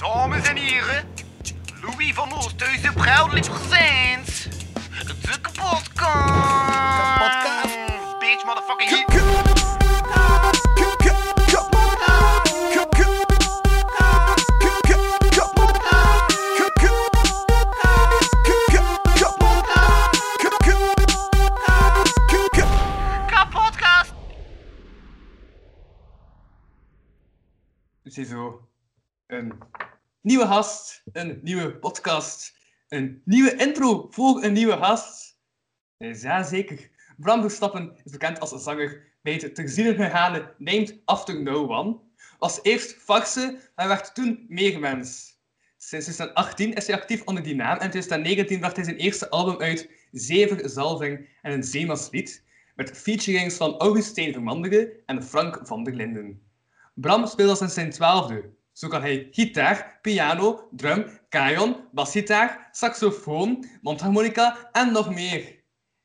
Dames en heren, Louis van Oosthuizen proudly presents de. Kapotkast. Bitch, motherfucking nieuwe gast, een nieuwe podcast, een nieuwe intro voor een nieuwe gast. Dus ja, zeker. Bram Verstappen is bekend als zanger bij het te zien gegaane Named After No One. Was eerst Farse, maar werd toen Meermens. Sinds 2018 is hij actief onder die naam en in 2019 bracht hij zijn eerste album uit, Zever, Zalving en een Zeemaslied, met featurings van Augustijn Vermanderen en Frank van der Linden. Bram speelt al sinds zijn twaalfde. Zo kan hij gitaar, piano, drum, kajon, basgitaar, saxofoon, mondharmonica en nog meer.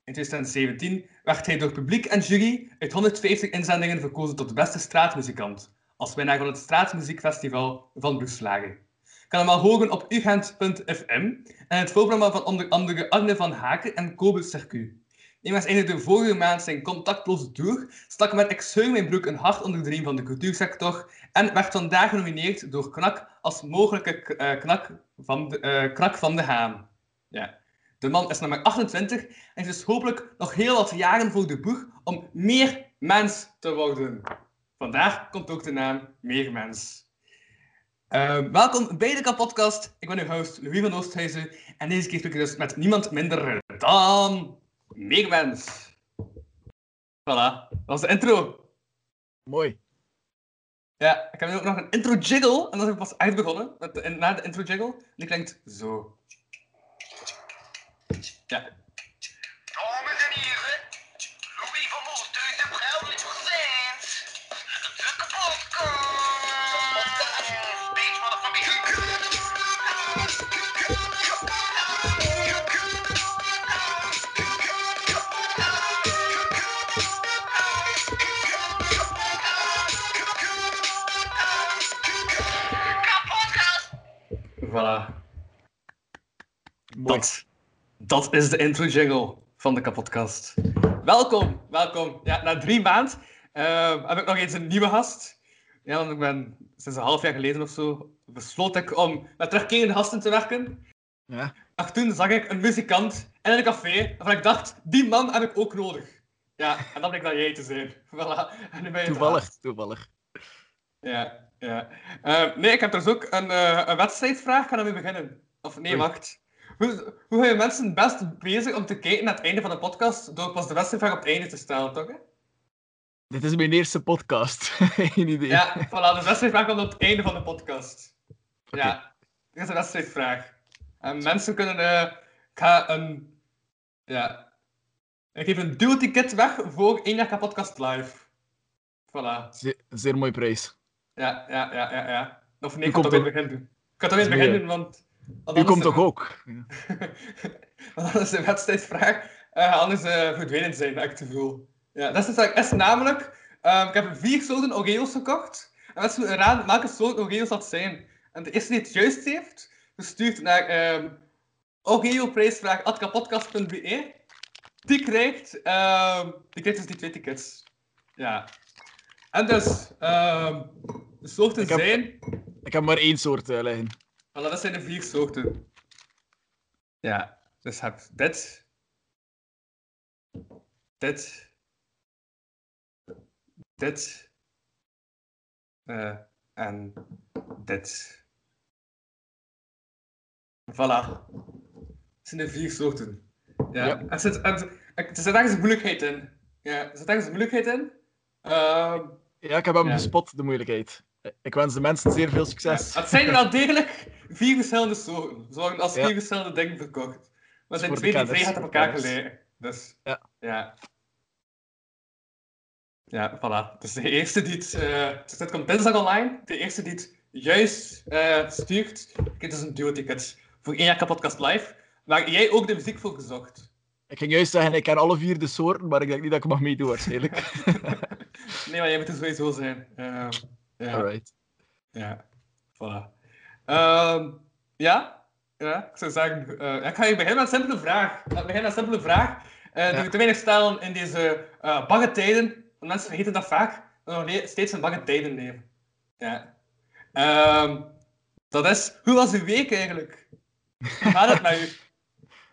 In 2017 werd hij door publiek en jury uit 150 inzendingen verkozen tot de beste straatmuzikant, als winnaar van het Straatmuziekfestival van Bruxelles. Kan hem al horen op ugent.fm en het voorprogramma van onder andere Arne van Haken en Kobe Immers einde de vorige maand zijn contactloze tour, stak met Ik scheur mijn broek een hart onder de riem van de cultuursector en werd vandaag genomineerd door KNAK als mogelijke eh, knak, van de, eh, knak van de Haan. Ja. De man is maar 28 en heeft dus hopelijk nog heel wat jaren voor de boeg om meer mens te worden. Vandaag komt ook de naam Meermens. Uh, welkom bij de kapotkast. Ik ben uw host Louis van Oosthuizen en deze keer spreek ik dus met niemand minder dan Meermens. Voilà, dat was de intro. Mooi. Ja, ik heb nu ook nog een intro jiggle en heb ik pas echt begonnen. Met de, na de intro jiggle. Die klinkt zo. Ja. Dat is de intro jingle van de kapotkast. Welkom, welkom. Ja, na drie maanden eh, heb ik nog eens een nieuwe gast. Ja, want ik ben sinds een half jaar geleden of zo besloten ik om met terugkerende gasten te werken. Ja. Ach, toen zag ik een muzikant in een café waarvan ik dacht, die man heb ik ook nodig. Ja, en dan bleek dat jij te zijn. Voilà. En nu ben je Toevallig, toevallig. Ja, ja. Eh, nee, ik heb dus ook een, eh, een wedstrijdvraag. Ik ga daarmee beginnen. Of nee, Oei. wacht. Hoe, hoe je mensen best bezig om te kijken naar het einde van de podcast door pas de wedstrijdvraag op het einde te stellen, toch? Hè? Dit is mijn eerste podcast. Geen idee. Ja, voilà. De wedstrijdvraag komt op het einde van de podcast. Ja, dit is een wedstrijdvraag. En mensen kunnen... eh, ik ga een... Ja. Ik geef een duo-ticket weg voor één jaar podcast live. Voilà. Zeer, zeer mooie prijs. Ja, ja, ja, ja, ja. Of nee, ik ga komt toch weer ook- beginnen doen. Ik ga toch weer Dat is beginnen doen, want... U komt toch ook? Ja. Want anders is de wedstrijdvraag eh anders eh verdwenen zijn, heb ik te voel. Ja, dat is, het is namelijk... ehm, ik heb vier soorten Oreo's gekocht. En mensen moeten raden welke soort Oreo's dat zijn. En de eerste die het juist heeft, gestuurd naar ehm oreoprijsvraag.kapodcast.be. Die krijgt, ehm, die krijgt dus die twee tickets. Ja. En dus, de soorten Ik heb- zijn... Ik heb maar één soort eh, liggen. Voilà, dat zijn de vier soorten. Ja, dus heb dit. Dit. Dit. eh, en dit. Voilà. Dat zijn de vier soorten. Ja. Ja. Er, zit, er, er zit ergens moeilijkheid in. Ja, er zit ergens moeilijkheid in. Ehm, Ja, ik heb hem Ja. gespot, de moeilijkheid. Ik wens de mensen zeer veel Ja, succes. het zijn wel degelijk vier verschillende soorten. Ze worden als Ja. vier verschillende dingen verkocht. Maar het zijn twee die vrij hard op elkaar gelegen. Dus, Ja. Ja. Ja, voilà. Dus de eerste die het... eh dus dit komt dinsdag online. De eerste die het juist eh, stuurt, krijgt dus een duo-ticket voor één jaar podcast live. Waar jij ook de muziek voor gezocht. Ik ging juist zeggen, ik ken alle vier de soorten, maar ik denk niet dat ik mag meedoen waarschijnlijk. Nee, maar jij moet er sowieso zijn. Ehm, ja. Alright. Ja, voilà. Ehm, ja? Ja, ik zou zeggen... eh, ik ga je beginnen met een simpele vraag. Ik begin met een simpele vraag. eh die we te weinig stellen in deze eh bange tijden. Mensen vergeten dat vaak. Dat we nog steeds in bange tijden leven. Ja. Ehm, dat is... Hoe was uw week eigenlijk? Hoe gaat het met u?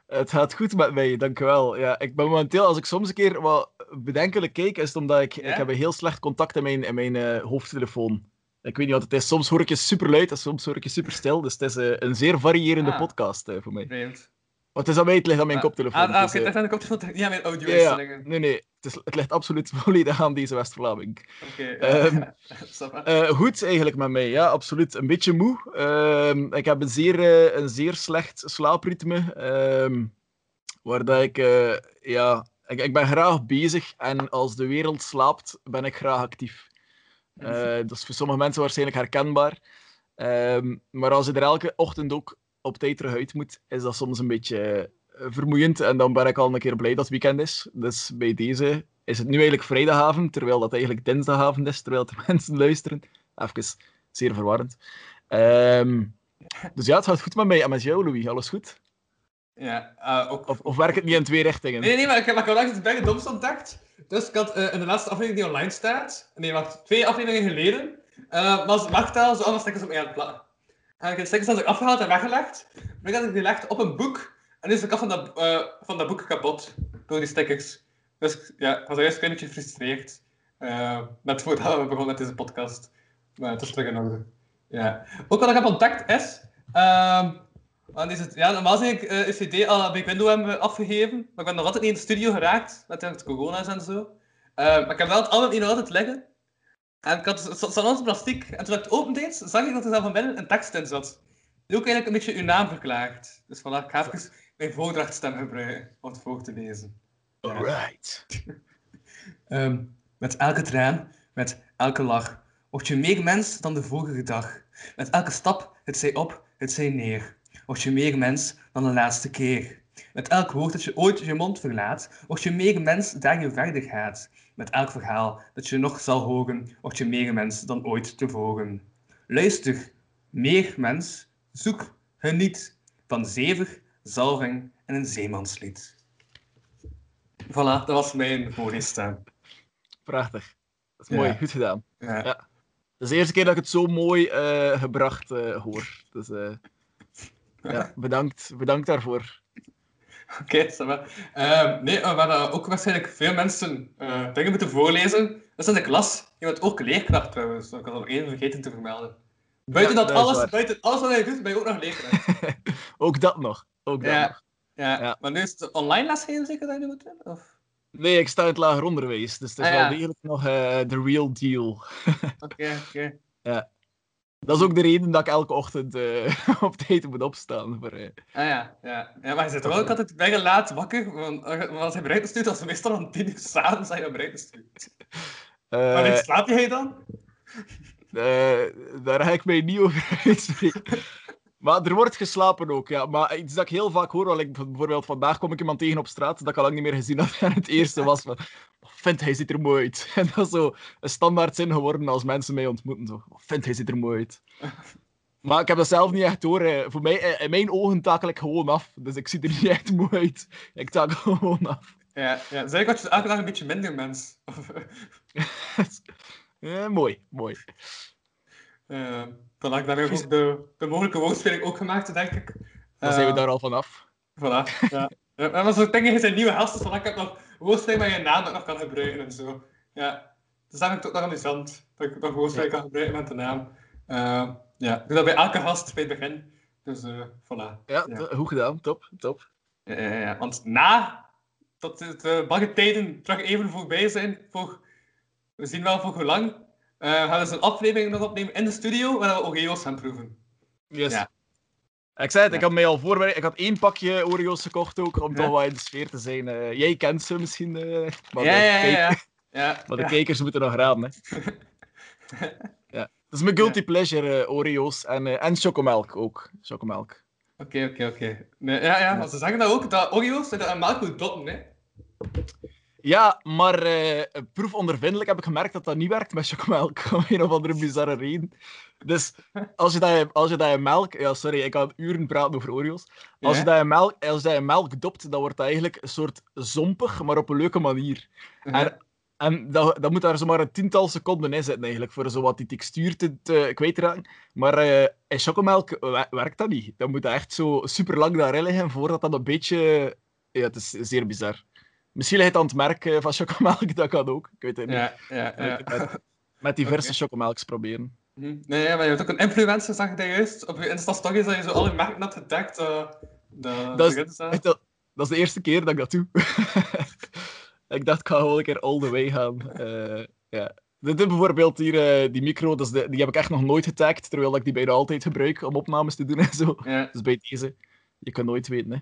Het gaat goed met mij, dankjewel. Ja, ik ben momenteel, als ik soms een keer wat bedenkelijk kijk, is het omdat ik, Ja? ik heb een heel slecht contact in mijn, in mijn eh, hoofdtelefoon. Ik weet niet wat het is. Soms hoor ik je super luid en soms hoor ik je super stil. Dus het is eh, een zeer variërende Ah. podcast eh, voor mij. Vreemd. Want het is aan mij, het ligt aan mijn Ah, koptelefoon. Ah, ah, dus, oké, eh, dat aan de koptelefoon. Niet aan mijn ja. audio-instellingen. Nee, nee. Het, is, het ligt absoluut volledig aan deze West-Vlaming. Oké. Ehm. Eh, goed eigenlijk met mij, ja, absoluut. Een beetje moe. Ehm, ik heb een zeer, een zeer slecht slaapritme. ehm, waar dat ik, ja, ik, ik ben graag bezig en als de wereld slaapt, ben ik graag actief. Eh, dat is voor sommige mensen waarschijnlijk herkenbaar. Ehm, maar als je er elke ochtend ook op tijd terug uit moet, is dat soms een beetje eh, vermoeiend. En dan ben ik al een keer blij dat het weekend is. Dus bij deze is het nu eigenlijk vrijdagavond, terwijl dat eigenlijk dinsdagavond is, terwijl de mensen luisteren. Even zeer verwarrend. Ehm, dus ja, het gaat goed met mij. En met jou, Louis, alles goed? Ja, eh, ook... Of, of werkt het niet in twee richtingen? Nee, nee, maar ik heb, heb langs het bij de ontdekt. Dus ik had eh, in de laatste aflevering die online staat, nee, wacht, twee afleveringen geleden, eh was Martel zo allemaal stickers op mij aan het plakken. En ik heb de stickers afgehaald en weggelegd. Maar ik had die gelegd op een boek. En is de kaf van dat, eh, van dat boek kapot door die stickers. Dus ja, ik was eerst een beetje gefrustreerd. net voordat we begonnen met deze podcast. Maar het is terug in orde. Ja. Ook wat ik heb ontdekt is. Want is het, ja, normaal zeg ik uh, CD al bij Windows hebben afgegeven, maar ik ben nog altijd niet in de studio geraakt, met het corona's en zo. Eh, maar ik heb wel het album hier nog altijd liggen. En ik had, het zat altijd op plastiek. En toen ik het opendeed, zag ik dat er van binnen een tekst in zat. Die ook eigenlijk een beetje uw naam verklaart. Dus ik ga even mijn voordrachtstem gebruiken om het voor te lezen. Alright. Ehm, met elke traan, met elke lach, word je meer mens dan de vorige dag. Met elke stap, het zij op, het zij neer, word je meer mens dan de laatste keer. Met elk woord dat je ooit je mond verlaat, word je meer mens daar je verder gaat. Met elk verhaal dat je nog zal horen, word je meer mens dan ooit tevoren. Luister, meer mens, zoek, geniet van zever, zalving en een zeemanslied. Voilà, dat was mijn voorleesstem. Prachtig. Dat is Ja. mooi, goed gedaan. Ja. Ja. Dat is de eerste keer dat ik het zo mooi eh, gebracht eh, hoor. Dus eh, ja, bedankt, bedankt daarvoor. Oké, ça va. Ehm, nee, we hadden ook waarschijnlijk veel mensen eh, dingen moeten voorlezen. Dat is in de klas. Je bent ook leerkracht trouwens. Dat had ik nog even vergeten te vermelden. Buiten, Ja, dat alles, waar. buiten alles wat je doet, ben je ook nog leerkracht. Ook dat nog. Ook dat Ja. nog. Ja. Ja. Maar nu is het online lesgeven zeker dat je moet doen? Of? Nee, ik sta in het lager onderwijs, dus het is Ah, wel ja. degelijk nog eh, de real deal. Oké, oké. Dat is ook de reden dat ik elke ochtend eh, op tijd moet opstaan. Voor, eh, Ah ja, ja. ja, maar je zit wel ook altijd bijna laat wakker. Want eh, want als je bereid stuurt, als je meestal om tien uur s'avonds dat je bereid stuurt. Wanneer slaap jij dan? daar ga ik mij niet over uitspreken. Maar er wordt geslapen ook, ja. Maar iets dat ik heel vaak hoor, ik, bijvoorbeeld vandaag kom ik iemand tegen op straat dat ik al lang niet meer gezien had. En het eerste was van, vindt hij ziet er mooi uit. En dat is zo een standaard zin geworden als mensen mij ontmoeten. Zo, vindt hij ziet er mooi uit. Maar ik heb dat zelf niet echt door. eh. Voor mij, eh, in mijn ogen takel ik gewoon af. Dus ik zie er niet echt mooi uit. Ik takel gewoon af. Ja, ja. Zeg ik wat je elke dag een beetje minder mens. Eh, mooi, mooi. Uh, dan had ik daar ook de, de mogelijke woordspeling ook gemaakt, denk ik. Dan zijn we Eh, daar al vanaf. Voilà, ja. ja. Maar zo dingen zijn nieuwe gasten, zodat ik heb nog woordspeling met je naam dat ik nog kan gebruiken en zo. Ja. Dus dat vind ik toch nog amusant, dat ik nog woordspeling kan gebruiken met de naam. Uh, ja, ik doe dat bij elke gast bij het begin. Dus, uh, voilà. Ja, Ja. t- goed gedaan. Top, top. Ja, ja, ja. Want na dat de bange tijden terug even voorbij zijn, voor, we zien wel voor hoe lang, eh, gaan we een aflevering nog opnemen in de studio, waar we Oreo's gaan proeven. Yes. Ja. Ik zei het, Ja. ik had mij al voorbereid. Ik had één pakje Oreo's gekocht ook, om toch wat in de sfeer te zijn. Eh, jij kent ze misschien, eh, maar, ja, de, ja, ja, ja. maar de kijkers moeten nog raden. Hè. ja. Dat is mijn guilty pleasure, Oreo's. En, en chocomelk ook. Chocomelk. Oké, oké, oké. Nee, Ja, ja, ze zeggen dat ook, dat Oreo's aan melk moet doppen, hè. Ja, maar uh, proefondervindelijk heb ik gemerkt dat dat niet werkt met chocomelk. Om een of andere bizarre reden. Dus als je dat in, als je dat in melk... Ja, sorry, ik kan uren praten over Oreos. Als, je dat in melk, als je dat in melk dopt, dan wordt dat eigenlijk een soort zompig, maar op een leuke manier. En, en dat, dat moet daar zomaar een tiental seconden in zitten eigenlijk, voor zo wat die textuur te, te kwijtraken. Maar uh, in chocomelk werkt dat niet. Dan moet dat echt zo super lang daarin liggen, voordat dat een beetje... Ja, het is zeer bizar. Misschien het aan het merk eh, van chocomelk, dat kan ook. Ik weet het niet. Ja, ja, ja. Met, met diverse okay. chocomelks proberen. Hm. Nee, maar je hebt ook een influencer, zag je dat juist? Op je Insta-stories dat je zo alle merken had getagd. Uh, dat, dat, is, echt, dat, is de eerste keer dat ik dat doe. ik dacht, ik ga gewoon een keer all the way gaan. Uh, ja. Dit is bijvoorbeeld hier, uh, die micro, dat de, die heb ik echt nog nooit getagd, terwijl ik die bijna altijd gebruik om opnames te doen en zo. Dus bij deze, je kan nooit weten, hè.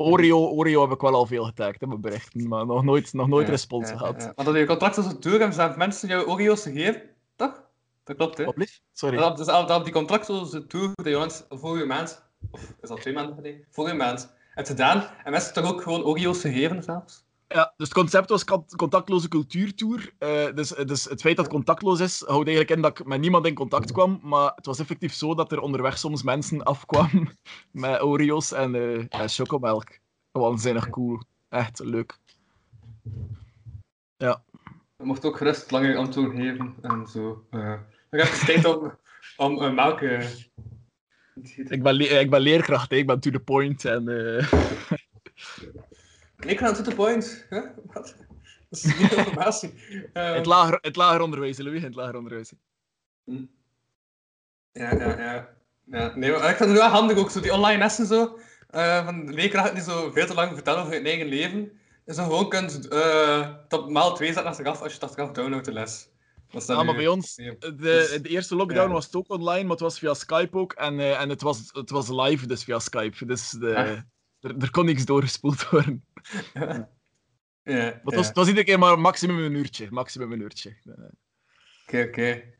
Oreo, Oreo heb ik wel al veel getagd in mijn berichten, maar nog nooit, nog nooit ja, respons ja, gehad. Ja, Maar dat je contract als door hebben, mensen jouw Oreo's gegeven, toch? Dat klopt, hè? Wat blieft? Sorry. Dat, dus dat op die contract het tour dat je vorige maand, of is dat twee maanden geleden? Vorige maand, hebt gedaan. En mensen toch ook gewoon Oreo's gegeven zelfs? Ja, dus het concept was contactloze cultuurtour. Uh, dus, dus het feit dat het contactloos is, houdt eigenlijk in dat ik met niemand in contact kwam. Maar het was effectief zo dat er onderweg soms mensen afkwamen met Oreo's en, uh, en chocomelk. Waanzinnig cool. Echt leuk. Ja. Je mocht ook gerust langer antwoord geven en zo. Uh, ik heb tijd om, om uh, melk. Uh, ik, ben ik ben leerkracht, hè. ik ben to the point. En. Leerkracht to the point? Huh? Wat? Dat is niet informatie. het, lager, het lager onderwijs, Louis, het lager onderwijs. Hm. Ja, ja, ja. ja nee, maar ik vind het wel handig ook, zo die online lessen zo. Uh, van leerkrachten die zo veel te lang vertellen over hun eigen leven. Dus dan gewoon kunt uh, tot maal 2 zetten achteraf als je het achteraf downloadt de les. Ja, maar bij ons, de, de eerste lockdown ja. was het ook online, maar het was via Skype ook. En, uh, en het, was, het was live, dus via Skype. Dus de, ah. Er, er, kon niks doorgespoeld worden. ja. het, was, het was iedere keer maar maximum een uurtje. Maximum een uurtje. Oké, okay, oké. Okay.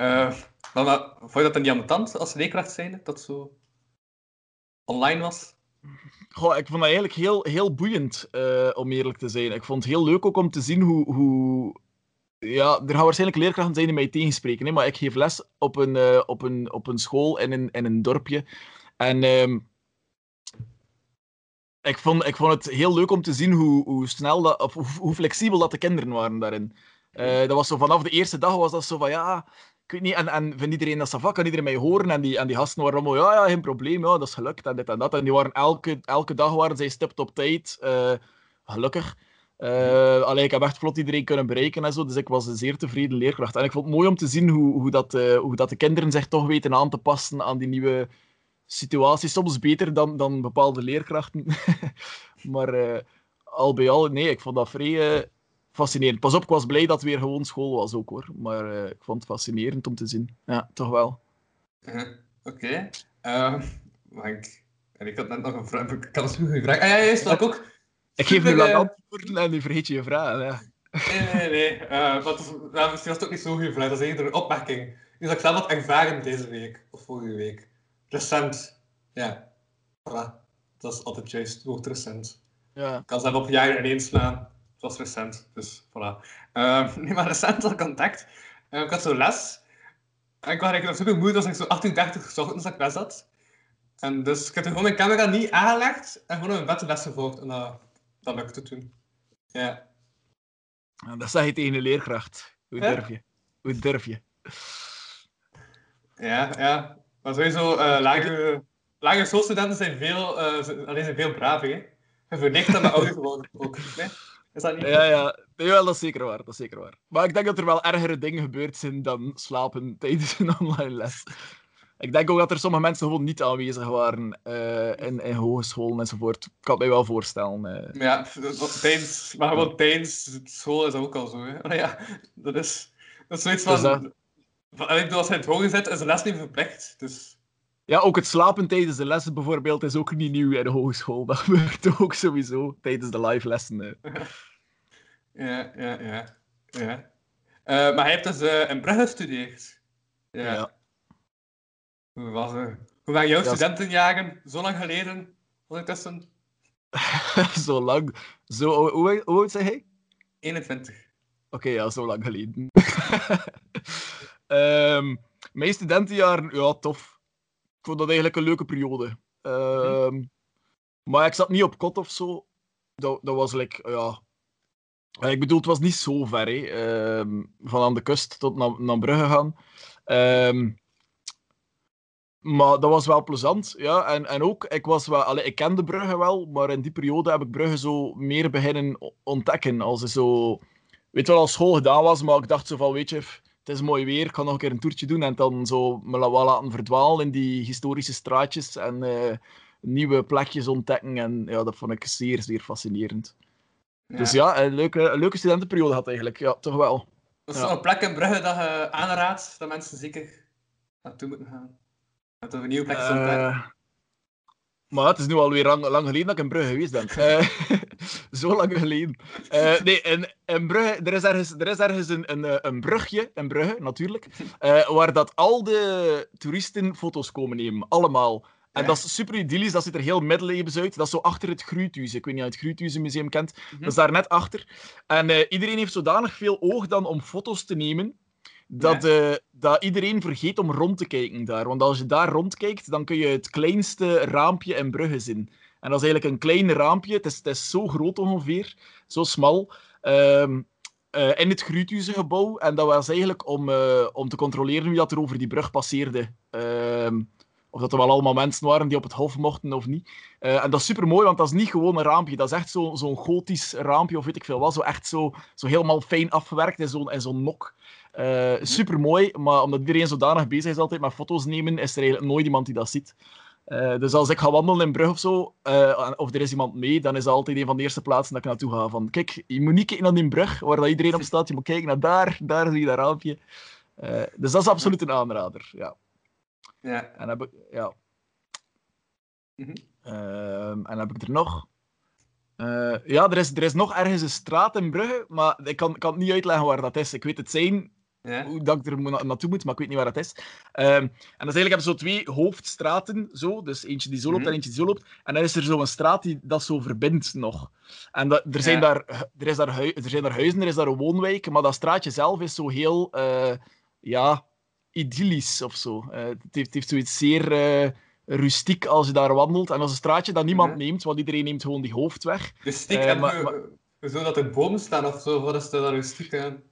Uh, maar vond je dat dan niet aan de tand als leerkracht zijn? Dat zo online was? Goh, ik vond dat eigenlijk heel, heel boeiend, uh, om eerlijk te zijn. Ik vond het heel leuk ook om te zien hoe... hoe... Ja, er gaan waarschijnlijk leerkrachten zijn die mij tegenspreken, hè, maar ik geef les op een, uh, op een, op een school in een, in een dorpje. En uh, ik, vond, ik vond het heel leuk om te zien hoe, hoe snel dat, of hoe, hoe flexibel dat de kinderen waren daarin. Uh, dat was zo vanaf de eerste dag was dat zo van ja, ik weet niet, en, en vindt iedereen dat savak, kan iedereen mij horen? En die, en die gasten waren allemaal, ja, ja, geen probleem, ja, dat is gelukt en dit en dat. En die waren elke, elke dag waren zij stipt op tijd, uh, gelukkig. Uh, allee, ik heb echt vlot iedereen kunnen bereiken en zo, dus ik was een zeer tevreden leerkracht. En ik vond het mooi om te zien hoe, hoe, dat, hoe dat de kinderen zich toch weten aan te passen aan die nieuwe situatie. Soms beter dan, dan bepaalde leerkrachten. maar al bij al, nee, ik vond dat vrij fascinerend. Pas op, ik was blij dat het weer gewoon school was ook hoor. Maar uh, ik vond het fascinerend om te zien. Ja, toch wel. Oké. Okay. Uh, ik, en ik had net nog een vraag. Ik had een goede vraag. Ah ja, juist, dat ik ook. Ik geef nu lang antwoorden en nu vergeet je je vraag. Ja. Nee, nee, nee. Nou, misschien was het ook niet zo goede vraag. Dat is eerder een opmerking. Dus dat ik zelf wat ervaren deze week, of vorige week. Recent. Ja. Voilà. Dat is altijd juist, woord recent. Ja. Ik kan zelf op jaren ineens slaan. Dat was recent, dus voilà. Uh, nee, maar recent al contact. Uh, ik had zo les. En ik was eigenlijk super moe, als ik zo 38 ochtends dat ik les had. En dus ik heb gewoon mijn camera niet aangelegd en gewoon een bed les gevolgd. En dat, dat lukte toen. Ja. En dat zeg je tegen de leerkracht. Hoe durf je? Hoe durf je? Ja, ja. Maar sowieso, uh, lage, lage schoolstudenten zijn veel, uh, zijn veel braver, hè. En verlicht dan de ouder geworden ook. Nee? Is dat niet? Ja, ja. ja, dat is zeker waar. Dat is zeker waar. Maar ik denk dat er wel ergere dingen gebeurd zijn dan slapen tijdens een online les. Ik denk ook dat er sommige mensen gewoon niet aanwezig waren uh, in, in hogescholen enzovoort. Ik kan het mij wel voorstellen. Uh. Ja, tijdens, maar gewoon tijdens school is dat ook al zo. Hè? Maar ja, dat is, dat is zoiets van... Dus dat... van als hij het hoger zet, is de les niet verplicht. Dus... Ja, ook het slapen tijdens de lessen bijvoorbeeld is ook niet nieuw in de hogeschool. Dat gebeurt ook sowieso tijdens de live lessen. Ja, ja, ja. ja. Uh, maar hij heeft dus uh, in Brugge gestudeerd. Ja. ja. Hoe, was, uh, hoe waren jouw ja, studentenjaren zo lang geleden? Ik zo lang. Zo, hoe, hoe oud zei hij? 21. Oké, ja, zo lang geleden. Ehm, mijn studentenjaren, ja, tof. Ik vond dat eigenlijk een leuke periode. Ehm, Maar ik zat niet op kot of zo. Dat, dat was like, ja. Eh, Ik bedoel, het was niet zo ver, hè. Ehm, van aan de kust tot naar, naar Brugge gaan. Maar dat was wel plezant, ja. En, en ook, ik, was wel, allee, ik kende Brugge wel, maar in die periode heb ik Brugge zo meer beginnen ontdekken. Als ik zo, weet wel, als school gedaan was, maar ik dacht zo van, weet je, het is mooi weer, ik kan nog een keer een toertje doen en dan zo me wel laten verdwalen in die historische straatjes en eh, nieuwe plekjes ontdekken. En ja, dat vond ik zeer, zeer fascinerend. Dus ja, een leuke, een leuke studentenperiode had eigenlijk, ja, toch wel. Dat is Ja. zo'n plek in Brugge dat je aanraadt dat mensen zeker naartoe moeten gaan. Dat er nieuwe plekjes ontdekken. Eh, maar het is nu alweer lang, lang geleden dat ik in Brugge geweest ben. Zo lang geleden. Eh, nee, in, in Brugge, er is ergens, er is ergens een, een, eh, een brugje, in Brugge natuurlijk, eh, waar dat al de toeristen foto's komen nemen. Allemaal. En Ja. dat is super idyllisch, dat ziet er heel middeleeuws uit. Dat is zo achter het Gruuthuis. Ik weet niet of je het Gruuthuizenmuseum kent. Mhm. Dat is daar net achter. En iedereen heeft zodanig veel oog dan om foto's te nemen, dat, dat iedereen vergeet om rond te kijken daar. Want als je daar rondkijkt, dan kun je het kleinste raampje in Brugge zien. En dat is eigenlijk een klein raampje. Het is, het is zo groot ongeveer, zo smal. ehm, eh, in het Gruuthuizengebouw. En dat was eigenlijk om, eh, om te controleren wie dat er over die brug passeerde. Ehm, of dat er wel allemaal mensen waren die op het hof mochten of niet. Eh, en dat is super mooi, want dat is niet gewoon een raampje. Dat is echt zo- zo'n gotisch raampje, of weet ik veel wat. Zo echt zo, zo helemaal fijn afgewerkt in zo'n zo'n nok. Super mooi, maar omdat iedereen zodanig bezig is altijd met foto's nemen, is er eigenlijk nooit iemand die dat ziet. Eh, dus als ik ga wandelen in Brugge of zo, eh, of er is iemand mee, dan is dat altijd een van de eerste plaatsen dat ik naartoe ga. Van, kijk, je moet niet kijken naar die brug waar dat iedereen op staat, je moet kijken naar daar, daar zie je dat raampje. Eh, dus dat is absoluut een aanrader. Ja. Ja. En heb ik, ja. Mhm. Ehm, en heb ik er nog? Ja, er is, er is nog ergens een straat in Brugge, maar ik kan, kan het niet uitleggen waar dat is. Ik weet het zijn, Ja. hoe dat ik er na- naartoe moet, maar ik weet niet waar dat is. Ehm, en dus eigenlijk hebben ze zo twee hoofdstraten, zo, dus eentje die zo loopt Mhm. en eentje die zo loopt. En dan is er zo een straat die dat zo verbindt nog. En dat, er, zijn Ja. daar, er, is daar er zijn daar huizen, er is daar een woonwijk, maar dat straatje zelf is zo heel, eh, ja, idyllisch of zo. Eh, het, heeft, het heeft zoiets zeer eh, rustiek als je daar wandelt. En dat is een straatje dat niemand Mhm. neemt, want iedereen neemt gewoon die hoofdweg. Rustiek en maar- maar- hoezo dat er bomen staan of zo, wat is er dan rustiek aan?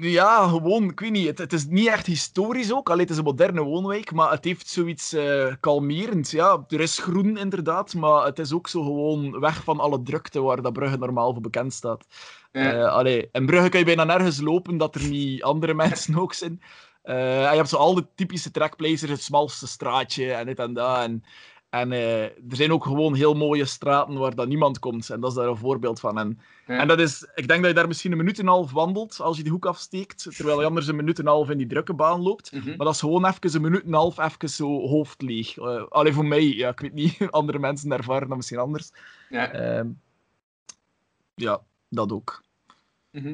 Ja, gewoon, ik weet niet. Het, het is niet echt historisch ook. Alleen het is een moderne woonwijk, maar het heeft zoiets eh kalmerends. Ja, er is groen inderdaad, maar het is ook zo gewoon weg van alle drukte waar dat Brugge normaal voor bekend staat. Ja. Eh, allee, in Brugge kun je bijna nergens lopen dat er niet andere mensen ook zijn. Eh, je hebt zo al de typische trekplacers, het smalste straatje en dit en dat. En, en eh, er zijn ook gewoon heel mooie straten waar dat niemand komt. En dat is daar een voorbeeld van. En, Ja. en dat is, ik denk dat je daar misschien een minuut en een half wandelt als je die hoek afsteekt, terwijl je anders een minuut en een half in die drukke baan loopt. Mhm. Maar dat is gewoon even een minuut en een half even zo hoofdleeg. Uh, alleen voor mij, ja, ik weet niet, andere mensen ervaren dat misschien anders. Ja. Ehm, ja, dat ook. Mhm.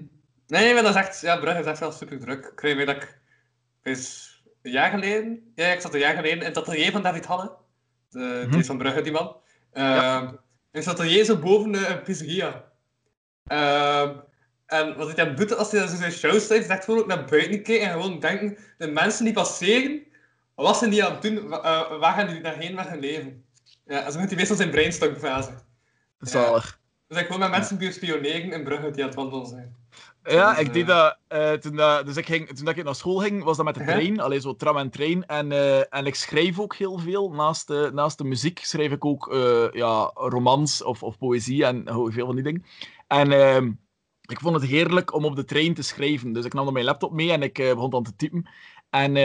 Nee, nee, maar dat is echt... Ja, Brugge is echt wel super druk. Ik weet dat ik... Dus een jaar geleden... Ja, ik zat een jaar geleden in het atelier van David Halle. De. Die is van Brugge, die man. Ehm, In het atelier zo boven de een pizzeria. Ehm, en wat hij dan doet als hij dan zijn show staat, is echt gewoon ook naar buiten kijken en gewoon denken, de mensen die passeren, wat zijn die aan het doen? Eh, waar gaan die daarheen met hun leven? Ja, en zo moet hij meestal zijn brainstormfase. Zalig. Dus ik gewoon met mensen die spioneren in Brugge die aan het wandelen zijn. Ja, Dus, ik deed eh, dat, eh, toen, dat- dus ik ging, toen dat ik naar school ging, was dat met de trein. Alleen zo tram en trein. En, eh, en ik schrijf ook heel veel. Naast de, naast de muziek schrijf ik ook ja, romans of, of poëzie en veel van die dingen. En ehm, ik vond het heerlijk om op de trein te schrijven. Dus ik nam dan mijn laptop mee en ik begon dan te typen. En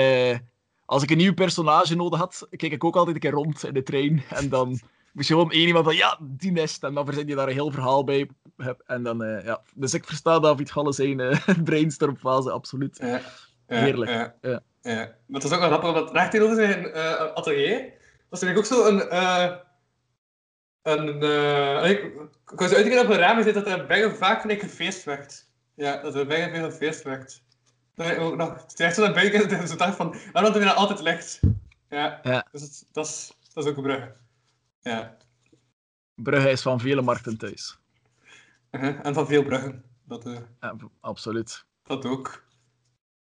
als ik een nieuw personage nodig had, keek ik ook altijd een keer rond in de trein. En dan moest je gewoon één iemand van, ja, die nest. En dan verzin je daar een heel verhaal bij. Heb- En dan, eh, ja. Dus ik versta David Galle zijn eh, brainstormfase, absoluut. Ja, Heerlijk, Ja, ja. ja. Maar het is ook wel grappig, want recht tegenover zijn eh, atelier was er ook zo een... een ik, ik was uitgegaan op een raam zei dat er bijna vaak gelijk gefeest werd. Ja, dat er bijna veel gefeest werd. Dat ik ook nog... Het is echt zo buiten en zo dacht van, waarom dat er nou altijd licht? Ja, Ja. Dus het, dat, is, dat is ook een brug. Ja. Brugge is van vele markten thuis. Uh-huh. En van veel bruggen. Dat, eh, Ja, absoluut. dat ook.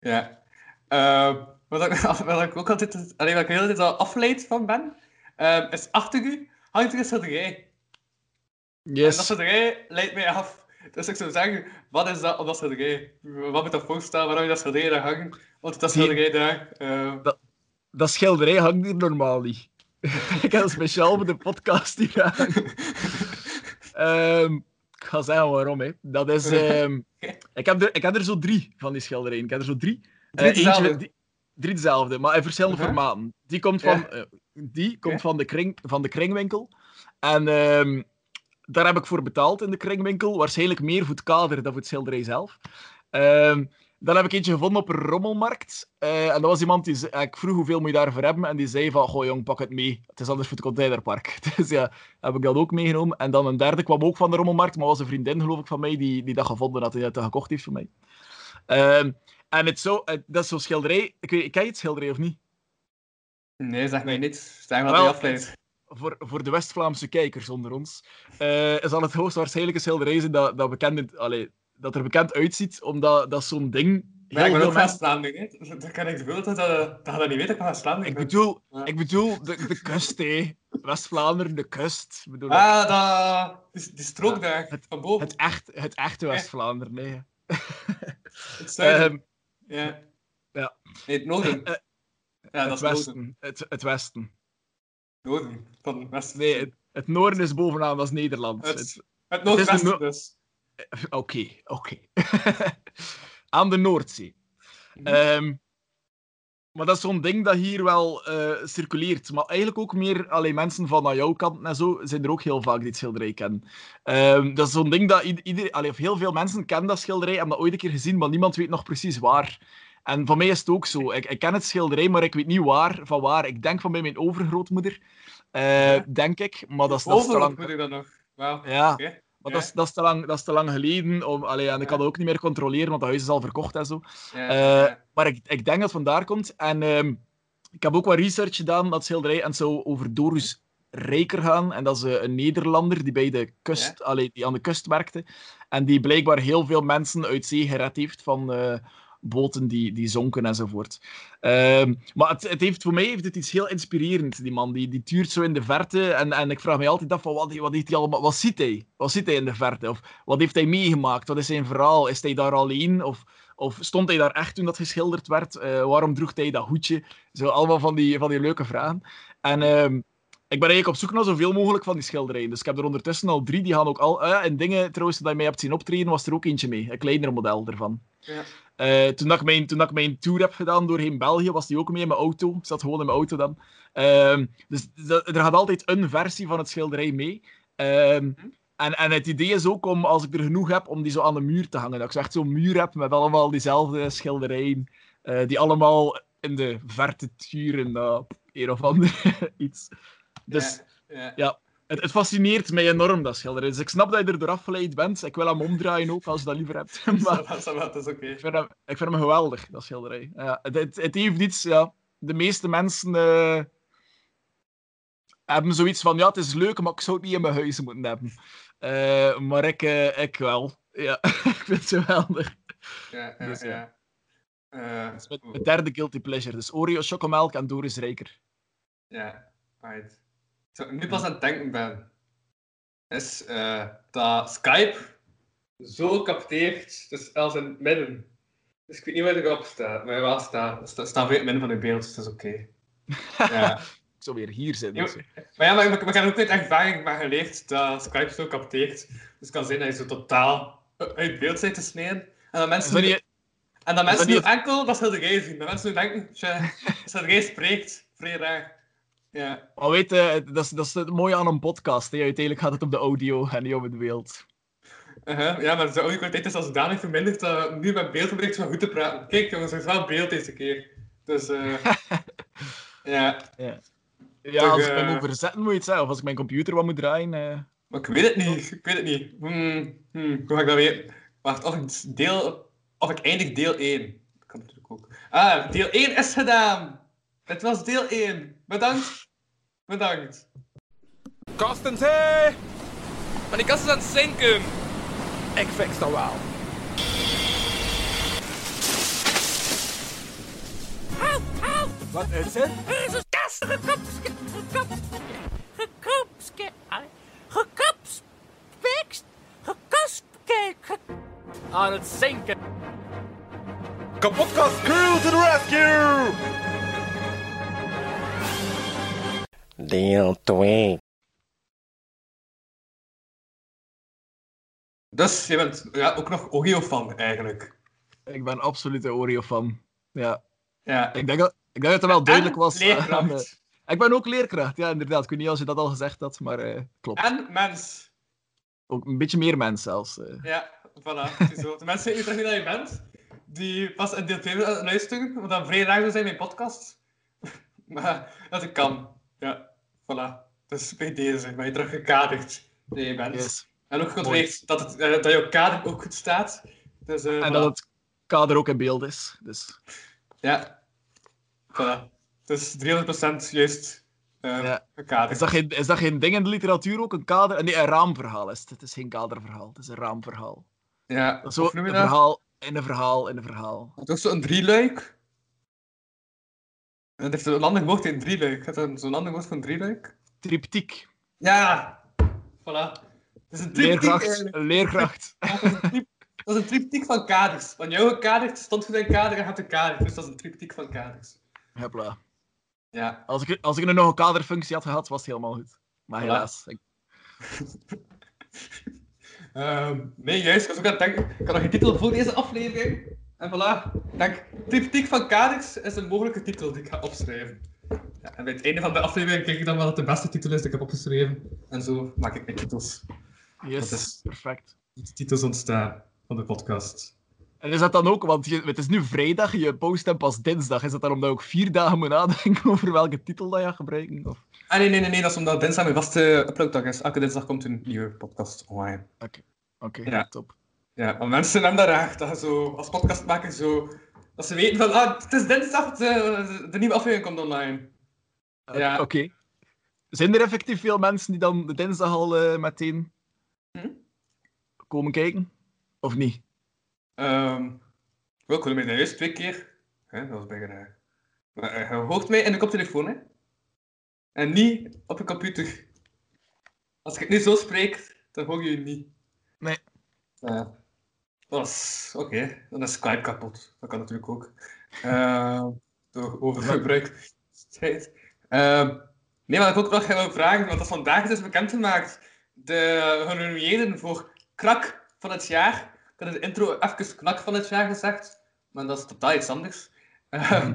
Ja. Eh, wat, ik, wat ik ook altijd, allee, wat ik de hele tijd al afgeleid van ben, eh, is achter u hangt er een schilderij. En dat Yes. schilderij leidt mij af. Dus ik zou zeggen, wat is dat op dat schilderij? Wat moet dat voorstellen? Waarom je dat schilderij daar hangen? Is dat schilderij daar? Dat schilderij hangt hier normaal niet. ik heb speciaal voor de podcast hier hangen. Ehm, ik ga zeggen waarom. Hè. Dat is, ehm, ik, heb er, ik heb er zo drie van die schilderijen. Ik heb er zo drie. Drie Eh, dezelfde? die- drie dezelfde, maar in verschillende formaten. Die komt Ja. van, eh, die komt van, de, kring, van de kringwinkel. En ehm, daar heb ik voor betaald in de kringwinkel. Waarschijnlijk meer voor het kader dan voor het schilderij zelf. Dan heb ik eentje gevonden op een rommelmarkt. Eh, en dat was iemand die... ze- Ik vroeg hoeveel moet je daarvoor hebben. En die zei van, goh jong, pak het mee. Het is anders voor het containerpark. Dus ja, heb ik dat ook meegenomen. En dan een derde kwam ook van de rommelmarkt. Maar was een vriendin, geloof ik, van mij, die, die dat gevonden had. En die dat gekocht heeft voor mij. Ehm, en het zo, het- dat is zo'n schilderij... Ik weet, ken je het schilderij of niet? nee, zeg mij niet. Zeg wat afleidt. Voor, voor de West-Vlaamse kijkers onder ons eh zal het hoogstwaarschijnlijk een schilderij zijn dat, dat, bekend, allee, dat er bekend uitziet, omdat dat zo'n ding... Maar ik ben ook van Vlaanderen, hè. Dan kan ik de dat, dat, dat je dat niet dat ik van Vlaanderen Ik bedoel, Ja. ik bedoel de, de kust, hé. West-Vlaanderen, de kust. Bedoel, Ah, dat... Die, die strook Ja, daar, het- van boven. het, echt, het echte West-Vlaanderen, nee. Het zuiden. Ehm, ja. ja. Nee, het noorden. Eh, ja, dat het is het noorden. westen. Het, het westen. Noorden van het westen. Nee, het, het noorden is bovenaan, dat is Nederland. Het- Het- Het noordwesten no- dus. Oké, oké. Aan de Noordzee. Mhm. Ehm, maar dat is zo'n ding dat hier wel eh, circuleert. Maar eigenlijk ook meer alleen mensen van aan jouw kant en zo zijn er ook heel vaak die het schilderij kennen. Ehm, dat is zo'n ding dat ieder, ieder, allee, of heel veel mensen kennen dat schilderij, hebben dat ooit een keer gezien, maar niemand weet nog precies waar. En van mij is het ook zo. Ik, ik ken het schilderij, maar ik weet niet waar, van waar. Ik denk van bij mijn overgrootmoeder, eh, Ja. denk ik. Maar dat is, dat ik dan nog. Ja. Maar Ja. dat, is, dat, is te lang, dat is te lang geleden. Om, allee, en ik kan dat ook niet meer controleren, want dat huis is al verkocht en zo. Eh. Maar ik, ik denk dat het vandaar komt. En ehm, ik heb ook wat research gedaan dat schilderij. En zou over Dorus Rijker gaan. En dat is eh, een Nederlander die, bij de kust, allee, die aan de kust werkte. En die blijkbaar heel veel mensen uit zee gered heeft van eh, boten die, die zonken enzovoort. Ehm, maar het, het heeft, voor mij heeft het iets heel inspirerends, die man. Die, die tuurt zo in de verte. En, en ik vraag me altijd af, van, wat, wat, hij allemaal, wat ziet hij? Wat ziet hij in de verte? Of wat heeft hij meegemaakt? Wat is zijn verhaal? Is hij daar alleen? Of, of stond hij daar echt toen dat geschilderd werd? Eh, waarom droeg hij dat hoedje? Zo allemaal van die, van die leuke vragen. En ehm, ik ben eigenlijk op zoek naar zoveel mogelijk van die schilderijen. Dus ik heb er ondertussen al drie. Die gaan ook al... ah, en dingen trouwens, dat je mij hebt zien optreden, was er ook eentje mee. Een kleiner model ervan. Ja. Eh, toen, dat ik mijn, toen dat ik mijn tour heb gedaan doorheen België, was die ook mee in mijn auto. Ik zat gewoon in mijn auto dan. Ehm, dus dat- er gaat altijd een versie van het schilderij mee. Ehm, en, en het idee is ook om, als ik er genoeg heb, om die zo aan de muur te hangen. Dat ik zo echt zo'n muur heb met allemaal diezelfde schilderijen. eh, die allemaal in de verte turen naar een of ander iets. Dus ja. ja. Het, het fascineert mij enorm, dat schilderij. Dus ik snap dat je er door afgeleid bent. Ik wil hem omdraaien ook, als je dat liever hebt. maar Dat is, oké. ik vind, hem, ik vind hem geweldig, dat schilderij. Ja, het, het, het heeft iets, ja. De meeste mensen eh, hebben zoiets van, ja, het is leuk, maar ik zou het niet in mijn huis moeten hebben. Eh, maar ik, eh, ik wel. Ja, ik vind het geweldig. Ja, ja, Dus, ja. ja. Mijn derde guilty pleasure. Dus Oreo, chocomelk en Doris Rijker. Ja, right. Zo, nu pas aan het denken ben, is eh, dat Skype zo capteert, dus als in het midden. Dus ik weet niet waar het erop staat, maar wel staat. Het staat weer in het midden van je beeld, dus dat is oké. Ja. Ik zou weer hier zijn. Ja, dus. Maar ja, maar, maar, maar ik heb ook niet echt ervaring maar geleerd dat Skype zo capteert. Dus het kan zijn dat je zo totaal uit beeld zit te snijden. En dat mensen, dat nu, niet- en dat mensen dat nu niet enkel dat schilderij zien. Dat mensen nu denken, tja, schilderij spreekt, vrij raar. Ja. Maar weet je, dat is, dat is het mooie aan een podcast. Hè. Uiteindelijk gaat het op de audio en niet op het beeld. Uh-huh, Ja, maar de audio-kwaliteit is als zodanig verminderd dat nu met beeld ik zo goed te praten. Kijk jongens, er is wel beeld deze keer. Dus eh ja, Ja, Toch, als ik eh, hem moet verzetten, moet je het zeggen. Of als ik mijn computer wat moet draaien. eh. maar ik weet het niet. Ik weet het niet. Hmm, hmm, hoe ga ik dat weten? Wacht, of ik, deel, of ik eindig deel 1. Dat kan natuurlijk ook. Ah, deel 1 is gedaan! Het was deel 1. Bedankt. Bedankt. Kasten zee! Maar die kast is aan het zinken. Ik fix dat wel. Help, help! Wat is het? Er is een kast gekopske, gekopske, gekopske, aan het zinken. Kapotkast, girl to the rescue! Deel 2. Dus je bent ja, ook nog Oreo-fan eigenlijk. Ik ben absoluut een Oreo-fan. Ja. Ja. Ik denk dat, ik denk dat het wel duidelijk En was. leerkracht. aan de- ik ben ook leerkracht, ja, inderdaad. Ik weet niet als je dat al gezegd had, maar eh, klopt. En mens. Ook een beetje meer mens zelfs. eh. Ja, voilà. het is zo. De mensen weten niet dat je bent, die pas in deel 2 willen luisteren, wat dan vrij raar zijn in mijn podcast. maar dat ik kan. Ja, voilà. Dus bij deze ben je terug gekaderd. dat je bent. Yes. En ook gecontroleerd dat, het, eh, dat jouw kader ook goed staat. Dus, eh, En voilà. dat het kader ook in beeld is. Dus, Ja. Voilà. Dus 300% juist eh Ja. gekaderd. is, dat geen, is dat geen ding in de literatuur ook? Een kader? Nee, een raamverhaal is het. Het is geen kaderverhaal, het is een raamverhaal. Ja, Dat zo een je dat? verhaal in een verhaal in een verhaal. Het is zo'n drieluik. Het heeft een ander woord in drieluik. Het is zo'n ander woord van drieluik. Triptiek. Ja, voilà. Het is een triptiek Leerkracht. Leerkracht. Dat is een trip- dat is een triptiek van kaders. Want jouw kader stond voor een kader en had een kader. Dus dat is een triptiek van kaders. Hopla. Ja. Als ik, als ik nu nog een kaderfunctie had gehad, was het helemaal goed. Maar Voilà. helaas. Ik, Ehm, nee, juist. Ik was ook aan het denken. Ik had nog geen titel voor deze aflevering. En voilà. Ik denk, triptiek van kaders is een mogelijke titel die ik ga opschrijven. Ja, en bij het einde van de aflevering kijk ik dan wel wat de beste titel is die ik heb opgeschreven. En zo maak ik mijn titels. yes, Dat is- perfect. De titels ontstaan van de podcast. En is dat dan ook, want je, het is nu vrijdag, je post hem pas dinsdag. Is dat dan omdat je ook vier dagen moet nadenken over welke titel dat je gaat gebruiken? Of... Ah, nee, nee, nee, nee, dat is omdat dinsdag mijn vaste uploaddag is. Elke dinsdag komt een nieuwe podcast online. Oké, Ja. top. Ja, want mensen hebben dat raar, dat zo als podcastmaker zo... Dat ze weten van, ah, het is dinsdag, de, de nieuwe aflevering komt online. Eh, Ja. Oké. Zijn er effectief veel mensen die dan de dinsdag al eh, meteen Hm? komen kijken? Of niet? Ehm wel, ik hoorde mij juist twee keer. Hè, dat was bijna. Maar eh, je hoort mij in de koptelefoon, hè? En niet op je computer. Als ik het nu zo spreek, dan hoor je je niet. Nee. Ja. Dat is... Oké, dan is Skype kapot. Dat kan natuurlijk ook. Ehm door overgebruik. Ehm nee, maar ik ook nog wil vragen, want dat vandaag is dus bekendgemaakt. De genomineerden voor Krak van het jaar. Ik had in de intro even Knak van het jaar gezegd, maar dat is totaal iets anders. Ehm,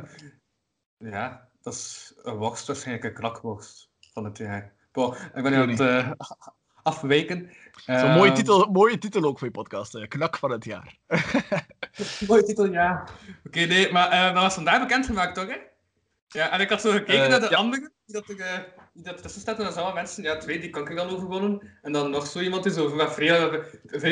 ja, dat is een worst, waarschijnlijk een krakworst van het jaar. Bon, ik ben nu aan het afwijken. Zo'n Ehm, mooie, titel, mooie titel ook voor je podcast. Knak van het jaar. Mooie titel, ja. Oké, nee, maar eh, dat was vandaag bekendgemaakt, toch? Hè? Ja, en ik had zo gekeken Eh, naar de ja. anderen die dat, er, eh, die dat tussen staat. En dan zijn wel mensen, ja, twee die kanker dan overwonnen. En dan nog zo iemand die zo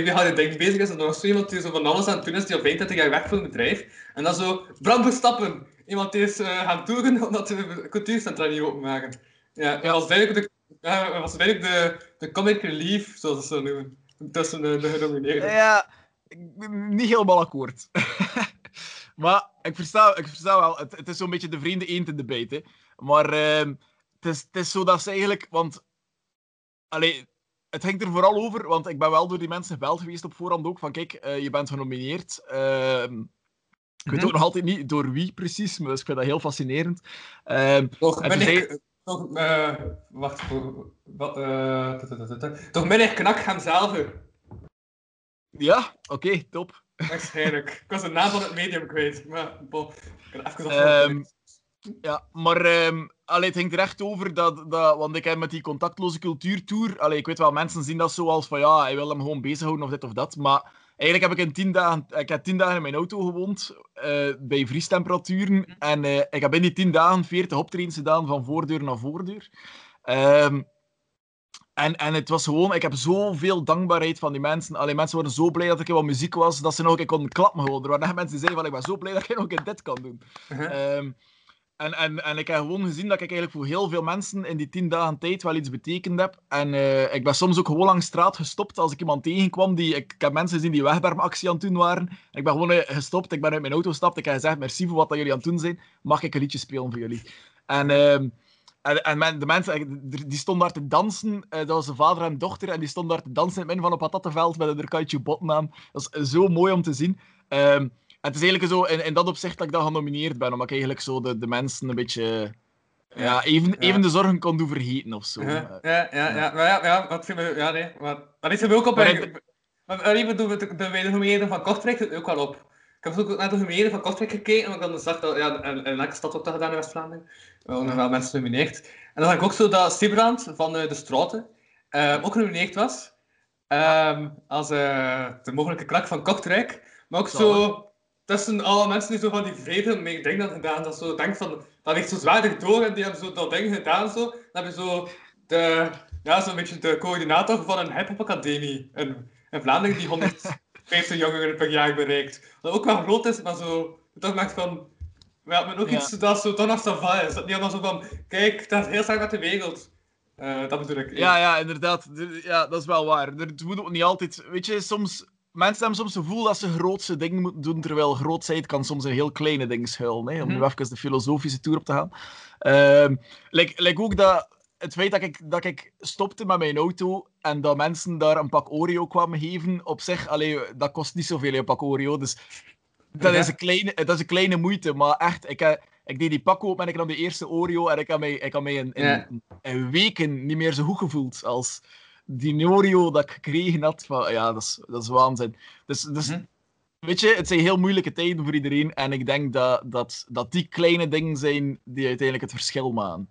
jaar denk bezig is. En dan nog zo iemand die zo van alles aan het doen is, die al 25 jaar werkt voor een bedrijf. En dan zo, Bram Verstappen. Iemand die is gaan toeren omdat de cultuurcentra niet openmaken. Ja, was duidelijk de, ja, was duidelijk de, de comic relief, zoals ze dat noemen. Tussen de, de genomineerden. Ja, ik ben niet helemaal akkoord. maar ik versta, ik versta wel, het, het is zo'n beetje de vreemde eend in de bijt. Hè. Maar ehm, het, is, het is zo dat ze eigenlijk... Want, allee, het hangt er vooral over, want ik ben wel door die mensen gebeld geweest op voorhand ook, van kijk, eh, je bent genomineerd. Ehm, ik weet Mhm. ook nog altijd niet door wie precies, maar dus ik vind dat heel fascinerend. Ehm, Toch En ben ik... Toch, eh, wacht, wat, eh, tut. toch ik knak gaan zelf. ja, oké, top. Waarschijnlijk. ik was de naam van het medium kwijt. Maar, bon, ik kan even Ehm, ja, maar allee, het hangt er echt over dat, dat... Want ik heb met die contactloze cultuurtour... Allee, ik weet wel, mensen zien dat zo als van ja, hij wil hem gewoon bezighouden of dit of dat. Maar eigenlijk heb ik in tien dagen... Ik heb tien dagen in mijn auto gewoond, eh, bij vriestemperaturen. En eh, ik heb in die tien dagen 40 optredens gedaan, van voordeur naar voordeur. Ehm, en, en het was gewoon... Ik heb zoveel dankbaarheid van die mensen. Allee, mensen waren zo blij dat ik in wat muziek was, dat ze nog een keer konden klappen gewoon. Er waren echt mensen die zeiden van, ik ben zo blij dat ik nog een keer dit kan doen. Uh-huh. Ehm, En, en, en ik heb gewoon gezien dat ik eigenlijk voor heel veel mensen in die tien dagen tijd wel iets betekend heb. En eh, ik ben soms ook gewoon langs straat gestopt als ik iemand tegenkwam. Die, ik, ik heb mensen gezien die wegbermactie aan het doen waren. Ik ben gewoon eh, gestopt, ik ben uit mijn auto gestapt. Ik heb gezegd, merci voor wat dat jullie aan het doen zijn. Mag ik een liedje spelen voor jullie? En, ehm, en, en de mensen eh, die stonden daar te dansen. dat was een vader en dochter. En die stonden daar te dansen in het midden van een patattenveld met een Erkaitje botnaam. Dat is zo mooi om te zien. Ehm, het is eigenlijk zo in, in dat opzicht dat ik dan genomineerd ben, omdat ik eigenlijk zo de, de mensen een beetje ja, even, Ja. even de zorgen kon doen vergeten of zo. Ja, ja, ja, ja. Maar ja, ja, wat vind ik... Ja, nee. Maar, dat is er ook op... Maar Maar, even doen we de, de van Kortrijk er ook wel op. Ik heb ook naar de gemeenten van Kortrijk gekeken, omdat ik dan zag dat... Ja, en, en elke stad ook dat gedaan in West-Vlaanderen. Wel, nog wel mensen genomineerd. En dan zag ik ook zo dat Sibrand van eh, de Straten eh, ook genomineerd was. Ehm, als eh, de mogelijke krak van Kortrijk. Maar ook zo... Tussen alle mensen die zo van die vrede mee dingen hebben gedaan, dat zo denkt van, dat ligt zo zwaardig door en die hebben zo dat ding gedaan zo. Dan heb je zo de, ja, zo'n beetje de coördinator van een hip-hop academie in, in Vlaanderen die 150 jongeren per jaar bereikt. Wat ook wel groot is, maar zo, toch maakt van, ja, maar ook Ja. iets dat zo toch nog zo van is. Dat niet allemaal zo van, kijk, dat is heel sterk met de wereld. Eh, dat bedoel ik. Ja, ja, inderdaad. Er- Ja, dat is wel waar. Het moet ook niet altijd... Weet je, soms... Mensen hebben soms het gevoel dat ze grootste dingen moeten doen, terwijl grootheid kan soms in heel kleine dingen schuilen. Hè, om nu Mhm. even de filosofische tour op te gaan. Like, like ook dat... Het feit dat ik, dat ik stopte met mijn auto en dat mensen daar een pak Oreo kwamen geven, op zich, allee, dat kost niet zoveel, een pak Oreo. Dus dat is, een kleine, dat is een kleine moeite, maar echt, ik, heb- ik deed die pak open en ik nam de eerste Oreo en ik had mij, ik had mij in, in weken niet meer zo goed gevoeld als die Oreo dat ik gekregen had. Van, ja, dat is, dat is waanzin. Dus, dus Mhm. weet je, het zijn heel moeilijke tijden voor iedereen en ik denk dat, dat, dat die kleine dingen zijn die uiteindelijk het verschil maken.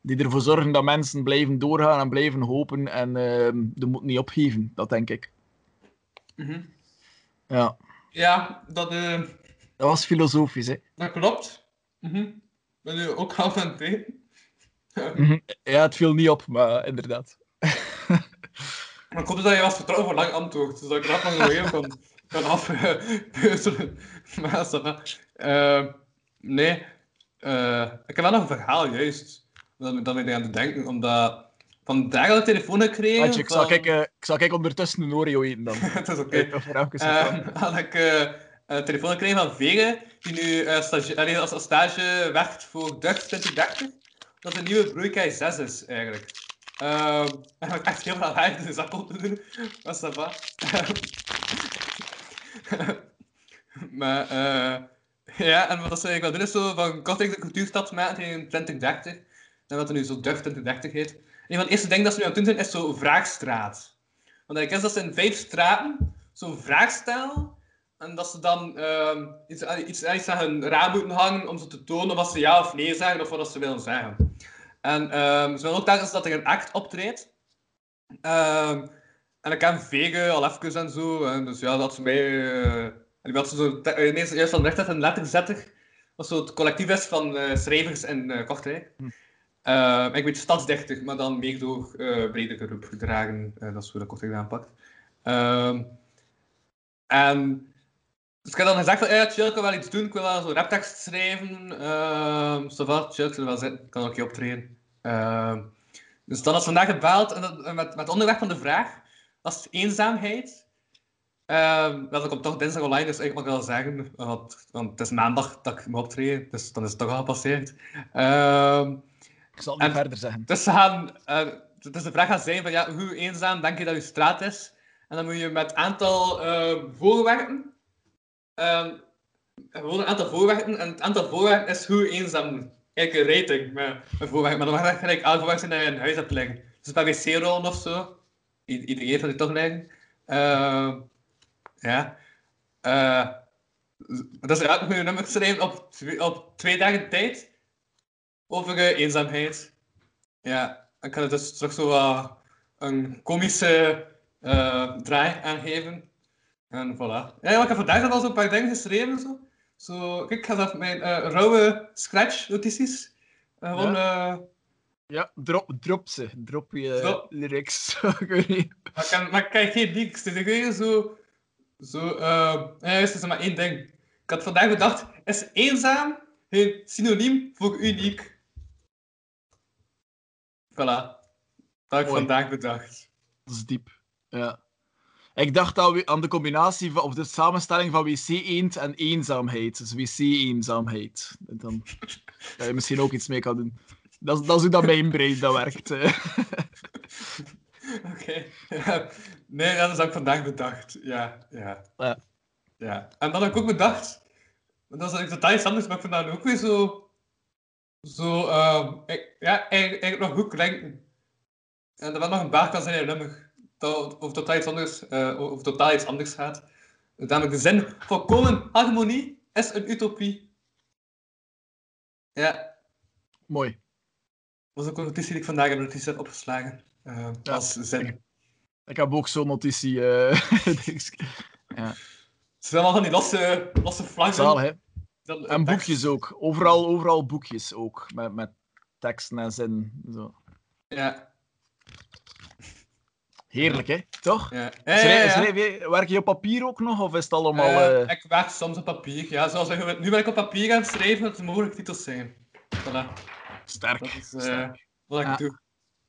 Die ervoor zorgen dat mensen blijven doorgaan en blijven hopen en ehm de moed niet opgeven. Dat denk ik. Mhm. Ja, Ja, dat, eh, dat was filosofisch, hè. dat klopt. Mhm. Ben je ook al van het weten? Mhm. Ja, het viel niet op, maar inderdaad. Maar ik hoop dat je was vertrouwen voor lang antwoord, dus dat ik dat nog even kan, kan afpeuzelen. maar. Eh, nee, Eh, ik heb wel nog een verhaal, juist. Dat, dat ik aan het denken, omdat vandaag ik een telefoon gekregen. Watje, ik, zal van- kijken, ik zal kijken ondertussen een Oreo eten dan. Het is oké. Even voor even Eh, had ik eh, een telefoon gekregen van Vege, die nu eh, stage, allee, als, als stage werkt voor Dutch 2030. Dat een nieuwe broeikei 6 is, eigenlijk. En de zak op te doen. Maar ça va. maar, eh ja, en wat ze ik wil doen is zo van Kortrijk de cultuurstad maken in 2030. En wat er nu zo Dutch 2030 heet. Een van de eerste dingen dat ze nu aan het doen zijn, is zo Vraagstraat. Want ik is dat ze in vijf straten zo'n vraag stellen. En dat ze dan ehm, iets, iets, iets aan hun raam moeten hangen om ze te tonen of ze ja of nee zeggen of wat ze willen zeggen. En ehm, ze willen ook telkens dat er een act optreedt. Ehm, en ik ken Vege al even en zo. En dus ja, dat ze mij... eh, en ze zo eh, ineens juist van recht een letterzetter. Wat zo het collectief is van eh, schrijvers in eh Kortrijk. Hm. Eh, ik weet stadsdichter, maar dan meer door eh brede groep gedragen. Dat is hoe dat Kortrijk aanpakt. Ehm, en dus ik heb dan gezegd van, ja, chill, ik wil wel iets doen. Ik wil wel zo'n raptekst schrijven. Ehm so va, chill, ik wil wel zitten. Ik kan ook je optreden. Ehm, dus dan had ze vandaag gebeld en dat, met, met het onderwerp van de vraag was eenzaamheid. Ehm wel, dat komt toch dinsdag online, dus ik mag wel zeggen, want, want het is maandag dat ik moet optreden, dus dan is het toch al gepasseerd. Ik zal het niet verder zeggen. dus, gaan, dus de vraag gaat zijn van, ja, hoe eenzaam denk je dat je straat is? En dan moet je met aantal eh, voorwerpen, ehm, gewoon een aantal voorwerpen, en het aantal voorwerpen is hoe eenzaam. Eigenlijk een rating met een voorwerp, maar dan mag dat gelijk voorwerp zijn dat je in huis hebt. Dus bij wc-rollen of zo, iedereen heeft dat die toch liggen. Ehm, ja. Dus ja, ik moet je nummer schrijven op, op twee dagen tijd over eenzaamheid. Ja, ik kan het dus terug zo een komische eh, draai aangeven. En voilà. Ja, ik heb vandaag al zo een paar dingen geschreven. Zo. Zo, kijk, ik ga dat mijn eh, rauwe scratch-notities. eh, gewoon, eh, Ja, drop, drop ze. Drop je Drop. lyrics. maar, ik kan, maar ik krijg geen. Dus ik weet zo... Zo, ja, er is maar één ding. Ik had vandaag bedacht, is eenzaam geen synoniem voor uniek. Voilà. Dat ik Mooi. vandaag bedacht. Dat is diep. Ja. Ik dacht dat we aan de combinatie van, of de samenstelling van wc-eend en eenzaamheid. Dus wc-eenzaamheid. En Dan dat je misschien ook iets mee kan doen. Dat, is- dat is hoe dat mijn brein dat werkt. Oké. Nee, dat heb ik vandaag bedacht. Ja, ja. Ja. ja. En dan heb ik ook bedacht, dat is eigenlijk totaal iets anders, maar ik vind dat ook weer zo, zo ehm, ik- ja, eigenlijk, eigenlijk nog goed klinken. En dat wel nog een baag kan zijn in. Dat, of totaal iets anders, eh, of totaal iets anders gaat. Namelijk de zin, volkomen harmonie is een utopie. Ja, Mooi. dat was ook een notitie die ik vandaag in de notitie heb opgeslagen. eh, Ja, als zin. Ik heb ook zo'n notitie. eh dings. Ze zijn al van die losse, losse vlaggen. Zaal, hè. Dan- En tekst. boekjes ook. Overal, overal boekjes ook. Met, met teksten en zin. Zo. Ja, Heerlijk, hè? Toch? ja. ja, ja, Schrijf, ja. schrijf werk je op papier ook nog? Of is het allemaal... Eh, eh, Ik werk soms op papier. Ja, zoals ik, nu ben ik op papier aan het schrijven dat er mogelijk titels zijn. Voilà, sterk. dat is eh, sterk. wat ik Ja. doe.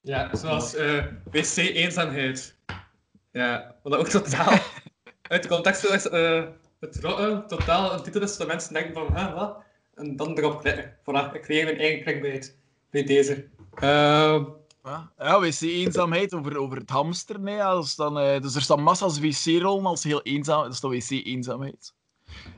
Ja, zoals eh, wc-eenzaamheid. Ja, wat ook totaal uit de context is eh, het rotte, totaal een titel is dat mensen denken van, hè, wat? En dan erop klikken. Voilà, ik creëer mijn eigen clickbait bij deze. Ehm Ja, ja wc-eenzaamheid over, over het hamsteren. Hè. Als dan, eh, dus er staan massa's wc-rollen als heel eenzaam. Dat is dan wc-eenzaamheid.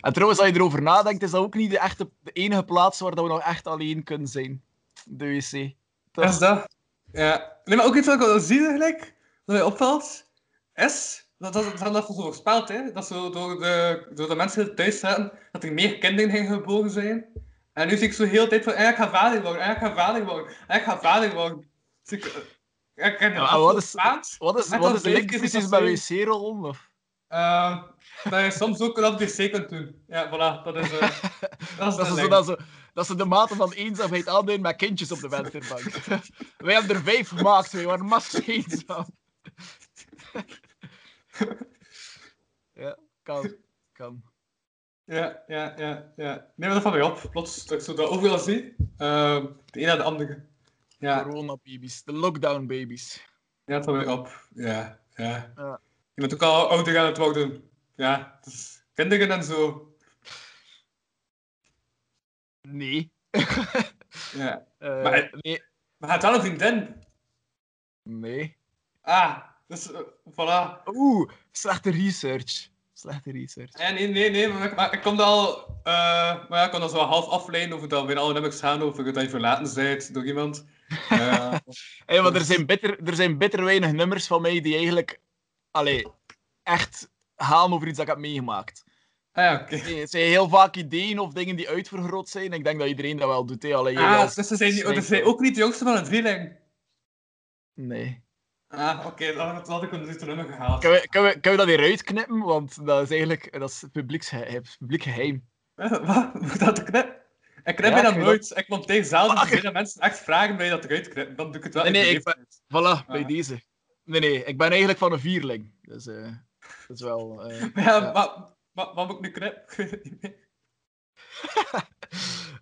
En trouwens, als je erover nadenkt, is dat ook niet de, echte, enige plaats waar we nog echt alleen kunnen zijn. De wc. Dat is dat. Ja. Nee, maar ook iets wat ik wel zie eigenlijk, dat mij opvalt, is dat dat, dat, dat zo voorspeld, hè. Dat zo door de, door de mensen die thuis zaten, dat er meer kinderen gingen geboren zijn. En nu zie ik zo heel de tijd van, eh, ik ga vader worden, eh, ik ga vader worden, eh, ik ga vader worden. Ik, ken Ja, wat is- maand, Wat is, wat is de link precies bij wc-rollen? Of? eh, dat je soms ook dat wc kunt doen. Ja, voilà, dat is, eh, dat is Dat ze, dat, ze, dat ze de mate van eenzaamheid aanduiden met kindjes op de vensterbank. Wij hebben er vijf gemaakt, wij waren massa eenzaam. ja, kan. kan. Ja, ja, ja, ja. Nee, maar dat valt mij op. Plots, dat ik zo dat overal zie. Ehm, de een na de andere. Ja, Corona-babies, de lockdown-babies. ja, dat valt mij op. Ja, ja. Ja. Je bent ook al ouder aan het worden. Ja, dus kinderen en zo. Nee. Ja. Eh, Maar- nee. Maar het wel een vriendin. Nee. Ah, dus eh, voilà. Oeh, slechte research. Slechte research. Ja, nee, nee, nee, maar ik, maar ik kon al... eh, maar ja, ik kon dat zo half afleiden over dat we in alle nummers gaan over dat je verlaten bent door iemand. Eh, Hey, maar er zijn, bitter, er zijn bitter weinig nummers van mij die eigenlijk allee, echt gaan over iets dat ik heb meegemaakt. ah ja, oké. Nee, het zijn heel vaak ideeën of dingen die uitvergroot zijn. Ik denk dat iedereen dat wel doet. Hè. Allee, Ah, als dus ze zijn, niet- zijn ook niet de jongste van een drieling. Nee. Ah, oké, dan had- dan had ik een dit nummer gehaald. Kunnen we, kunnen, we, kunnen we dat eruit knippen? Want dat is eigenlijk dat is publiek geheim. Eh, Wat? Moet dat knip? Ik knip Ja, weet nooit. Ik zelf Ah, dus dat mensen echt vragen mij dat eruit knippen. Dan doe ik het wel. Nee, nee, ik beleefdheid. Voilà, bij Ah. deze. Nee, nee, ik ben eigenlijk van een vierling. Dus eh, dat is wel... eh, Maar ja, ja. Maar, maar, wat moet ik nu knippen? Ik weet het niet meer.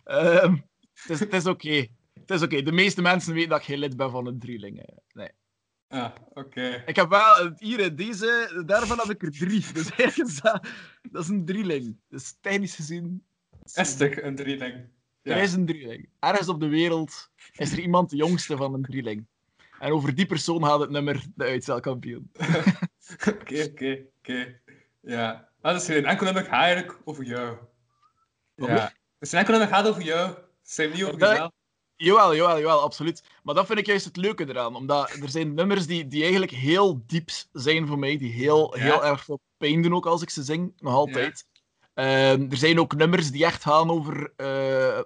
Ehm, het is, het is oké. Het is oké. De meeste mensen weten dat ik geen lid ben van een drieling. eh. Nee. Ah, oké. Ik heb wel... eh, Hier, eh, deze... Daarvan heb ik er drie. Dus eigenlijk is dat, dat is een drieling. Dus technisch gezien... Is een drieling? Er is een drieling. Ergens op de wereld is er iemand de jongste van een drieling. En over die persoon gaat het nummer de uitcelkampioen. Oké, oké, oké. Ja. Ah, dus een enkel nummer gaat eigenlijk over jou. Wat Ja. Dus een enkel nummer gaat over jou. Het zijn niet over Dat- jezelf. Jawel, jawel, jawel, absoluut. Maar dat vind ik juist het leuke eraan. Omdat er zijn nummers die, die eigenlijk heel diep zijn voor mij. Die heel, Ja. heel erg veel pijn doen ook als ik ze zing. Nog altijd. Ehm, er zijn ook nummers die echt gaan over... eh,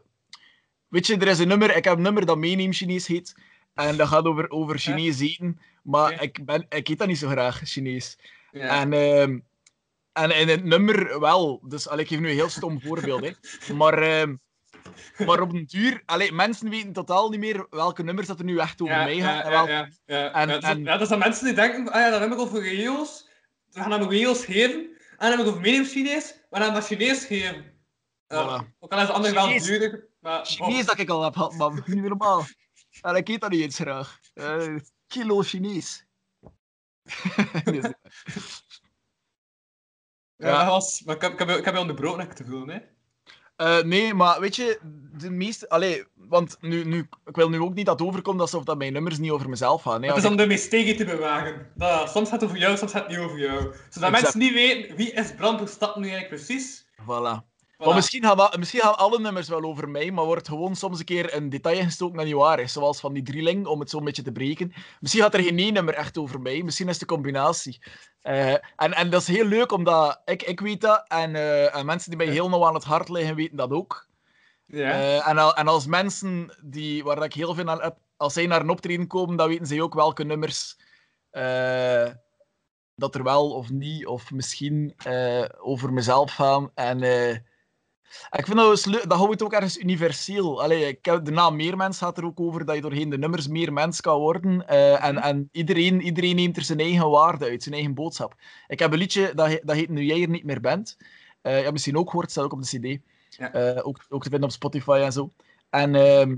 Weet je, er is een nummer... Ik heb een nummer dat Meeneem Chinees heet. En dat gaat over, over Chinees eten. Maar ik, ben, ik eet dat niet zo graag, Chinees. En, ehm, en in het nummer wel. Dus allee, ik geef nu een heel stom voorbeeld. Hè. Maar, ehm, maar op een duur... Allee, mensen weten totaal niet meer welke nummers dat er nu echt over ja, mij gaan. ja, ja, welke- ja, ja. en- ja, dat is- en- ja, dat zijn mensen die denken, ah ja, dat nummer over Reels. We gaan hem Reels geven. En dan heb ik over medium Chinees, maar dan maar Chinees geven. Eh, Voilà. Ook al is het andere wel duurder. Maar, Chinees dat ik al heb gehad, man. Niet normaal. En ik eet dat niet eens graag. Eh, kilo Chinees. Nee, ja, ja. dat was, maar ik heb, ik heb, ik heb je onderbroken, heb ik te veel, hè? Eh, nee, maar weet je, de meeste... Allee, want nu, nu, ik wil nu ook niet dat het overkomt alsof dat mijn nummers niet over mezelf gaan. Hè. Het is ik- om de mysterie te bewagen. Dat, soms gaat het over jou, soms gaat het niet over jou. Zodat Exact. mensen niet weten wie is Bram Verstappen nu eigenlijk precies. Voilà. Voilà. Maar misschien gaan, misschien gaan alle nummers wel over mij, maar wordt gewoon soms een keer een detail ingestoken dat niet waar is. Zoals van die drieling, om het zo een beetje te breken. Misschien gaat er geen één nummer echt over mij, misschien is het de combinatie. Eh, en, en dat is heel leuk, omdat ik, ik weet dat, en, eh, en mensen die mij heel nauw aan het hart liggen, weten dat ook. Ja. Eh, en, en als mensen die, waar ik heel veel aan heb, als zij naar een optreden komen, dan weten ze ook welke nummers eh, dat er wel of niet, of misschien eh, over mezelf gaan. En ik vind dat, dat houdt ook ergens universeel. Allee, ik de naam meer mens gaat er ook over dat je doorheen de nummers meer mens kan worden. en en iedereen, iedereen neemt er zijn eigen waarde uit, zijn eigen boodschap. Ik heb een liedje dat, dat heet Nu jij er niet meer bent. Je hebt misschien ook gehoord, staat ook op de CD. Ja. Eh, ook, ook te vinden op Spotify en zo. En ehm,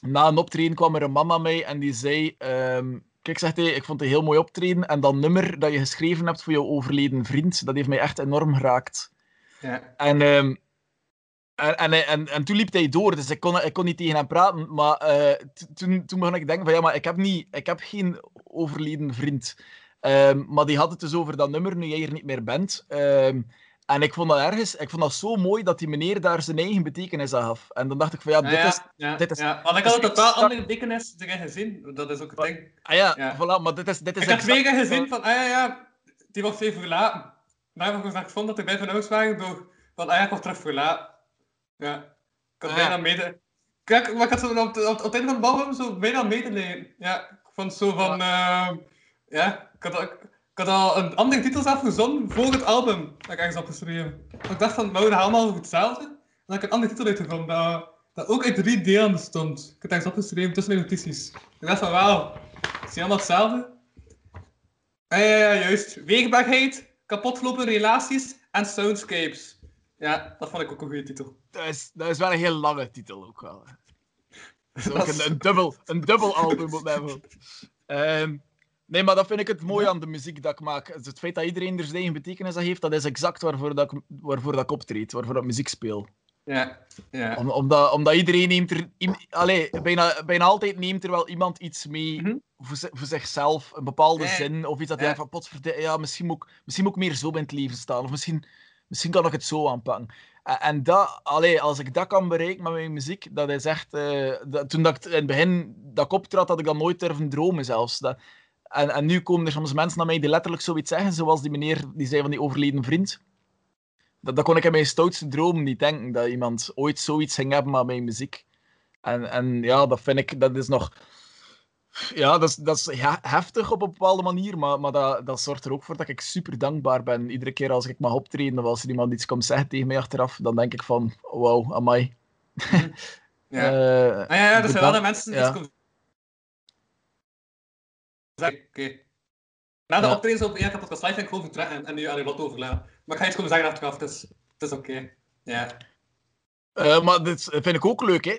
na een optreden kwam er een mama mee en die zei: ehm, Kijk, zegt hij, ik vond het een heel mooi optreden. En dat nummer dat je geschreven hebt voor jouw overleden vriend, dat heeft mij echt enorm geraakt. ja. En, ehm, en, en, en, en toen liep hij door, dus ik kon, ik kon niet tegen hem praten. Maar eh, toen, toen begon ik denken van ja, maar ik heb, niet, ik heb geen overleden vriend. Maar die had het dus over dat nummer, nu jij er niet meer bent. En ik vond dat ergens, ik vond dat zo mooi dat die meneer daar zijn eigen betekenis aan gaf. En dan dacht ik van ja, dit ja, is... ja, dit is- ja. Want ik had een totaal andere betekenis erin gezien. Dat is ook het ding. Ah ja, voilà, maar dit is, dit is Ik had exact- twee keer gezien van, ah ja, ja, die was even verlaten. Maar ik vond dat hij bij van waren door van, ah ja, ik was terug verlaten. Ja. Ik had Ah, bijna mede... Kijk, maar ik had zo op, de- op, op het einde van de bal zo bijna medelijden. Ja, ik vond zo van, ja, ja ik, had, al- ik, had al een andere titel zelf verzonnen voor het album dat ik ergens had geschreven. Maar ik dacht van, we houden allemaal over hetzelfde. En dan heb ik een andere titel uitgevonden dat, dat ook uit drie delen bestond. Ik had ergens opgeschreven tussen de notities. Ik dacht van, wauw, is die allemaal hetzelfde? Ja, ja, ja, juist. Weerbaarheid, kapotgelopen relaties en soundscapes. Ja, dat vond ik ook een goede titel. Dat is, dat is wel een heel lange titel ook wel. hè. Dat is ook Dat is- een, een, dubbel, een dubbel album op wel. Nee, maar dat vind ik het mooie aan de muziek dat ik maak. Het feit dat iedereen er zijn eigen betekenis aan heeft, dat is exact waarvoor, dat ik, waarvoor dat ik optreed, waarvoor dat ik muziek speel. Ja, ja. Om, omdat, omdat iedereen neemt er... Allee, bijna, bijna altijd neemt er wel iemand iets mee Mhm. voor, zi- voor zichzelf. Een bepaalde Ja. zin. Of iets dat Ja. hij denkt van, potverdikke, ja, misschien moet, ik, misschien moet ik meer zo in het leven staan. Of misschien, misschien kan ik het zo aanpakken. En, en dat, allee, als ik dat kan bereiken met mijn muziek, dat is echt... eh, dat, toen dat ik in het begin dat ik optrad, had ik dat nooit durven dromen zelfs. Dat, en, en nu komen er soms mensen naar mij die letterlijk zoiets zeggen, zoals die meneer die zei van die overleden vriend. Dat, dat kon ik in mijn stoutste droom niet denken, dat iemand ooit zoiets ging hebben met mijn muziek. En, en ja, dat vind ik, dat is nog... Ja, dat is, dat is heftig op een bepaalde manier, maar, maar dat, dat zorgt er ook voor dat ik super dankbaar ben. Iedere keer als ik mag optreden of als er iemand iets komt zeggen tegen mij achteraf, dan denk ik van, wauw, amai. ja. Eh, Ah, ja, ja, er zijn wel de mensen die ja. iets komen zeggen. Oké. Na de Ja. optredens op live ga ik gewoon vertrekken en, en nu aan je lot overlaten. Maar ik ga iets komen zeggen achteraf, het is, het is oké. Ja. Eh, maar dit vind ik ook leuk, hè.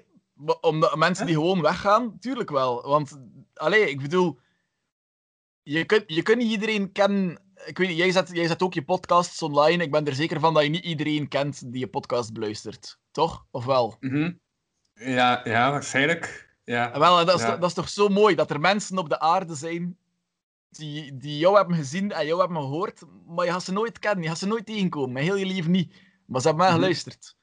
Omdat mensen die gewoon weggaan, tuurlijk wel. Want, allee, ik bedoel... Je kunt, je kunt niet iedereen kennen... Ik weet niet, jij zet, jij zet ook je podcasts online. Ik ben er zeker van dat je niet iedereen kent die je podcast beluistert. Toch? Of wel? Mhm. Ja, ja, waarschijnlijk. Ja. En wel, en dat, is, Ja. dat is toch zo mooi, dat er mensen op de aarde zijn die, die jou hebben gezien en jou hebben gehoord, maar je gaat ze nooit kennen, je gaat ze nooit tegenkomen, heel je leven niet. Maar ze hebben mij geluisterd.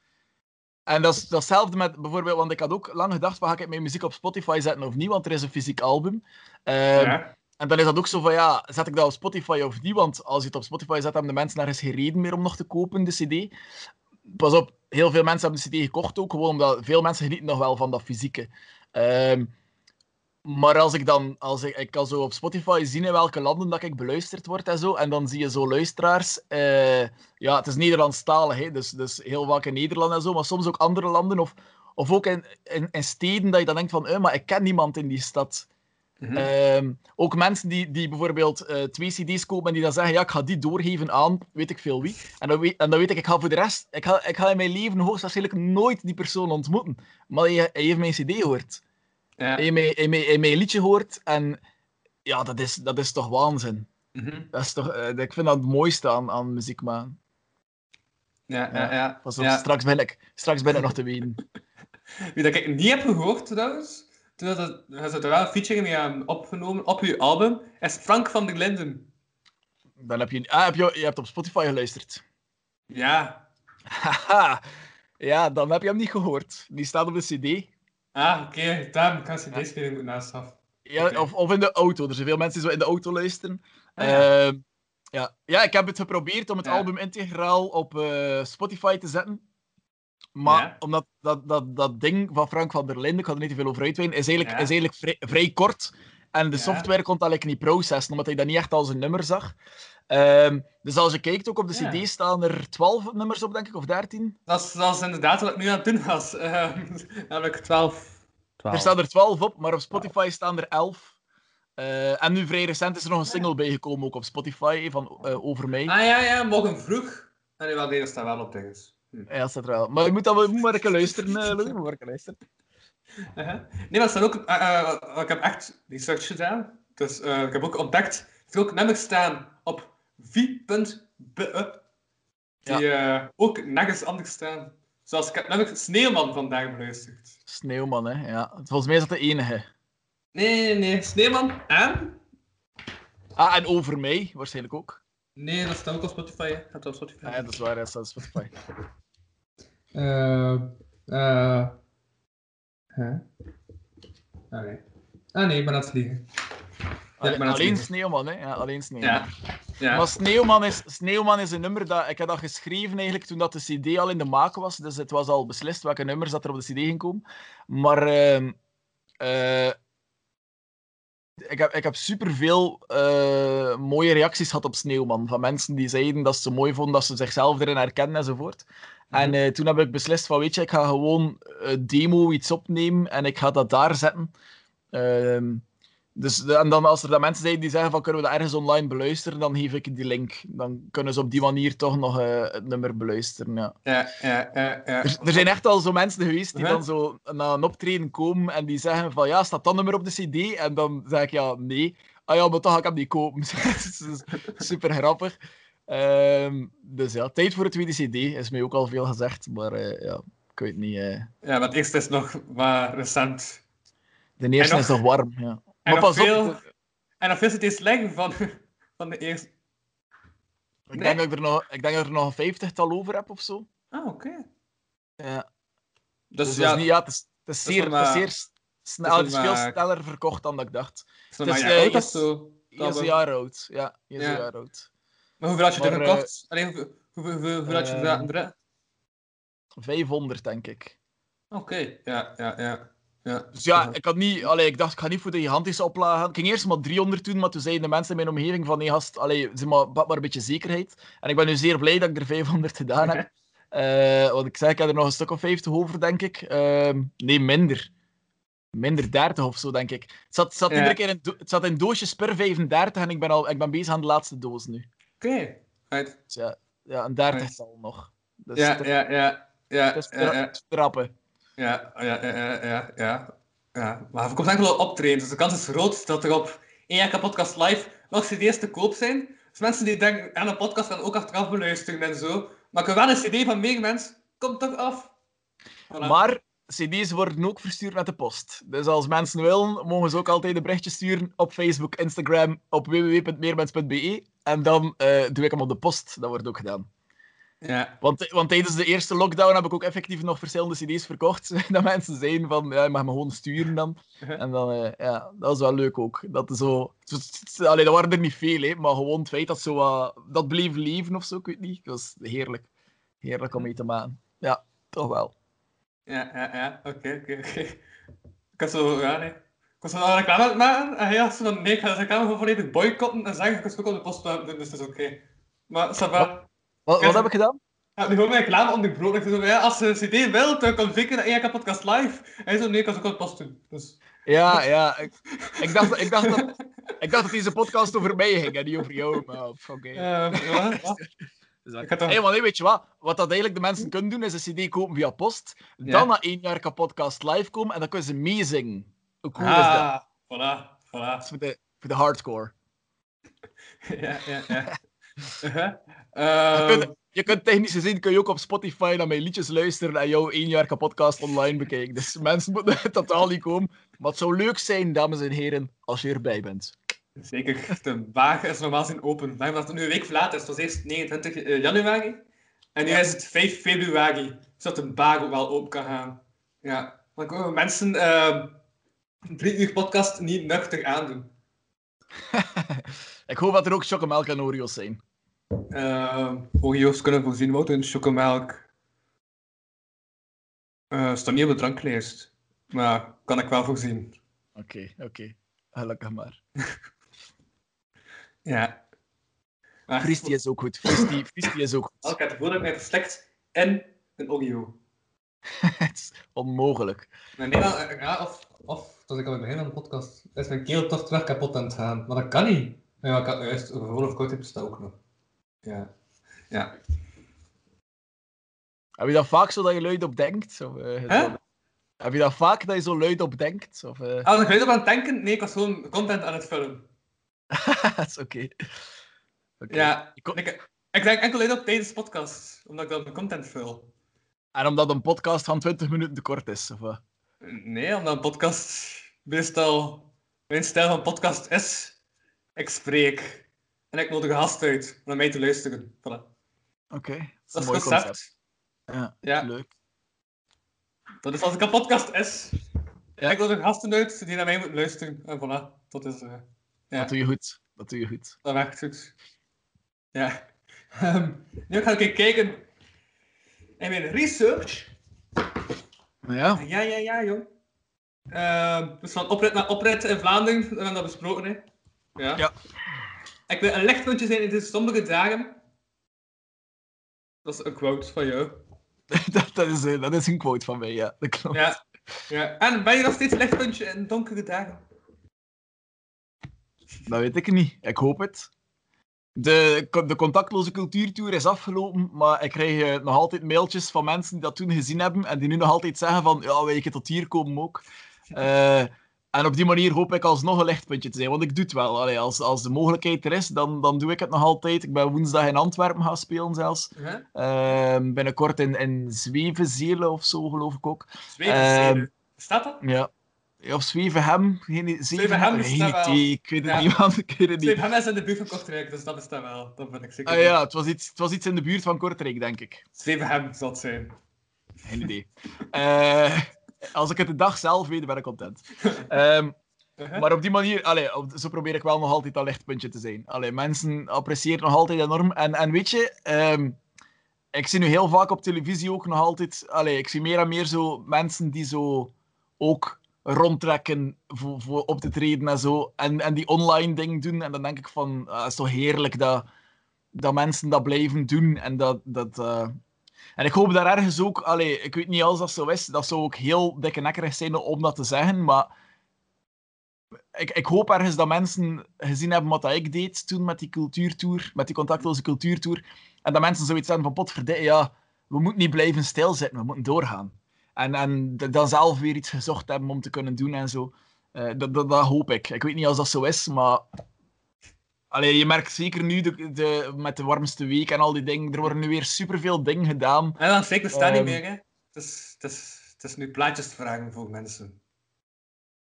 En dat is dat is hetzelfde met bijvoorbeeld, want ik had ook lang gedacht, van, ga ik mijn muziek op Spotify zetten of niet, want er is een fysiek album. Ehm, ja. En dan is dat ook zo van, ja, zet ik dat op Spotify of niet? Want als je het op Spotify zet, hebben de mensen nergens geen reden meer om nog te kopen, de cd. Pas op, heel veel mensen hebben de cd gekocht ook, gewoon omdat veel mensen genieten nog wel van dat fysieke. Ehm, maar als ik dan, als ik, kan zo op Spotify zien in welke landen dat ik beluisterd word en zo, en dan zie je zo luisteraars, eh, ja, het is Nederlandstalig, hè, dus, dus heel vaak in Nederland en zo, maar soms ook andere landen, of, of ook in, in, in steden dat je dan denkt van, eh, maar ik ken niemand in die stad. Mhm. Ehm, ook mensen die, die bijvoorbeeld eh, twee cd's kopen en die dan zeggen, ja, ik ga die doorgeven aan weet ik veel wie. En dan weet, en dan weet ik, ik ga voor de rest, ik ga, ik ga in mijn leven hoogstwaarschijnlijk nooit die persoon ontmoeten. Maar hij, hij heeft mijn cd gehoord. Ja. Hij heeft mijn, hij mijn, hij mijn liedje gehoord en ja, dat is, dat is toch waanzin. Mhm. Dat is toch, eh, ik vind dat het mooiste aan, aan muziek maken. Ja, ja, ja. Pas op, ja. straks, ben ik, straks ben ik nog te weten. Wie dat ik niet heb gehoord trouwens, toen dat, dat ze er wel een featuring mee hebben opgenomen op uw album, is Frank van der Linden. Dan heb je, ah, heb je, je hebt op Spotify geluisterd. Ja. Haha. Ja, dan heb je hem niet gehoord. Die staat op de CD. Ah, oké. Daarom kan ze deze speling moeten naast af. Ja, of, of in de auto. Er zijn veel mensen die zo in de auto luisteren. Ah, ja. Ehm, ja. ja, ik heb het geprobeerd om het Ja. album integraal op eh, Spotify te zetten. Maar Ja. omdat dat, dat, dat ding van Frank van der Linden, ik ga er niet te veel over uitweiden, is eigenlijk, Ja. is eigenlijk vrij, vrij kort. En de Ja. software kon dat eigenlijk niet processen, omdat hij dat niet echt als een nummer zag. Ehm, dus als je kijkt, ook op de Ja. CD staan er 12 nummers op, denk ik, of 13. Dat is, dat is inderdaad wat ik nu aan het doen was. Ehm, namelijk 12. Er staan er 12 op, maar op Spotify staan er 11. Eh, en nu vrij recent is er nog een single bijgekomen, ook op Spotify, van eh, Over Mij. Ah ja, ja, morgen vroeg. En wel, nee, dat staat wel op dinges. Ja, dat staat er wel. Maar je moet, je moet maar een keer luisteren, eh, Louis. Moet maar een keer luisteren. Uh-huh. Nee, maar staan ook... eh, eh, ik heb echt research gedaan. Dus ik heb ook ontdekt dat er ook nummers staan op vi.be. Die ook nergens anders staan. Zoals ik heb namelijk Sneeuwman vandaag beluisterd. Sneeuwman, hè. Ja. Volgens mij is dat de enige. Nee, nee, nee. Sneeuwman en... Ah, en Over Mij, waarschijnlijk ook. Nee, dat staat ook op Spotify. hè. Dat staat op Spotify. Ah, ja, dat is waar, dat staat op Spotify. Eh... eh Huh? Ah, nee. Ah, nee, ik ben. Ja, ben aan het alleen. Sneeuwman, hè. Ja, alleen Sneeuwman. Ja. Ja. Maar Sneeuwman is, Sneeuwman is een nummer dat... Ik heb dat geschreven eigenlijk toen dat de cd al in de maak was. Dus het was al beslist welke nummers dat er op de cd ging komen. Maar... ehm, eh, ik heb, ik heb superveel eh, mooie reacties gehad op Sneeuwman. Van mensen die zeiden dat ze mooi vonden, dat ze zichzelf erin herkennen enzovoort. En eh, toen heb ik beslist van, weet je, ik ga gewoon eh, demo iets opnemen en ik ga dat daar zetten. Ehm, dus, de- en dan als er dan mensen zijn die zeggen van, kunnen we dat ergens online beluisteren, dan geef ik die link. Dan kunnen ze op die manier toch nog eh, het nummer beluisteren, ja. Ja, ja, ja, ja. Er, er zijn echt al zo mensen geweest die dan zo naar een optreden komen en die zeggen van, ja, staat dat nummer op de cd? En dan zeg ik, ja, nee. Ah ja, maar toch ga ik hem niet kopen. Super grappig. Ehm, dus ja, tijd voor de tweede cd is mij ook al veel gezegd, maar eh, ja, ik weet niet. eh. Ja, want eerst is nog maar recent. De eerste nog- is nog warm, ja. En Maar pas veel... op, En dan veel het eens leggen van, van de eerste... ik denk, dat ik, er nog, ik denk dat ik er nog een vijftigtal over heb of zo. Ah, oké. Ja. Dus, Dus, ja, dat is niet, ja, het is, het is is zeer, het is maar- zeer snel, het is veel maar- sneller verkocht dan dat ik dacht. is het maar is, een jaar eh, oud of is- zo. Je is een jaar oud. Ja, je is Ja. een jaar oud. Maar hoeveel had je er Maar, gekocht? Allee, hoeveel, hoeveel, hoeveel, hoeveel had je er erin? 500, denk ik. Oké, ja, ja, ja. Ja. Dus ja, ik had niet, allee, ik dacht, ik ga niet voor de gigantische oplagen gaan. Ik ging eerst maar 300 doen, maar toen zeiden de mensen in mijn omgeving van, nee gast, allee, zeg maar, pak maar een beetje zekerheid. En ik ben nu zeer blij dat ik er 500 gedaan heb. Eh, want ik zeg, ik heb er nog een stuk of 50 over, denk ik. Ehm, nee, minder. Minder 30 of zo, denk ik. Het zat, zat, Ja. iedere keer in, het zat in doosjes per 35 en ik ben, al, ik ben bezig aan de laatste doos nu. Oké. Right. Dus ja, ja een dertigtal nog. Dus Ja, ja, ja. Ja, ja, het is trappen. Ja, ja, ja, ja, ja, ja. Maar er komt enkel wel optreden, dus de kans is groot dat er op één podcast live nog cd's te koop zijn. Dus mensen die denken aan een podcast gaan ook achteraf beluisteren en zo. Maar ik wil wel een cd van meer mensen, komt toch af. Maar CD's worden ook verstuurd met de post. Dus als mensen willen, mogen ze ook altijd een berichtje sturen op Facebook, Instagram, op www.meermens.be. En dan eh, doe ik hem op de post. Dat wordt ook gedaan. Ja, Want, want tijdens de eerste lockdown heb ik ook effectief nog verschillende CD's verkocht. dat mensen zeiden van, ja, je mag me gewoon sturen dan. En dan, eh, ja, dat is wel leuk ook. Dat zo... Allee, dat waren er niet veel, hè, maar gewoon het feit dat zo. Dat bleef leven of zo, ik weet niet. Dat was heerlijk. Heerlijk om mee te maken. Ja, toch wel. ja, ja, ja. Oké, oké, oké. Ik had zo, ja, nee. Ik was een reclame aan het maken en hij had zo van, nee, ik ga de reclame gewoon volledig boycotten en zeggen, ik was ook op de post doen, dus dat is oké. Maar, ça. Wat, wat heb ik gedaan? Ja, nu gewoon mijn reclame onderbroken. Ik zei zo, ja, als je een cd wilt, dan kan zeker naar EHK Podcast Live. En hij zo, nee, ik kan ze ook post doen. Dus, Ja, ja. Ik, ik, dacht, ik, dacht dat, ik dacht dat deze podcast over mij ging en niet over jou. Maar oké. eh, ja, ja. Dus dat- ik Hey, maar nee, weet je wat? Wat dat eigenlijk de mensen kunnen doen, is een cd kopen via post. Dan naar één jaar podcast live komen en dan kunnen ze meezingen. Hoe cool is dat? Ah, voilà, Dat voilà. is voor de, voor de hardcore. Ja, ja, ja. Je Ehm, kunt, je kunt technisch gezien kun je ook op Spotify naar mijn liedjes luisteren en jouw één jaar podcast online bekijken. Dus mensen moeten totaal niet komen. Maar het zou leuk zijn, dames en heren, als je erbij bent. Zeker, de wagen is normaal gezien open. Maar omdat het nu een week verlaat is, het was eerst 29 eh, januari. En nu is het 5 februari, zodat de baag ook wel open kan gaan. Ja, dan kunnen mensen een drie uur podcast niet nuchter aandoen. Ik hoop dat er ook chocomelk en Oreo's zijn. Uh, Oreo's kunnen voorzien worden in chocomelk. Eh staat niet op de dranklijst. Maar kan ik wel voorzien. Oké, oké. Gelukkig maar. Ja. Maar, is ook goed. Fristi, Fristi is ook goed. Ik heb het voordat mij verslikt in een Oreo. Het is onmogelijk. Nee, dan, eh, ja, of, of, zoals ik al begin van de podcast, is mijn keel toch terug kapot aan het gaan. Maar dat kan niet. Ja, ik had juist of koud heb dat ook nog. Ja. Ja. Heb je dat vaak zo dat je luid op denkt? Of, eh, Heb je dat vaak dat je zo luid op denkt? Of, eh, Als ik weet op aan het denken, nee, ik was gewoon content aan het vullen. dat is oké. Oké. Ja. Ik Ik, ik denk enkel uit op tijdens de podcast, omdat ik dan mijn content vul. En omdat een podcast van 20 minuten te kort is. Of? Nee, omdat een podcast meestal mijn stijl van podcast is. Ik spreek. En ik nodig een gast uit om naar mij te luisteren. Voilà. Oké, dat is Dat een is concept. concept. Ja, Ja. leuk. Dat is als ik een podcast is. Ja. Ik nodig gasten uit die naar mij moeten luisteren. En voilà, dat is... eh, ja. Dat doe je goed. Dat doe je goed. Dat werkt goed. Ja. Ehm, nu ga ik even kijken in mijn research. Ja, Ja, ja, ja, jong. Ehm, dus van oprit naar oprit in Vlaanderen, we hebben dat besproken, hè. Ja. Ja. Ik wil een lichtpuntje zijn in deze sombere dagen. Dat is een quote van jou. dat, dat, is, eh, dat is een quote van mij, ja. Dat klopt. Ja. ja. En ben je nog steeds een lichtpuntje in donkere dagen? Dat weet ik niet. Ik hoop het. De, de contactloze cultuurtour is afgelopen, maar ik krijg eh, nog altijd mailtjes van mensen die dat toen gezien hebben en die nu nog altijd zeggen van ja, wil je tot hier komen ook. Eh, en op die manier hoop ik alsnog een lichtpuntje te zijn, want ik doe het wel. Allee, als, als de mogelijkheid er is, dan, dan doe ik het nog altijd. Ik ben woensdag in Antwerpen gaan spelen zelfs. Huh? Eh, binnenkort in, in Zwevenzelen of zo, geloof ik ook. Zweven, Ehm, Staat dat? Ja. Ja, Of Zwevenhem. Geen, Zwevenhem Geen bestaat wel. idee. Ik weet het Ja. niet, man. Ik weet het niet. Zweven is in de buurt van Kortrijk, dus dat bestaat wel. Dat ben ik zeker. Ah ja, het was, iets, het was iets in de buurt van Kortrijk, denk ik. Zwevenhem zal het zijn. Geen idee. Eh, als ik het de dag zelf weet, ben ik content. Ehm, Uh-huh. maar op die manier, allee, zo probeer ik wel nog altijd dat lichtpuntje te zijn. Allee, mensen appreciëren nog altijd enorm. En, en weet je, ehm, ik zie nu heel vaak op televisie ook nog altijd... Allee, ik zie meer en meer zo mensen die zo ook rondtrekken voor, voor op te treden en zo. En, en die online ding doen. En dan denk ik van, ah, het is toch heerlijk dat, dat mensen dat blijven doen. En dat... dat eh, en ik hoop daar ergens ook, allee, ik weet niet als dat zo is, dat zou ook heel dikke nekkerig zijn om dat te zeggen, maar ik, ik hoop ergens dat mensen gezien hebben wat ik deed toen met die cultuurtour, met die contactloze cultuurtour, en dat mensen zoiets hebben van, potverdikke, ja, we moeten niet blijven stilzitten, we moeten doorgaan. En, en dan zelf weer iets gezocht hebben om te kunnen doen en zo. Eh, dat, dat, dat hoop ik. Ik weet niet als dat zo is, maar... Allee, je merkt zeker nu de, de, met de warmste week en al die dingen, er worden nu weer superveel dingen gedaan. En dan zeker staan niet Ehm. meer, hè. Het is, het, is, het is nu plaatjes te vragen voor mensen.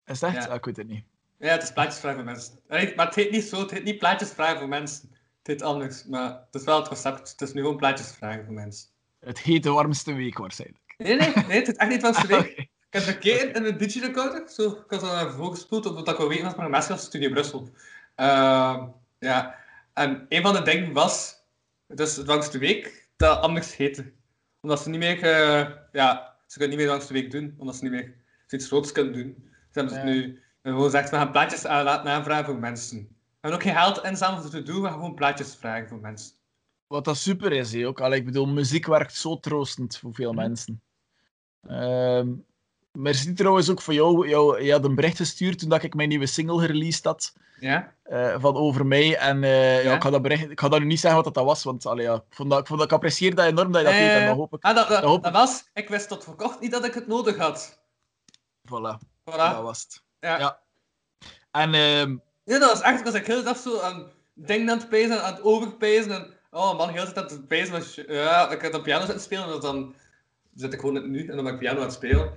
Is dat echt? Ja. Ah, ik weet het niet. Ja, het is plaatjes vragen voor mensen. Allee, Maar het heet niet zo, het heet niet plaatjes vragen voor mensen. Het heet anders, maar het is wel het concept. Het is nu gewoon plaatjes vragen voor mensen. Het heet de warmste week waarschijnlijk. Nee, nee, nee, het is echt niet van de week. Ik heb gekeken in een digirecorder, zo, ik had al naar voren gespoeld, omdat ik wil weten wat mijn les Studio Brussel. Ehm, ja, en een van de dingen was, dus het langste week, dat anders heette. Omdat ze niet meer, eh, ja, ze kunnen niet meer langs de week doen, omdat ze niet meer zoiets groots kunnen doen. Dus hebben ze Ja. nu gewoon gezegd, we gaan plaatjes aan laten aanvragen voor mensen. We hebben ook geen geld inzamelen voor te doen, we gaan gewoon plaatjes vragen voor mensen. Wat dat super is, hè, ook. Allee, ik bedoel, muziek werkt zo troostend voor veel mensen. Ehm merci trouwens ook voor jou. jou. Je had een bericht gestuurd toen dat ik mijn nieuwe single gereleased had. Ja? eh, van over mij. En eh, ja? Ja? ik, ga dat bericht, ik ga dat nu niet zeggen wat dat was, want allee, ja, ik, vond dat, ik, vond dat, ik apprecieer dat enorm dat je dat Eh, deed. En dan hoop ik... Ah, dat, dat, hoop dat was... Ik wist tot voor kort niet dat ik het nodig had. Voilà, Voilà. dat was het. Ja. Ja. En ehm, Ja, dat was echt, was ik heel dag zo aan dingen aan het pezen, aan het overpezen. En, oh man, heel tijd aan het pezen ja, ik had op piano zitten spelen, dus dan zit ik gewoon nu en dan ben ik piano aan het spelen.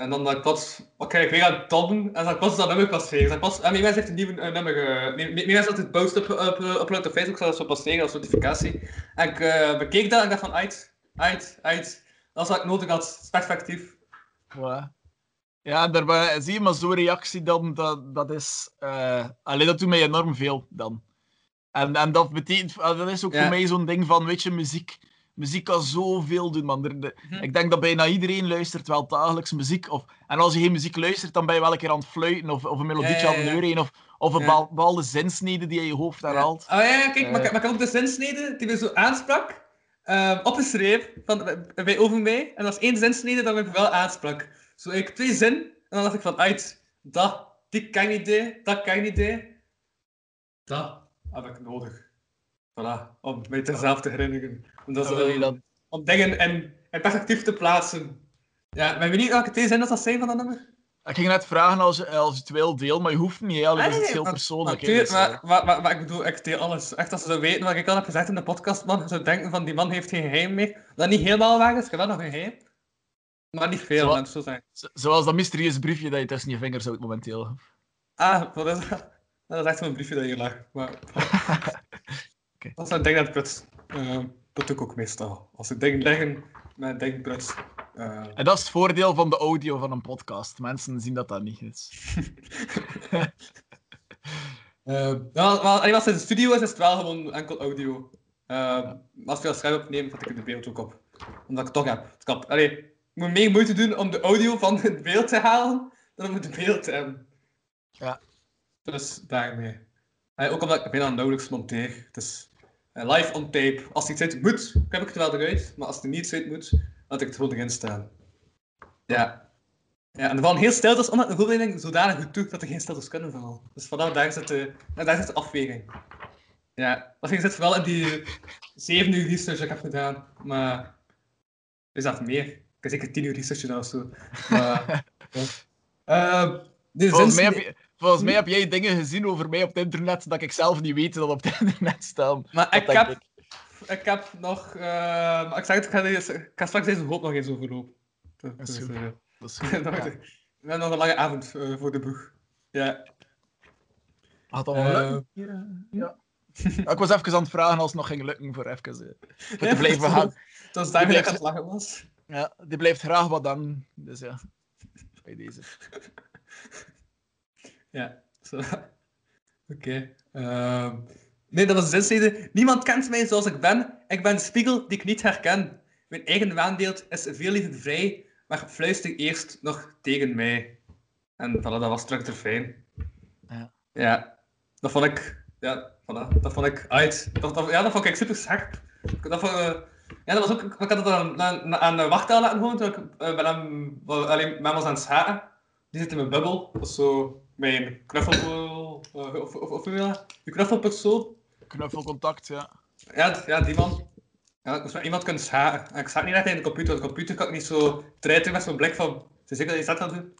En dan dat ik plots, wat ik weer aan het tobben, en dan plots dat nummer passeren. Dan plots, en mensen heeft een nieuw eh, nummer, mijn mensen had het post op, op, upload op Facebook, zodat zo passeren als notificatie. En ik eh, bekeek dat en ik dacht van, uit, uit, uit. Dat is wat ik nodig had, perspectief. voilà. Ja, daarbij zie je maar zo'n reactie dan, dat, dat is... eh allee, dat doet mij enorm veel dan. En, en dat betekent... Dat is ook Ja. voor mij zo'n ding van, weet je, muziek... Muziek kan zoveel doen, man. Er- de- Mhm. Ik denk dat bijna iedereen luistert wel dagelijks muziek. Of, en als je geen muziek luistert, dan ben je wel een keer aan het fluiten of, of een melodietje Ja, ja, aan het ja. neurien of, of een Ja. bepaal- bepaalde zinsnede die je in je hoofd herhaalt. Oh ja, kijk, maar, ik- maar ik heb ook de zinsnede die me zo aansprak, ehm opgeschreven van, bij- Over mij. En dat was één zinsnede dat me wel aansprak. Zo, ik twee zin, en dan dacht ik van, uit, dat, die kan ik niet, dat kan ik niet. Dat heb ik nodig. Voilà, om mij zelf te herinneren. Om, dat, Dan wil je om, dat- om dingen in, in perspectief te plaatsen. Ja, maar weet niet welke twee zinnen dat zijn van dat nummer? Ik ging net vragen als je, als je het wil deel, maar je hoeft niet. Allee, dat is heel maar- persoonlijk. maar, dus, maar, eh, maar, maar, maar ik bedoel, ik deel alles. Echt, als ze zo weten wat ik al heb gezegd in de podcast, man, ze denken van die man heeft geen geheim meer. Dat niet helemaal waar is, ik heb wel nog een geheim. Maar niet veel, Zo- laat het zo zijn. zo- zoals dat mysterieus briefje dat je tussen je vingers houdt momenteel. Ah, wat is dat? Dat is echt zo'n briefje dat hier lag. Maar, Oké. Dat is een dat pruts. Eh, dat doe ik ook meestal. Als ik dingen leggen met ding pruts. eh, En dat is het voordeel van de audio van een podcast. Mensen zien dat dat niet. Eh, ja, maar als het in de studio is, is het wel gewoon enkel audio. Eh, als je dat scherm opneemt, zet ik de beeld ook op. Omdat ik het toch heb. Het kan, allee, ik moet meer moeite doen om de audio van het beeld te halen, dan om het beeld te hebben. Ja. Dus daarmee. Allee, ook omdat ik bijna nauwelijks monteer. Dus live on tape. Als iets uit moet, heb ik het wel eruit. Maar als er niets uit moet, laat ik het gewoon erin staan. Ja. Ja, en er vallen heel stiltes, omdat de hoofdleiding zodanig goed doet dat er geen stiltes kunnen vallen. Dus vanaf daar zit de, daar zit de afweging. Ja, dat zit vooral in die zeven uur research dat ik heb gedaan. Maar is dat meer? Ik heb zeker tien uur research gedaan of zo. Maar, ja. De Volgens, mij zins- heb je, volgens mij heb jij dingen gezien over mij op het internet dat ik zelf niet weet dat op het internet staan. Maar ik heb, ik. ik heb nog... eh, maar ik zeg het, ik ga, deze- ik ga straks deze hoop nog eens overlopen. Dat, Dat is goed. eh, Dat is goed. nog- Ja. We hebben nog een lange avond eh, voor de boeg. Ja. Had dat wel Eh, lukken? Hier, eh, ja. Ja, Ik was even aan het vragen als het nog ging lukken voor even eh, voor Ja, te blijven dat- hangen. Dat is daarmee dat ik aan het lachen was. Ja, die blijft graag wat dan. Dus ja, bij deze. Ja, zo. Oké. Ehm, nee, dat was de zinsnede. Niemand kent mij zoals ik ben. Ik ben de spiegel die ik niet herken. Mijn eigen waanbeeld is veel liever vrij, maar fluister eerst nog tegen mij. En voilà, dat was terug te fijn. Ja. Ja, dat vond ik... Ja, voilà, dat vond ik uit. Dat, dat- ja, dat vond ik super scherp. Dat vond, eh, ja, dat was ook... Ik had het aan, aan, aan laten horen toen ik eh, bij hem alleen met hem was aan het schaken. Die zit in mijn bubbel. Dat is zo mijn knuffel... eh, of, of, of hoe wil je knuffelpersoon. Knuffelcontact, ja. Ja, ja, die man. Ja, ik moest met iemand kunnen schaken. En ik sta niet echt in de computer. De computer kan ik niet zo treiten met zo'n blik van... Is zeker dat je dat gaat doen.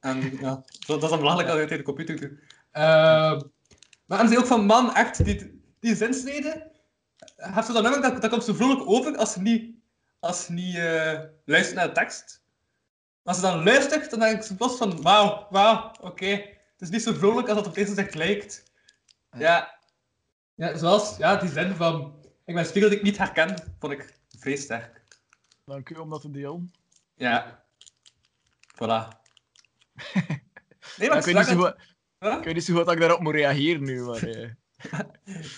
En ja, dat, dat is dan belangrijk dat je het in de computer doet. Ehm, maar zie je ook van, man, echt, die, die zinsnede... Heeft ze dan ook, dat, dat komt zo vrolijk over als ze niet, als ze niet eh, luistert naar de tekst. Maar als ze dan luistert, dan denk ik zo plots van, wauw, wauw, oké. Is niet zo vrolijk als dat op deze zegt lijkt. Ja. Ja, zoals ja, die zin van, ik ben spiegel die ik niet herken, vond ik vrij sterk. Dank u om dat te delen. Ja. Voilà. Nee, Ja, maar ik, ik weet niet zeg zo het... goed, Huh? ik weet niet zo goed dat ik daarop moet reageren nu. Maar, eh,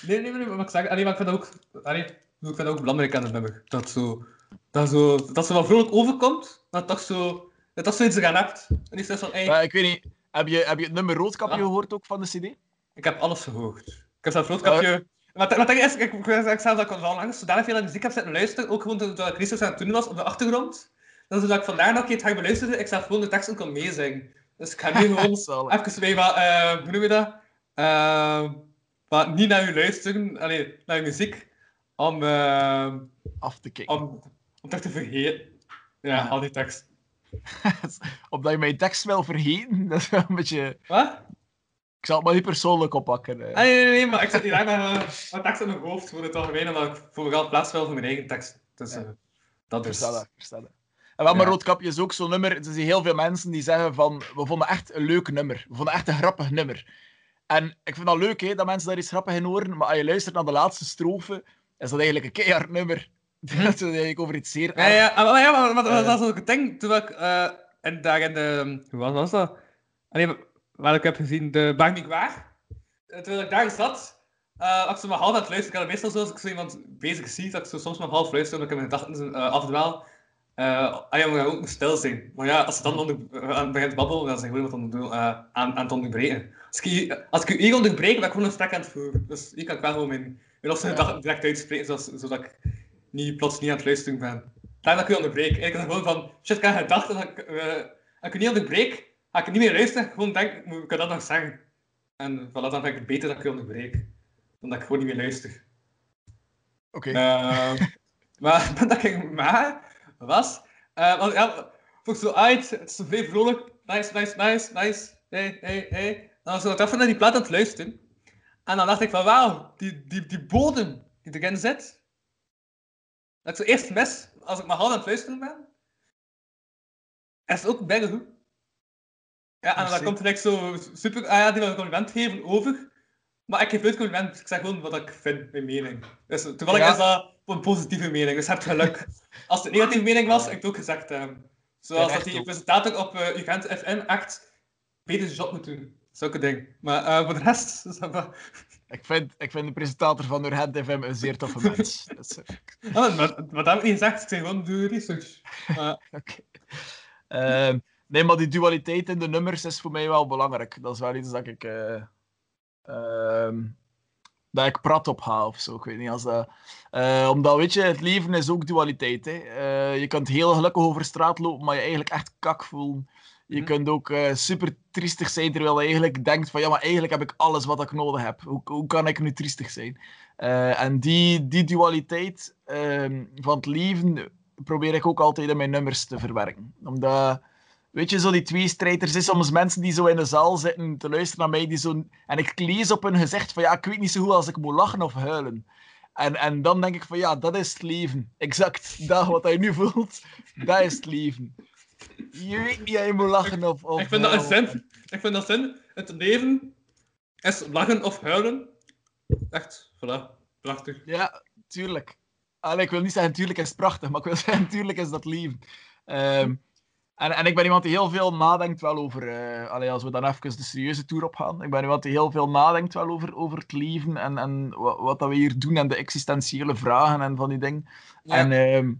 Nee, nee, nee, maar ik zeg... Allee, maar ik vind dat ook... Allee, ik vind dat ook belangrijk aan het nummer. Dat zo... Dat zo, dat zo wel vrolijk overkomt, maar toch zo... Dat toch zoiets eraan hebt. En niet zo van, hey, maar ik weet niet, heb je, heb je het nummer Roodkapje Ja. gehoord ook van de CD? ik heb alles gehoord. Ik heb zelf roodkapje... Maar het ding is, ik, ik, ik, ik zelf dat ik al langs zodanig veel muziek heb zitten luisteren, ook gewoon toen ik Christus aan het doen was op de achtergrond. Dan zodat ik vandaar nog het ga beluisteren, ik zelf gewoon de teksten kon meezingen. Dus ik ga nu gewoon even mee wat, eh, hoe noem je dat? Eh, wat niet naar je luisteren, alleen naar je muziek, om, eh, Af te kijken. om, om toch te vergeten. Ja, Ja. al die tekst. Omdat je mijn tekst wil vergeten. Dat is wel een beetje... Wat? Ik zal het maar niet persoonlijk oppakken. eh. Ah, nee, nee, nee, maar ik zit hier met mijn mijn tekst in mijn hoofd voor het algemeen, omdat ik voor wel plaats wil voor mijn eigen tekst. Dus eh, dat is... En wel, maar Ja. Roodkapje is ook zo'n nummer. Er zijn heel veel mensen die zeggen van, we vonden echt een leuk nummer. We vonden echt een grappig nummer. En ik vind dat leuk, hè, dat mensen daar iets grappig in horen. Maar als je luistert naar de laatste strofe, is dat eigenlijk een keihard nummer. Dat is eigenlijk over iets zeer Ja, ja, maar, ja, maar, maar dat Eh. was ook het ding toen ik eh en daar in de. Hoe was, was dat? Allee, wat ik heb gezien, de Bang niet waar. Eh, Terwijl ik daar zat, eh als ik maar half aan het luisteren, ik had meestal zo als ik zo iemand bezig zie, dat ik zo soms maar half luister, omdat ik mijn gedachten uh, afdwaal. Eh ah ja, maar ook moet stil zijn. Maar ja, als ze dan onder, aan begint te babbelen, dan zijn gewoon wat aan aan, aan het onderbreken. Als ik, als ik u hier onderbreek, ben ik gewoon een gesprek aan het voeren. Dus hier kan ik wel gewoon mijn, mijn losse gedachten direct uitspreken, zoals, zodat ik niet, plots niet aan het luisteren ben. Daarom dat ik u onderbreek. Ik kan gewoon van, shit, ik heb gedacht dat ik, als ik niet onderbreek, ga ik niet meer luisteren. Gewoon denk, moet ik dat nog zeggen? En voilà, dan vind ik het beter dat ik u onderbreek. Dan dat ik gewoon niet meer luister. Oké. Eh, maar dat ik maar was, eh want ja, vond ik zo uit, het is zo vrij vrolijk, nice, nice, nice, nice, hey, hey, hey. Dan was ik even naar die plaat aan het luisteren. En dan dacht ik van, wauw, die, die, die bodem die erin zit, dat ik zo eerst mis, als ik maar half aan het luisteren ben, is het ook bijna goed. Ja, en dan komt er like zo super, ah ja, die wil een compliment geven over, maar ik geef nooit compliment, ik zeg gewoon wat ik vind, mijn mening. Dus toevallig Ja. is dat een positieve mening, dus je hebt geluk. Als het een negatieve mening was, ik het ook gezegd hebben. Zoals Ja, dat die presentator op uh, Ugent FM echt beter zijn job moet doen. Zulke dingen. Maar eh, voor de rest, is dat wel... Ik, vind, ik vind de presentator van Urgent FM een zeer toffe mens. Eh, Ah, maar, wat heb ik niet gezegd? Ik zei gewoon, doe research. Oké. Ehm, nee, maar die dualiteit in de nummers is voor mij wel belangrijk. Dat is wel iets dat ik. eh, ehm, dat ik prat op ga of zo. Ik weet niet als dat. eh, omdat weet je, het leven is ook dualiteit. Hè. Eh, je kunt heel gelukkig over straat lopen, maar je eigenlijk echt kak voelen. Je Mhm. kunt ook eh, super triestig zijn terwijl je eigenlijk denkt van ja, maar eigenlijk heb ik alles wat ik nodig heb. Hoe, hoe kan ik nu triestig zijn? Eh, en die, die dualiteit ehm, van het leven probeer ik ook altijd in mijn nummers te verwerken. Omdat, weet je, zo die twee strijders is soms mensen die zo in de zaal zitten te luisteren naar mij, die zo... En ik lees op hun gezicht van, ja, ik weet niet zo goed als ik moet lachen of huilen. En, en dan denk ik van, ja, dat is het leven. Exact dat wat hij nu voelt, dat is het leven. Je weet niet of je moet lachen of, of ik vind dat een huilen. zin. Ik vind dat zin. Het leven is lachen of huilen. Echt, voilà. Prachtig. Ja, tuurlijk. Allee, ik wil niet zeggen, tuurlijk is het prachtig, maar ik wil zeggen, tuurlijk is dat leven. Ehm, en, en ik ben iemand die heel veel nadenkt wel over... eh allee, als we dan even de serieuze tour opgaan. Ik ben iemand die heel veel nadenkt wel over, over het leven en, en wat, wat dat we hier doen en de existentiële vragen en van die dingen. Ja. En, ehm,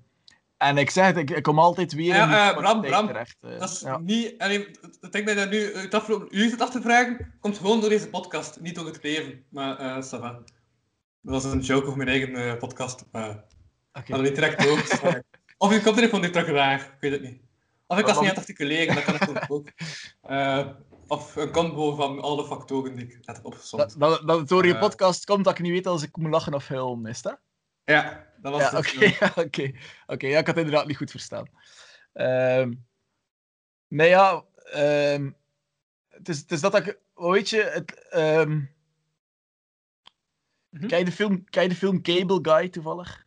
en ik zeg het, ik, ik kom altijd weer Ja, in eh, Bram, Bram, terecht. eh. Dat is ja. niet... Allee, het ding dat je nu het afgelopen uur zit af te vragen, komt gewoon door deze podcast, niet door het leven. Maar, ça va. Dat was een joke over mijn eigen podcast. Maar ik niet direct door. maar- Of je komt er van dit terug raar, ik weet het niet. Of ik was niet aan het articuleren, dat kan ik ook. ook. Of een combo van alle factoren die ik net heb opgezomd. Dat, dat, dat het door je podcast komt dat ik niet weet als ik moet lachen of huilen, is dat? Ja, dat was Ja, oké. ja, oké. Oké, ja, ik had het inderdaad niet goed verstaan. Ehm nee, ja. ehm, het, is, het is dat ik... Weet je, het... ken, je de film, ken je de film Cable Guy toevallig?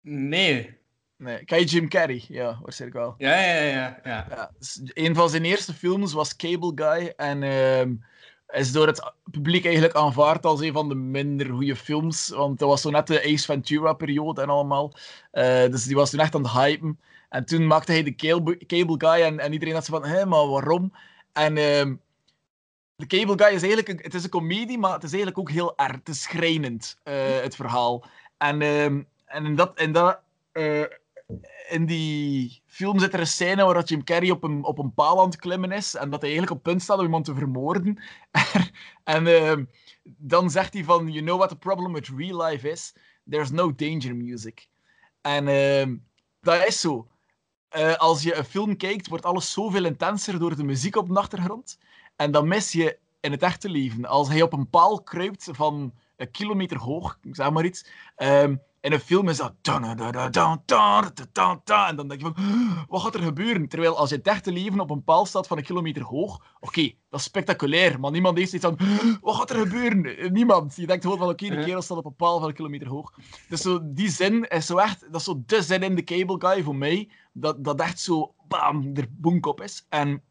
Nee. Nee. Je Jim Carrey? Ja, waarschijnlijk wel. Ja, ja, ja, ja. ja. Ja, dus een van zijn eerste films was Cable Guy. En ehm, is door het publiek eigenlijk aanvaard als een van de minder goede films. Want dat was zo net de Ace Ventura-periode en allemaal. Eh, dus die was toen echt aan het hypen. En toen maakte hij de Cable, Cable Guy. En, en iedereen had zo van, hé, maar waarom? En ehm, de Cable Guy is eigenlijk een, het is een comedie, maar het is eigenlijk ook heel erg. Het is schrijnend, eh, het verhaal. En, ehm, en in dat, in dat eh, in die film zit er een scène waar Jim Carrey op een, op een paal aan het klimmen is en dat hij eigenlijk op punt staat om iemand te vermoorden. en ehm, dan zegt hij van, you know what the problem with real life is? There's no danger music. En ehm, dat is zo. Eh, als je een film kijkt, wordt alles zoveel intenser door de muziek op de achtergrond. En dan mis je in het echte leven. Als hij op een paal kruipt van een kilometer hoog, zeg maar iets. ehm, in een film is dat... En dan denk je van, wat gaat er gebeuren? Terwijl als je derde leven op een paal staat van een kilometer hoog, oké, dat is spectaculair, maar niemand heeft iets van, wat gaat er gebeuren? Niemand. Je denkt gewoon van, oké, okay, de kerel staat op een paal van een kilometer hoog. Dus die zin is zo echt, dat is zo de zin in de Cable Guy voor mij, dat, dat echt zo, bam, er boenkop is. En,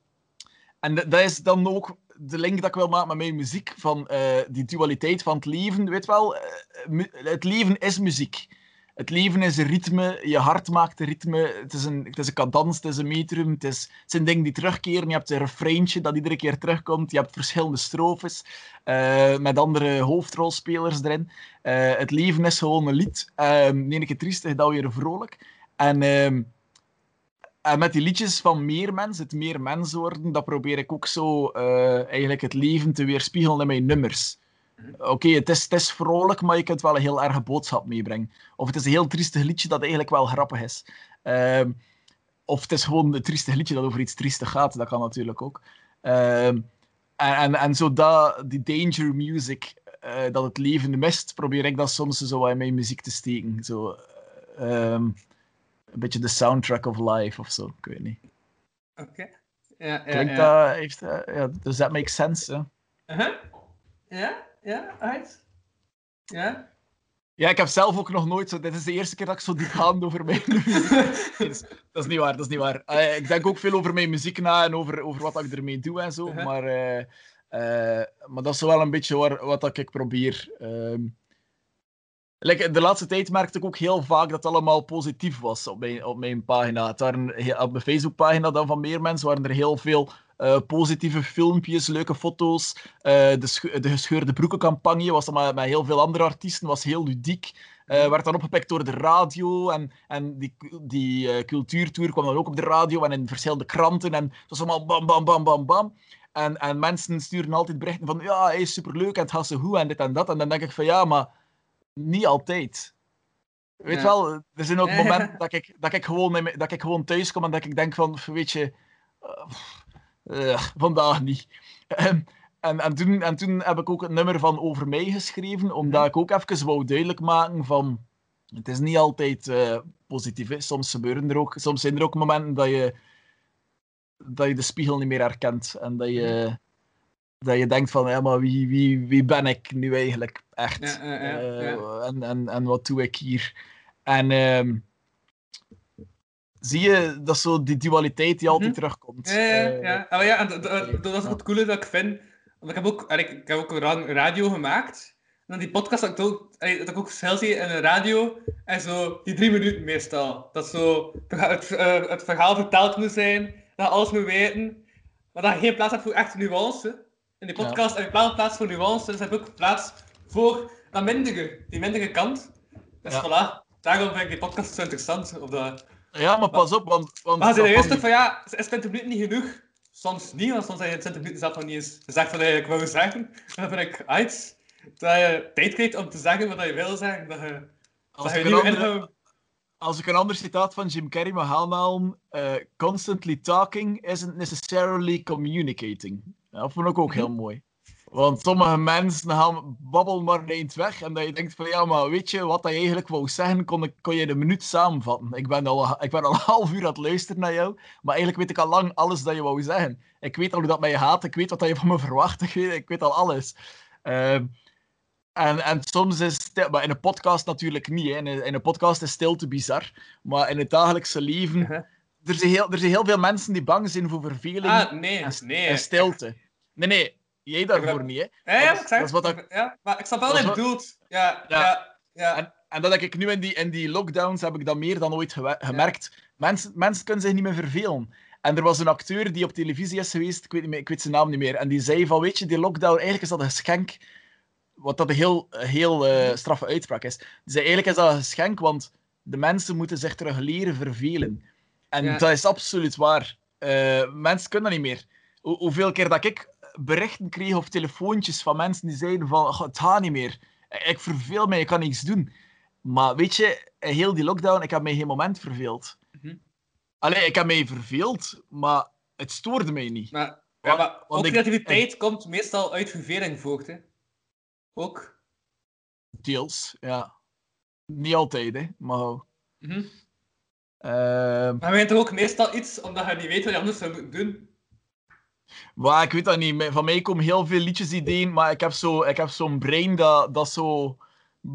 en dat is dan ook de link dat ik wil maken met mijn muziek, van eh, die dualiteit van het leven. Weet wel, eh, mu- het leven is muziek. Het leven is een ritme, je hart maakt een ritme, het is een, het is een cadans, het is een metrum, het, is, het zijn dingen die terugkeren. Je hebt een refreintje dat iedere keer terugkomt, je hebt verschillende strofes eh, met andere hoofdrolspelers erin. Eh, het leven is gewoon een lied. Um, de ene keer dan weer vrolijk. En, ehm, en met die liedjes van meer mensen, het meer mens worden, dat probeer ik ook zo eh, eigenlijk het leven te weerspiegelen in mijn nummers. Oké, het, is, het is vrolijk, maar je kunt wel een heel erge boodschap meebrengen. Of het is een heel triestig liedje dat eigenlijk wel grappig is. Ehm, of het is gewoon een triestig liedje dat over iets triestig gaat, dat kan natuurlijk ook. Ehm, en, en, en zo dat, die danger music, eh, dat het leven mist, probeer ik dat soms zo in mijn muziek te steken. Zo, ehm, een beetje de soundtrack of life of zo, ik weet niet. Oké. Ja, ja, Klinkt ja. dat, heeft, ja, does that make sense? hè? Uh-huh. Ja, ja, uit. Ja. Ja, ik heb zelf ook nog nooit zo. Dit is de eerste keer dat ik zo diepgaand over mijn muziek. Nee, dat, is, dat is niet waar, dat is niet waar. Eh, ik denk ook veel over mijn muziek na en over, over wat ik ermee doe en zo. Uh-huh. Maar, eh, eh, maar dat is wel een beetje waar, wat dat ik probeer. Ehm, de laatste tijd merkte ik ook heel vaak dat het allemaal positief was op mijn, op mijn pagina. Het waren, op mijn Facebookpagina dan van meer mensen waren er heel veel eh, positieve filmpjes, leuke foto's. Eh, de, de gescheurde broekencampagne was dan met, met heel veel andere artiesten, was heel ludiek. Eh, werd dan opgepikt door de radio en, en die, die cultuurtour kwam dan ook op de radio en in verschillende kranten. En het was allemaal bam, bam, bam, bam, bam. En, en mensen sturen altijd berichten van ja, hij is superleuk en het gaat zo goed en dit en dat. En dan denk ik van ja, maar niet altijd. Weet Ja. wel, er zijn ook momenten dat ik, dat, ik gewoon, in dat ik gewoon thuis kom en dat ik denk van, weet je, eh, eh, vandaag niet. Ehm, en, en, toen, en toen heb ik ook het nummer van Over mij geschreven, omdat ik ook even wou duidelijk maken van, het is niet altijd eh, positief. Hè. Soms gebeuren er ook, soms zijn er ook momenten dat je, dat je de spiegel niet meer herkent en dat je, dat je denkt van, ja, maar wie, wie, wie ben ik nu eigenlijk echt? Ja, ja, ja, Eh. En, en, en wat doe ik hier? En ehm, zie je, dat zo die dualiteit die altijd Mhm. terugkomt. Ja, ja, Eh, ja. Ah, ja, en dat, dat, dat is het coole dat ik vind. Want ik heb ook, allee, ik heb ook een ra- radio gemaakt. En dan die podcast dat ik ook, dat ik ook heel zie in een radio. En zo die drie minuten meestal. Dat zo het, eh, het verhaal verteld moet zijn. Dat alles moet weten. Maar dat je geen plaats hebt voor echt nuance. In die podcast heb je plaats plaats voor nuance. Dus heb je ook plaats voor dat mindere. Die mindere kant. Dus Ja. voilà. Daarom vind ik die podcast zo interessant. Of dat... Ja, maar pas op, want... want Maar ze eerst van ja, is 20 minuten niet genoeg? Soms niet, want soms heb je in 20 minuten zelf nog niet eens gezegd wat je wou zeggen. En dan vind ik uit dat je tijd krijgt om te zeggen wat je wil zeggen. Dat je, als, dat je ik een nieuwe andere, inhoud... als ik een ander citaat van Jim Carrey mag aanhalen, eh, constantly talking isn't necessarily communicating. Dat vond ik ook heel mooi. Want sommige mensen gaan babbelen maar een eind weg. En dat je denkt van ja, maar weet je wat je eigenlijk wou zeggen, kon, ik, kon je in een minuut samenvatten. Ik ben, al, ik ben al een half uur aan het luisteren naar jou. Maar eigenlijk weet ik al lang alles dat je wou zeggen. Ik weet al hoe dat mij gaat. Ik weet wat je van me verwacht. Ik weet, ik weet al alles. Ehm, en, en soms is stil, maar in een podcast natuurlijk niet. Hè. In, een, in een podcast is stilte bizar. Maar in het dagelijkse leven. Er zijn, heel, er zijn heel veel mensen die bang zijn voor verveling Ah, nee, en, nee. en stilte. Nee, nee, jij daarvoor ben- niet. Hè. Ja, ja, Dat ik zeg dat is wat ik- Ja, maar ik snap wel wat je bedoelt. Ja, Ja. ja, ja. En, en dat heb ik nu in die, in die lockdowns heb ik dat meer dan ooit gemerkt. Mensen, mensen kunnen zich niet meer vervelen. En er was een acteur die op televisie is geweest, ik weet, niet meer, ik weet zijn naam niet meer, en die zei van, weet je, die lockdown, eigenlijk is dat een geschenk, wat dat een heel, heel eh, straffe uitspraak is. Die zei, eigenlijk is dat een geschenk, want de mensen moeten zich terug leren vervelen. En Ja. dat is absoluut waar. Eh, mensen kunnen dat niet meer. Hoe- hoeveel keer dat ik berichten kreeg of telefoontjes van mensen die zeiden van "Goh, het gaat niet meer. Ik verveel me, ik kan niks doen. Maar weet je, heel die lockdown, ik heb mij geen moment verveeld. Allee, ik heb mij verveeld, maar het stoorde mij niet. Maar, ja, Want- maar ook ik- creativiteit komt meestal uit verveling voort, hè. Ook. Deels, ja. Niet altijd, hè. Maar... Mhm. ehm, Maar je bent toch ook meestal iets omdat je niet weet wat je anders zou moeten doen. Maar ik weet dat niet. Van mij komen heel veel liedjesideeën, maar ik heb zo- ik heb zo'n brein dat, dat zo...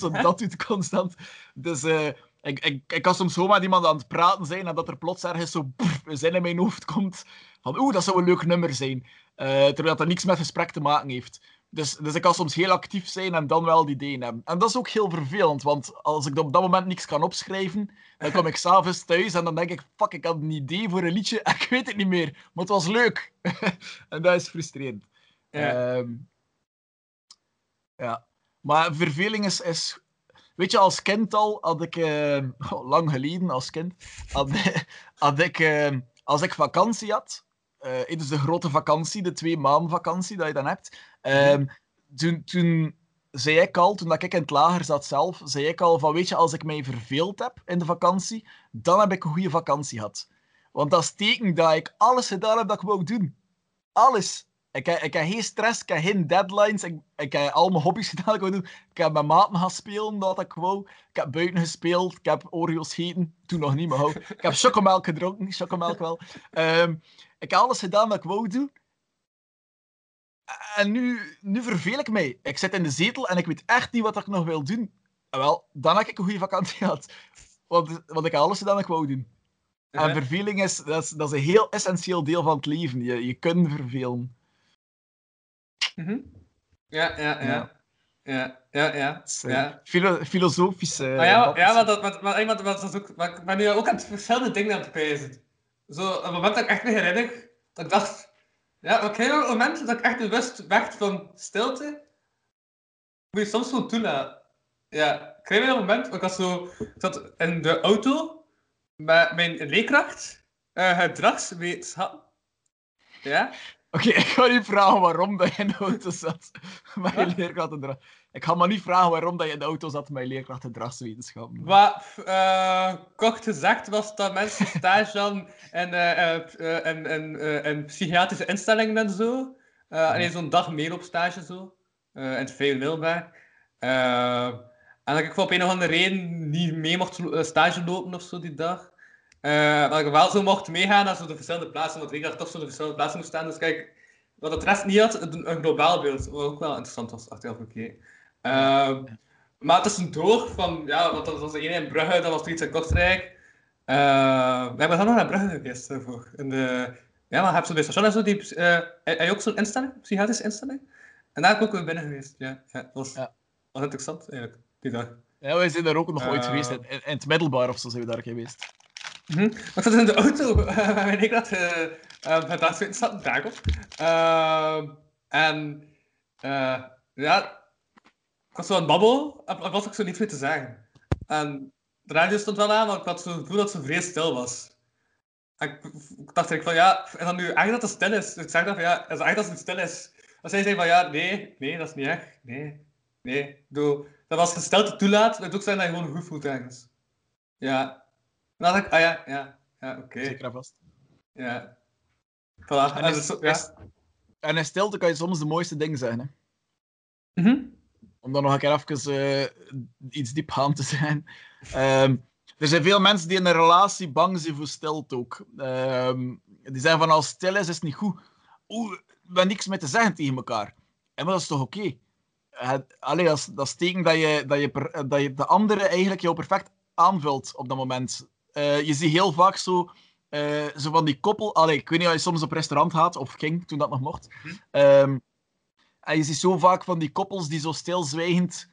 zo dat doet constant. Dus eh, ik, ik, ik kan soms zomaar met iemand aan het praten zijn en dat er plots ergens zo een zin in mijn hoofd komt van oeh, dat zou een leuk nummer zijn. Eh, terwijl dat niks met gesprek te maken heeft. Dus, dus ik kan soms heel actief zijn en dan wel die ideeën hebben. En dat is ook heel vervelend, want als ik op dat moment niks kan opschrijven, dan kom ik s'avonds thuis en dan denk ik, fuck, ik had een idee voor een liedje en ik weet het niet meer. Maar het was leuk. en dat is frustrerend. Ja. Ehm, ja. Maar verveling is, is... Weet je, als kind al had ik... oh, lang geleden, als kind, had, had ik... eh, als ik vakantie had, eh dus de grote vakantie, de twee maanden vakantie dat je dan hebt, ehm, toen, toen zei ik al, toen dat ik in het lager zat zelf, zei ik al van, weet je, als ik mij verveeld heb in de vakantie, dan heb ik een goede vakantie gehad. Want dat is teken dat ik alles gedaan heb dat ik wou doen. Alles. Ik heb, ik heb geen stress, ik heb geen deadlines, ik, ik heb al mijn hobby's gedaan dat ik wou doen. Ik heb met maten gaan spelen dat ik wou. Ik heb buiten gespeeld, ik heb Oreo's gegeten, toen nog niet, maar hou. Ik heb chocomelk gedronken, chocomelk wel. Ehm, ik heb alles gedaan dat ik wou doen. En nu, nu verveel ik mij. Ik zit in de zetel en ik weet echt niet wat ik nog wil doen. En wel, dan heb ik een goede vakantie gehad. Want, want ik heb alles gedaan dat ik wou doen. En verveling is, dat is, dat is een heel essentieel deel van het leven. Je, je kunt vervelen. Mhm. Ja, ja, ja. Ja. Ja, ja, ja. Eh, ja. filo- filosofisch. eh, Maar ja, dat ja maar, dat, maar, maar, maar, maar, dat is ook, maar ik ben nu ook aan het verschillende dingen aan het pijzen. Zo, een moment dat ik echt me herinner, dat ik dacht... Ja, maar heb een moment dat ik echt bewust werd van stilte, moet je soms gewoon toelaten. Ja, ik kreeg een moment, ik was zo... Ik zat in de auto met mijn leerkracht, uh, gedragswetenschap. Ja? Oké, ik ga niet vragen waarom dat je in de auto zat met je Wat? leerkrachtgedrag. Ik ga maar niet vragen waarom dat je in de auto zat met je leerkrachtgedragswetenschappen. Wat eh, kort gezegd was dat mensen stage eh, in, in, eh, in psychiatrische instellingen en zo. Alleen zo'n dag meer op stage zo. eh, in het VU en dat ik voor op een of andere reden niet mee mocht stage lopen of zo die dag. Eh dat ik wel zo mocht meegaan naar zo de verschillende plaatsen, want ik dacht toch zo de verschillende plaatsen moest staan. Dus kijk, wat het rest niet had, een, een globaal beeld, wat ook wel interessant was, achteraf oké. Maar tussendoor, van, ja, want dat was ene in Brugge, dat was er iets in Kortrijk. Eh ja, we zijn nog naar Brugge geweest daarvoor. In de, ja, maar heb je bij station en zo, die, eh heb je ook zo'n instelling, psychiatrische instelling? En daar heb ik ook binnen geweest, ja. ja dat was, Ja. was interessant, eigenlijk, die dag. Ja, wij zijn daar ook nog ooit Eh. geweest. In, in het middelbaar of zo zijn we daar geweest. Mhm. Maar ik zat in de auto mijn leerkracht uh, uh, met daagswetenschap, daarop. Uh, en uh, ja, ik was zo aan het babbelen en was ook zo niet veel te zeggen. En de radio stond wel aan, maar ik had zo het gevoel dat zo vrij stil was. En ik, ik dacht ik van ja, en dan nu echt dat het stil is. Dus ik zeg dan van ja, is echt dat het stil is? Zei zij van ja, nee, nee, dat is niet echt. Nee, nee. Doe, dat als je stilte toelaat, het ook zijn dat je gewoon goed voelt ergens. Ja. En dan dacht ik, ah ja, ja, ja, oké. Zeker en vast. Ja. Voilà. En En is- dus, is- ja. En in stilte kan je soms de mooiste dingen zeggen. Hè? Mhm. Om dan nog een keer even eh, iets diep aan te zijn. Ehm, er zijn veel mensen die in een relatie bang zijn voor stilte ook. Ehm, die zeggen van als stil is, is het niet goed. Oeh, we hebben niks meer te zeggen tegen elkaar. En maar dat is toch oké? Eh, Allee, dat, is, dat is teken dat je, dat, je per- dat je de andere eigenlijk jou perfect aanvult op dat moment. Eh, je ziet heel vaak zo, eh, zo van die koppel... Allee, ik weet niet of je soms op restaurant gaat, of ging, toen dat nog mocht. Ehm, en je ziet zo vaak van die koppels die zo stilzwijgend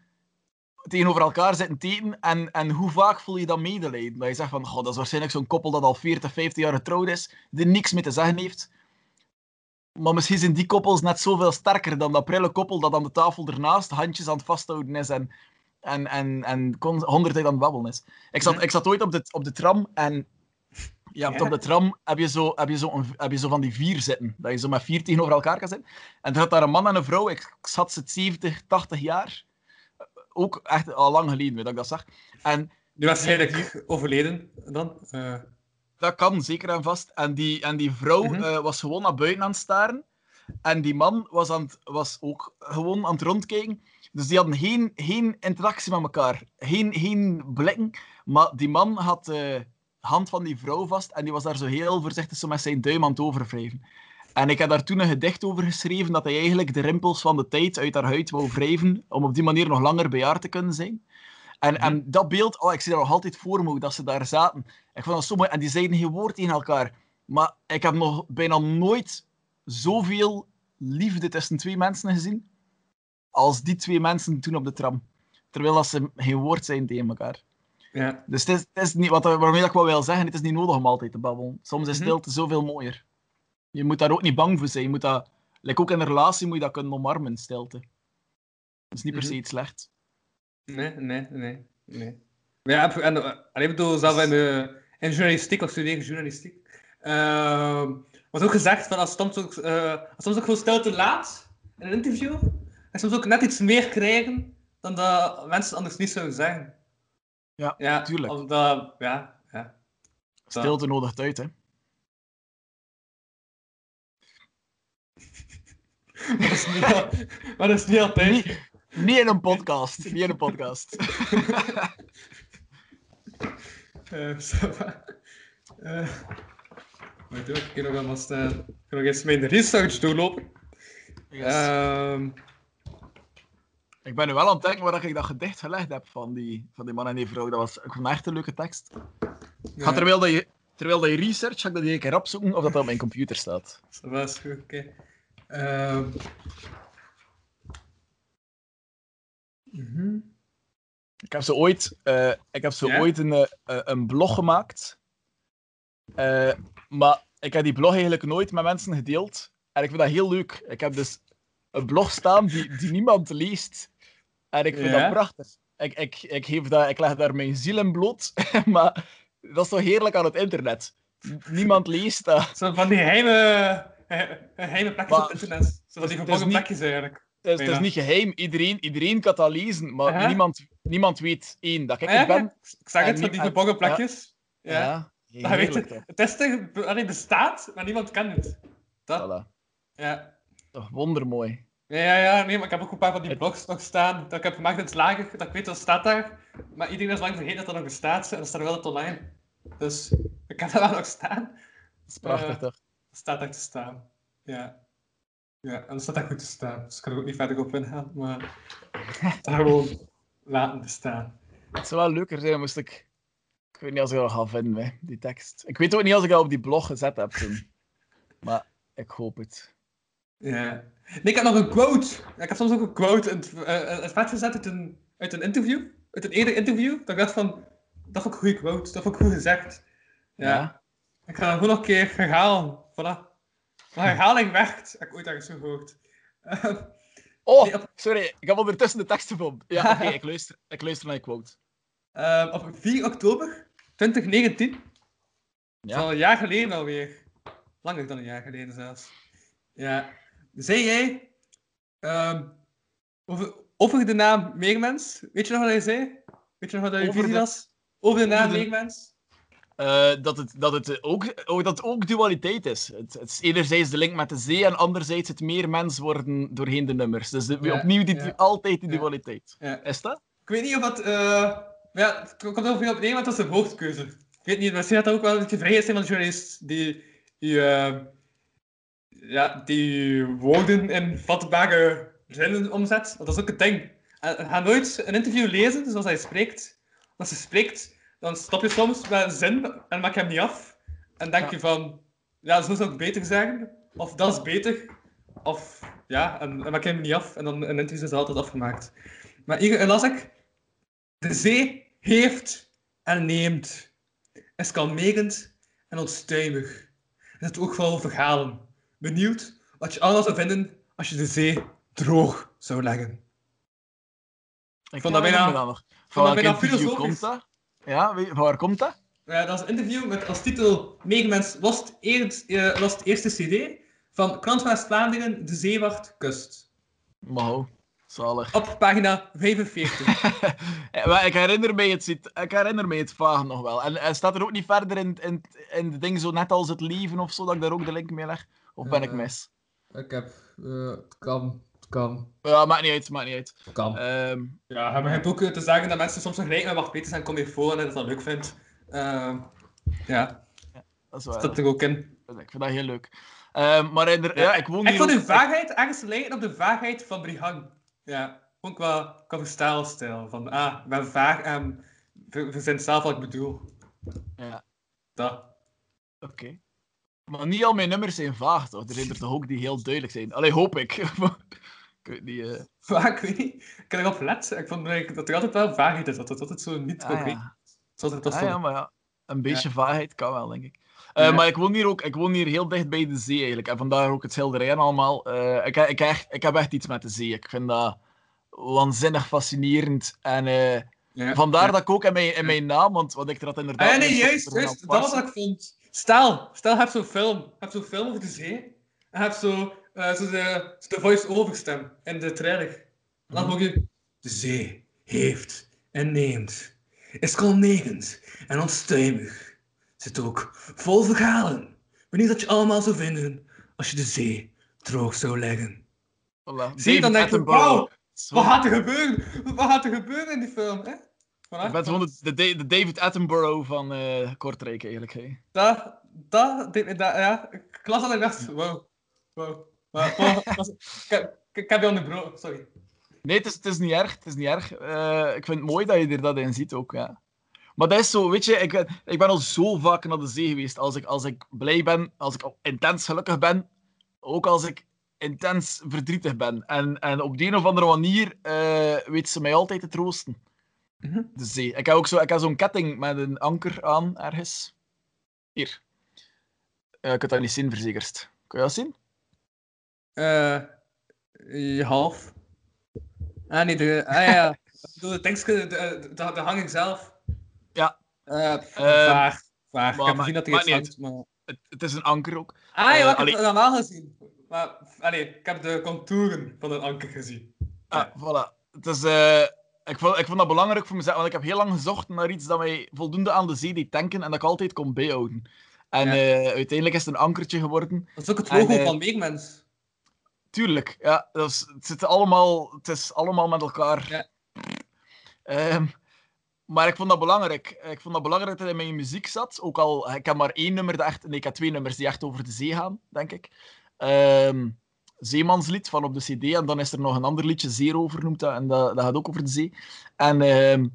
tegenover elkaar zitten te eten. En, en hoe vaak voel je dan medelijden? Dat je zegt van, goh, dat is waarschijnlijk zo'n koppel dat al 40, 50 jaar getrouwd is, die niks meer te zeggen heeft. Maar misschien zijn die koppels net zoveel sterker dan dat prille koppel dat aan de tafel ernaast handjes aan het vasthouden is. En, en, en, en kon honderd tijd aan het babbelen is. Ik zat, ik zat ooit op de, op de tram en ja, Ja. op de tram heb je, zo, heb, je zo een, heb je zo van die vier zitten. Dat je zo met vier tegenover elkaar kan zitten. En er zat daar een man en een vrouw. Ik, ik zat ze 70, 80 jaar. Ook echt al lang geleden, weet dat ik dat zag. En Nu waarschijnlijk overleden dan. Eh, Dat kan, zeker en vast. En die, en die vrouw Mhm. eh, was gewoon naar buiten aan het staren. En die man was, aan het, was ook gewoon aan het rondkijken. Dus die hadden geen, geen interactie met elkaar. Geen, geen blikken. Maar die man had hand van die vrouw vast. En die was daar zo heel voorzichtig zo met zijn duim aan het overwrijven. En ik heb daar toen een gedicht over geschreven dat hij eigenlijk de rimpels van de tijd uit haar huid wou wrijven. Om op die manier nog langer bij haar te kunnen zijn. En, en dat beeld, oh, ik zie dat nog altijd voor me, dat ze daar zaten. Ik vond dat zo mooi. En die zeiden geen woord tegen elkaar. Maar ik heb nog bijna nooit zoveel liefde tussen twee mensen gezien. Als die twee mensen toen op de tram. Terwijl dat ze geen woord zijn tegen elkaar. Ja. Dus het is, het is niet, wat, waarmee ik wel wil zeggen, het is niet nodig om altijd te babbelen. Soms is Mhm. stilte zoveel mooier. Je moet daar ook niet bang voor zijn. Je moet dat, like ook in een relatie moet je dat kunnen omarmen, stilte. Dat is niet per se Mhm. iets slecht. Nee, nee, nee. nee. Maar ja, en, uh, ik bedoel, zelf in, de, in journalistiek, of studeren journalistiek, uh, wordt ook gezegd van als soms ook, uh, als soms ook gewoon stil te laat in een interview, en soms ook net iets meer krijgen dan dat mensen anders niet zouden zeggen. Ja, ja tuurlijk. Omdat, ja, ja. Stilte nodigt uit, hè. Maar dat is niet, maar dat is niet altijd. Niet, niet in een podcast. Niet in een podcast. Eh, zo, eh, Wacht hoor, ik kan nog wel staan. Ik ga nog eens mijn research doorlopen. Ehm, Ik ben nu wel aan het denken waar ik dat gedicht gelegd heb van die, van die man en die vrouw. Dat was ik vond echt een leuke tekst. Ga terwijl, dat je, terwijl dat je research, ga ik dat een keer opzoeken of dat op mijn computer staat. Dat was goed, oké. Ehm. mhm. Ik heb zo ooit, eh, ik heb zo ooit een, eh, een blog gemaakt. Eh, maar ik heb die blog eigenlijk nooit met mensen gedeeld. En ik vind dat heel leuk. Ik heb dus een blog staan die, die niemand leest. En ik vind Ja? dat prachtig. Ik, ik, ik, geef dat, ik leg daar mijn ziel in bloot. maar dat is toch heerlijk aan het internet. Niemand leest dat. Zo van die geheime, eh, geheime plekjes Maar- op het internet. Zo van die het niet- plekjes eigenlijk. Het is, het is Ja. niet geheim. Iedereen, iedereen kan dat lezen. Maar niemand, niemand weet één, dat ik Ah, ja, het ben. Ik zeg en het, van die en- verborgen ja. plekjes. Ja. Ja, Dat weet toch. Het is bestaat, maar niemand kent het. Dat? Voilà. Ja. Toch wondermooi. Ja, ja, nee, maar ik heb ook een paar van die blogs nog staan. Dat ik heb gemaakt in het lager. Dat ik weet dat staat daar. Maar iedereen is lang vergeten dat dat nog bestaat. En dat staat wel het online. Dus ik heb dat wel nog staan. Dat is prachtig Ja. toch? Dat staat daar te staan. Ja. Ja, en dat staat daar goed te staan. Dus ik kan er ook niet verder op ingaan. Maar daar gewoon laten bestaan. Het zou wel leuker zijn, moest ik... Ik weet niet als ik dat ga vinden, hè, die tekst. Ik weet ook niet als ik dat op die blog gezet heb toen. Maar ik hoop het. Ja. Nee, ik heb nog een quote. Ik heb soms ook een quote in het, vet gezet uit een, uit een interview. Uit een eerder interview. Dat ik dacht van, dat vond ik een goede quote. Dat vond ik goed gezegd. Ja. Ik ga hem gewoon nog een keer herhalen. Voilà. Maar herhaling werkt. Heb ik ooit ergens gehoord. Eh, Oh, Nee, op- sorry. Ik heb ondertussen de tekst gevonden. Ja, oké, ik, luister, ik luister naar je quote. eh, op 4 oktober 2019. Dat is Ja. al een jaar geleden alweer. Langer dan een jaar geleden zelfs. Ja. Zei jij ehm, over, over de naam Meermens? Weet je nog wat hij zei? Weet je nog wat je Over visie de- was? Over de naam over de- Meermens? Eh, dat, het, dat, het ook, dat het ook dualiteit is. Het, het is enerzijds de link met de zee en anderzijds het meer mens worden doorheen de nummers. Dus de- Ja, opnieuw die, ja. altijd die dualiteit. Ja. Is dat? Ik weet niet of dat... maar ja, het komt over veel op neer, want dat is een hoofdkeuze. Ik weet niet, misschien had dat ook wel een beetje vrijheid zijn van de journalist die, die, eh, ja, die woorden in vatbare zinnen omzet. Dat is ook het ding. En Ga nooit een interview lezen zoals hij spreekt. Als hij spreekt, dan stop je soms met een zin en maak je hem niet af. En denk Ja. je van, ja, zo zou ik beter zeggen. Of dat is beter. Of ja, en, en maak je hem niet af. En dan een interview is altijd afgemaakt. Maar hier las ik. De zee heeft en neemt. Is kalmerend en onstuimig. En het ook wel verhalen. Benieuwd wat je allemaal zou vinden als je de zee droog zou leggen. Ik vond dat bijna- dat Van welk bijna interview filosofisch. komt dat? Ja, weet- van waar komt dat? Ja, dat is een interview met als titel Megamens Lost, Eerd, eh, Lost Eerste CD van Krant West-Vlaanderen, De Zeewaard Kust. Wauw, zalig. Op pagina 45. Ja, maar ik herinner me het, zit- ik herinner me het vaag nog wel. En, en staat er ook niet verder in, in, in de ding zo net als het leven of zo, dat ik daar ook de link mee leg? Of ben ik Eh. mis? Ik heb... het kan, het kan, Ja, maakt niet uit, maakt niet uit. het kan. Ehm, Ja, hij begint ook eh, te zeggen dat mensen soms vergelijken met Bart Peters en Kom je voor en dat dat leuk vindt. Ehm, ja, dat is waar. dat er ook in. Ik vind dat heel leuk. Ehm, maar in de, ja. ik woon Ik hier vond ook- de vaagheid ergens lijken op de vaagheid van Brihang. Ja, ook qua, qua verstaalstijl. Van, ah, ik ben vaag en we, we zijn zelf wat ik bedoel. Ja, Dat. oké. Maar niet al mijn nummers zijn vaag, toch? Er zijn er toch ook die heel duidelijk zijn. Allee, hoop ik. ik weet niet... eh. Ik weet niet. Ik heb erop. Ik vond dat er altijd wel vaagheid is. Dat het altijd zo niet Ah, concreet ja. Zoals het Ah, ja, maar ja, een beetje vaagheid kan wel, denk ik. Eh, Ja. Maar ik woon hier ook ik woon hier heel dicht bij de zee eigenlijk. En vandaar ook het schilderijen allemaal. Eh, ik, ik, echt, ik heb echt iets met de zee. Ik vind dat waanzinnig fascinerend. En eh, vandaar dat ik ook in mijn, in mijn naam, want wat ik er had inderdaad. Ah, nee, juist, juist. Dat was wat ik vond. Stel, stel, je hebt zo'n film. Je hebt zo'n film over de zee. En je hebt zo, eh, zo de, de voice-over stem in de trailer. Dan Mhm. hoor je... De zee heeft en neemt. Is kalmerend en onstuimig. Zit ook vol verhalen. Wanneer dat je allemaal zou vinden als je de zee droog zou leggen. Voilà. Zie je, dan denk je, wauw, wat gaat er gebeuren? Wat gaat er gebeuren in die film, hè? Voilà. Ik ben gewoon de, de, de David Attenborough van eh Kortrijk, eigenlijk. Hè. Dat, dat, ja, ik las dat en ik dacht, wow, wow. Maar, ik, heb, ik heb je onderbroken, sorry. Nee, het is, het is niet erg. Het is niet erg. Eh, ik vind het mooi dat je er dat in ziet ook, ja. Maar dat is zo, weet je, ik, ben- ik ben al zo vaak naar de zee geweest. Als ik, als ik blij ben, als ik intens gelukkig ben, ook als ik intens verdrietig ben. En, en op de een of andere manier eh, weet ze mij altijd te troosten. Mhm. De zee. Ik heb ook zo, ik heb zo'n ketting met een anker aan, ergens. Hier. Eh, ik kan dat niet zien, verzekerd. Kun je dat zien? Eh, je half. Ah, nee, de, ah ja, ik de tekstje, de, de, de, de hanging zelf. Ja. Eh, vaag, vaag. maar- ik heb gezien dat er maakt iets niet hangt, maar... Het, het is een anker ook. Ah ja, ik heb het allemaal gezien. Maar, allee, ik heb de contouren van een anker gezien. Ah, voilà. Het is, eh, ik, vond, ik vond dat belangrijk voor mezelf, want ik heb heel lang gezocht naar iets dat mij voldoende aan de zee deed denken en dat ik altijd kon bijhouden. En Ja. eh, uiteindelijk is het een ankertje geworden. Dat is ook het En, logo eh, van Meegmens. Tuurlijk, ja. Dat is, het, zit allemaal, het is allemaal met elkaar. Ja. Ehm, maar ik vond dat belangrijk. Ik vond dat belangrijk dat het in mijn muziek zat. Ook al, ik heb maar één nummer, dat echt, nee, ik heb twee nummers die echt over de zee gaan, denk ik. Ehm, Zeemanslied van op de CD. En dan is er nog een ander liedje, noemt dat. En dat, dat gaat ook over de zee. En ehm,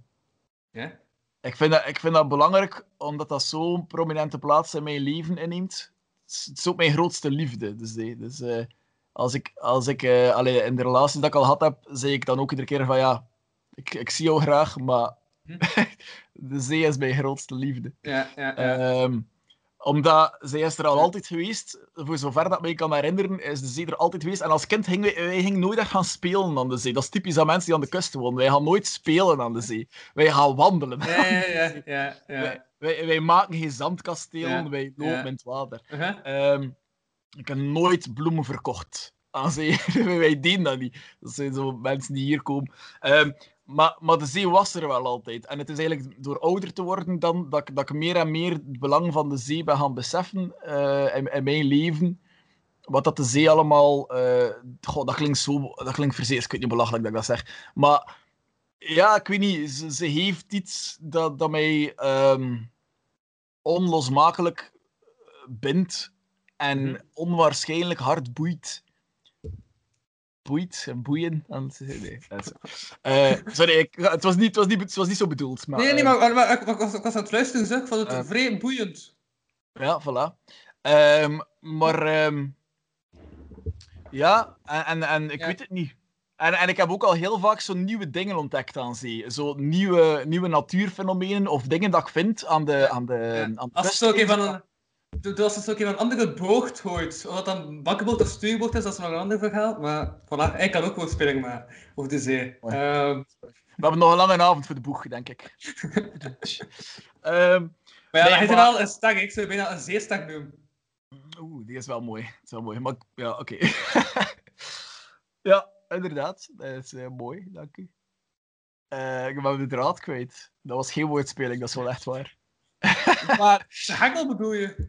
ik, vind dat, ik vind dat belangrijk, omdat dat zo'n prominente plaats in mijn leven inneemt. Het is, ook mijn grootste liefde, de zee. Dus eh, als ik, als ik eh, allee, in de relaties dat ik al gehad heb, zei ik dan ook iedere keer van ja, ik, ik zie jou graag, maar Hm. de zee is mijn grootste liefde. Ja, ja, ja. Ehm, omdat zij is er al altijd geweest, voor zover dat ik me kan herinneren, is de zee er altijd geweest. En als kind gingen wij, wij gingen nooit echt gaan spelen aan de zee. Dat is typisch aan mensen die aan de kust wonen. Wij gaan nooit spelen aan de zee. Wij gaan wandelen. ja, ja, ja, ja, ja. Wij, wij, maken geen zandkastelen, Ja, wij lopen ja. in het water. Uh-huh. Ehm, ik heb nooit bloemen verkocht aan zee. wij deden dat niet. Dat zijn zo mensen die hier komen. Ehm, maar, maar de zee was er wel altijd. En het is eigenlijk door ouder te worden dan dat, ik- dat ik meer en meer het belang van de zee ben gaan beseffen eh, in, in mijn leven. Wat dat de zee allemaal... goh, dat klinkt zo... Dat klinkt verzeerd. Ik weet niet belachelijk dat ik dat zeg. Maar ja, ik weet niet. Ze, ze heeft iets dat, dat mij ehm, onlosmakelijk bindt en Mhm. onwaarschijnlijk hard boeit. Boeit en boeien. Nee, Eh, sorry, ik, het, was niet, het, was niet, het was niet zo bedoeld. Maar, Nee, nee, eh, maar, maar, maar ik, ik was, ik was aan het luisteren, zeg. Ik vond het Eh. vrij boeiend. Ja, voilà. Ehm, maar ehm, ja, en, en, en ik Ja. weet het niet. En, en ik heb ook al heel vaak zo nieuwe dingen ontdekt aan zee. Zo nieuwe, nieuwe natuurfenomenen of dingen dat ik vind aan de, aan de, Ja. aan de Als het ook een van een, Als het een keer een andere boord gooit, of dat dan bakkenboord of stuurboord is, dat is nog een ander verhaal. Maar voilà, ik kan ook wel spelen maar over de zee. Ehm, We hebben nog een lange avond voor de boeg, denk ik. Ehm, maar ja, Nee, dat is maar- wel een stag. Ik zou bijna een zeestag noemen. Oeh, die is wel mooi. Dat is wel mooi. Maar ja, oké. ja, inderdaad. Dat is eh, mooi, dank u. Eh, ik ben de draad kwijt. Dat was geen woordspeling, dat is wel echt waar. Maar de hengel bedoel je?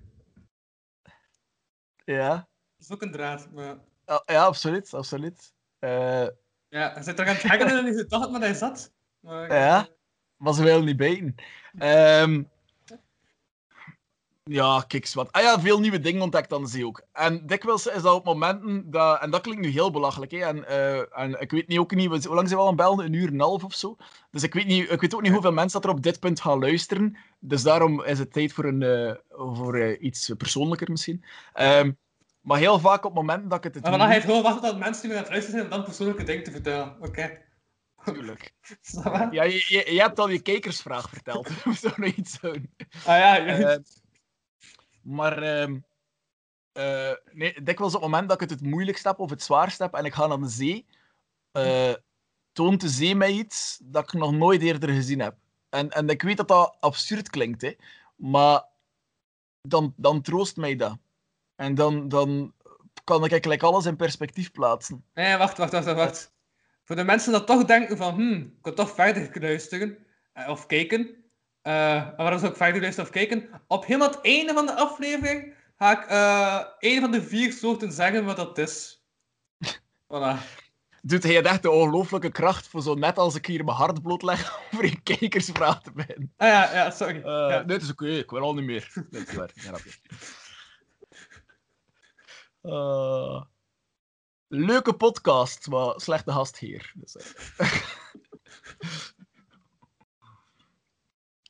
Ja, Dat is ook een draad. Maar... ja, ja absoluut. absoluut. Eh, Ja, hij zit toch aan het hengelen en je dacht maar hij zat. Maar, Ja. maar ze willen niet bijten. Ehm, ja, kijk eens wat. Ah ja, veel nieuwe dingen ontdekt aan de zee ook. En dikwijls is dat op momenten dat... En dat klinkt nu heel belachelijk, hè. En, eh, en ik weet niet, ook niet... Hoe lang zijn we al aan bellen? Een uur en een half of zo? Dus ik weet, niet, ik weet ook niet hoeveel mensen dat er op dit punt gaan luisteren. Dus daarom is het tijd voor, een, eh, voor eh, iets persoonlijker misschien. Ehm, maar heel vaak op momenten dat ik het... Maar vandaag heeft gewoon wachten tot mensen die aan het luisteren zijn om dan persoonlijke dingen te vertellen. Oké. Dat waar? Ja, je, je, je hebt al je kijkersvraag verteld. Of zo iets doen. Ah ja, ja. Maar ehm eh, nee, dikwijls op het moment dat ik het het moeilijkst heb of het zwaarst heb en ik ga naar de zee, eh, toont de zee mij iets dat ik nog nooit eerder gezien heb. En, en ik weet dat dat absurd klinkt, hè, maar dan, dan troost mij dat. En dan, dan kan ik eigenlijk alles in perspectief plaatsen. Nee, wacht, wacht, wacht, wacht. Voor de mensen dat toch denken van, hm, ik kan toch verder luisteren eh, of kijken. En waarom zou ik verder luisteren of kijken? Op helemaal het einde van de aflevering ga ik eh een van de vier soorten zeggen wat dat is. Voilà. Doet hij echt de ongelooflijke kracht voor zo net als ik hier mijn hart blootleg over je kijkersvraag te beginnen. Ah ja, ja, sorry. Eh, ja. Nee, het is oké, ik wil al niet meer. Nee, het is waar. Ja, leuke podcast, maar slechte gastheer. Dus.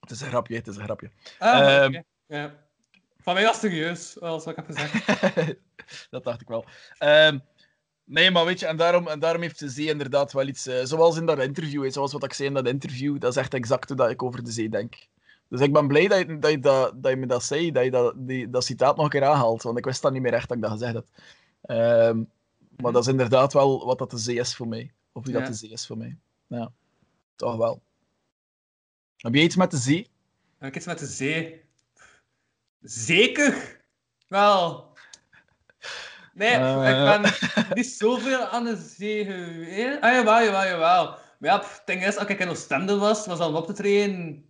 het is een grapje, het is een grapje. Ah, Ehm. Van mij was het serieus, zoals ik heb gezegd. dat dacht ik wel. Ehm, nee, maar weet je, en daarom, en daarom heeft de zee inderdaad wel iets... eh, zoals in dat interview, zoals wat ik zei in dat interview, dat is echt exact hoe dat ik over de zee denk. Dus ik ben blij dat je, dat je, dat, dat je me dat zei, dat je dat, die, dat citaat nog een keer aanhaalt, want ik wist dat niet meer echt dat ik dat gezegd had. Ehm, maar dat is inderdaad wel wat dat de zee is voor mij. Of wie Ja. dat de zee is voor mij. Ja, toch wel. Heb je iets met de zee? Heb ik iets met de zee? Zeker? Wel. Nee, Eh. ik ben niet zoveel aan de zee geweest. Ah, jawel, jawel, jawel. Maar ja, het ding is, als ik in Oostende was, was al op te trainen.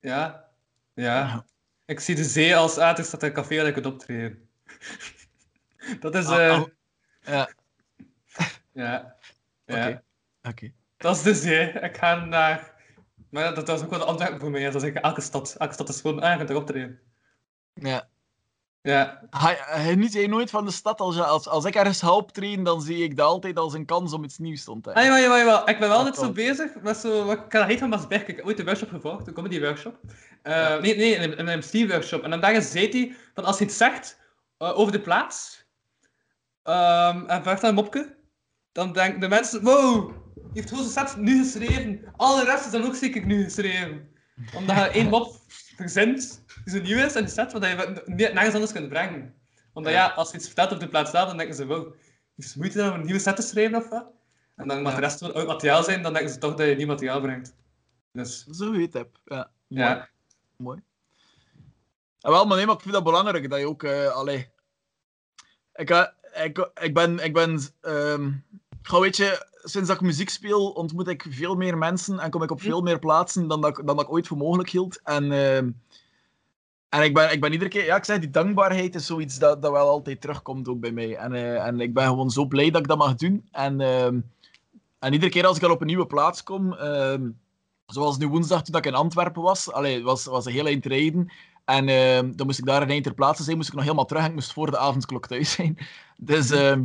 Ja. Ja. Ik zie de zee als, ah, er staat een café waar ik kunt optreden. Dat is, ah, ja, ja. oké. Ja. Oké. Dat is de zee. Ik ga naar... Maar ja, dat was ook wel de Antwerpen voor mij. Dat is elke stad. Elke stad is gewoon, ah, kunt erop treden. Ja. Ja. Hij, hij niet jij nooit van de stad. Als, je- als, als ik ergens ga optreden, dan zie ik dat altijd als een kans om iets nieuws te ontdekken. Ah, jawel, jawel. Ik ben wel net zo bezig met zo... Wat, ik kan dat heet van Bas Berk. Ik heb ooit een workshop gevolgd, een comedy workshop. Ja. Nee, nee, een, een MC workshop. En dan daarin zei hij, dat als hij iets zegt eh, over de plaats, ehm, en vraagt aan een mopje, dan denken de mensen, wow, heeft gewoon zijn set nu geschreven. Alle rest is dan ook zeker nu geschreven. Omdat je één mop verzint, die zo nieuw is in de set, wat je ne- nergens anders kunt brengen. Omdat ja, als je iets vertelt op de plaats zelf, dan denken ze, wow, heeft ze moeite om een nieuwe set te schrijven of wat? En dan mag de rest van oud materiaal zijn, dan denken ze toch dat je nieuw materiaal brengt. Dus, Zo heet het. Ja. Mooi. ja. Mooi. Ah, wel, maar nee, maar ik vind dat belangrijk dat je ook. eh allee. Ik, eh, ik, ik ben. Ik ben ehm, Gewoon weet je, sinds dat ik muziek speel, ontmoet ik veel meer mensen en kom ik op veel meer plaatsen dan dat ik, dan dat ik ooit voor mogelijk hield. En, ehm, en ik, ben, ik ben iedere keer, ja, ik zeg, die dankbaarheid is zoiets dat, dat wel altijd terugkomt ook bij mij. En, eh, en ik ben gewoon zo blij dat ik dat mag doen. En, ehm, en iedere keer als ik al op een nieuwe plaats kom, ehm, zoals nu woensdag toen ik in Antwerpen was, allee, was, was een heel eind rijden. En ehm, dan moest ik daar in eind ter plaatse zijn, moest ik nog helemaal terug en ik moest voor de avondklok thuis zijn. Dus, ehm,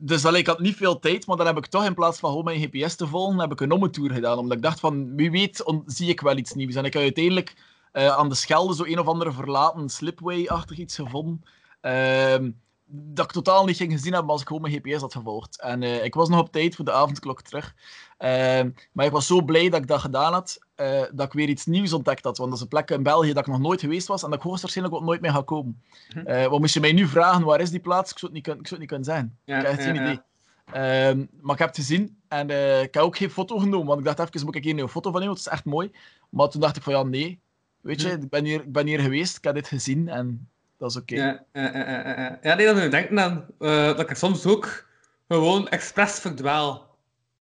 dus allee, ik had niet veel tijd, maar dan heb ik toch in plaats van gewoon mijn GPS te volgen, heb ik een ommetour gedaan. Omdat ik dacht van, wie weet zie ik wel iets nieuws. En ik heb uiteindelijk eh, aan de Schelde zo een of andere verlaten slipway-achtig iets gevonden. Ehm, dat ik totaal niet ging gezien hebben als ik gewoon mijn GPS had gevolgd. En eh, ik was nog op tijd voor de avondklok terug. Ehm, maar ik was zo blij dat ik dat gedaan had, eh, dat ik weer iets nieuws ontdekt had. Want dat is een plek in België dat ik nog nooit geweest was en dat ik hoogstwaarschijnlijk ook nooit meer ga komen. Mhm. Eh, wat moest je mij nu vragen, waar is die plaats? Ik zou het niet kunnen, ik zou het niet kunnen zijn. Ja, ik heb echt geen ja. idee. Ehm, maar ik heb het gezien en eh, ik heb ook geen foto genomen, want ik dacht even, moet ik hier een foto van nemen, want het is echt mooi. Maar toen dacht ik van, ja, nee. Weet je, Hm. ik, ben hier, ik ben hier geweest, ik heb dit gezien en dat is oké. Ja, ja, ja, nee, dat moet ik denken aan dat ik soms ook gewoon expres verdwaal.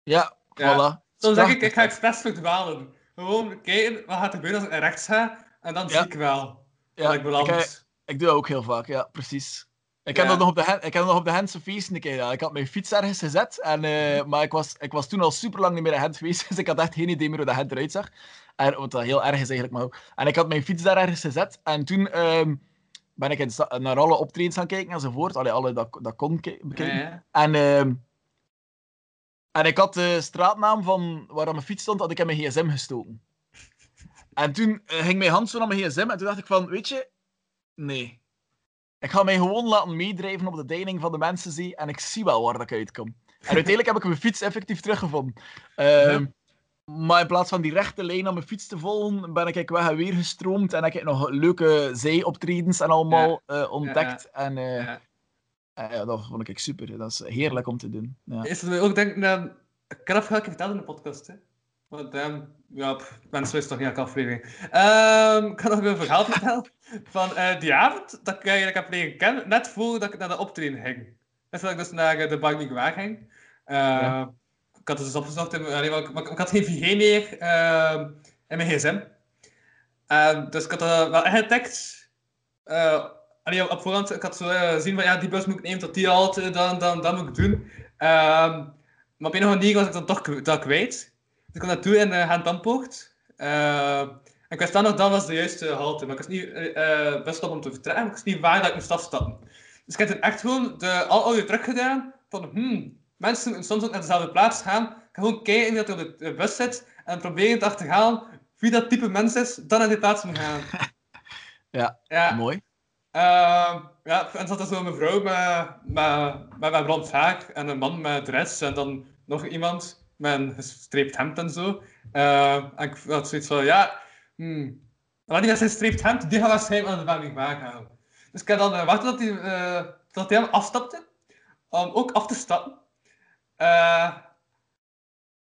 Ja, Ja. voilà. Soms zeg ik, ik ga expres verdwalen. Gewoon kijken, wat gaat er gebeuren als ik naar rechts ga, en dan Ja. zie ik wel Ja, dat ik beland. ik, eh, ik doe dat ook heel vaak, ja, precies. Ik heb Ja. dat nog op de, ik heb dat nog op de feesten een keer gedaan. Ik had mijn fiets ergens gezet, en, eh, maar ik was, ik was toen al super lang niet meer in Gent geweest, dus ik had echt geen idee meer hoe dat Gent eruit zag. En, wat dat heel erg is eigenlijk, maar ook. En ik had mijn fiets daar ergens gezet, en toen ehm, ben ik naar alle optredens gaan kijken enzovoort. Allee, alle dat, dat kon bekijken. En, ehm, en ik had de straatnaam van waar aan mijn fiets stond, had ik in mijn gsm gestoken. En toen eh, ging mijn hand zo naar mijn gsm en toen dacht ik van, weet je, nee. Ik ga mij gewoon laten meedrijven op de deining van de mensen zie en ik zie wel waar dat ik uitkom. En uiteindelijk heb ik mijn fiets effectief teruggevonden. Ehm, Maar in plaats van die rechte lijn aan mijn fiets te volgen, ben ik weg en weer gestroomd en heb ik nog leuke zijoptredens en allemaal eh, ontdekt. En eh, Ja. eh, ja, dat vond ik super. Dat is heerlijk om te doen. Ja. Is het ook denken aan... Ik dat verhaal verteld in de podcast, hè. Want, ehm, ja, pff, mensen wisten toch niet elke aflevering. Ehm, ik kan nog een verhaal vertellen van eh, die avond dat ik eigenlijk heb leren kennen, net voordat ik naar de optreden ging. Net voordat ik dus naar eh, de Bar Miguel ging. Eh, Ja. Ik had het dus opgezocht, in, maar ik, maar ik had geen 4G meer ehm, in mijn gsm. Dus ik had dat wel ingetikt. Allee, op voorhand, ik had zo eh, zien van ja, die bus moet ik nemen tot die halte, dan, dan, dat moet ik doen. Ehm, maar op een of andere manier was ik dan toch dat kwijt. Dus ik kwam naartoe in uh. Eh, en ik wist dan nog, dat was de juiste halte. Maar ik was niet eh eh, best op om te vertrekken, maar ik wist niet waar dat ik moest afstappen. Dus ik heb toen echt gewoon de, al, die druk gedaan. Van, hmm, mensen moeten soms ook naar dezelfde plaats gaan. Ik ga gewoon kijken wie dat er op de bus zit. En proberen te achterhalen wie dat type mens is, dan naar die plaats moet gaan. Ja, ja. mooi. Ehm, ja, en zat er zo een mevrouw met, met, met, met blond haar en een man met dress en dan nog iemand met een gestreept hemd en zo. Ehm, en ik had zoiets van, ja, hmm, maar die met zijn gestreept hemd, die gaat waarschijnlijk aan de Bambi gaan. Dus ik heb dan uh, wachten tot hij, eh, tot hem afstapte, om ook af te stappen. Eh,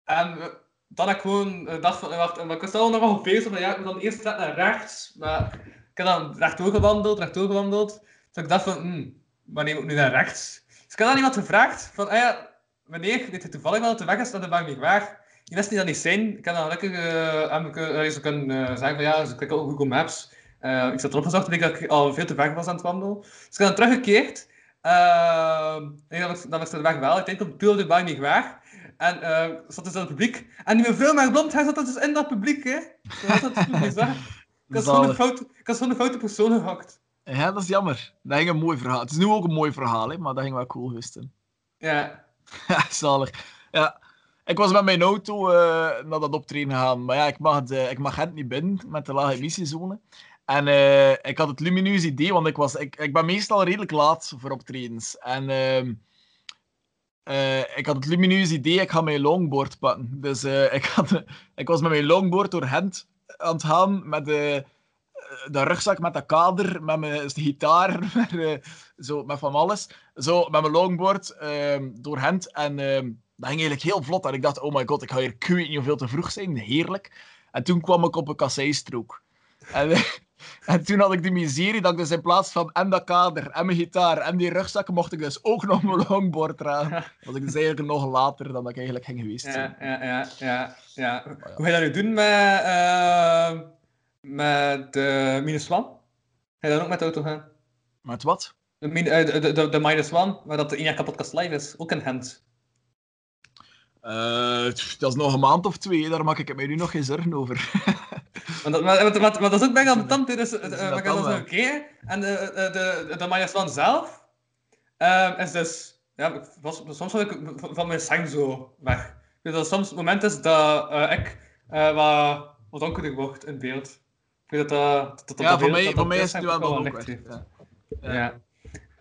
en dan ik gewoon uh, dacht van, wacht, maar ik was al nogal bezig van, ja, ik moet dan eerst naar rechts, maar ik heb dan rechtdoor gewandeld, rechtdoor gewandeld. Dus ik dacht van, hmm, wanneer moet ik nu naar rechts? Dus ik had aan iemand gevraagd van, ah ja, wanneer, weet je toevallig wel dat de weg is naar de Bang waar? Die wist niet dat niet zijn. Ik heb dan gelukkig uh, uh, zo kunnen uh, zeggen van, ja, ze klikken op Google Maps. Uh, ik zat erop gezocht dat ik al veel te ver was aan het wandelen. Dus ik heb dan teruggekeerd. Uh, was, de weg wel. Ik denk op de de Bang waar. En uh, zat dus in het publiek. En die mevrouw met blond haar zat dus in dat publiek, hè. Dat was natuurlijk. Ik had een foute, ik had gewoon een foute persoon gehakt. Ja, dat is jammer. Dat ging een mooi verhaal. Het is nu ook een mooi verhaal, hè, maar dat ging wel cool geweest. Ja. Ja, zalig. Ja, ik was met mijn auto uh, naar dat optreden gegaan. Maar ja, ik mag, het, uh, ik mag Gent niet binnen met de lage emissiezone. En uh, ik had het lumineus idee, want ik, was, ik, ik ben meestal redelijk laat voor optredens. En ehm, ik had het lumineus idee, ik ga mijn longboard pakken. Dus ik, had, ik was met mijn longboard door Gent aan het met de, de rugzak met de kader, met mijn gitaar, met, uh, zo, met van alles. Zo, met mijn longboard uh, door Gent. En uh, dat ging eigenlijk heel vlot. En ik dacht, oh my god, ik ga hier weet niet hoeveel te vroeg zijn. Heerlijk. En toen kwam ik op een kasseistrook. En, en toen had ik de miserie dat ik dus in plaats van en dat kader, en mijn gitaar, en die rugzak, mocht ik dus ook nog mijn longboard dragen. Was ik dus eigenlijk nog later dan dat ik eigenlijk ging geweest zijn. Ja, ja, ja. ja, ja. Hoe ga je dat nu doen met... Uh met de minus one. Ga je dan ook met de auto gaan? Met wat? De, de, de, de, de minus one, waar dat de Inja podcast live is. Ook in Gent. Uh, dat is nog een maand of twee, daar maak ik mij nu nog geen zorgen over. maar, dat, is ook bijna aan de tand. Dus, uh, we gaan dat zo kijken. En de, de, de, de minus one zelf uh, is dus... Ja, was, soms had ik van mijn zang zo weg. Dus dat soms het moment is dat ik wat, wat donkerder word in beeld. Ik weet dat dat, dat, dat ja, voor mij, dat voor mij is het wel nog licht heeft. ja.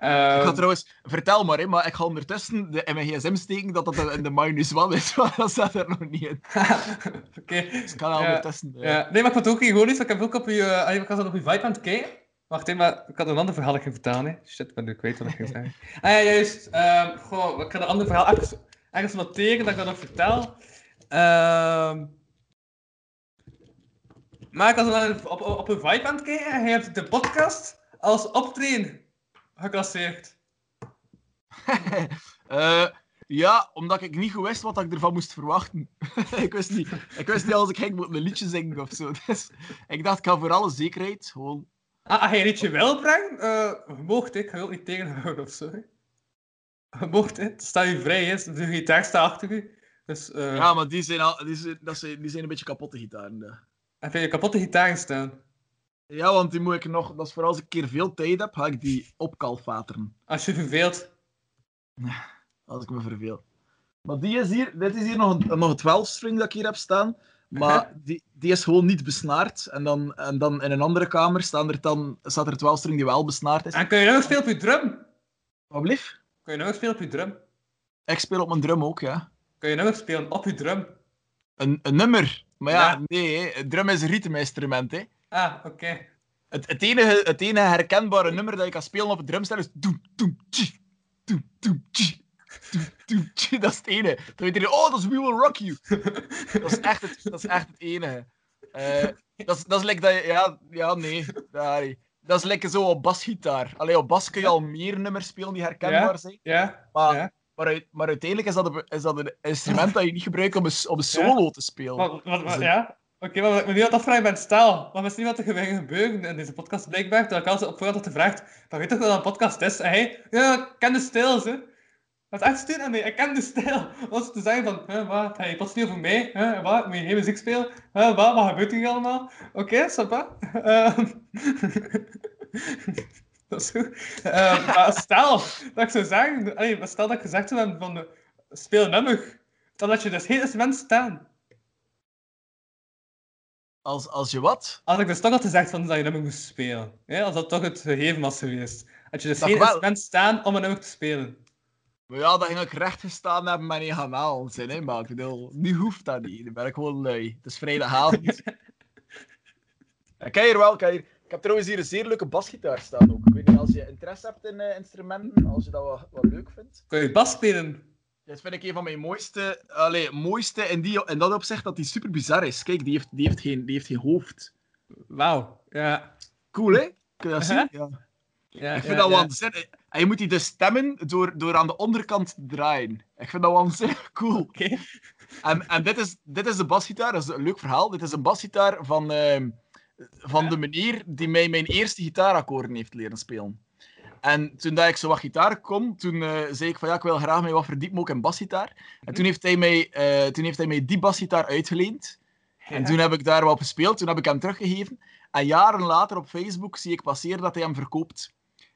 Ja. Ik Ehm, ga trouwens, vertel maar, hè, maar ik ga ondertussen de, in mijn gsm steken dat dat in de minus one is, want dat staat er nog niet in. Oké. Dus ik ga dat Ja, ondertussen... eh, Ja, nee, maar ik vond het ook ironisch. Ik heb ook op je, uh, ik was op je vibe aan het kijken. Wacht even, maar ik had een ander verhaal ik vertellen. Hè. Shit, ik ben nu kwijt wat ik ging zeggen. Ah ja, juist. Ehm goh, ik ga een ander verhaal ergens, ergens noteren dat ik dat nog vertel. Ehm maar ik was op, op, op een vibe aan het kijken en hij heeft de podcast als optreden geclasseerd. Eh, ja, omdat ik niet goed wist wat ik ervan moest verwachten. ik, wist niet, ik wist niet als ik ging een liedje zingen of zo. Dus ik dacht, ik ga voor alle zekerheid gewoon... Ah, als je een liedje wil brengen, eh je moogt, hè. ik ga je ook niet tegenhouden of zo. Je hè. het staat je vrij, hè. de gitaar staat achter je. Dus, eh Ja, maar die zijn, al, die zijn, dat zijn, die zijn een beetje kapotte gitaren. heb je kapotte gitaar staan? Ja, want die moet ik nog... Dat is voor als ik een keer veel tijd heb, ga ik die opkalfateren. Als je verveelt. Als ik me verveel. Maar die is hier... Dit is hier nog een, nog een 12-string dat ik hier heb staan. Maar die, die is gewoon niet besnaard. En dan, en dan in een andere kamer staan er dan, staat er een 12-string die wel besnaard is. En kun je ook spelen op je drum? Wat blief? Kun je ook spelen op je drum? Ik speel op mijn drum ook, ja. Kun je ook spelen op je drum? Een, een nummer. Maar ja, Ja. nee, drum is een ritmeinstrument. Hè. Ah, oké. Het, het, enige, het enige herkenbare nummer dat je kan spelen op het drumstel is... Doem, doem, tji, doem, doem, tji, doem, doem, tji. Dat is het enige. Dan weet iedereen, oh, dat is We Will Rock You. Dat is echt het, dat is echt het enige. Eh, dat, is, dat is like dat je... Ja, ja nee. Dat is lekker zo op basgitaar. Alleen op bas kun je al meer nummers spelen die herkenbaar Ja. zijn. Ja? Maar, ja. maar, uit- maar uiteindelijk is dat, een, is dat een instrument dat je niet gebruikt om een, om een solo te spelen. Wat, wat, wat- Zo. ja? Oké, maar ik me nu aan het afvragen ben, stel, is niet wat er gebeuren in deze podcast blijkbaar, dat ik altijd op voorhand had gevraagd, maar weet toch wat een podcast is? En hij, ja, ik ken de stijl, ze. Dat is echt stuur aan nee, ik ken de stijl. Als te zeggen van, hè, wat, je plots niet over mij? Hè, wat, moet je geen muziek spelen? Hè, wat, wat gebeurt hier allemaal? Oké, sapa. Ehm, dat is goed. Ehm, maar stel dat ik zou zeggen, maar stel dat ik gezegd zou van, speel nummer, dan had je dus geen instrument staan. Als, als je wat? Als ik dus toch had gezegd van dat je nummer moest spelen. Hè? Als dat toch het gegeven was geweest. Had je dus Dat geen wel. instrument staan om een nummer te spelen. Maar ja, dat ging ik recht gestaan hebben met een zijn, hè, maar ik bedoel, nu hoeft dat niet. Nu ben ik gewoon lui. Het is vrijdagavond. Ja, kijk hier wel, kijk hier. Ik heb trouwens hier een zeer leuke basgitaar staan ook. Ik weet niet, als je interesse hebt in eh, instrumenten, als je dat wat, wat leuk vindt. Kun je bas spelen? Dit vind ik een van mijn mooiste, allee, mooiste in, die, in dat opzicht dat die super bizar is. Kijk, die heeft, die heeft, geen, die heeft geen hoofd. Wauw. Ja. Cool, hè? Kun je dat zien? Ja. ja Ik vind ja, dat ja. waanzinnig. En je moet die dus stemmen door, door aan de onderkant te draaien. Ik vind dat waanzinnig cool. Oké. En, en dit, is, dit is de basgitaar, dat is een leuk verhaal. Dit is een basgitaar van, ehm, van de meneer die mij mijn eerste gitaarakkoorden heeft leren spelen. En toen dat ik zo wat gitaar kon, toen eh, zei ik van ja, ik wil graag mij wat verdiepen ook in basgitaar. En toen heeft hij mij, eh, toen heeft hij mij die basgitaar uitgeleend. En toen heb ik daar wat gespeeld, toen heb ik hem teruggegeven. En jaren later op Facebook zie ik passeren dat hij hem verkoopt.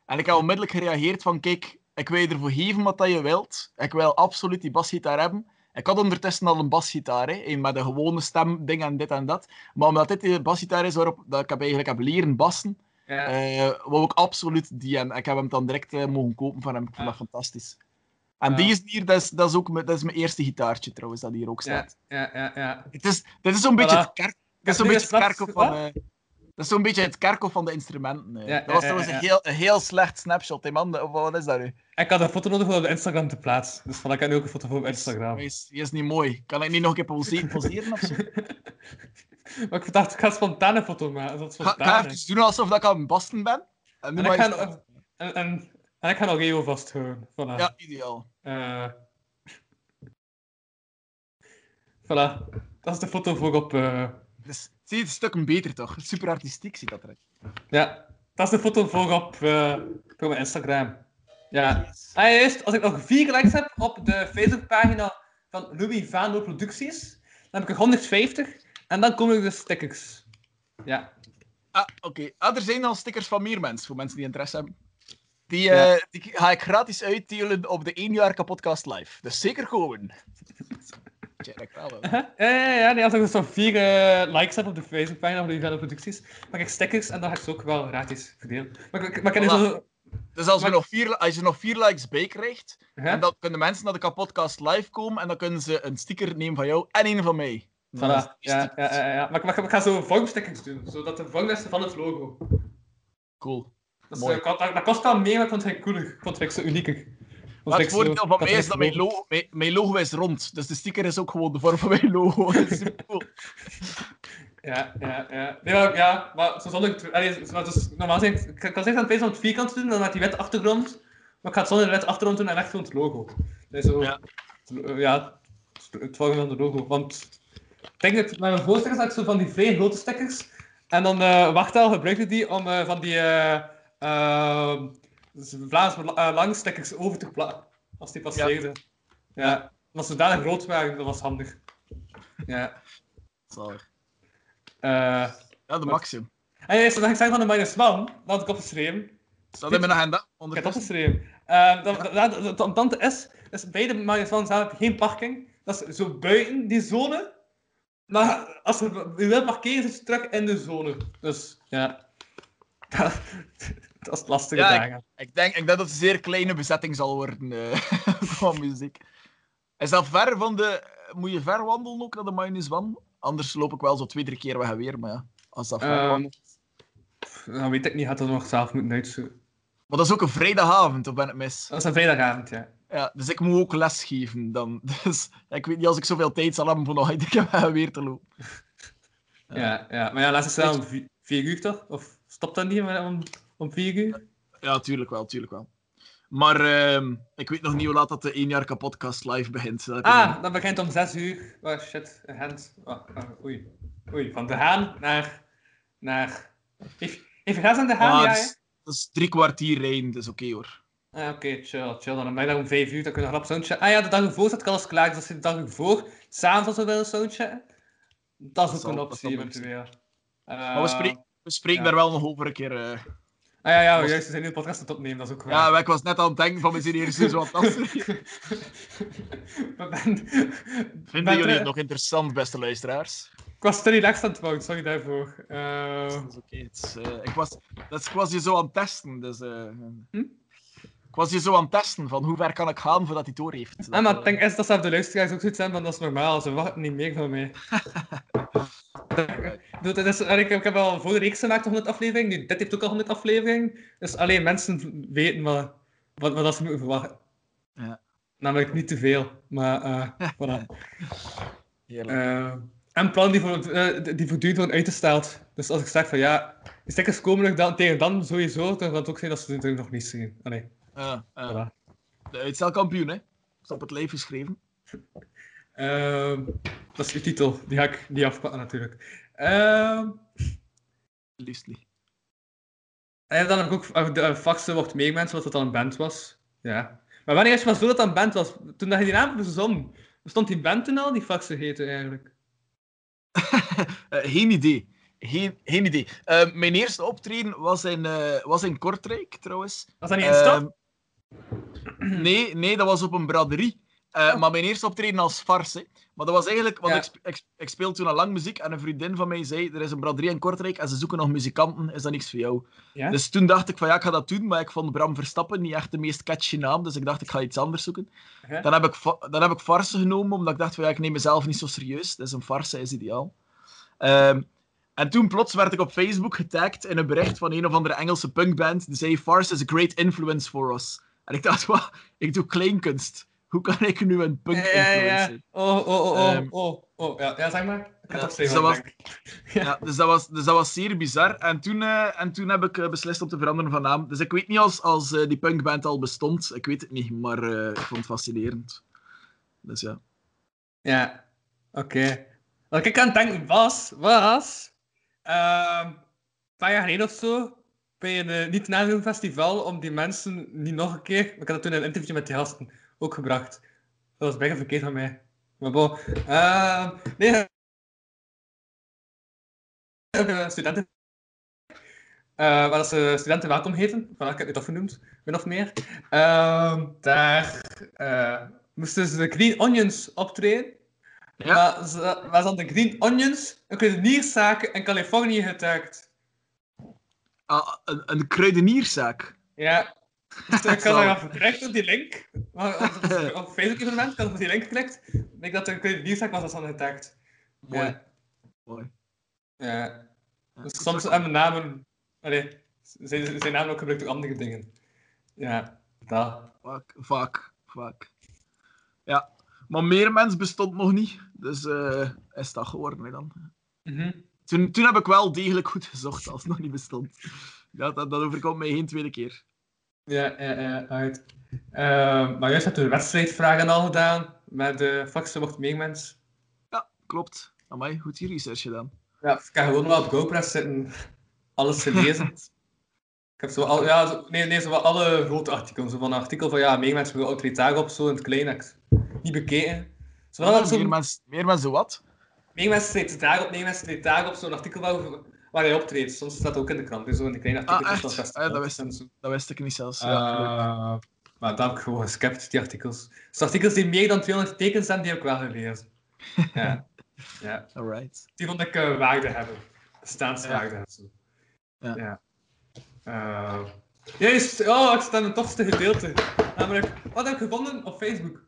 En ik heb onmiddellijk gereageerd van kijk, ik wil je ervoor geven wat dat je wilt. Ik wil absoluut die basgitaar hebben. Ik had ondertussen al een basgitaar, hè, een met een gewone stemding en dit en dat. Maar omdat dit de basgitaar is waarop dat ik heb eigenlijk heb leren bassen, Ja. eh wou ik absoluut die. En ik heb hem dan direct eh, mogen kopen van hem. Ik vond dat fantastisch. En Ja. die is hier, dat is, dat is ook mijn- dat is mijn eerste gitaartje trouwens, dat hier ook staat. ja, ja, ja. Het is, dit is zo'n beetje het kerk. Is zo'n beetje het kerkhof van. wat? eh, dat is zo'n beetje het kerkhof van de instrumenten. eh. Ja, dat was trouwens een heel, een heel slecht snapshot, man. Of wat is dat nu? Ik had een foto nodig om op de Instagram te plaatsen. Dus van, ik heb nu ook een foto voor op Instagram. Die is, die is niet mooi. Kan ik niet nog een keer pose- poseren of zo? Maar ik dacht, ik ga spontaan een foto maken. Dat Ga, ga even doen alsof dat ik aan het basten ben. En nu En ik ga, en, en, en ik ga nog even vasthouden. Voilà. Ja, ideaal. Eh, voilà. Dat is de foto voor op... eh, Dus, zie je het stukken beter toch? Super artistiek ziet dat eruit. Ja, dat is de foto voor op voor mijn Instagram. Ja. En juist, als ik nog vier likes heb op de Facebookpagina van Louis Vano Producties, dan heb ik er 150 en dan komen er de stickers. Ja. Ah, oké. Ah, er zijn al stickers van meer mensen, voor mensen die interesse hebben. Die, Ja. eh, die ga ik gratis uitdelen op de 1 jaar podcast live. Dus zeker gewoon. Tja, dat kan wel. Ja, ja, ja. Nee, als ik dus zo'n vier eh, likes heb op de Facebookpagina van Louis Vano Producties, maak ik stickers en dan ga ik ze ook wel gratis verdelen. Maar, ik- maar ik nu Voilà. zo Dus als, we Maar- nog vier, als je nog vier likes bij krijgt, en dan kunnen mensen naar de kapotcast live komen en dan kunnen ze een sticker nemen van jou en een van mij. Voilà. Dat Ja, ja, ja, ja. Maar ik, maar ik ga zo vormstickers doen, zodat de vorm is van het logo. Cool. Dus, Mooi. eh, dat, dat kost wel meer, maar ik vond het cooler. Ik vond het zo unieker. Maar Want het voordeel van dat mij is dat mijn logo- mijn, mijn logo is rond. Dus de sticker is ook gewoon de vorm van mijn logo. Dat is super cool. Ja, ja, ja. Nee, maar, ja, maar zo zonder... Allee, maar dus, normaal zijn, ik kan zeggen dat het om het vierkant te doen, dan met die witte achtergrond. Maar ik ga het zonder de witte achtergrond doen en echt gewoon het logo. Dus zo, Ja. ja. ja, het volgende van de logo. Want ik denk dat met mijn voorstickers had ik zo van die vrij grote stickers. En dan uh, Wachtel gebruikte die om eh, van die eh eh, Vlaams uh, lange stickers over te plakken. Als die passeerden. Ja. ja. Als ze zodanig groot waren, dat was handig. Ja. Zalig. Ja, de maximum. En eerst dan ik zeggen van de minus one, dat had ik opgeschreven. Staat in mijn agenda. Ik heb opgeschreven. Uh, dat, dat, dat, dat, tante is, is bij de minus one zelf geen parking. Dat is zo buiten die zone. Maar als je wilt parkeren, zit je terug in de zone. Dus ja. dat is lastige ja, dagen. Ik, ik, denk, ik denk dat het een zeer kleine bezetting zal worden uh, qua muziek. Is dat ver van de. Moet je ver wandelen ook naar de minus one? Anders loop ik wel zo twee, drie keer weg en weer. Maar ja, als dat ver um, wandelt. Dan weet ik niet, had dat nog zelf moeten uitzoeken. Maar dat is ook een vrijdagavond, of ben ik mis? Dat is een vrijdagavond, ja. Ja, dus ik moet ook les geven dan. Dus ik weet niet als ik zoveel tijd zal hebben voor nog keer weer te lopen. Ja, ja, ja. maar ja, laat is wel om vier, vier uur toch? Of stopt dat niet om, om vier uur? Ja, tuurlijk wel, tuurlijk wel. Maar uh, ik weet nog niet hoe laat dat de 1 jaar podcast live begint. Dat ah, een... dat begint om 6 uur. Oh shit, een hand. Oh, oh, oei. Oei, van de Haan naar. naar... Even, even gaan aan de Haan, ah, ja? Dus, dat is drie kwartier rijden, dat is oké okay, hoor. Ah, oké, okay, chill, chill. Dan ben je daar om 5 uur, dan kun je nog rap soundchecken. Ah ja, de dag ervoor staat ik alles klaar. Dus als je de dag ervoor s'avonds al willen soundchecken, dat is ook een optie eventueel. Uh, maar we, spreken, we spreken ja. daar wel nog over een keer. Uh... Ah ja, ja, juist, we zijn nu een podcast aan het opnemen, dat is ook waar. Ja, ik was net aan het denken van, we zijn hier zo fantastisch. Vinden ben, jullie het nog interessant, beste luisteraars? Ik was te relaxed aan het bouwen, sorry daarvoor. Uh... Dat is oké. Okay. Uh, ik, was, dat ik was je zo aan het testen, dus... Uh, hm? Was je zo aan het testen, van hoe ver kan ik gaan voordat hij door heeft. Ah, maar ik denk eerst dat ze de luisteraars ook zoiets hebben, van dat is normaal, ze wachten niet meer van mij. dat is, ik, ik heb al voor de reeks gemaakt 100 afleveringen, nu, dit heeft ook al 100 afleveringen. Dus alleen mensen weten wat, wat, wat ze moeten verwachten. Ja. Namelijk niet te veel, maar uh, voilà. Uh, en plan die, voor, uh, die voortdurend worden uitgesteld. Dus als ik zeg van ja, die stickers komen nog dan, tegen dan sowieso, dan kan het ook zijn dat ze er nog niet zien. Allee. Uh, voilà. De uitstelkampioen, hè? Is op het leven geschreven. Uh, dat is de titel. Die ga ik niet afpakken, natuurlijk. Uh, Liefst niet. En dan heb ik ook de faxen wordt meer mensen, wat dat dan een band was. Ja. Maar wanneer is het maar zo dat dat een band was? Toen dat je die naam verzon, bestond die band toen al, die faxen heette eigenlijk? uh, geen idee. Geen, geen idee. Uh, mijn eerste optreden was in, uh, was in Kortrijk, trouwens. Was dat niet in stad? Nee, nee, dat was op een braderie. Uh, oh. Maar mijn eerste optreden als farce. Maar dat was eigenlijk, want ja. ik, ik, ik speel toen al lang muziek en een vriendin van mij zei: er is een braderie in Kortrijk en ze zoeken nog muzikanten, is dat niks voor jou? Ja? Dus toen dacht ik van ja, ik ga dat doen, maar ik vond Bram Verstappen niet echt de meest catchy naam, dus ik dacht ik ga iets anders zoeken. Dan, heb ik, dan heb ik farce genomen, omdat ik dacht van ja, ik neem mezelf niet zo serieus, dus een farce is ideaal. Um, en toen plots werd ik op Facebook getagd in een bericht van een of andere Engelse punkband, die zei: Farce is a great influence for us. En ik dacht, wat? Ik doe kleinkunst hoe kan ik nu een punk ja, ja, ja. Oh, oh, oh, oh, um, oh, oh, ja, ja, zeg maar. Ja, dus, dat was, ja, dus, dat was, dus dat was zeer bizar. En toen, uh, en toen heb ik uh, beslist om te veranderen van naam. Dus ik weet niet als, als uh, die punkband al bestond. Ik weet het niet, maar ik vond het fascinerend. Dus ja. Ja, oké. Okay. Wat ik aan het denken was, was... Uh, een paar jaar geleden of zo, bij een niet naam festival, om die mensen niet nog een keer... Ik had dat toen in een interview met die gasten ook gebracht. Dat was bijna verkeerd van mij. Maar bon. Uh, nee. Uh, studenten. Uh, waar ze studenten welkom heten. Van ik heb het afgenoemd. Min of meer. Uh, daar moesten ze de Green Onions optreden. Ja. Ze, waar ze aan de Green Onions een kruidenierszaak in Californië getagd. Ah, een, een kruidenierszaak? Ja. Dus ik had dan vertrekt op die link. Maar het Op Facebook evenement, ik had op die link geklikt. Ik dat er een nieuwstek was, dat dan getagd. Mooi. Ja. Mooi. ja. Dus soms zag- hebben namen... Allee, zijn, zijn namen ook gebruikt door andere dingen. Ja, dat. Vaak, vaak, vaak. Ja, maar meer mens bestond nog niet. Dus eh is dat geworden hè, dan. Mhm. Toen, toen heb ik wel degelijk goed gezocht als het nog niet bestond. Ja, dat, dat overkomt mij geen tweede keer. Ja, ja, ja, uit. Eh, maar juist je de wedstrijdvragen al gedaan. Met de Faxe wordt meegmens. Ja, klopt. Amai, goed je research gedaan. Ja, ik kan gewoon wel op GoPress zitten. Alles gelezen. ik heb zo al, ja, zo, nee, nee, zo alle grote artikelen. Zo van een artikel van ja, meegmens voor autoriteit op, zo in het klein. niet bekeken. Zo wel zo, meer, mensen, meer mensen wat? Meegmens treedt daar op, meegmens treedt daar op, zo'n artikel waar, waar hij optreedt. Soms staat dat ook in de krant, dus zo in die kleine Ah, echt? Ah, ja, dat wist en zo. Dat wist ik niet zelfs. Ja. Eh, maar dat heb ik gewoon geskipt, die artikels. Dus artikels die meer dan 200 tekens zijn, die heb ik wel gelezen. Ja, ja. Alright. die vond ik eh, waarde hebben. Bestaanswaarde en zo. Ja. ja. Eh, juist, oh, ik sta in het tofste gedeelte. Namelijk, wat heb ik gevonden op Facebook?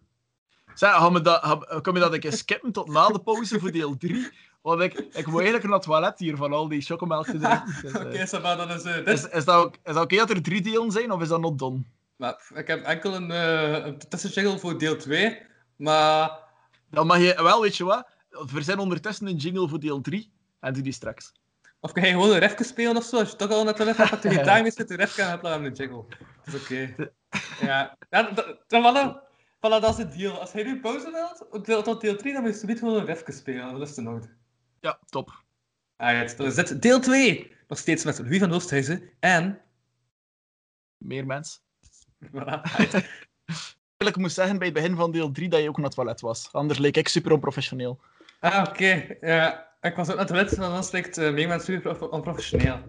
Zeg, gaan we dat, gaan- kom je dat een keer skippen tot na de pauze voor deel 3? Want ik, ik moet eigenlijk naar het toilet hier van al die chocomelk te drinken. Dus, eh, Oké, Saba, dat is eh, is, is dat is dat oké dat er drie delen zijn, of is dat not done? Maar, ik heb enkel een, uh, een tussenjingle voor deel 2. Maar Dan mag je, wel, weet je wat? We zijn ondertussen een jingle voor deel 3 en doe die straks. Of kan je gewoon een refje spelen of zo? Als je toch al net een ref hebt, dat je gitaar mee zit, de refje en dan een jingle. Dat is oké. Ja, ja dat, voilà, dat is het deal. Als hij nu pauze wilt, deel, tot deel 3, dan moet je zoiets gewoon een refje spelen. Dat is de nood. Ja, top. Alright, dan is dit deel 2. Nog steeds met Louis van Oosthuizen en... Meer mens. Voilà. Ik moet zeggen bij het begin van deel 3 dat je ook naar het toilet was. Anders leek ik super onprofessioneel. Ah, oké. Ja, ik was ook net toilet, maar dan lijkt uh, Meegman super prof- onprofessioneel.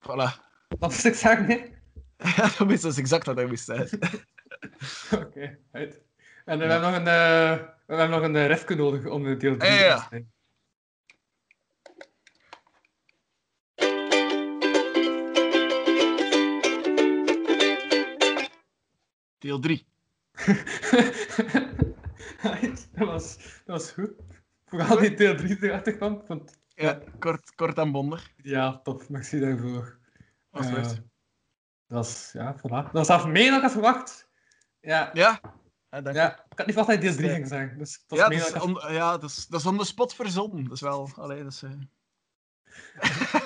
Voilà. Moest ik zeggen, nee? Ja, dat is exact wat hij moest zeggen. Oké, right. En we hebben nog een, uh, we hebben nog een uh, refje nodig om de deel 3 Ja, ja. te zijn. Deel 3. Right, dat, was, dat was goed. Vooral die deel 3 erachter kwam. vond- Ja, kort, kort en bondig. Ja, top. Merci daarvoor. Was Eh, leuk. dat is, ja, voilà. Dat was zelfs meer dan ik had verwacht. Ja, Ja? Ja, dank je. ja. ik had niet hij deel 3 ging zeggen. Dus Ja, meer dat is, on, ja dat, is, dat is on spot verzonnen. Dat is wel... Allee, dat is... eh,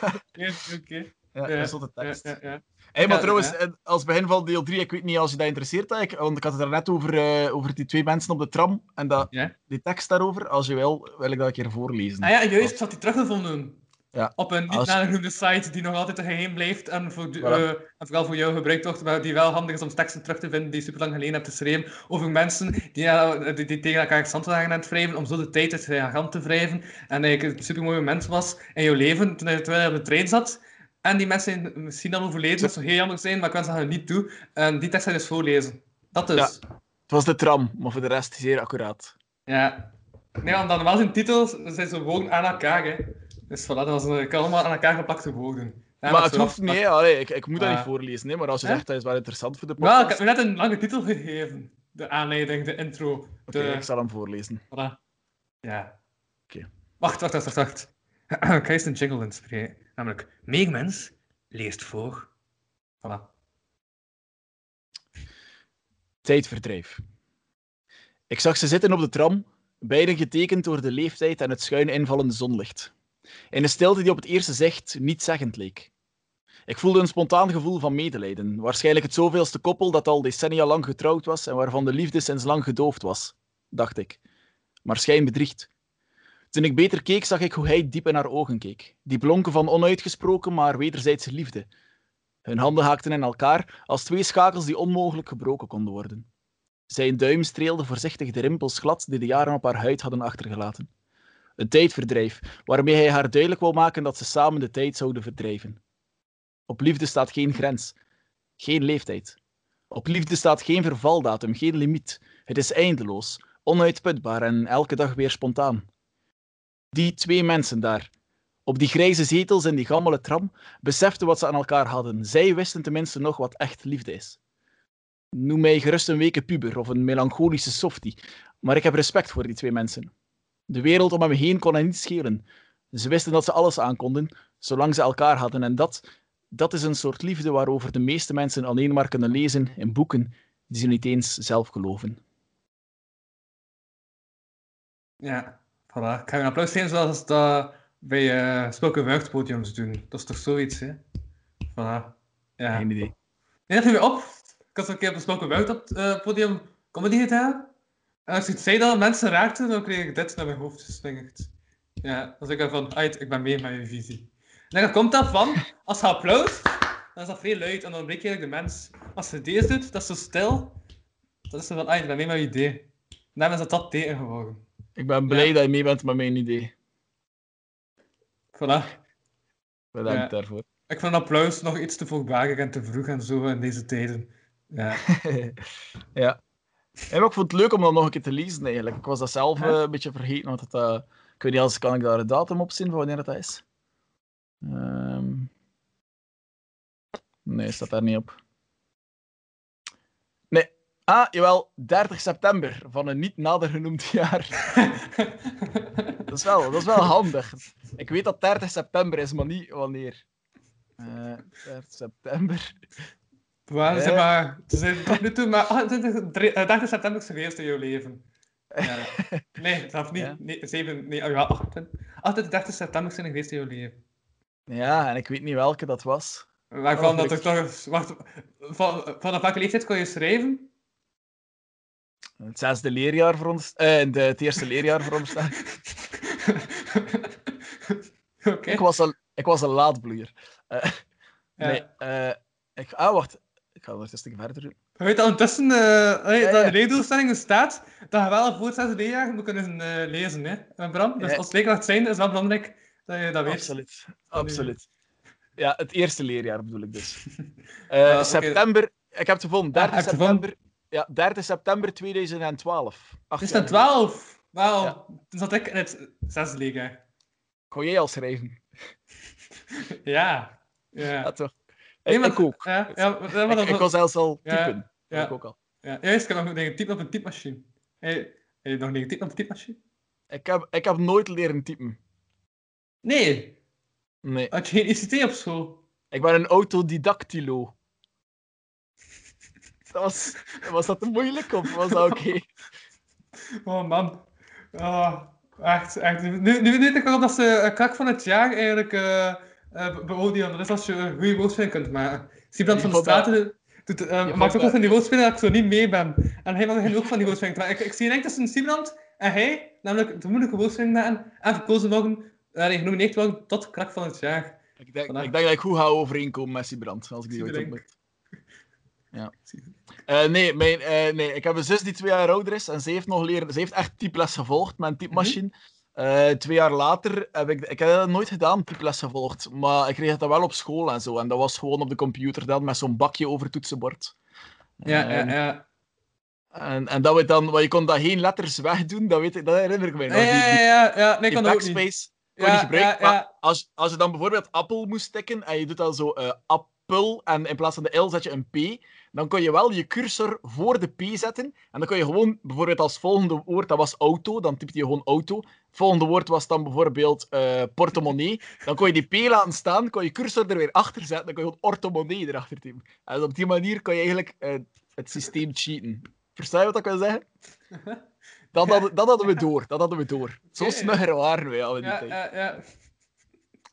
Oké, oké. ja, Ja, dat is Ja, tekst. ja, ja. Hey, maar Ja, trouwens, ja. eh, als begin van deel 3, ik weet niet als je dat interesseert, want ik had het er net over, eh, over die twee mensen op de tram en dat, Ja? die tekst daarover. Als je wil, wil ik dat een keer voorlezen. Ah ja, juist, ik had die teruggevonden. Ja. Op een niet nagenoemde site die nog altijd geheim blijft en, voor Voilà. eh, en vooral voor jou gebruikt wordt, maar die wel handig is om teksten terug te vinden die je super lang geleden hebt geschreven over mensen die, die tegen elkaar stand waren aan het wrijven, om zo de tijd uit je hand te wrijven. En eigenlijk een super mooi moment was in jouw leven, toen je- terwijl je op de trein zat. En die mensen zijn misschien al overleden, dat zou heel jammer zijn, maar ik wens dat je het niet toe. En die tekst ga je dus voorlezen. Dat dus. Ja. Het was de tram, maar voor de rest zeer accuraat. Ja. Nee, want dan normaal zijn titels zijn zo woorden aan elkaar, hè. Dus voilà, dat was een, ik allemaal aan elkaar geplakte woorden. Ja, maar het hoeft niet. Allee, ik, ik moet dat niet voorlezen, hè. maar als je zegt dat is wel interessant voor de Wel, ik podcast, heb net een lange titel gegeven. De aanleiding, de intro. oké, De... ik zal hem voorlezen. Voilà. Ja. Oké. Wacht, wacht, wacht, wacht, wacht. ik ga eerst een jingle inspreken. Namelijk, Meegmens leest voor. Voilà. Tijdverdrijf. Ik zag ze zitten op de tram, beiden getekend door de leeftijd en het schuin invallende zonlicht. In een stilte die op het eerste zicht niet zeggend leek. Ik voelde een spontaan gevoel van medelijden, waarschijnlijk het zoveelste koppel dat al decennia lang getrouwd was en waarvan de liefde sinds lang gedoofd was, dacht ik. Maar schijn bedriegt. Toen ik beter keek, zag ik hoe hij diep in haar ogen keek, die blonken van onuitgesproken maar wederzijdse liefde. Hun handen haakten in elkaar als twee schakels die onmogelijk gebroken konden worden. Zijn duim streelde voorzichtig de rimpels glad die de jaren op haar huid hadden achtergelaten. Een tijdverdrijf, waarmee hij haar duidelijk wou maken dat ze samen de tijd zouden verdrijven. Op liefde staat geen grens, geen leeftijd. Op liefde staat geen vervaldatum, geen limiet. Het is eindeloos, onuitputbaar en elke dag weer spontaan. Die twee mensen daar, Op die grijze zetels in die gammele tram beseften wat ze aan elkaar hadden. Zij wisten tenminste nog wat echt liefde is. Noem mij gerust een weken puber of een melancholische softie, maar ik heb respect voor die twee mensen. De wereld om hem heen kon hen niet schelen. Ze wisten dat ze alles aankonden, zolang ze elkaar hadden. En dat, dat is een soort liefde waarover de meeste mensen alleen maar kunnen lezen in boeken die ze niet eens zelf geloven. Ja, voilà. Ik ga een applaus geven zoals dat bij uh, Spoken Word podiums doen. Dat is toch zoiets, hè? Voilà. Ja. Geen idee. Nee, dat viel me op. Ik had zo'n keer op een Spoken Word op uh, podium comedy gedaan. En als ik het zei dat mensen raakten, dan kreeg ik dit naar mijn hoofd geslingerd. Ja, dan zeg ik van, uit, ik ben mee met je visie. En dan komt dat van, als je applaus, dan is dat vrij luid en dan breek je eigenlijk de mens. Als je deze doet, dat is zo stil, dan is het van, uit, ik ben mee met je idee. En daarom is dat dat teken geworden. Ik ben blij Ja. dat je mee bent met mijn idee. Voilà. Bedankt Ja. daarvoor. Ik vind applaus nog iets te voorbarig en te vroeg en zo in deze tijden. Ja. ja. En ik vond het leuk om dat nog een keer te lezen eigenlijk. Ik was dat zelf eh, een beetje vergeten. Want het, eh, ik weet niet, als kan ik daar een datum op zien van wanneer dat is? Ehm, Nee, staat daar niet op. Nee. Ah, jawel, 30 september van een niet nader genoemd jaar. Dat is wel, dat is wel handig. Ik weet dat 30 september is, maar niet wanneer. Eh 30 september. Waar, zeg maar, ze zijn tot nu toe maar 28, drie- eh, 30 september is geweest in jouw leven. Ja. Nee, zelfs niet. Ja. Nee, 7, nee, oh ja, 28, 28, 30 september zijn geweest in jouw leven. Ja, en ik weet niet welke dat was. Waarvan Oh, dat er toch wacht, van, vanaf welke leeftijd kon je schrijven? Het zesde leerjaar veronderstaan. Eh, de, het eerste leerjaar veronderstaan. Oké. Ik, was een, ik was een laadbloeier. Eh, Ja. Nee, eh, ik, ah, wacht. Ga nog een verder doen. Weet ondertussen eh allee, Ja, dat ja. de leerdoelstellingen staat dat je wel voor het zesde leerjaar moet kunnen eh, lezen, hè, Bram? Dus Ja. als leerkracht zijn is het wel belangrijk dat je dat weet. Absoluut. Absoluut. Ja, het eerste leerjaar bedoel ik dus. Eh, Ah. September, ik heb het gevonden. 30 heb je het gevonden? september, ja, 30 september 2012. Acht Het is jaar dan geleden. 12. Wauw. Toen zat ik in het zesde leerjaar. Kon jij al schrijven? Ja. Ja, Ja. toch? Nee, ik, maar- ik ook. Ja, ja, Ik, was zelfs al typen. ja. Ik ook al. ja, juist, ik heb nog dingen typen op een typemachine. Heb je nog dingen typen op een typemachine? Ik heb, ik heb nooit leren typen. Nee. Nee. Had je geen ICT op school? Ik ben een autodidactilo. Dat was, was dat te moeilijk of was dat oké? Oh man. Oh, echt, echt. Nu, nu weet ik wel dat ze een krak van het jaar eigenlijk eh eh, beoordelen. Dat is als je een goede woordspeling kunt maken. Siebrand van de Straten doet, eh, maakt ook dat- wel van die woordspeling dat ik zo niet mee ben. En hij mag ook van die woordspeling. Ik, ik zie denk tussen Siebrand en hij, namelijk de moeilijke woordspeling maken en verkozen worden, uh, genomineerd worden tot krak van het jaar. Ik denk, Vandaag. ik denk dat ik goed ga overeenkomen met Sibrand, als ik die ooit ontmoet. Ja. Eh, nee, mijn, eh, nee, ik heb een zus die twee jaar ouder is en ze heeft nog leren... Ze heeft echt typles gevolgd met een typemachine. Eh, twee jaar later heb ik... Ik heb dat nooit gedaan, typles gevolgd. Maar ik kreeg dan wel op school en zo. En dat was gewoon op de computer dan, met zo'n bakje over het toetsenbord. Ja, ja, ja. En, en dat we dan... Maar je kon dat geen letters wegdoen, dat, weet ik, dat herinner ik me nog. Ja, ja, ja, ja. Nee, ik kan dat ook niet. kon Ja, je gebruiken. ja, ja. Maar als, als je dan bijvoorbeeld appel moest tikken en je doet dan zo eh, appel en in plaats van de L zet je een P, dan kon je wel je cursor voor de P zetten en dan kon je gewoon bijvoorbeeld als volgende woord, dat was auto, dan typte je gewoon auto. Het volgende woord was dan bijvoorbeeld eh, portemonnee. Dan kon je die P laten staan, kon je cursor er weer achter zetten, dan kon je gewoon ortemonnee erachter. En op die manier kon je eigenlijk eh, het systeem cheaten. Versta je wat ik wil zeggen? Dat hadden, dat hadden we door, dat hadden we door. Zo snugger waren we al in die Ja, tijd. ja, ja.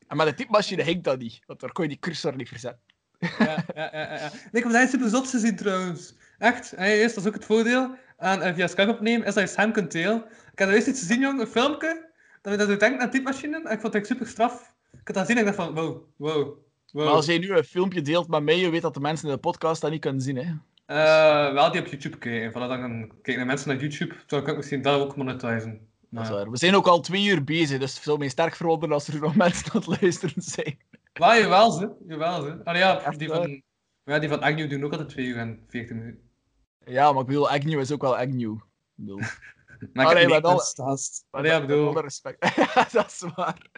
En met de typemachine ging dat niet, want daar kon je die cursor niet verzetten. ja, ja, ja, ja. Nee, ik heb zijn super zot gezien trouwens. Echt. Eerst, dat is ook het voordeel aan eh, via Skype opnemen, is dat je scherm kunt delen. Ik heb er eerst iets gezien, jong, een filmpje, dat je dat je denkt aan typemachine, en ik vond het echt super straf. Ik had dat gezien en ik dacht van, wow, wow, wow. Maar als jij nu een filmpje deelt met mij, je weet dat de mensen in de podcast dat niet kunnen zien. Hè? Eh, wel die op YouTube kijken. Voilà, dan kijken de mensen naar YouTube, dan kan ik misschien dat ook monetizen. Dat is Maar- waar. We zijn ook al twee uur bezig, dus het zou mij sterk verwonderen als er nog mensen aan het luisteren zijn. Maar jawel, ze. Jawel, ze. Allee, ja, die van, ja, die van Agnew doen ook altijd 2 uur en 40 minuten. Ja, maar ik bedoel, Agnew is ook wel Agnew. Ik bedoel, Maar ik Allee, met gast. Maar ja, bedoel... alle respect. dat is waar.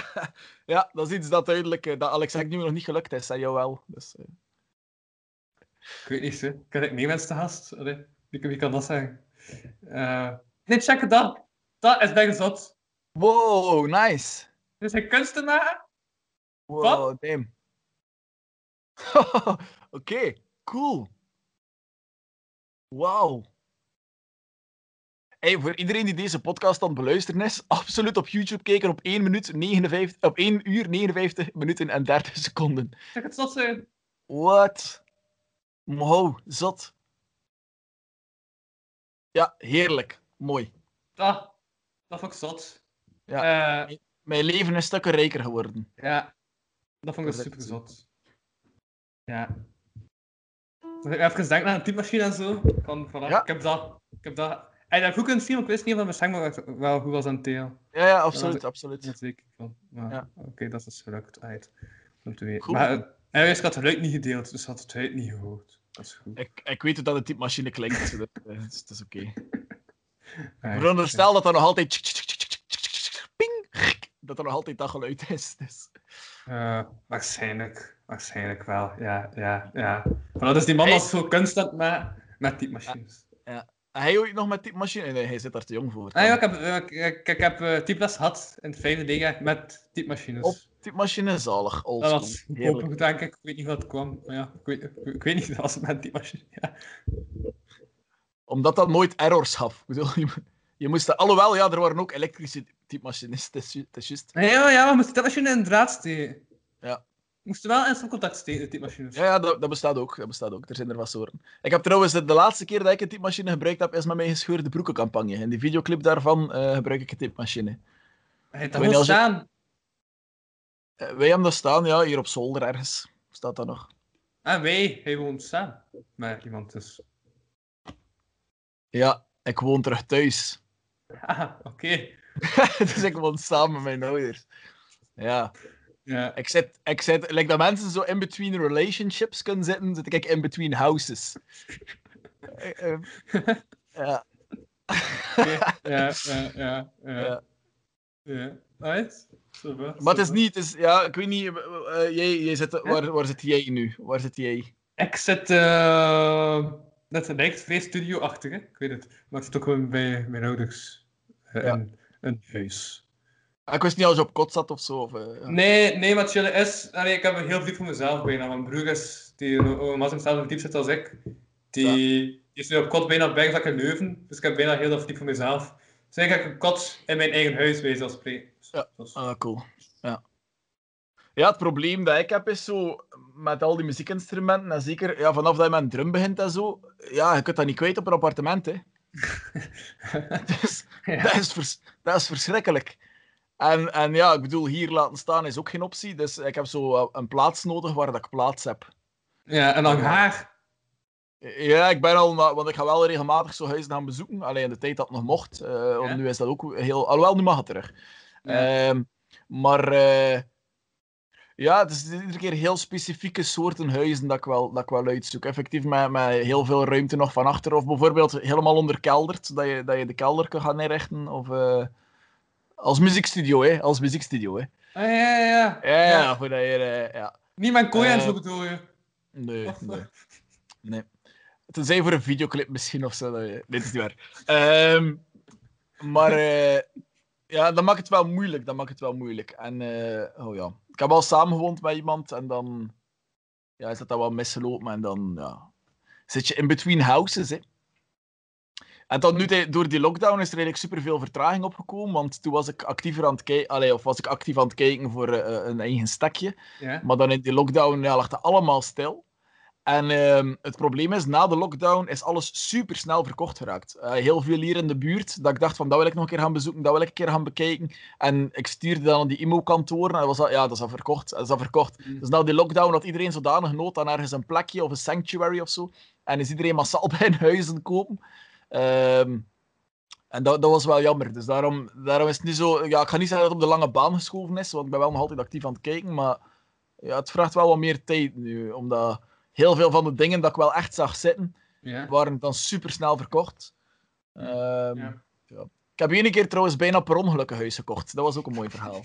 ja, dat is iets dat duidelijk, eh, dat Alex nu nog niet gelukt is, en jou wel. Dus, eh, Ik weet niet, hè. Kan ik mee mensen te gast? Allee, wie, wie kan dat zeggen? Eh, nee, check dat. Dat is bijna zot. Wow, nice. Dus hij kunsten maken? Wow, damn. Oké, cool. Wauw. Hey, voor iedereen die deze podcast aan het beluisteren is, absoluut op YouTube kijken op 1, minuut 59, op 1 uur 59 minuten en 30 seconden. Zeg het zot zijn. Wat? Wow, zot. Ja, heerlijk. Mooi. Dat, dat vond ik zot. Ja. Eh, Mijn leven is stukken rijker geworden. ja, dat vond ik super zot. Ja. Dus ik even denken aan een typemachine en zo. Van, voilà, Ja. Ik heb dat. Ik heb dat. En dat goed kunnen zien, want ik wist niet of dat mijn scherm wel- goed was aan het teel. Ja, ja, absoluut, absoluut. Dat zeker van. Maar Ja. oké, dat is gelukt uit. Om te weten. Goed. Maar uh, hij had het geluid niet gedeeld, dus had het geluid niet gehoord. Dat is goed. Ik, ik weet hoe dat een typemachine klinkt, dus dat eh, het is, het is oké. Ja, Veronderstel dat er nog altijd... Ping! Dat er nog altijd dat geluid is. Dus. Eh, waarschijnlijk. Waarschijnlijk wel. Ja, ja, ja. Maar dat is die man Hey. als zo kunst aan maken met typemachines. En hij ooit nog met typemachine? Nee, hij zit daar te jong voor. Ah, ja, ik heb, eh, ik, heb eh, typles gehad in het vijfde met typemachines. Op typemachine, zalig. Old dat was goedkoper, denk ik. Ik weet niet wat het kwam. Maar ja, ik weet, ik, ik weet niet, dat was met typemachine. Ja. Omdat dat nooit errors gaf. Je, moest... dat- Alhoewel, ja, er waren ook elektrische typemachines. Het is, juist. Ja, ja, maar moest die typemachine in draad steken. Ja. Moest wel in stopcontact steken, de typemachines. Ja, ja dat, dat bestaat ook. Dat bestaat ook. Er zijn er wat soorten. Ik heb trouwens de, de laatste keer dat ik een typemachine gebruikt heb, is met mijn gescheurde broekencampagne. In die videoclip daarvan eh, gebruik ik een typemachine. Hij heeft dat wel staan. Eh, wij hebben dat staan, ja, hier op zolder ergens. Staat dat nog. En wij, hij woont staan. Maar iemand dus. Ja, ik woon terug thuis. Ah, oké. dus ik woon samen met mijn ouders. Ja, Ja. ik zit, ik zit, like dat mensen zo in between relationships kunnen zitten, zit ik in between houses. Eh, eh, ja. Ja, ja, ja, ja. Ja. Right? Super, Maar het is niet, het is, ja, ik weet niet, eh, eh, jij, jij zit, waar, waar zit jij nu? Waar zit jij? Ik zit eh net het lijkt vrij studio-achtig, ik weet het. Maar ik zit ook gewoon bij mijn ouders eh, Ja. in een huis. Ah, Ik wist niet als je op kot zat of zo. Of, eh, ja. Nee, nee, wat chillen is, allee, ik heb een heel diep voor mezelf bijna. Mijn broer is, die mas in hetzelfde diep zit als ik, die, die is nu op kot bijna bij dat ik in Leuven, dus ik heb bijna heel diep voor mezelf. Dus heb ik een kot in mijn eigen huis, zelfs spreken. Dus Ja. Ah, cool. Ja. Ja, het probleem dat ik heb is zo, met al die muziekinstrumenten, en zeker ja, vanaf dat je met een drum begint en zo, ja, je kunt dat niet kwijt op een appartement, hè. Dus, Ja. dat, is dat is verschrikkelijk. En, en ja, ik bedoel, hier laten staan is ook geen optie, dus ik heb zo een plaats nodig waar dat ik plaats heb. Ja, en dan haar. Ja, ik ben al, want ik ga wel regelmatig zo huizen gaan bezoeken, alleen in de tijd dat het nog mocht, eh, want nu is dat ook heel, alhoewel, nu mag het terug. Ja. Ehm, maar eh, ja, het is iedere keer heel specifieke soorten huizen dat ik wel, dat ik wel uitzoek. Effectief met, met heel veel ruimte nog van achter. Of bijvoorbeeld helemaal onderkelderd, dat je, dat je de kelder kan gaan inrichten. Of eh, als muziekstudio, hè. Als muziekstudio, hè. Ah, ja, ja, ja. Ja, ja, voor dat eh, ja. Niet mijn kooi en Eh, zo bedoel je. Nee, nee. eh, nee. Tenzij voor een videoclip misschien of zo. dat Nee, dat is niet waar. Ehm, maar ja, dan maakt het wel moeilijk. Dan maakt het wel moeilijk. En oh ja, ik heb al samengewoond met iemand en dan ja, is dat dan wel misgelopen en dan ja, zit je in between houses. Hè. En dan nu, de- door die lockdown, is er eigenlijk superveel vertraging opgekomen, want toen was ik actiever aan het kijken, of was ik actief aan het kijken voor eh, een eigen stekje. Maar dan in die lockdown ja, lag het allemaal stil. En ehm, het probleem is, na de lockdown is alles super snel verkocht geraakt. Eh, heel veel hier in de buurt, dat ik dacht van, dat wil ik nog een keer gaan bezoeken, dat wil ik een keer gaan bekijken. En ik stuurde dan aan die IMO-kantoren en dat was al, ja, dat is al verkocht. Dat is al verkocht. Mm. Dus na die lockdown had iedereen zodanig nood aan ergens een plekje of een sanctuary of zo. En is iedereen massaal bij hun huizen kopen. Ehm, en dat, dat was wel jammer. Dus daarom, daarom is het nu zo... Ja, ik ga niet zeggen dat het op de lange baan geschoven is, want ik ben wel nog altijd actief aan het kijken, maar ja, het vraagt wel wat meer tijd nu, omdat heel veel van de dingen dat ik wel echt zag zitten, Ja. waren dan super snel verkocht. Ehm, Ja. Ik heb één keer trouwens bijna per ongeluk een huis gekocht. Dat was ook een mooi verhaal.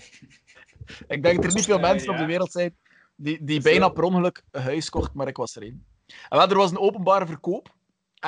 ik denk dat er niet veel Ja, mensen op ja. de wereld zijn die, die bijna per ongeluk een huis kocht, maar ik was er één. En wel, er was een openbare verkoop.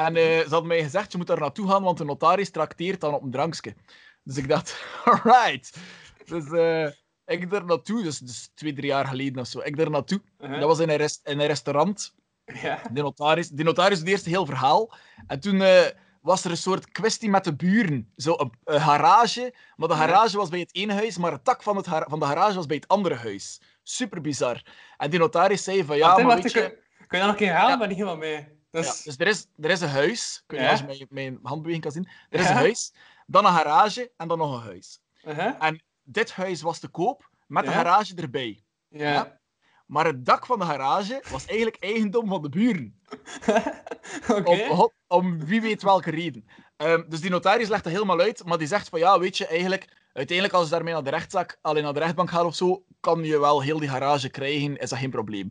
En eh, ze hadden mij gezegd, je moet daar naartoe gaan, want de notaris trakteert dan op een drankje. Dus ik dacht, alright. Dus eh, ik er naartoe, dus, dus twee, drie jaar geleden of zo. Ik er naartoe. Uh-huh. Dat was in een, rest, in een restaurant. Ja. De notaris, de notaris deed eerst heel verhaal. En toen eh, was er een soort kwestie met de buren. Zo een, een garage, maar de Ja. garage was bij het ene huis, maar het dak van, het van de garage was bij het andere huis. Super bizar. En die notaris zei van ja, Wacht, maar wacht, weet kun, je... kun je dat nog een keer? Ja. Ik ben niet helemaal mee. Dus, Ja, dus er is, er is een huis. Ik weet niet Ja. als je mijn, mijn handbeweging kan zien. Er is een huis, dan een garage en dan nog een huis. uh-huh. Dit huis was te koop met de garage erbij. Ja. Maar het dak van de garage was eigenlijk eigendom van de buren. Oké. Om, om, om wie weet welke reden. Ehm, dus die notaris legt dat helemaal uit, maar die zegt van ja, weet je, eigenlijk, uiteindelijk als je daarmee naar de rechtszaak, alleen naar de rechtbank gaat of zo, kan je wel heel die garage krijgen, is dat geen probleem.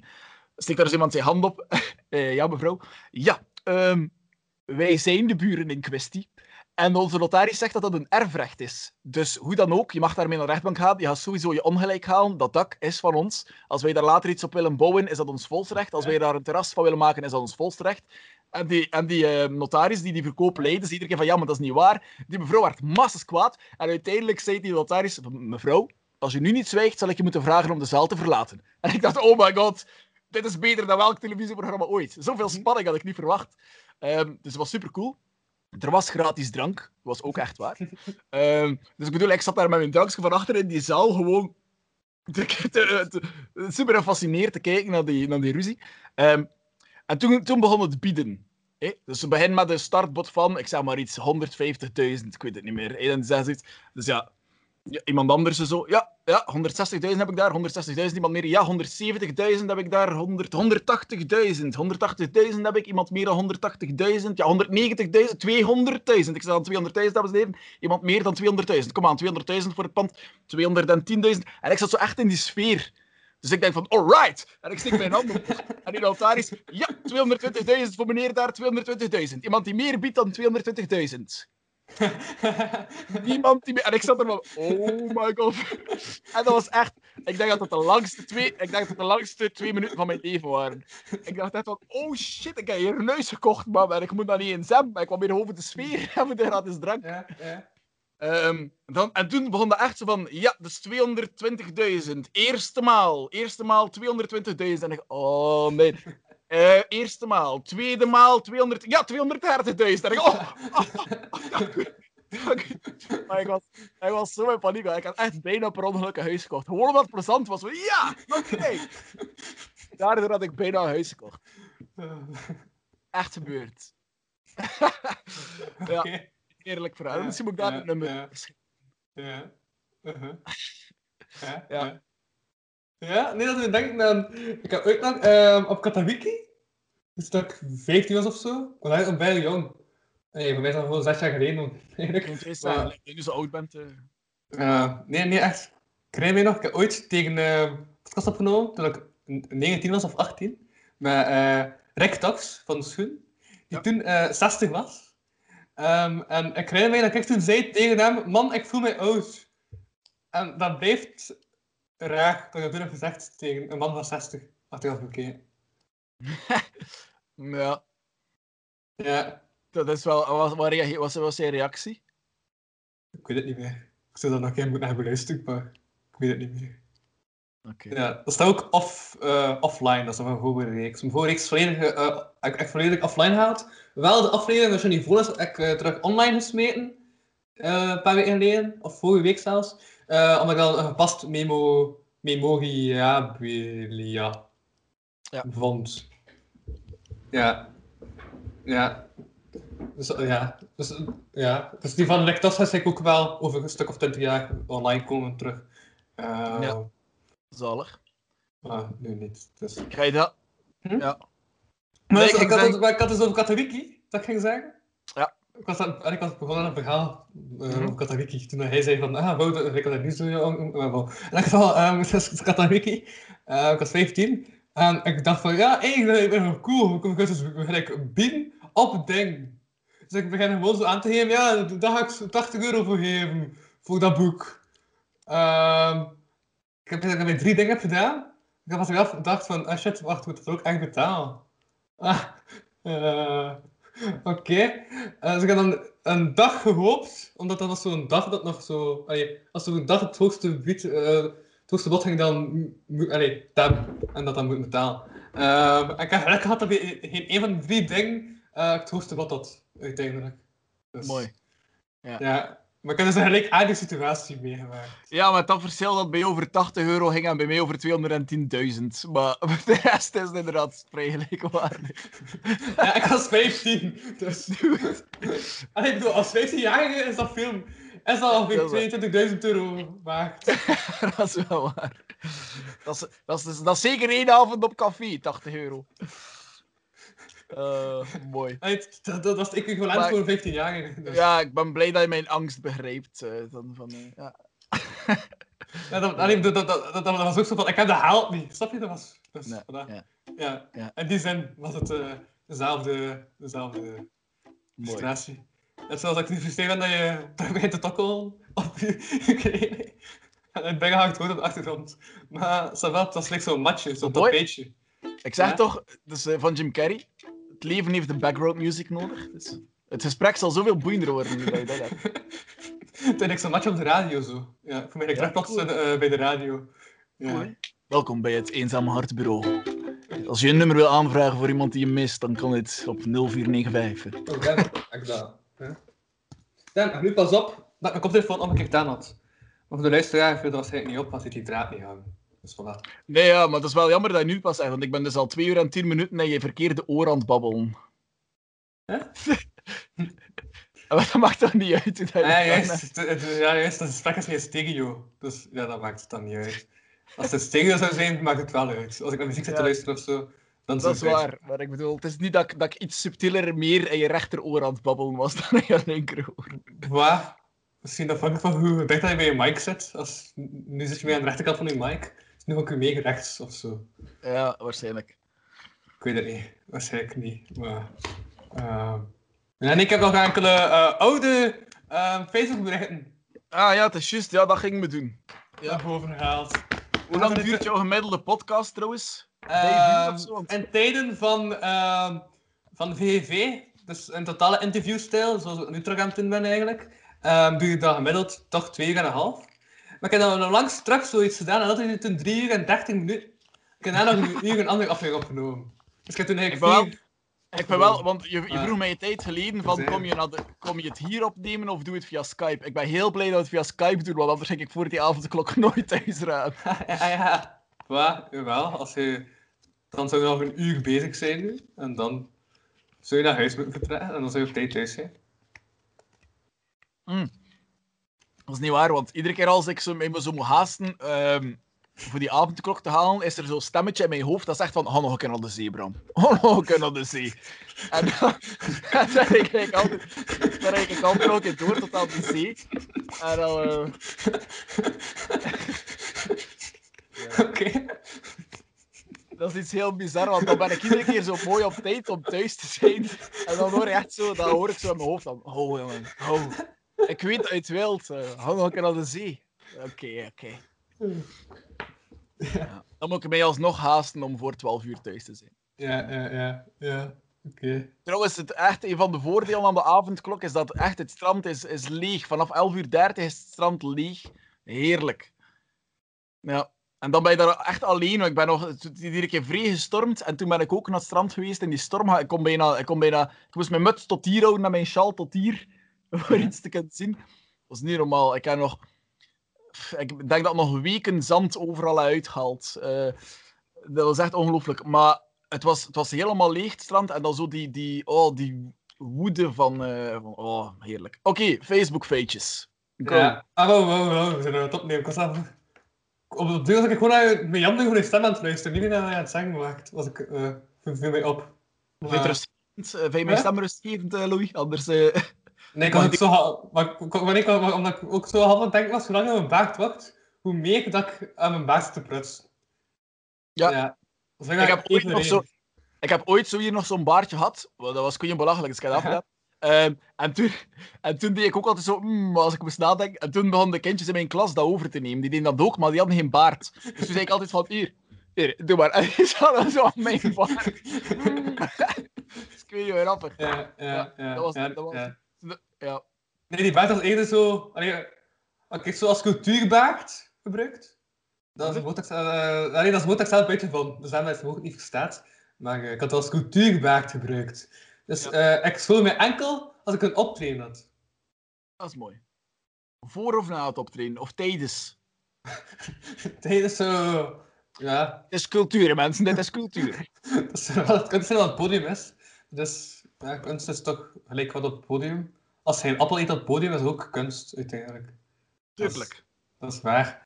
Steekt daar dus iemand zijn hand op? Eh, ja, mevrouw. Ja, ehm, wij zijn de buren in kwestie. En onze notaris zegt dat dat een erfrecht is. Dus hoe dan ook, je mag daarmee naar de rechtbank gaan. Je gaat sowieso je ongelijk halen. Dat dak is van ons. Als wij daar later iets op willen bouwen, is dat ons volsrecht. Als wij daar een terras van willen maken, is dat ons volsrecht. En die, en die eh, notaris die die verkoop leidde, zei iedere keer van ja, maar dat is niet waar. Die mevrouw werd massas kwaad. En uiteindelijk zei die notaris, mevrouw, als je nu niet zwijgt, zal ik je moeten vragen om de zaal te verlaten. En ik dacht, oh my god, dit is beter dan welk televisieprogramma ooit. Zoveel spanning had ik niet verwacht. Ehm, dus het was super cool. Er was gratis drank, was ook echt waar. Ehm, dus ik bedoel, ik zat daar met mijn drankje van achter in die zaal gewoon te, te- te- super gefascineerd te kijken naar die, naar die ruzie. Ehm, en toen, toen begon het bieden. hè. Dus ze beginnen met een startbod van, ik zeg maar iets, 150.000, ik weet het niet meer. hè. En ze zeggen zoiets. Dus ja, iemand anders zo, ja, ja 160.000 heb ik daar, 160.000, iemand meer, ja, 170.000 heb ik daar, 100, 180.000, 180.000 heb ik, iemand meer dan 180.000, ja, 190.000, 200.000, ik zeg dan 200.000, dames en heren, iemand meer dan 200.000, kom aan, 200.000 voor het pand, 210.000, en ik zat zo echt in die sfeer. Dus ik denk van, alright. En ik steek mijn hand op. En die notaris, ja, 220.000 voor meneer daar, 220.000. Iemand die meer biedt dan 220.000. Niemand die meer... En ik zat er van, oh my god. En dat was echt... Ik denk dat het de langste twee, ik denk dat het de langste twee minuten van mijn leven waren. Ik dacht echt van, oh shit, ik heb hier een huis gekocht, man. En ik moet dat niet eens hebben. Maar ik kwam weer over de sfeer en de gratis drank. ja, ja. Ehm, dan, en toen begon dat echt zo van, ja, dus 220.000. Eerste maal. Eerste maal 220.000. En ik, oh nee. Eh, eerste maal. Tweede maal 200. Ja, 230.000. En ik, oh, oh, oh, dank u. Dank u. Maar ik was, ik was zo in paniek. Ik had echt bijna per ongeluk een huis gekocht. Gewoon omdat het plezant was. Ja, oké. Daardoor had ik bijna een huis gekocht. Echt gebeurd. ja, eerlijk verhaal. Misschien moet ik daar een nummer ja. Ja. Uh-huh. Ja. Ja. Nee, dat ik denk aan... Ik heb ooit nog ehm, op Katawiki, dus dat ik 15 was of zo, ik was eigenlijk nog bijna jong. Nee, voor mij is dat gewoon zes jaar geleden. eigenlijk. Maar- zeggen, dat je zo oud bent. Eh, nee, nee, echt. Ik nog, ik heb ooit tegen eh podcast opgenomen, toen ik 19 was of 18, met eh Rick van de Schoen, die Ja. toen eh 60 was. Ehm, en ik herinner me dat ik toen zei tegen hem, man, ik voel mij oud. En dat blijft raar, dat je dat hebt gezegd tegen een man van 60, achteraf bekeken. Ja, Ja, dat is wel. Wat wat reage- wat was zijn reactie? ik weet het niet meer. Ik zou dat nog een moeten hebben beluisterd, maar ik weet het niet meer. Oké. Ja, dat staat ook off, eh, offline, dat is een vorige reeks. Mijn vorige reeks volledig, eh, ik echt volledig offline gehaald. Wel de aflevering dat je niet voor is, heb ik eh, terug online gesmeten. een paar weken geleden, of vorige week zelfs. Eh, omdat ik dan een gepast memo, memoriabilia Ja. vond. Ja. Ja. Dus, eh, ja. Dus, eh, ja. Dus die van Lectas is ik ook wel over een stuk of 20 jaar online komen terug. Eh, Ja. Zalig. maar nu niet. Dus. Ga je dat? Hm? Ja. Maar Nee, dus, ik ik, had zeg- het, ik had het over Katawiki, dat ging zeggen. Ja. Ik was, aan, ik was begonnen aan een verhaal eh, Mhm. over Katawiki. Toen hij zei van, ah, Wouter, ik was er niet zo jong. In elk geval, um, het Katawiki. Eh, ik was 15. En ik dacht van, ja, eigenlijk ben ik cool. Ik kan dus gelijk bieden op ding. Dus ik begin gewoon zo aan te geven, ja, daar ga ik 80 euro voor geven, voor dat boek. Ehm, ik heb ik drie dingen gedaan. Ik heb achteraf gedacht van, ah shit, wacht, moet het ook echt betalen? Ah, eh, oké. Eh, dus ik heb dan een dag gehoopt, omdat dat was zo'n dag dat nog zo... allee, als zo'n dag het hoogste bied, eh, het hoogste bod ging, dan. Allee, tab, en dat dan moet betalen. Ehm, en ik heb gelukkig gehad dat bij geen een van de drie dingen eh, het hoogste bod had, uiteindelijk. Dus, Mooi. Ja, maar ik heb dus een gelijkaardige situatie meegemaakt. Ja, met dat verschil dat bij jou over 80 euro ging en bij mij over 210.000. Maar de rest is inderdaad vrij gelijkwaardig. Ja, ik was 15, dus... Allee, ik bedoel, als 15-jarige is dat veel... Is dat ongeveer 22.000 euro waard. dat is wel waar. Dat is, dat, is, dat is zeker één avond op café, 80 euro. Eh, mooi. Allee, dat, dat, dat is equivalent Maar- voor een 15-jarige. Dus. Ja, ik ben blij dat je mijn angst begrijpt. eh, dan van, eh, ja. Ja, dat, allee, dat, dat, dat, dat, dat was ook zo van, ik heb de haalt niet. Snap je? Dat was... Dus, Nee, ja. Ja. Ja. In die zin was het eh, dezelfde, dezelfde frustratie. Net zoals dat ik niet versteed ben dat je terug begint te tokkelen op je kleding. En het hangt gewoon op de achtergrond. Maar va, het was like zo'n matje, zo'n Mooi. tapijtje. Ik zeg Ja? toch, dus, eh, van Jim Carrey, het leven heeft de background music nodig. Dus het gesprek zal zoveel boeiender worden nu dat je dat hebt. Toen ik zo'n matje op de radio zo. Ja, voor mij Ja, plots cool. eh, bij de radio. Ja. Cool? Welkom bij het Eenzame Hartbureau. Als je een nummer wil aanvragen voor iemand die je mist, dan kan het op 0495. Oh, Dan, ik dat. Dan, nu pas op dat mijn koptelefoon omgekeerd aan had. Maar voor de luisteraar viel dat waarschijnlijk niet op als hij die draad niet hangt. Dus voilà. Nee, ja, maar het is wel jammer dat je nu pas zegt, want ik ben dus al 2 uur en 10 minuten en je verkeerde oor aan het babbelen. Hè? Maar dat maakt toch niet uit? dat je Ja, dat juist. dan- ja, juist. Het gesprek is geen stereo. Dus ja, dat maakt het dan niet uit. Als het stereo zou zijn, maakt het wel uit. Als ik naar muziek zit te Ja. luisteren of zo, dan Dat is uit. waar, maar ik bedoel, het is niet dat ik, dat ik iets subtieler meer in je rechteroor aan het babbelen was dan in je linkeroor. Wat? Misschien afhankelijk van hoe dicht dat je bij je mic zit. Als, nu zit je meer aan de rechterkant van je mic. nog een hem of zo. Ja, waarschijnlijk. Ik weet het niet. Waarschijnlijk niet. Maar. Ehm, en ik heb nog enkele uh, oude uh, Facebook-berichten. Ah ja, het is juist. Ja, dat ging me doen. Ja, overgehaald. Hoe lang duurt jouw gemiddelde podcast trouwens? Uh, in tijden van, ehm, van de VVV, dus een totale interviewstijl, zoals ik nu terug aan het ben eigenlijk, uh, duurt dat gemiddeld toch 2,5. Maar ik heb dan langs terug zoiets gedaan en dat is toen drie uur en dertig minuten. Ik heb daarna nog een uur een andere aflevering opgenomen. Dus ik heb toen Ik eigenlijk ben wel-. Ik ben wel, want je, je Ah. vroeg mij een tijd geleden van, kom je, naar de, kom je het hier opnemen of doe je het via Skype? Ik ben heel blij dat we het via Skype doen, want anders ging ik voor die avondklok nooit thuis raden. ja, ja. Maar, jawel, als je... Dan zou je nog een uur bezig zijn nu. En dan zou je naar huis moeten vertrekken. En dan zou je op tijd thuis zijn. Dat is niet waar, want iedere keer als ik zo, mij zo moet haasten ehm, voor die avondklok te halen, is er zo'n stemmetje in mijn hoofd dat zegt van, ga nog een keer naar de zee, Bram. Ga nog een keer naar de zee. En dan, dan rijd ik altijd, dan rijd ik altijd nog een keer door tot aan de zee. En dan... eh, Oké. Dat is iets heel bizar, want dan ben ik iedere keer zo mooi op tijd om thuis te zijn. En dan hoor je echt zo, dan hoor ik zo in mijn hoofd van, oh jongen, oh. Ik weet dat je het wilt, uh, hou nog een keer naar de zee. Oké, oké. Ja. Dan moet ik mij alsnog haasten om voor 12 uur thuis te zijn. Ja, ja, ja. Ja, oké. Trouwens, het echt, een van de voordelen aan de avondklok is dat echt het strand is, is leeg. Vanaf 11 uur 30 is het strand leeg. Heerlijk. Ja. En dan ben je daar echt alleen. want Ik ben nog iedere keer vrij gestormd. En toen ben ik ook naar het strand geweest in die storm. Ik kon bijna... Ik, kon bijna, ik moest mijn muts tot hier houden en mijn sjaal tot hier. Voor iets te kunnen zien. Dat was niet normaal. Ik heb nog... Ik denk dat nog weken zand overal uitgehaald. Eh dat was echt ongelooflijk. Maar het was, het was helemaal leeg, het strand. En dan zo die, die, oh, die woede van, eh, van oh, heerlijk. Oké, Facebook-feitjes. Ja. Ah, wow, wow, wow. We zijn er het opnemen. Ik was aan... Op de deur was ik gewoon naar mijn Jan gewoon een stem aan het luisteren. Niet meer naar aan het zeggen maakt. Was ik... eh viel mij op. Vind je het Maar-? Eh, Vind je mijn stem rustgevend, eh, Louis? Anders... Nee, ik was ook ik- zo... Maar, ik- wanneer ik, omdat ik ook zo half aan het denken was, hoe langer mijn baard wordt, hoe meer dat ik aan mijn baard zit te prutsen. Ja. Dus dan Ik heb ooit nog zo- Ik heb ooit zo hier nog zo'n baardje gehad. Dat was kun je belachelijk, dus ik heb dat. Ehm, en, toen, en toen deed ik ook altijd zo, mm, als ik moest nadenken. En toen begonnen de kindjes in mijn klas dat over te nemen. Die deden dat ook, maar die hadden geen baard. Dus toen zei ik altijd van, hier, hier, doe maar. En die zaten zo aan mijn baard. dus ik weet hoe grappig. Ja, ja, ja. dat was- ja, dat was- ja. Ja. Nee, die baard was eerder zo... Allee, als ik zo als cultuurbaard gebruikt. Dat is een woord dat ik, eh, allee, dat is een ik zelf van. Dus daarom dat het woord niet verstaat. Maar eh, ik had het als cultuurbaard gebruikt. Dus Ja. eh, ik school mij enkel als ik een optreden had. Dat is mooi. Voor of na het optreden, of tijdens. Tijdens zo... Ja, Het is cultuur, mensen, dit is cultuur. dat is wel het kunst zijn wat het podium is. Dus ja, kunst is toch gelijk wat op het podium. Als je een appel eet op het podium, is ook kunst, uiteindelijk. Tuurlijk. Dat is waar.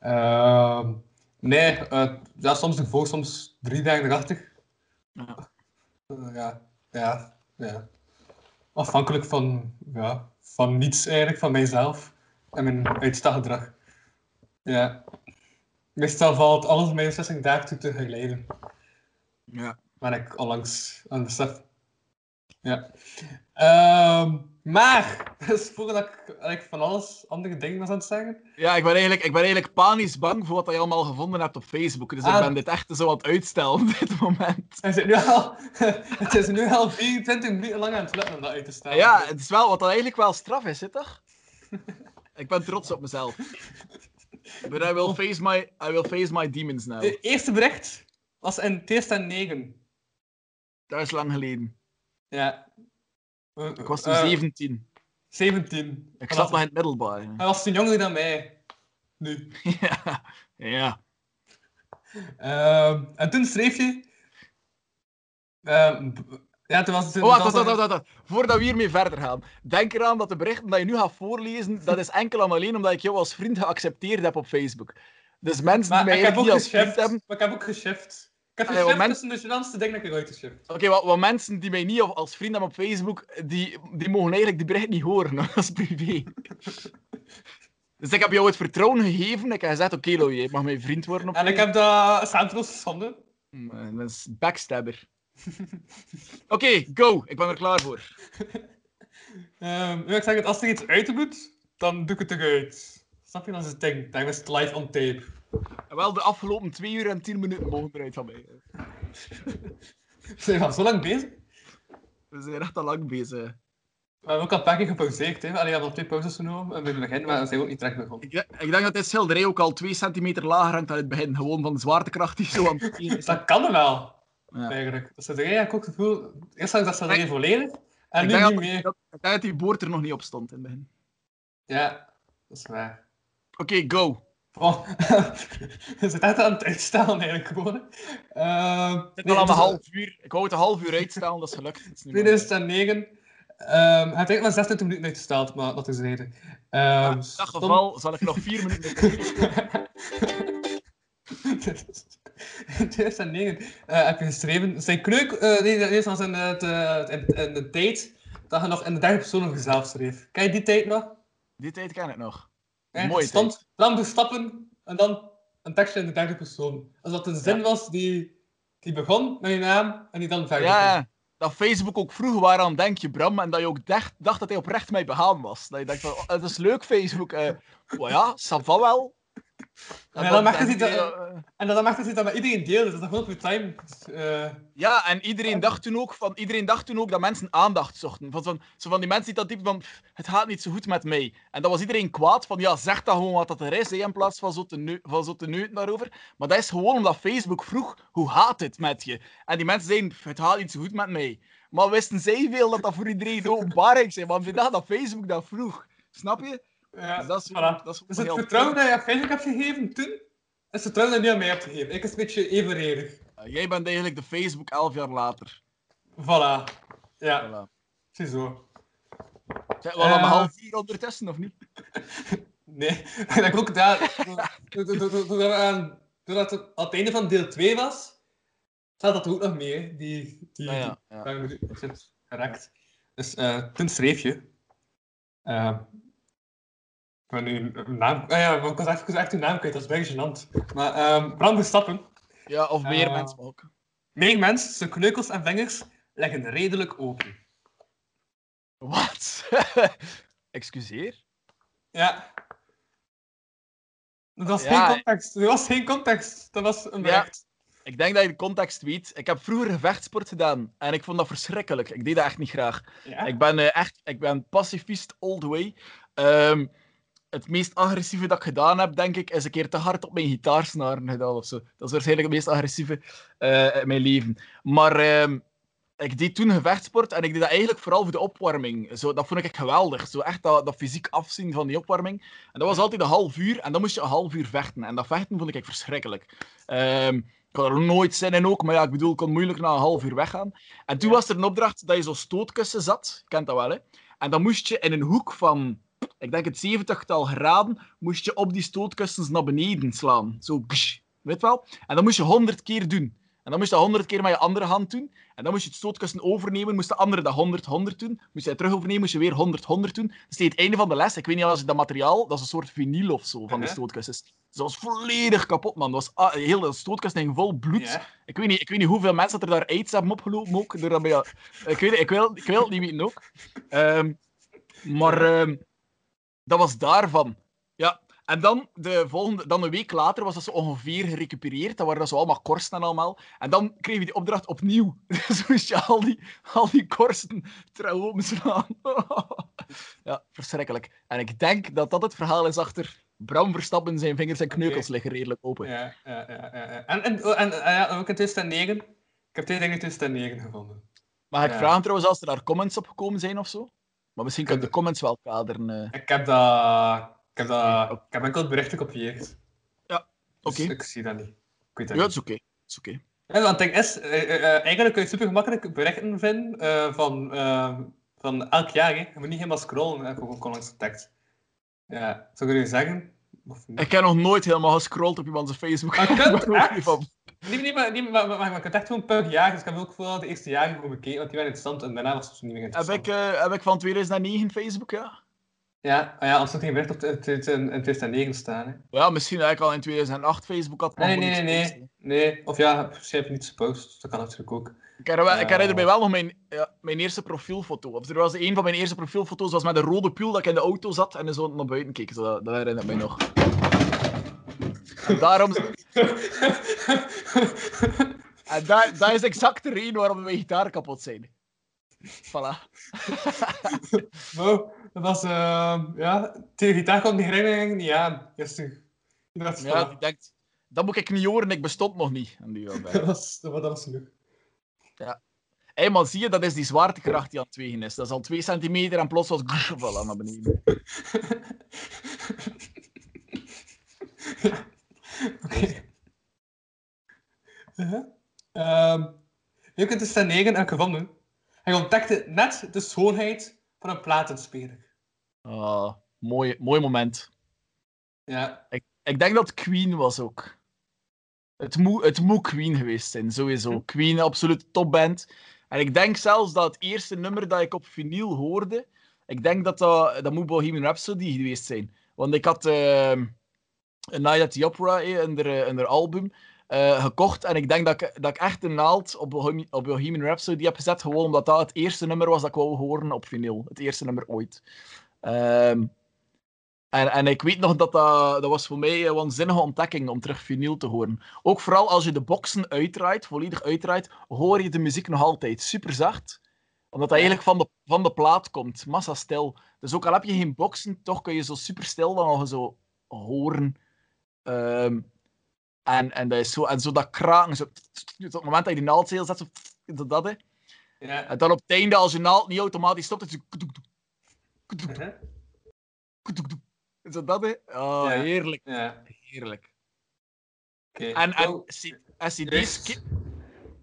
Ehm, nee, eh, ja, soms ervoor, soms drie dagen erachter. Ja. Eh, ja, ja, ja. Afhankelijk van, ja, van niets eigenlijk, van mijzelf en mijn uitstelgedrag. Ja. Meestal valt alles mijn 60 dagen toe te geleiden. Ja. Waar ik onlangs aan besef. Ja. Ehm, maar, dus voordat ik van alles andere dingen was aan het zeggen. Ja, ik ben, eigenlijk, ik ben eigenlijk panisch bang voor wat je allemaal gevonden hebt op Facebook. Dus ik Ah. ben dit echt zo aan het uitstellen op dit moment. Het is nu al, het is nu al 24 minuten lang aan het lukken om dat uit te stellen. Ja, het is wel wat dat eigenlijk wel straf is, hè, toch? Ik ben trots op mezelf. But I will face my, I will face my demons now. Het eerste bericht was in 2009. Dat is lang geleden. Ja. Ik was toen Eh, 17. 17. Ik zat nog in het middelbaar. Hij was toen jonger dan mij. Nu. Ja. ja. Ehm, en toen schreef je... B- ja, toen was het... Oh, wacht, wacht, wacht, wacht, wacht. Voordat we hiermee verder gaan. Denk eraan dat de berichten die je nu gaat voorlezen, dat is enkel en alleen omdat ik jou als vriend geaccepteerd heb op Facebook. Dus mensen Maar die mij ik heb eigenlijk ook niet als vriend hebben... Maar ik heb ook geshift. Ik heb Ah, ja, geshift want men- tussen de dingen dat ik ooit geshift. Oké, wat, wat mensen die mij niet als vriend hebben op Facebook, die, die mogen eigenlijk die bericht niet horen. Dat is privé. Dus ik heb jou het vertrouwen gegeven. Ik heb gezegd, oké Louis, je mag mijn vriend worden op En ik heb dat schaamteloos geschonden. Facebook. Dat is backstabber. Oké, go. Ik ben er klaar voor. Nu ik zeg het, als er iets uit moet, dan doe ik het eruit. Snap je? Dat is het ding. Dan is het live on tape. En wel, de afgelopen 2 uur en 10 minuten mogen eruit van mij. Zijn we al zo lang bezig? We zijn echt al lang bezig. We hebben ook al een paar keer gepauzeerd. Hè? Allee, we hebben al twee pauzes genomen en bij het begin, maar we zijn ook niet terecht begonnen. Ik, denk- ik denk dat dit schilderij ook al 2 centimeter lager hangt dan het begin. Gewoon van de zwaartekracht die zo aan het is. Dat kan wel, Ja. eigenlijk. Dat is eigenlijk ook het gevoel... Eerst ik dat schilderij volledig, en Ik nu niet meer. dat, ik denk dat die boord er nog niet op stond in het begin. Ja, dat is waar. Oké, go. Oh, je zit echt aan het uitstellen, eigenlijk gewoon. Het zit nee, al aan het een is- half uur. Ik wou het een half uur uitstellen, dat is gelukt. Het is nu maar- 2009. Ehm hij heeft eigenlijk maar 26 minuten uitgesteld, maar dat is reden. Ehm in dat geval zal ik nog 4 minuten... In 2009 eh, heb je geschreven. Zijn kreuk. eh nee, dit was in, het, eh, in, in de tijd dat je nog in de derde persoon over jezelf schreef. Ken je die tijd nog? Die tijd ken ik nog. Ja, er stond dan de stappen en dan een tekstje in de derde persoon. Als dat een zin was die, die begon met je naam en die dan verder Ja, ging. ja. Dat Facebook ook vroeg waaraan denk je, Bram, en dat je ook dacht, dacht dat hij oprecht mij begaan was. Dat je dacht van, oh, het is leuk, Facebook. oh ja, ça va wel. En niet dat- eh, En mag het niet dat met iedereen deelde, dus dat gewoon op je time. Dus, eh, Ja, en iedereen dacht, toen ook van, iedereen dacht toen ook dat mensen aandacht zochten. Van, van, zo van die mensen die dat typen van, "Pff, het gaat niet zo goed met mij. En dan was iedereen kwaad van, ja, zeg dan gewoon wat dat er is, hè, in plaats van zo te, neu- van zo te neuten daarover. Maar dat is gewoon omdat Facebook vroeg, hoe gaat het met je? En die mensen zeiden, "Pff, het gaat niet zo goed met mij. Maar wisten zij veel dat dat voor iedereen openbaar ging zijn? Want vandaag dat Facebook dat vroeg. Snap je? Ja, Dus dat is, voilà. dat is Dus het vertrouwen dat je aan Facebook hebt gegeven toen, is het vertrouwen dat je nu aan mij hebt gegeven. Ik is een beetje evenredig. Jij bent eigenlijk de Facebook elf jaar later. Voilà. Ja, Voilà. ziezo. Zijn we al een Eh. half uur ondertussen, of niet? Nee, en ik ook daar. do- do- do- do- Doordat het aan het einde van deel 2 was, staat dat er ook nog mee. Die, die, Ja, ja, ja. die gerekt. Dus toen schreef je. eh, ben nu naam. Ah ja, ik was echt, ik was echt uw naam kwijt, dat is bijna gênant. Maar Bram Verstappen. Ja, of meer Eh. mensen ook. Meer mensen, zijn kneukels en vingers leggen redelijk open. Wat? Excuseer? Ja. Dat was Ja. geen context. Dat was geen context. Dat was een bericht. Ik denk dat je de context weet. Ik heb vroeger gevechtsport gedaan en ik vond dat verschrikkelijk. Ik deed dat echt niet graag. Ja. Ik ben eh, echt ik ben pacifist all the way. Ehm, het meest agressieve dat ik gedaan heb, denk ik, is een keer te hard op mijn gitaarsnaren gedaan of zo. Dat is waarschijnlijk het meest agressieve eh, in mijn leven. Maar ehm, ik deed toen gevechtsport en ik deed dat eigenlijk vooral voor de opwarming. Zo, dat vond ik geweldig. Zo echt dat, dat fysiek afzien van die opwarming. En dat was altijd een half uur en dan moest je een half uur vechten. En dat vechten vond ik verschrikkelijk. Ehm, ik had er nooit zin in ook, maar ja, ik bedoel, ik kon moeilijk na een half uur weggaan. En toen was er een opdracht dat je zo stootkussen zat. Je kent dat wel, hè? En dan moest je in een hoek van, ik denk het 70-tal graden, moest je op die stootkussens naar beneden slaan. Zo, gsh, weet wel? En dan moest je 100 keer doen. En dan moest je dat 100 keer met je andere hand doen. En dan moest je het stootkussen overnemen, moest de andere dat 100, 100 doen. Moest je het terug overnemen, moest je weer 100, 100 doen. Dus tegen het einde van de les, ik weet niet als je dat materiaal, dat is een soort vinyl of zo van de stootkussens. Dus dat was volledig kapot, man. Dat was, ah, heel de stootkussen hing vol bloed. Ik weet, niet, ik weet niet hoeveel mensen dat er daar aids hebben opgelopen ook. Door dat bij, ik, weet, ik, wil, ik wil het niet weten ook. Ehm, maar ehm, dat was daarvan. Ja. En dan, de volgende, dan een week later was dat zo ongeveer gerecupereerd. Dan waren dat zo allemaal korsten en allemaal. En dan kreeg je die opdracht opnieuw. Dus moest je al die, al die korsten trouw openslaan. ja, verschrikkelijk. En ik denk dat dat het verhaal is achter Bram Verstappen. Zijn vingers en kneukels liggen redelijk open. Ja, ja, ja, ja. En, en, oh, en eh, ja, ook in 2009. Ik heb twee dingen in 2009 gevonden. Mag ik vragen trouwens als er daar comments op gekomen zijn of zo? Maar misschien kan je de comments wel kaderen. eh. Ik heb dat... Ik heb, dat, ik heb enkel het bericht gekopieerd. Dus Oké. ik zie dat niet. Ik weet dat Ja, niet. is oké. Het is oké. Ja, want het ding is, eh, eh, eigenlijk kun je super gemakkelijk berichten vinden van, van elk jaar. Hè. Je moet niet helemaal scrollen, hè. gewoon gewoon langs de tekst. Ja, zou ik je zeggen? Ik heb nog nooit helemaal gescrolld op iemands Facebook. Maar Ik niet. Nee, nee, maar, nee, maar, maar, maar, ik heb echt gewoon per jaar, dus ik heb ook vooral de eerste jaren gewoon bekeken, want die waren interessant en daarna was het niet meer Heb interessant. ik, eh, heb ik van 2009 Facebook, ja? Ja, ah ja, anders had geen bericht op in, in, in 2009 staan. Hè. Ja, misschien dat ik al in 2008 Facebook had. Nee, nee, nee, nee, nee. Of ja, misschien heb je niets gepost, dat kan natuurlijk ook. Ik herinner, ik Eh. herinner mij wel nog mijn, ja, mijn eerste profielfoto. Of er was een van mijn eerste profielfoto's was met een rode pul dat ik in de auto zat en zo naar buiten keek. Zo, dat, dat herinner ik mij nog. Daarom... En dat, dat is exact de reden waarom mijn gitaar kapot zijn. Voilà. Wow, dat was, eh, ja, tegen gitaar kwam die herinnering niet aan. Dat, is Ja, die denkt... Dat moet ik niet horen, ik bestond nog niet. En die bij. dat was, dat was, genoeg. Hé, maar zie je, dat is die zwaartekracht die aan het wegen is. Dat is al 2 centimeter en plots was voilà, naar beneden. Oké. Uh-huh. Ehm, je kunt dus ten negen en gevonden. Hij ontdekte net de schoonheid van een platenspeler. Ah, mooi, mooi moment. Ja, Ik, ik denk dat Queen was ook. Het moet, het moet Queen geweest zijn, sowieso. Queen, absoluut topband. En ik denk zelfs dat het eerste nummer dat ik op vinyl hoorde, ik denk dat dat, dat moet Bohemian Rhapsody geweest zijn. Want ik had ehm Night at the Opera eh, in haar, in haar album eh, gekocht. En ik denk dat ik, dat ik echt een naald op Bohemian, op Bohemian Rhapsody heb gezet, gewoon omdat dat het eerste nummer was dat ik wou horen op vinyl. Het eerste nummer ooit. Ehm, en, en ik weet nog dat dat, dat was voor mij een waanzinnige ontdekking om terug vinyl te horen. Ook vooral als je de boxen uitdraait, volledig uitdraait, hoor je de muziek nog altijd super zacht. Omdat dat eigenlijk van de, van de plaat komt, massa stil. Dus ook al heb je geen boxen, toch kun je zo super stil dan nog zo horen. Ehm, en, en, dat is zo, en zo dat kraken, zo, op het moment dat je die naald zet, zo, zo dat, hè. ja. En dan op het einde, als je naald niet automatisch stopt, is het zo... Uh-huh. Dat, hè. Oh, Ja. heerlijk, Ja, heerlijk. oké. En, en C- en CD's... Ik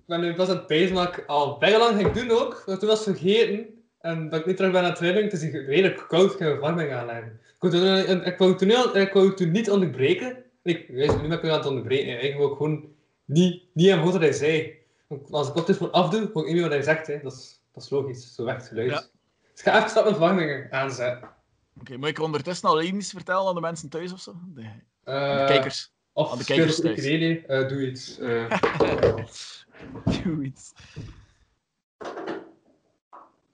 ben nu pas aan het pezen, maar ik al bijna lang ging doen ook. Want toen was het vergeten. En dat ik niet terug ben aan het trainen, het is redelijk koud, ik ga verwarming aanleggen. Ik wou toen, ik wou toen, heel- ik wou toen niet onderbreken. Ik, juist, nu ben ik aan het onderbreken. Eigenlijk wou ik gewoon niet, niet aan wat hij zei. Als ik dit gewoon afdoe, ik niet meer wat hij zegt. Hè. Dat, is, dat is logisch, zo werkt het geluid. Ja. Dus ik ga even stap met verwarmingen aanzetten. Oké, moet ik ondertussen al iets vertellen aan de mensen thuis of zo? De, de Eh, kijkers. Of aan de kijkers thuis. ukulele, eh, doe iets. eh. Doe iets.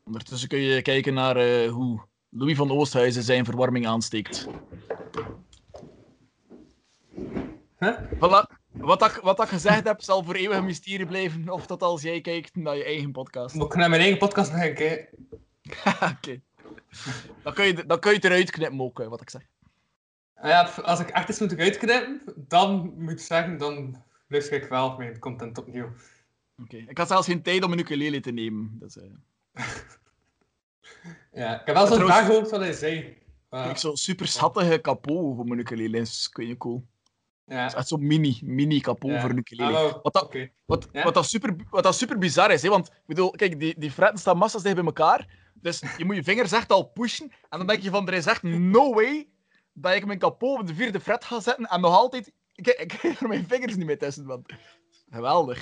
Ondertussen kun je kijken naar eh, hoe Louis van Oosthuizen zijn verwarming aansteekt. Huh? Voilà. Wat ik, wat gezegd heb, zal voor eeuwig mysterie blijven. Of tot als jij kijkt naar je eigen podcast. Moet ik naar mijn eigen podcast gaan kijken? Oké. Dan, kun je, dan kun je het eruit knippen ook, wat ik zeg. Ah ja, als ik echt iets moet uitknippen, dan moet ik zeggen, dan luister ik wel mijn content opnieuw. Oké. Ik had zelfs geen tijd om een ukulele te nemen. Dus, eh, Ja, ik heb wel zo'n vraag gehoord wat hij zei. Ah, Ik zo'n super schattige kapot voor mijn ukulele. is kun je cool. Ja. Het is echt zo'n mini, mini kapot Ja. voor een ukulele. Wat dat. Wat, Ja? wat, dat super, wat dat super bizar is, hè? want ik bedoel, kijk, die, die fretten staan massa's dicht bij elkaar. Dus je moet je vingers echt al pushen. En dan denk je van, er is echt no way dat ik mijn kapot op de vierde fret ga zetten. En nog altijd, ik, ik krijg er mijn vingers niet mee tussen. Man. Geweldig.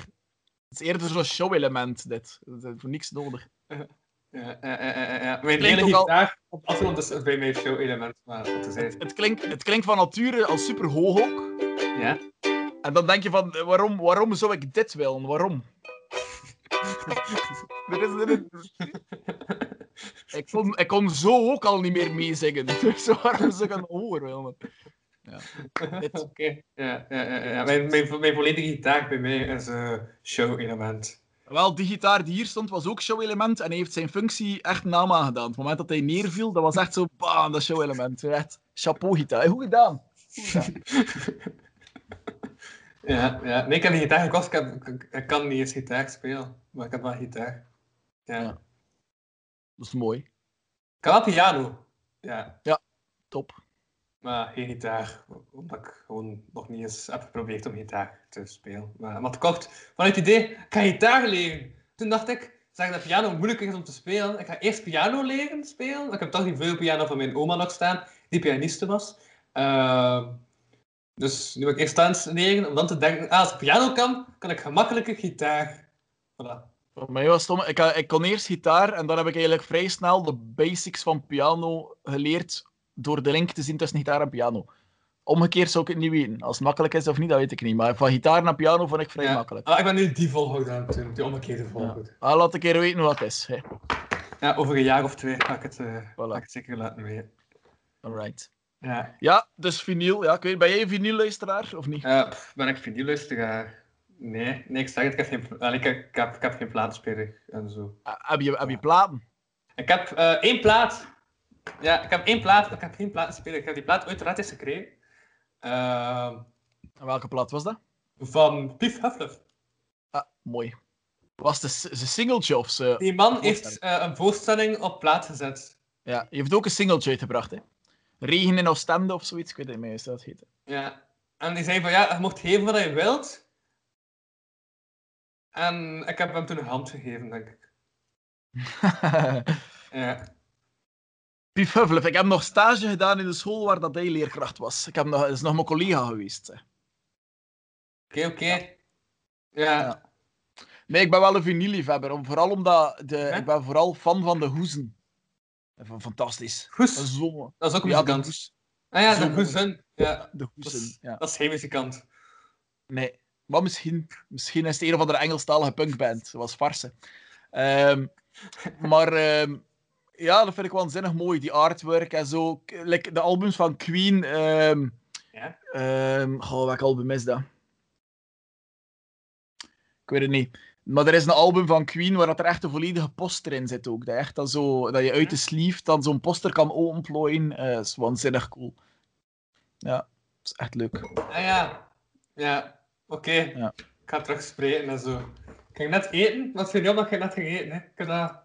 Het is eerder zo'n show-element, dit. Dat is voor niks nodig. Ja, ja, ja, ja. Mijn Klinkt hele ook al- op afstand is bij mijn show-element, maar wat te zeggen. Het klinkt, het klinkt van nature al super hoog ook. Ja? En dan denk je van, eh, waarom, waarom zou ik dit willen? Waarom? er is, er is- ik, kon, ik kon zo ook al niet meer meezingen. Dus waarom zou ik een hoor willen? Dit. Oké. Ja, ja, ja, ja. Mijn, mijn, mijn volledige gitaar bij mij is een show-element. Wel, die gitaar die hier stond was ook show-element en hij heeft zijn functie echt naam aangedaan. Op het moment dat hij neerviel, dat was echt zo, bam, dat show-element. Echt chapeau gitaar. Goed gedaan. Goed gedaan. Ja, ja. Nee, ik heb een gitaar gekocht. Ik, heb, ik, ik kan niet eens gitaar spelen, maar ik heb wel gitaar. Ja. Ja. Dat is mooi. Ik wel piano. Ja, Top. maar geen gitaar. Omdat ik gewoon nog niet eens heb geprobeerd om gitaar te spelen. Maar, maar kort, vanuit het idee, ik ga gitaar leren. Toen dacht ik, zeg dat piano moeilijk is om te spelen. Ik ga eerst piano leren spelen. Ik heb toch die vleugelpiano van mijn oma nog staan, die pianiste was. Ehm, dus nu ik eerst dans leren, om dan te denken, ah, als ik piano kan, kan ik gemakkelijker gitaar. Voilà. Voor mij was het stom. Ik, ik kon eerst gitaar en dan heb ik eigenlijk vrij snel de basics van piano geleerd door de link te zien tussen gitaar en piano. Omgekeerd zou ik het niet weten. Als het makkelijk is of niet, dat weet ik niet. Maar van gitaar naar piano vond ik vrij Ja. makkelijk. Ah, ik ben nu die volgorde aan het doen, die omgekeerde volgorde. Ah, laat een keer weten wat het is. Hè. Ja, over een jaar of twee ga ik het, eh, Voilà. ga ik het zeker laten weten. Alright. Ja, Ja, dus vinyl. Ja, ik weet, ben jij een vinylluisteraar of niet? Eh, pff, ben ik vinylluisteraar? Nee, nee, ik zeg het, ik heb geen, ik, heb- ik, heb, ik heb geen platenspeler en zo. Ah, Heb je, heb je platen? Ik heb eh, één plaat. Ja, ik heb één plaat, ik heb geen platenspeler. Ik heb die plaat uiteraard eens gekregen. Ehm, En welke plaat was dat? van Pief Hufflepuff. Ah, mooi. Was het een s- een singeltje of zo? Die man heeft eh, een voorstelling op plaat gezet. Ja, je heeft ook een singeltje uitgebracht, hè? Regen in Oostende of zoiets, ik weet niet meer hoe dat heet. Ja. En die zei van ja, je mocht geven wat je wilt. En ik heb hem toen een hand gegeven, denk ik. Ja. Pief ik heb nog stage gedaan in de school waar dat hij leerkracht was. Ik heb nog, is nog mijn collega geweest. Oké, oké. Ja. Ja. Nee, ik ben wel een vinylliefhebber. om- Vooral omdat de, ik ben vooral fan van de hoezen. Van fantastisch. Goes, Dat is zo... dat is ook een Ja, muzikant. ah ja, de Goesen. Ja, De dat hoesen, is, ja. dat is geen muzikant. Nee. Maar misschien, misschien is het een of andere Engelstalige punkband. Dat was farse. Ehm, maar ehm, ja, dat vind ik waanzinnig mooi. Die artwork en zo. Like de albums van Queen. ehm Ja? ehm, goh, welk album is dat? Ik weet het niet. Maar er is een album van Queen waar dat er echt een volledige poster in zit ook. Dat, echt dan zo, dat je uit de sleeve dan zo'n poster kan openplooien. Eh, dat is waanzinnig cool. Ja, dat is echt leuk. Ah ja. Ja, oké. Ja. Ik ga terug spreken en zo. Ik ging net eten. Wat vind je op dat je net ging eten? Hè? Ik heb dat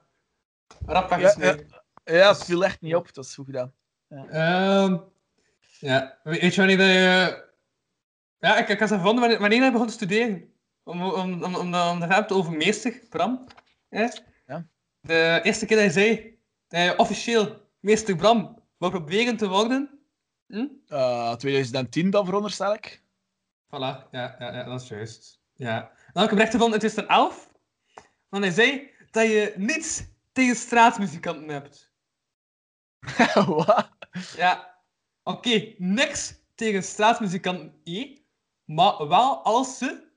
rap weggesneden. Ja, het viel echt niet op. Dat is goed gedaan. Ehm, ja, we- weet je wanneer dat je... Ja, ik, ik had gevonden wanneer, wanneer hij begon te studeren. Om, om, om, om, de hebt over meester, Bram. Hè? Ja. De eerste keer dat hij zei dat hij officieel meester Bram wou proberen te worden. Hm? Eh, 2010 dan, veronderstel ik. Voilà, ja, ja, ja, dat is juist. Ja. Dan heb ik gevonden in 2011. Want hij zei dat je niets tegen straatmuzikanten hebt. Wat? Ja, oké, niks tegen straatmuzikanten, eh, maar wel als ze...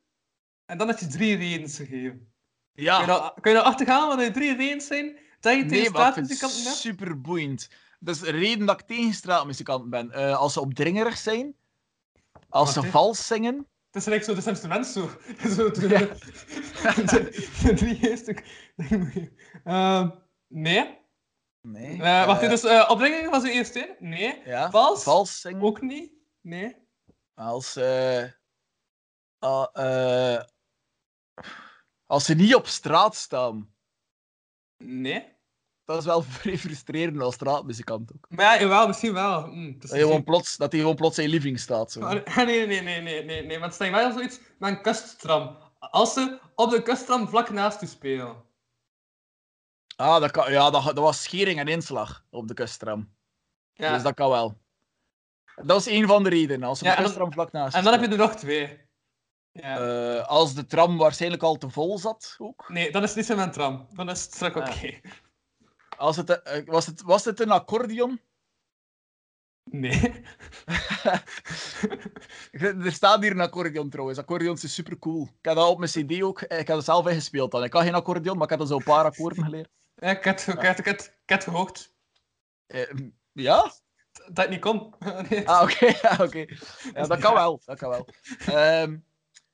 En dan heb je drie redenen gegeven. Kun je Ja, nou, kun je nou achterhalen wat de drie redenen zijn dat je tegen straatmuzikanten het hebt? super boeiend. Dus de reden dat ik tegen straatmuzikanten ben, eh, als ze opdringerig zijn, als ze vals zingen, Het is eigenlijk zo de slimste mens zo. zo de, Ja. de, de drie eerste. Ehm, nee. nee. Eh, wacht, Eh, dus uh, opdringing was de eerste? Nee. ja, vals? vals zingen, Ook niet? Nee. als eh, ah, eh, als ze niet op straat staan, Nee. dat is wel vrij frustrerend als straatmuzikant ook. Maar ja, jawel, misschien wel. Hm, Dat hij gewoon plots, dat hij gewoon plots in je living staat. Zo. Ah, Nee, nee, nee, nee, nee, nee. Maar het staat wel zoiets met een kusttram. Als ze op de kusttram vlak naast u spelen. Ah, dat, kan, ja, dat, dat was schering en inslag op de kustram. Ja. Dus dat kan wel. Dat is een van de redenen. Als ze Ja, op de en kustram vlak naast En dan heb staat. je er nog twee. Ja. Eh, als de tram waarschijnlijk al te vol zat, ook. Nee, dan is het niet zo tram. Dan is het strak oké. Ah. Als het, eh, was, het, was het een accordeon? Nee. er staat hier een accordeon trouwens. Accordeons is super cool. Ik heb dat op mijn CD ook. Ik heb het zelf ingespeeld dan. Ik had geen accordeon, maar ik had er zo een paar akkoorden geleerd. Ja, ik had, ik had, ik had, ik had gehoord Eh, ja? dat niet kon. Nee. Ah, oké. ja, oké. Ja, dat kan wel. Dat kan wel. Ehm,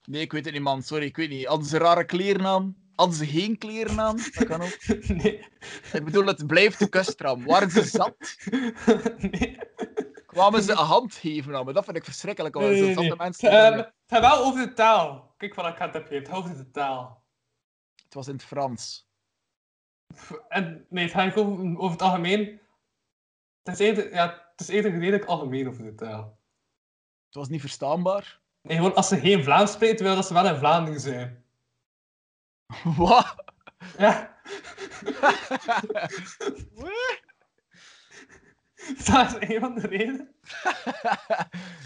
nee, ik weet het niet, man. Sorry, ik weet niet. Hadden ze rare kleren aan? Hadden ze geen kleren aan? Dat kan ook. Nee. Ik bedoel, het blijft de kustram. Waren ze zat? Nee. Kwamen ze een hand geven aan me? Dat vind ik verschrikkelijk. Nee, nee, mensen. Ehm, Het gaat wel over de taal. Kijk wat ik heb. Het gaat over de taal. Het was in het Frans. En nee, het gaat over, over het algemeen. Het is eerder, ja, het is eerder redelijk algemeen over de taal. Het was niet verstaanbaar. Nee, gewoon als ze geen Vlaams spreken, terwijl dat ze wel in Vlaanderen zijn. Wat? Ja. dat is een van de redenen.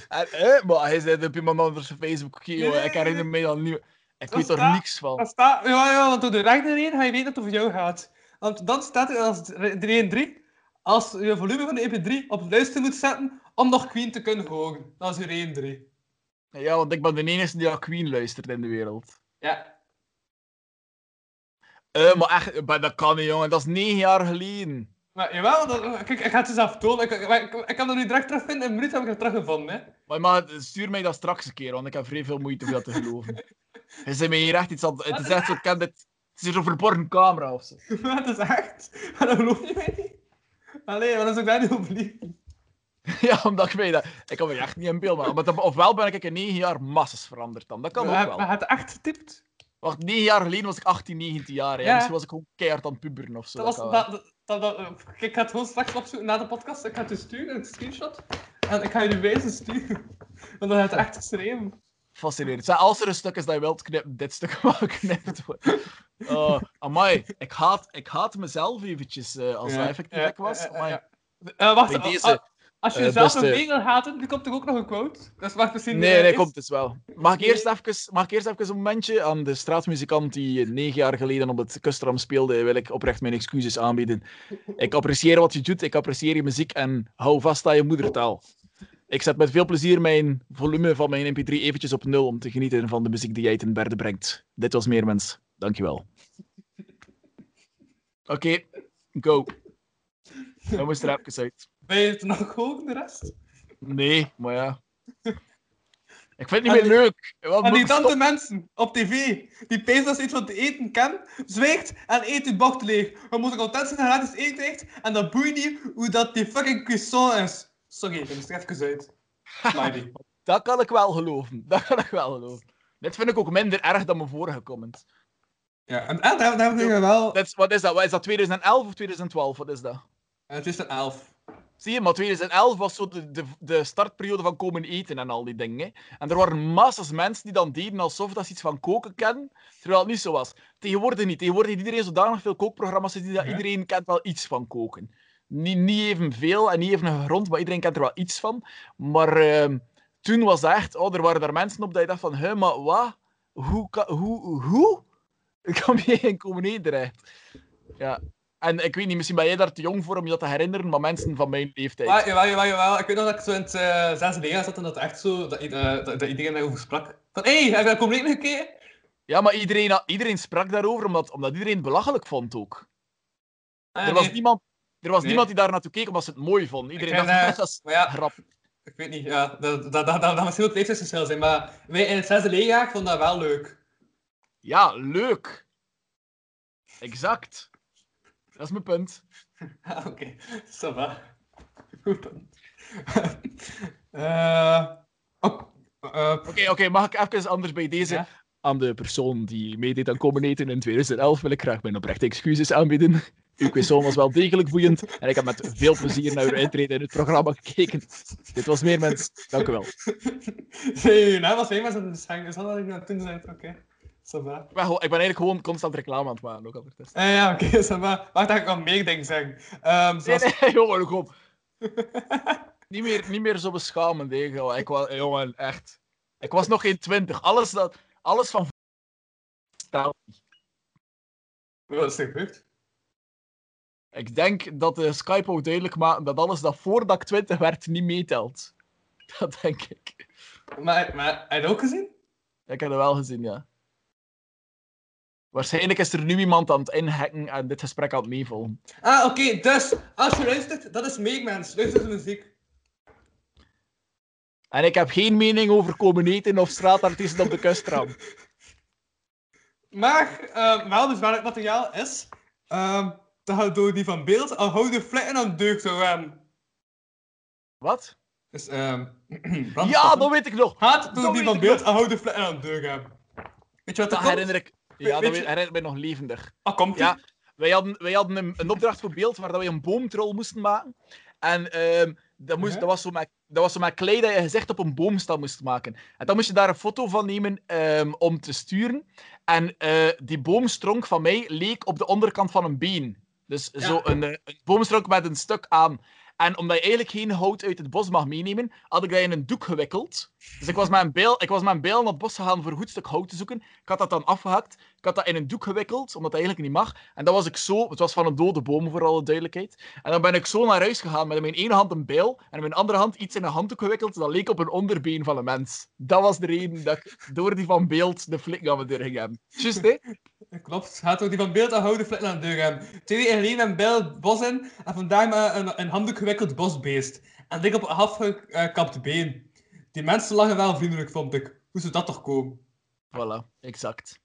en, eh, maar hij zei op iemand anders op Facebook. Oké, joh, ik herinner me dan niet. Ik Dat weet er staat- niks van. Dat staat, ja, ja, want door de rechte reden ga je weten dat het over jou gaat. Want dan staat er als 3 als je volume van de EP3 op luister moet zetten om nog Queen te kunnen horen. Dat is je reden 3. Ja, want ik ben de enige die naar Queen luistert in de wereld. Ja. Eh, maar echt, maar dat kan niet, jongen. Dat is negen jaar geleden. Maar jawel, dat, kijk, ik ga het eens aftonen. Ik, ik, kan dat nu direct terugvinden. In een minuut heb ik het teruggevonden. Hè. Maar, maar stuur mij dat straks een keer, want ik heb vrij veel moeite om dat te geloven. Zei mij hier echt iets aan het is echt zo, ken dit... Het is een verborgen camera of zo. Maar het is echt. Maar dan geloof je mij niet. Allee, wat is ook daar niet op? ja, omdat ik weet dat... Ik kan me echt niet in beeld maken. Maar ofwel ben ik in negen jaar massas veranderd dan. Dat kan ook wel. hij had echt getypt. Wacht, negen jaar geleden was ik 18, 19 jaar. Ja. Misschien was ik gewoon keihard aan het puberen of zo. Dat dat, dat, dat, dat- kijk, ik ga het gewoon straks opzoeken na de podcast. Ik ga het je sturen, een screenshot. En ik ga je nu wijzen sturen. Want dat heeft echt geschreven. Fascinerend. Als er een stuk is dat je wilt knippen, dit stuk mag geknipt worden. Uh, amai, ik haat, ik haat mezelf eventjes eh, als dat effectief was. Amai. Eh, wacht, Bij deze, als je jezelf beste- een regel haten, nu komt er ook nog een quote. Dus wacht, misschien... Nee, nee, is- komt dus wel. Mag ik, eerst even, mag ik eerst even een momentje aan de straatmuzikant die negen jaar geleden op het kustram speelde, wil ik oprecht mijn excuses aanbieden. Ik apprecieer wat je doet, ik apprecieer je muziek en hou vast aan je moedertaal. Ik zet met veel plezier mijn volume van mijn mp3 eventjes op nul om te genieten van de muziek die jij ten berde brengt. Dit was Meermens. Dankjewel. Oké, go. We moesten er even uit. Ben je het nog gewoon, de rest? Nee, maar ja. Ik vind het niet En meer leuk. Wat En die ik tante mensen op tv, die pees dat ze iets van te eten kan, zwijgt en eet het bord leeg. We moeten content zijn dat gratis eten krijgt en dat boeit niet hoe dat die fucking cuisson is. Sorry, ik is er even uit. Dat kan ik wel geloven. Dat kan ik wel geloven. Dit vind ik ook minder erg dan mijn vorige comment. Ja, en, daar hebben we wel... Dit wat is dat? Wat is dat 2011 of 2012? Wat is dat? Eh, Het is een elf. Zie je, maar 2011 was zo de, de, de startperiode van komen eten en al die dingen. hè. En er waren massas mensen die dan deden alsof dat ze iets van koken kennen, terwijl het niet zo was. Tegenwoordig niet. Tegenwoordig heeft iedereen zodanig veel kookprogramma's die dat Ja. iedereen kent wel iets van koken. Niet, niet evenveel en niet even grond, maar iedereen kent er wel iets van. Maar ehm, toen was dat echt, oh, er waren daar mensen op dat je dacht van, hé, maar wat? Hoe? Hoe? Hoe? Ik kan me in komen eten. Ja. En ik weet niet, misschien ben jij daar te jong voor om je dat te herinneren, maar mensen van mijn leeftijd. Maar, jawel, jawel, jawel. Ik weet nog dat ik zo in het uh, zesde jaar zat en dat echt zo, dat, eh, dat, dat iedereen daarover sprak. Van, hé, hey, heb je dat compleet gekeken? Ja, maar iedereen, iedereen sprak daarover omdat, omdat iedereen het belachelijk vond ook. Ah, er was, nee. niemand, er was Nee. niemand die daar naartoe keek omdat ze het mooi vonden. Iedereen dacht, eh, dat is ja. grap. Ik weet niet, ja. Dat, dat, dat, dat, dat misschien ook leeftijdsverschil zijn, maar wij in het zesde leerjaar vonden dat wel leuk. Ja, leuk. Exact. Dat is mijn punt. Ah, Oké, ça va. Goed punt. Eh, ok- eh, Oké, oké, mag ik even anders bij deze... Ja? Aan de persoon die meedeed aan Komen Eten in 2011 wil ik graag mijn oprechte excuses aanbieden. Uw quizon was wel degelijk boeiend en ik heb met veel plezier naar uw intrede in het programma gekeken. Dit was meer mens. Dank u wel. Nee, nou was maar zo'n schang, dus dat had ik nou toen gezegd, oké. Ik ben, ik ben eigenlijk gewoon constant reclame aan het maken. Ook altijd. Eh, ja, oké, va. Wacht, dat ik nog meer dingen zeggen. Ehm Nee, zoals... nee, jongen, kom. niet, meer, niet meer zo beschamend, jongen. Ik was, jongen, echt. Ik was nog geen twintig. Alles, dat, alles van... Wat is er gebeurd? Ik denk dat de Skype ook duidelijk maakt dat alles dat voordat ik 20 werd niet meetelt. Dat denk ik. Maar, maar heb je het ook gezien? Ik heb het wel gezien, ja. Waarschijnlijk is er nu iemand aan het inhacken en dit gesprek aan het meevolgen. Ah, oké, dus, als je luistert, dat is Meekmens. Luister de muziek. En ik heb geen mening over komen eten of straatartiesten op de kustram. Maar, eh, wel, dus het materiaal is, ehm dat door die van beeld al houden vlekken aan de deur zou hebben. Wat? Dus, ehm Ja, dat weet ik nog. Dat door die van beeld nog. al houden vlekken aan de deur hebben. Weet je wat Dat dat herinner ik. Ja, dat je- herinnert mij nog levendig. Ah, komt Ja, wij hadden, wij hadden een, een opdracht voor beeld waar dat wij een boomtrol moesten maken. En ehm, dat, moest, Ja. dat, was zo met, dat was zo met klei dat je gezicht op een boomstam moest maken. En dan moest je daar een foto van nemen ehm, om te sturen. En eh, die boomstronk van mij leek op de onderkant van een been. Dus Ja. zo een, eh, een boomstronk met een stuk aan. En omdat je eigenlijk geen hout uit het bos mag meenemen, had ik dat in een doek gewikkeld. Dus ik was met een bijl, ik was met een bijl naar het bos gegaan voor een goed stuk hout te zoeken. Ik had dat dan afgehakt. Ik had dat in een doek gewikkeld, omdat dat eigenlijk niet mag. En dan was ik zo, het was van een dode boom voor alle duidelijkheid. En dan ben ik zo naar huis gegaan met in mijn ene hand een bijl en in mijn andere hand iets in een handdoek gewikkeld. Dat leek op een onderbeen van een mens. Dat was de reden dat ik door die van beeld de flik aan mijn deur ging hebben. Juist, hè? Klopt, gaat door die van beeld al houden vlekken aan de deur hebben. Twee weken geleden een het bos in en vandaag met een, een handdoek gewikkeld bosbeest. En dik op een afgekapt been. Die mensen lachen wel vriendelijk, vond ik. Hoe zou dat toch komen? Voilà, exact.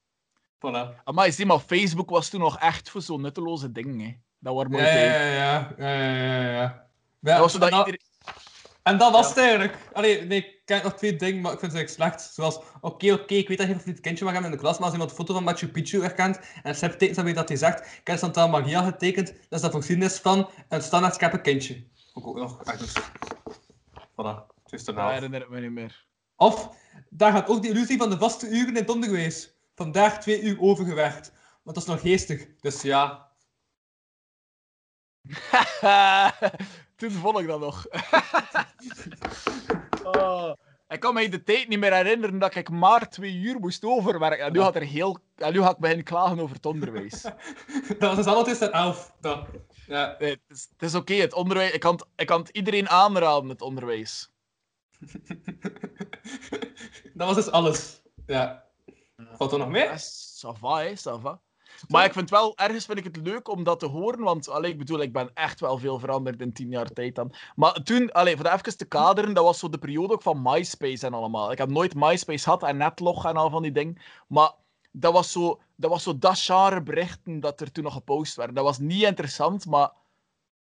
Voilà. Maar zie maar, Facebook was toen nog echt voor zo'n nutteloze dingen, hè. Dat waren mooie Ja, ja, ja, ja, ja, ja, Dat was zo dat en, dat, iedereen... en dat was het eigenlijk. Allee, nee, ik ken nog twee dingen, maar ik vind ze eigenlijk slecht. Zoals, oké, oké, ik weet dat je een favoriet kindje mag hebben in de klas, maar als iemand een foto van Machu Picchu herkent en Seb tekent, dan weet dat hij zegt, ik heb Santa Maria getekend, dat is dat voor geschiedenis van een standaard scherpe kindje. Ook, ook nog, echt dus. Voilà, het is Dat erna. herinner ik me niet meer. Of, daar gaat ook de illusie van de vaste uren in het onderwijs. Vandaag twee uur overgewerkt. Want dat is nog geestig. Dus ja. Toen vond ik dat nog. oh, ik kan me de tijd niet meer herinneren dat ik maar twee uur moest overwerken. En nu, had er heel... en nu ga ik beginnen klagen over het onderwijs. Dat was dus allemaal tussen elf. Dat. Ja. Nee, het is, oké, het onderwijs... Ik kan, het, ik kan het iedereen aanraden, het onderwijs. dat was dus alles. Ja. Valt er nog Ja, meer? ça va, hè, ça va. Maar ik vind wel, ergens vind ik het leuk om dat te horen, want allee, ik bedoel, ik ben echt wel veel veranderd in tien jaar tijd dan. Maar toen, allee, voor dat even te kaderen, dat was zo de periode ook van MySpace en allemaal. Ik heb nooit MySpace gehad en Netlog en al van die dingen, maar dat was zo dat, was zo dat genre berichten dat er toen nog gepost werden. Dat was niet interessant, maar...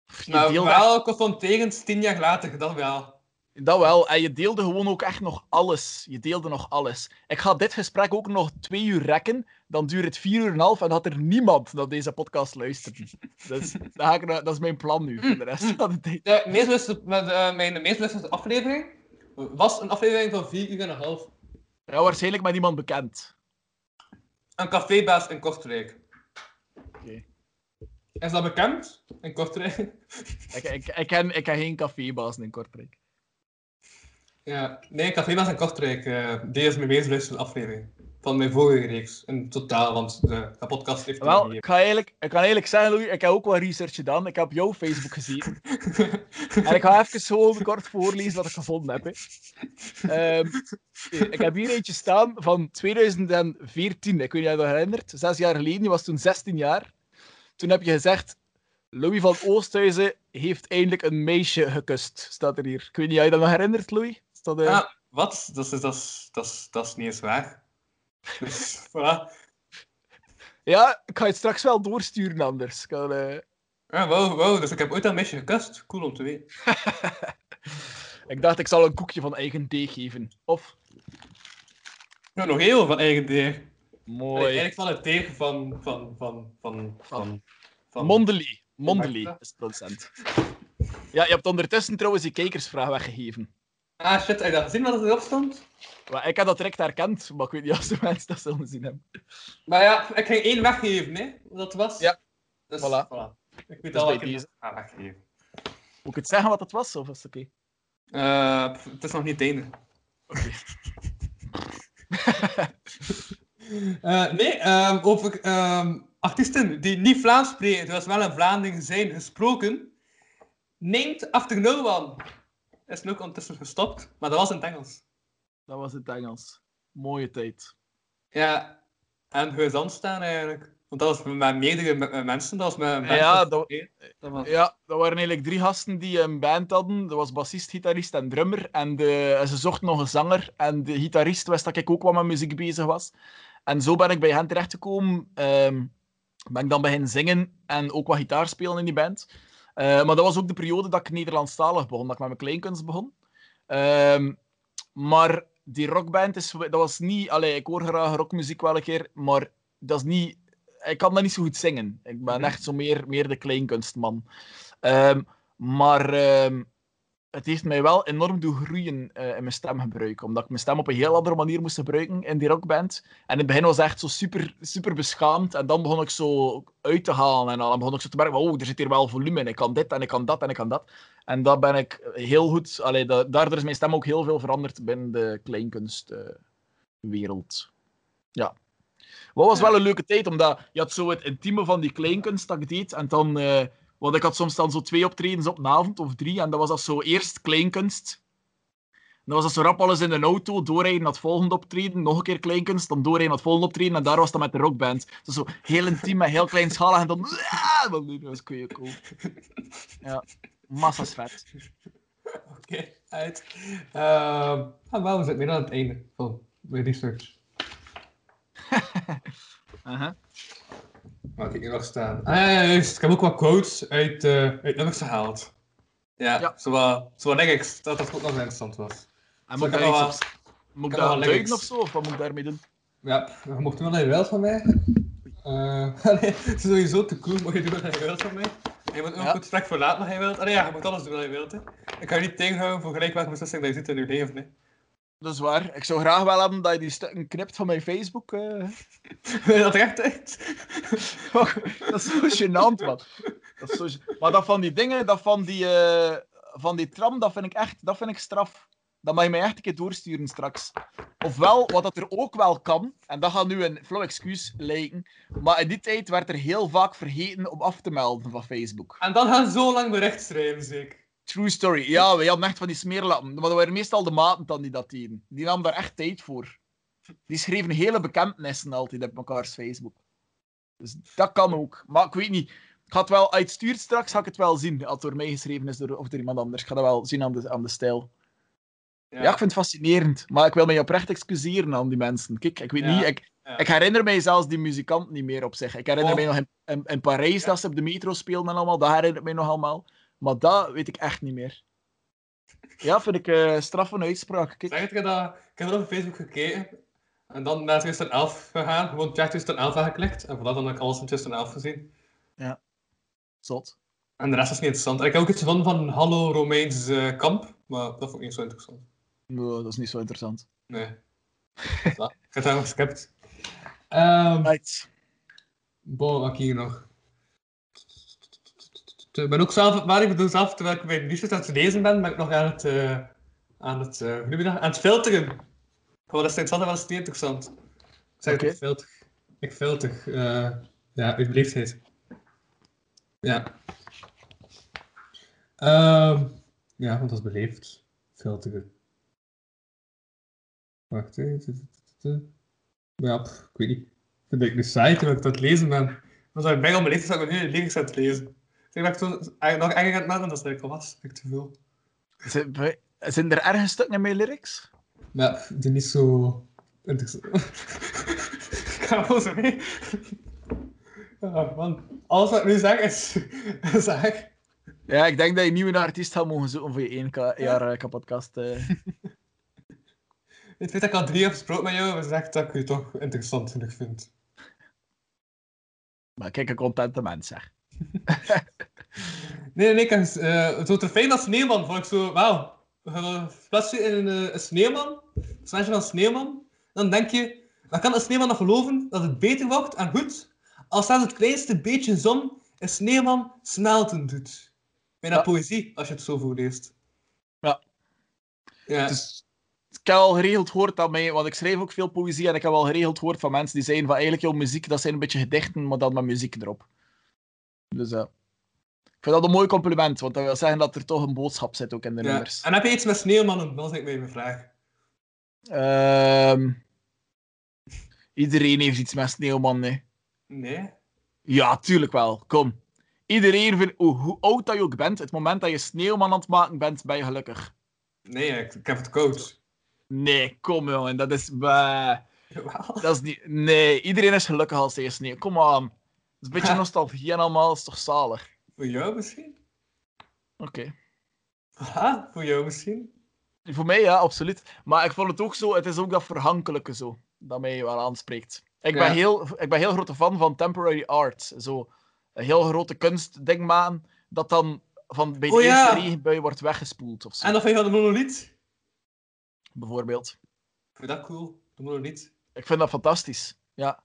pff, Je Nou, deelde wel confronterend tien jaar later, dat wel. Dat wel. En je deelde gewoon ook echt nog alles. Je deelde nog alles. Ik ga dit gesprek ook nog twee uur rekken. Dan duurt het vier uur en een half en had er niemand naar deze podcast luisteren. Dus dat, ik, dat is mijn plan nu voor de rest van de tijd. De meest met, eh, mijn meest luisterde aflevering was een aflevering van vier uur en een half. Ja, waarschijnlijk met iemand bekend. Een cafébaas in Kortrijk. Oké. Is dat bekend? In Kortrijk? Ik, ik, ik, ken, ik ken geen cafébaas in Kortrijk. Ja, nee, een cafébaas in Kortrijk. eh die is mijn meest luisterde aflevering. Van mijn vorige reeks. In totaal, want de, de podcast heeft Wel, ik, ga eigenlijk, ik kan eerlijk zeggen, Louis, ik heb ook wat research gedaan. Ik heb jouw Facebook gezien. En ik ga even gewoon kort voorlezen wat ik gevonden heb. Hè. Ehm, ik heb hier eentje staan van 2014. Ik weet niet of je dat herinnert. Zes jaar geleden. Je was toen 16 jaar. Toen heb je gezegd... Louis van Oosthuizen heeft eindelijk een meisje gekust, staat er hier. Ik weet niet of je dat nog herinnert, Louis? Dat, eh, Ja, wat? Dat is, dat, is, dat, is, dat is niet eens waar. Dus, voilà. Ja, ik ga het straks wel doorsturen anders. Ik kan, eh, Ja, wow, wow, dus ik heb ooit een meisje gekust. Cool om te weten. Ik dacht, ik zal een koekje van eigen deeg geven. Of, Ja, nog heel van eigen deeg. Mooi, Eigenlijk van het deeg van... van, van, van, van, van Mondeli. Mondeli is het procent. Ja, je hebt ondertussen trouwens die kijkersvraag weggegeven. Ah, shit, heb je dat gezien wat erop stond? Maar ik heb dat direct herkend, maar ik weet niet of de mensen dat zullen zien hebben. Maar ja, ik ging één weggeven, hè. Dat was. Ja. Dus, Voilà. Ik weet Dus al wat ik ga weggeven. Moet ik het zeggen wat het was, of is het oké? Eh, het is nog niet het einde. Eh, nee, ehm, over ehm, artiesten die niet Vlaams spreken, terwijl ze wel in Vlaanderen zijn gesproken. Named After No One is nu ook ondertussen gestopt, maar dat was in het Engels. Dat was het Engels. Mooie tijd. Ja, en gezond staan eigenlijk. Want dat was met meerdere me- me- mensen, dat was met met Ja, dat- dat was... Ja, dat waren eigenlijk drie gasten die een band hadden. Dat was bassist, gitarist en drummer. En de, en ze zochten nog een zanger. En de gitarist wist dat ik ook wat met muziek bezig was. En zo ben ik bij hen terechtgekomen. Ehm ben ik dan beginnen zingen en ook wat gitaar spelen in die band. Eh, maar dat was ook de periode dat ik Nederlandstalig begon, dat ik met mijn kleinkunst begon. Ehm, maar die rockband is, dat was niet... Allee, ik hoor graag rockmuziek wel een keer, maar dat is niet... Ik kan dat niet zo goed zingen. Ik ben Mhm. echt zo meer, meer de kleinkunstman. Ehm, maar ehm, het heeft mij wel enorm doen groeien eh, in mijn stemgebruik. Omdat ik mijn stem op een heel andere manier moest gebruiken in die rockband. En in het begin was het echt zo super, super beschaamd. En dan begon ik zo uit te halen. En dan begon ik zo te merken, oh, er zit hier wel volume in. Ik kan dit en ik kan dat en ik kan dat. En dat ben ik heel goed... Allee, dat, daardoor is mijn stem ook heel veel veranderd binnen de kleinkunstwereld. ja. Wat was wel een leuke tijd, omdat je had zo het intieme van die kleinkunst dat ik deed. En dan... eh, want ik had soms dan zo twee optredens op een avond of drie. En dat was dat zo eerst kleinkunst. Dan was dat zo rap alles in een auto, doorrijden naar het volgende optreden, nog een keer kleinkunst, dan doorrijden naar het volgende optreden, en daar was dat met de rockband. Dus zo heel intiem, met heel kleinschalig, en dan... Dat was cool. Ja, massa's vet. Oké, uit. Ehm ah, wel, we zitten meer aan het einde van mijn research. Wat heb ik hier nog staan? Ah ja, ja, juist. Ik heb ook wat quotes uit, eh uit nummers gehaald. Ja, Ja. Zo, wat, zo wat lyrics, dat dat ook nog interessant was. En Zo, moet ik daar iets op... Moet ik daar duiden lyrics. of zo, of wat moet ik daarmee doen? Ja, je mocht wel dat je wilt van mij. Eh, allee, het is sowieso te cool, mag je doen wat je wilt van mij. En je moet ook Ja. goed straks verlaten wat je wilt. Allee, ja, je moet alles doen wat je wilt. Hè. Ik ga je niet tegenhouden voor gelijk welke beslissing dat je ziet in je leven. Hè. Dat is waar. Ik zou graag wel hebben dat je die stukken knipt van mijn Facebook. je dat er echt uit? dat is zo gênant, man. Dat is zo gê- Maar dat van die dingen, dat van die, eh, van die tram, dat vind ik echt dat vind ik straf. Dat mag je mij echt een keer doorsturen straks. Ofwel, wat dat er ook wel kan, en dat gaat nu een flauw excuus lijken, maar in die tijd werd er heel vaak vergeten om af te melden van Facebook. En dan gaan ze zo lang bericht schrijven, zeker. True story. Ja, we hadden echt van die smeerlappen. Maar dat waren meestal de maten dan die dat deden. Die namen daar echt tijd voor. Die schreven hele bekentenissen altijd op mekaars Facebook. Dus dat kan ook. Maar ik weet niet. Ik ga het wel uitstuurt straks, ga ik het wel zien. Als het door mij geschreven is door, of door iemand anders. Ik ga dat wel zien aan de, aan de stijl. Ja. ik vind het fascinerend. Maar ik wil mij oprecht excuseren aan die mensen. Kijk, ik weet Ja, niet. Ik, ja. ik herinner mij zelfs die muzikant niet meer op zich. Ik herinner Oh. mij nog in, in, in Parijs dat ze op de metro speelden en allemaal. Dat herinnert mij nog allemaal. Maar dat weet ik echt niet meer. Ja, vind ik eh straf van uitspraak. Kijk. Zeg het je dat? Ik heb er op Facebook gekeken. En dan naar 2011 gegaan. Gewoon check 2011 aangeklikt. En vanaf dan heb ik alles in 2011 gezien. Zot. En de rest is niet interessant. En ik heb ook iets van van Hallo Romeins eh, kamp. Maar dat vond ik niet zo interessant. Nee, dat is niet zo interessant. Nee. Ja, ik heb het helemaal geskipt. Ehm Right. Bon, wat heb ik hier nog? Ik ben ook zelf, maar ik bedoel zelf, terwijl ik bij de aan het lezen ben, ben ik nog aan het, eh aan het, eh, dat? aan het filteren. Gewoon, dat is interessant, dat is niet interessant. Ik zeg het, ik filter. Ik filter, eh ja, uit beleefdheid. Ja. Ehm ja, want dat is beleefd. Filteren. Wacht, hè. Ja, pff, ik weet niet. Vind ik de site waar ik het lezen ben. Want als ik bij al beleefd is, dat ik nu de lyrics aan het lezen. Ik Ik ben toen eigenlijk nog erger aan het melden, dat eigenlijk al was. Ik te veel. Zijn, zijn er ergens stukken met lyrics? Maar ja, het is niet zo interessant. ik ga wel zo mee. Ja, man. Alles wat ik nu zeg is... zeg. Ja, ik denk dat je nieuwe artiest gaat mogen zoeken voor je één ka- jaar uh, kapotkast. eh. Het feit dat ik al drie heb gesproken met jou, is echt dat ik je toch interessant genoeg vind. Maar kijk, een contente mens, zeg. Nee, nee, ik heb, eh, zo te fijn als sneeuwman vond ik zo, wauw. Gaan plaatsen in een, eh, een sneeuwman, een van een sneeuwman. Dan denk je, dan kan een sneeuwman nog geloven dat het beter wordt en goed, als zelfs het kleinste beetje zon een sneeuwman smelten doet. Bijna Ja. poëzie, als je het zo voorleest. Ja. Ja. Dus, ik heb al geregeld gehoord dat mij, want ik schrijf ook veel poëzie en ik heb al geregeld gehoord van mensen die zeiden van eigenlijk jouw muziek, dat zijn een beetje gedichten, maar dan met muziek erop. Dus ja. Ik vind dat een mooi compliment, want dat wil zeggen dat er toch een boodschap zit ook in de ja. nummers. En heb je iets met sneeuwmannen? Dat is eigenlijk mijn vraag. Ehm, iedereen heeft iets met Sneeuwman, nee. Nee? Ja, tuurlijk wel. Kom. Iedereen, vindt, hoe, hoe oud dat je ook bent, het moment dat je Sneeuwman aan het maken bent, ben je gelukkig. Nee, ik, ik heb het koud. Nee, kom jongen, dat is... bah. Jawel. Dat is niet... Nee, iedereen is gelukkig als hij sneeuw. Kom aan. Dat is een beetje nostalgie en allemaal, dat is toch zalig. Voor jou misschien? Oké. Ha, voor jou misschien? Voor mij ja, absoluut. Maar ik vond het ook zo, het is ook dat verhankelijke zo, dat mij wel aanspreekt. Ik ben, heel, ik ben heel grote fan van temporary art. Zo, een heel grote kunstding maken, dat dan van bij de Oh ja. eerste regenbui wordt weggespoeld of zo, En of je van de monolith? bijvoorbeeld. Ik vind dat cool, de monolith. Ik vind dat fantastisch. Ja.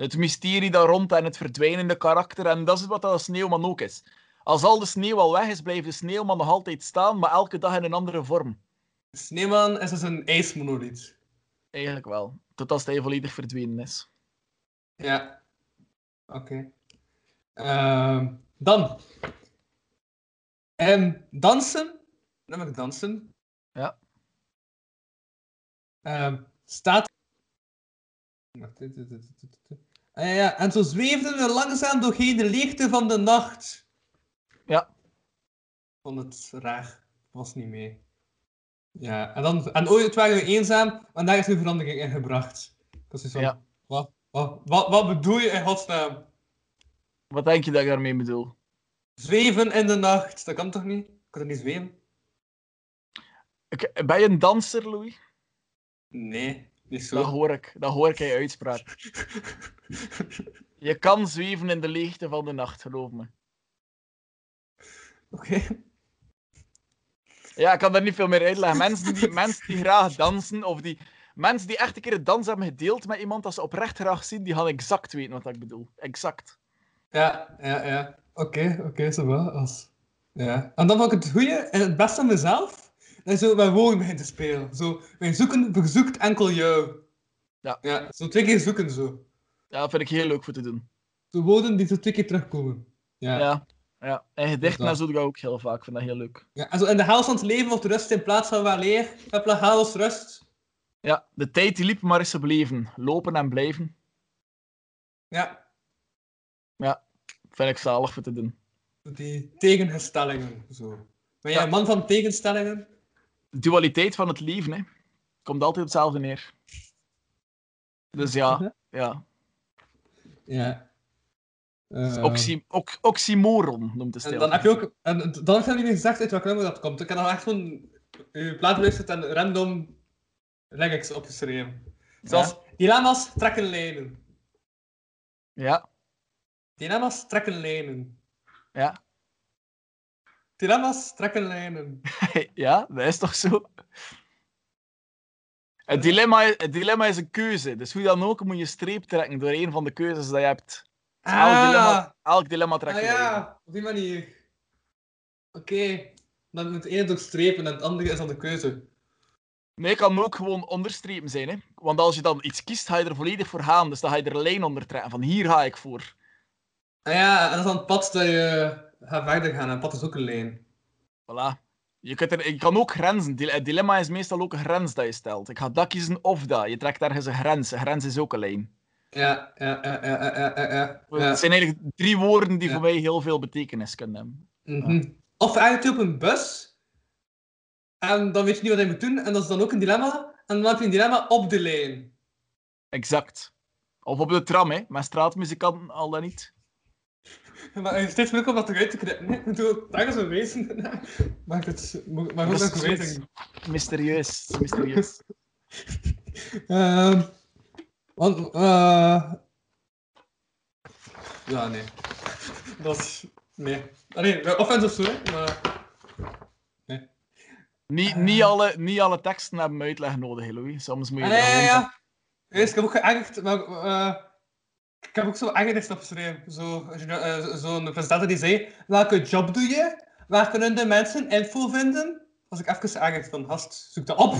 Het mysterie daar rond en het verdwijnende karakter. En dat is wat dat sneeuwman ook is. Als al de sneeuw al weg is, blijft de sneeuwman nog altijd staan, maar elke dag in een andere vorm. De sneeuwman is dus een ijsmonolith. Eigenlijk wel. Tot als hij volledig verdwenen is. Ja. Oké. Ehm, dan. En dansen. Namelijk dansen. Ja. Ehm, staat. Wacht, dit. Ah, ja. En zo zweefden we langzaam doorheen de leegte van de nacht. Ja. Ik vond het raar. Was niet mee. Ja, en, dan, en ooit waren we eenzaam, en daar is nu verandering in gebracht. Dat is van, Ja. wat, wat, wat, wat bedoel je in godsnaam? Wat denk je dat ik daarmee bedoel? Zweven in de nacht, dat kan toch niet? Ik kan toch niet zweven? Ik- Ben je een danser, Louis? Nee, niet zo. Dat hoor ik. Dat hoor ik in je uitspraak. Je kan zweven in de leegte van de nacht, geloof me. Oké. Ja, ik kan daar niet veel meer uitleggen. Mensen die, mensen die graag dansen, of die... Mensen die echt een keer het dans hebben gedeeld met iemand dat ze oprecht graag zien, die gaan exact weten wat ik bedoel. Exact. Ja, ja, ja. Oké, oké, zo wel. Als... Ja. En dan vond ik het goede en het beste van mezelf, dat je zo woorden begint te spelen. Zo, mijn zoeken verzoekt enkel jou. Ja. Ja, zo twee keer zoeken zo. Ja, dat vind ik heel leuk voor te doen. Zo woorden die zo twee keer terugkomen. Ja. ja. Ja. ja. En gedichten en dat. zo doe ik ook heel vaak. Ik vind dat heel leuk. En zo in de haal van het leven wordt rust in plaats van weleer. Heb je haals rust. Ja, de tijd die liep, maar is gebleven. Lopen en blijven. Ja. Vind ik zalig voor te doen. Die tegenstellingen. Zo. Ben jij Ja. een man van tegenstellingen? Dualiteit van het leven, hè. Komt altijd hetzelfde neer. Dus ja, ja. Ja. Eh, Oxy, ox- oxymoron noemt de En stijl. dan heb je ook... En dan heb je niet meer gezegd uit welk nummer dat komt. Ik heb dan echt gewoon je plaat beluisterd en random lyrics opgeschreven. Zoals dilemma's trekken lijnen. Ja, Dilemma's trekken lijnen. ja. Dilemma's trekken lijnen. ja, dat is toch zo? Het dilemma, het dilemma is een keuze. Dus hoe dan ook moet je streep trekken door een van de keuzes die je hebt. Dus elk, dilemma, elk dilemma trekt ah ja, op die manier. Oké. Dan moet de ene doorstrepen en het andere is dan de keuze. Nee, het kan ook gewoon onderstrepen zijn. Hè? Want als je dan iets kiest, ga je er volledig voor gaan. Dus dan ga je er een lijn onder trekken. Van hier ga ik voor. Ah ja, en dat is dan het pad dat je gaat verder gaan. En is ook een lijn. Voilà. Je, kunt er, je kan ook grenzen. Het dilemma is meestal ook een grens dat je stelt. Ik ga dat kiezen of dat. Je trekt ergens een grens. Een grens is ook een lijn. Ja, ja, ja, ja, ja, ja. Het zijn eigenlijk drie woorden die voor mij heel veel betekenis kunnen hebben. Mhm. Of eigenlijk op een bus. En dan weet je niet wat je moet doen. En dat is dan ook een dilemma. En dan heb je een dilemma op de lijn. Exact. Of op de tram, hè. Met straatmuzikanten, al dan niet. Maar het is steeds moeilijk om dat eruit te krijgen. Nee, ik doe daar is een wezen. Ik het... Ik ook Dat nog is een wezen? Mysterieus. Mysterieus. Ehm, want, eh Ja, nee. Dat is... Nee. Ah, nee, offensive zo, hè. Maar... niet, niet, alle, niet alle teksten hebben uitleg nodig, Louis. Soms moet je Ah, dat ja, ja. Eerst, ik heb ook geërgerd, maar... eh, ik heb ook zo ergernis opgeschreven. Zo, als je nou, eh, Zo'n presentator die zei... Welke job doe je? Waar kunnen de mensen info vinden? Was ik even geërgerd van... Gast, zoek dat op!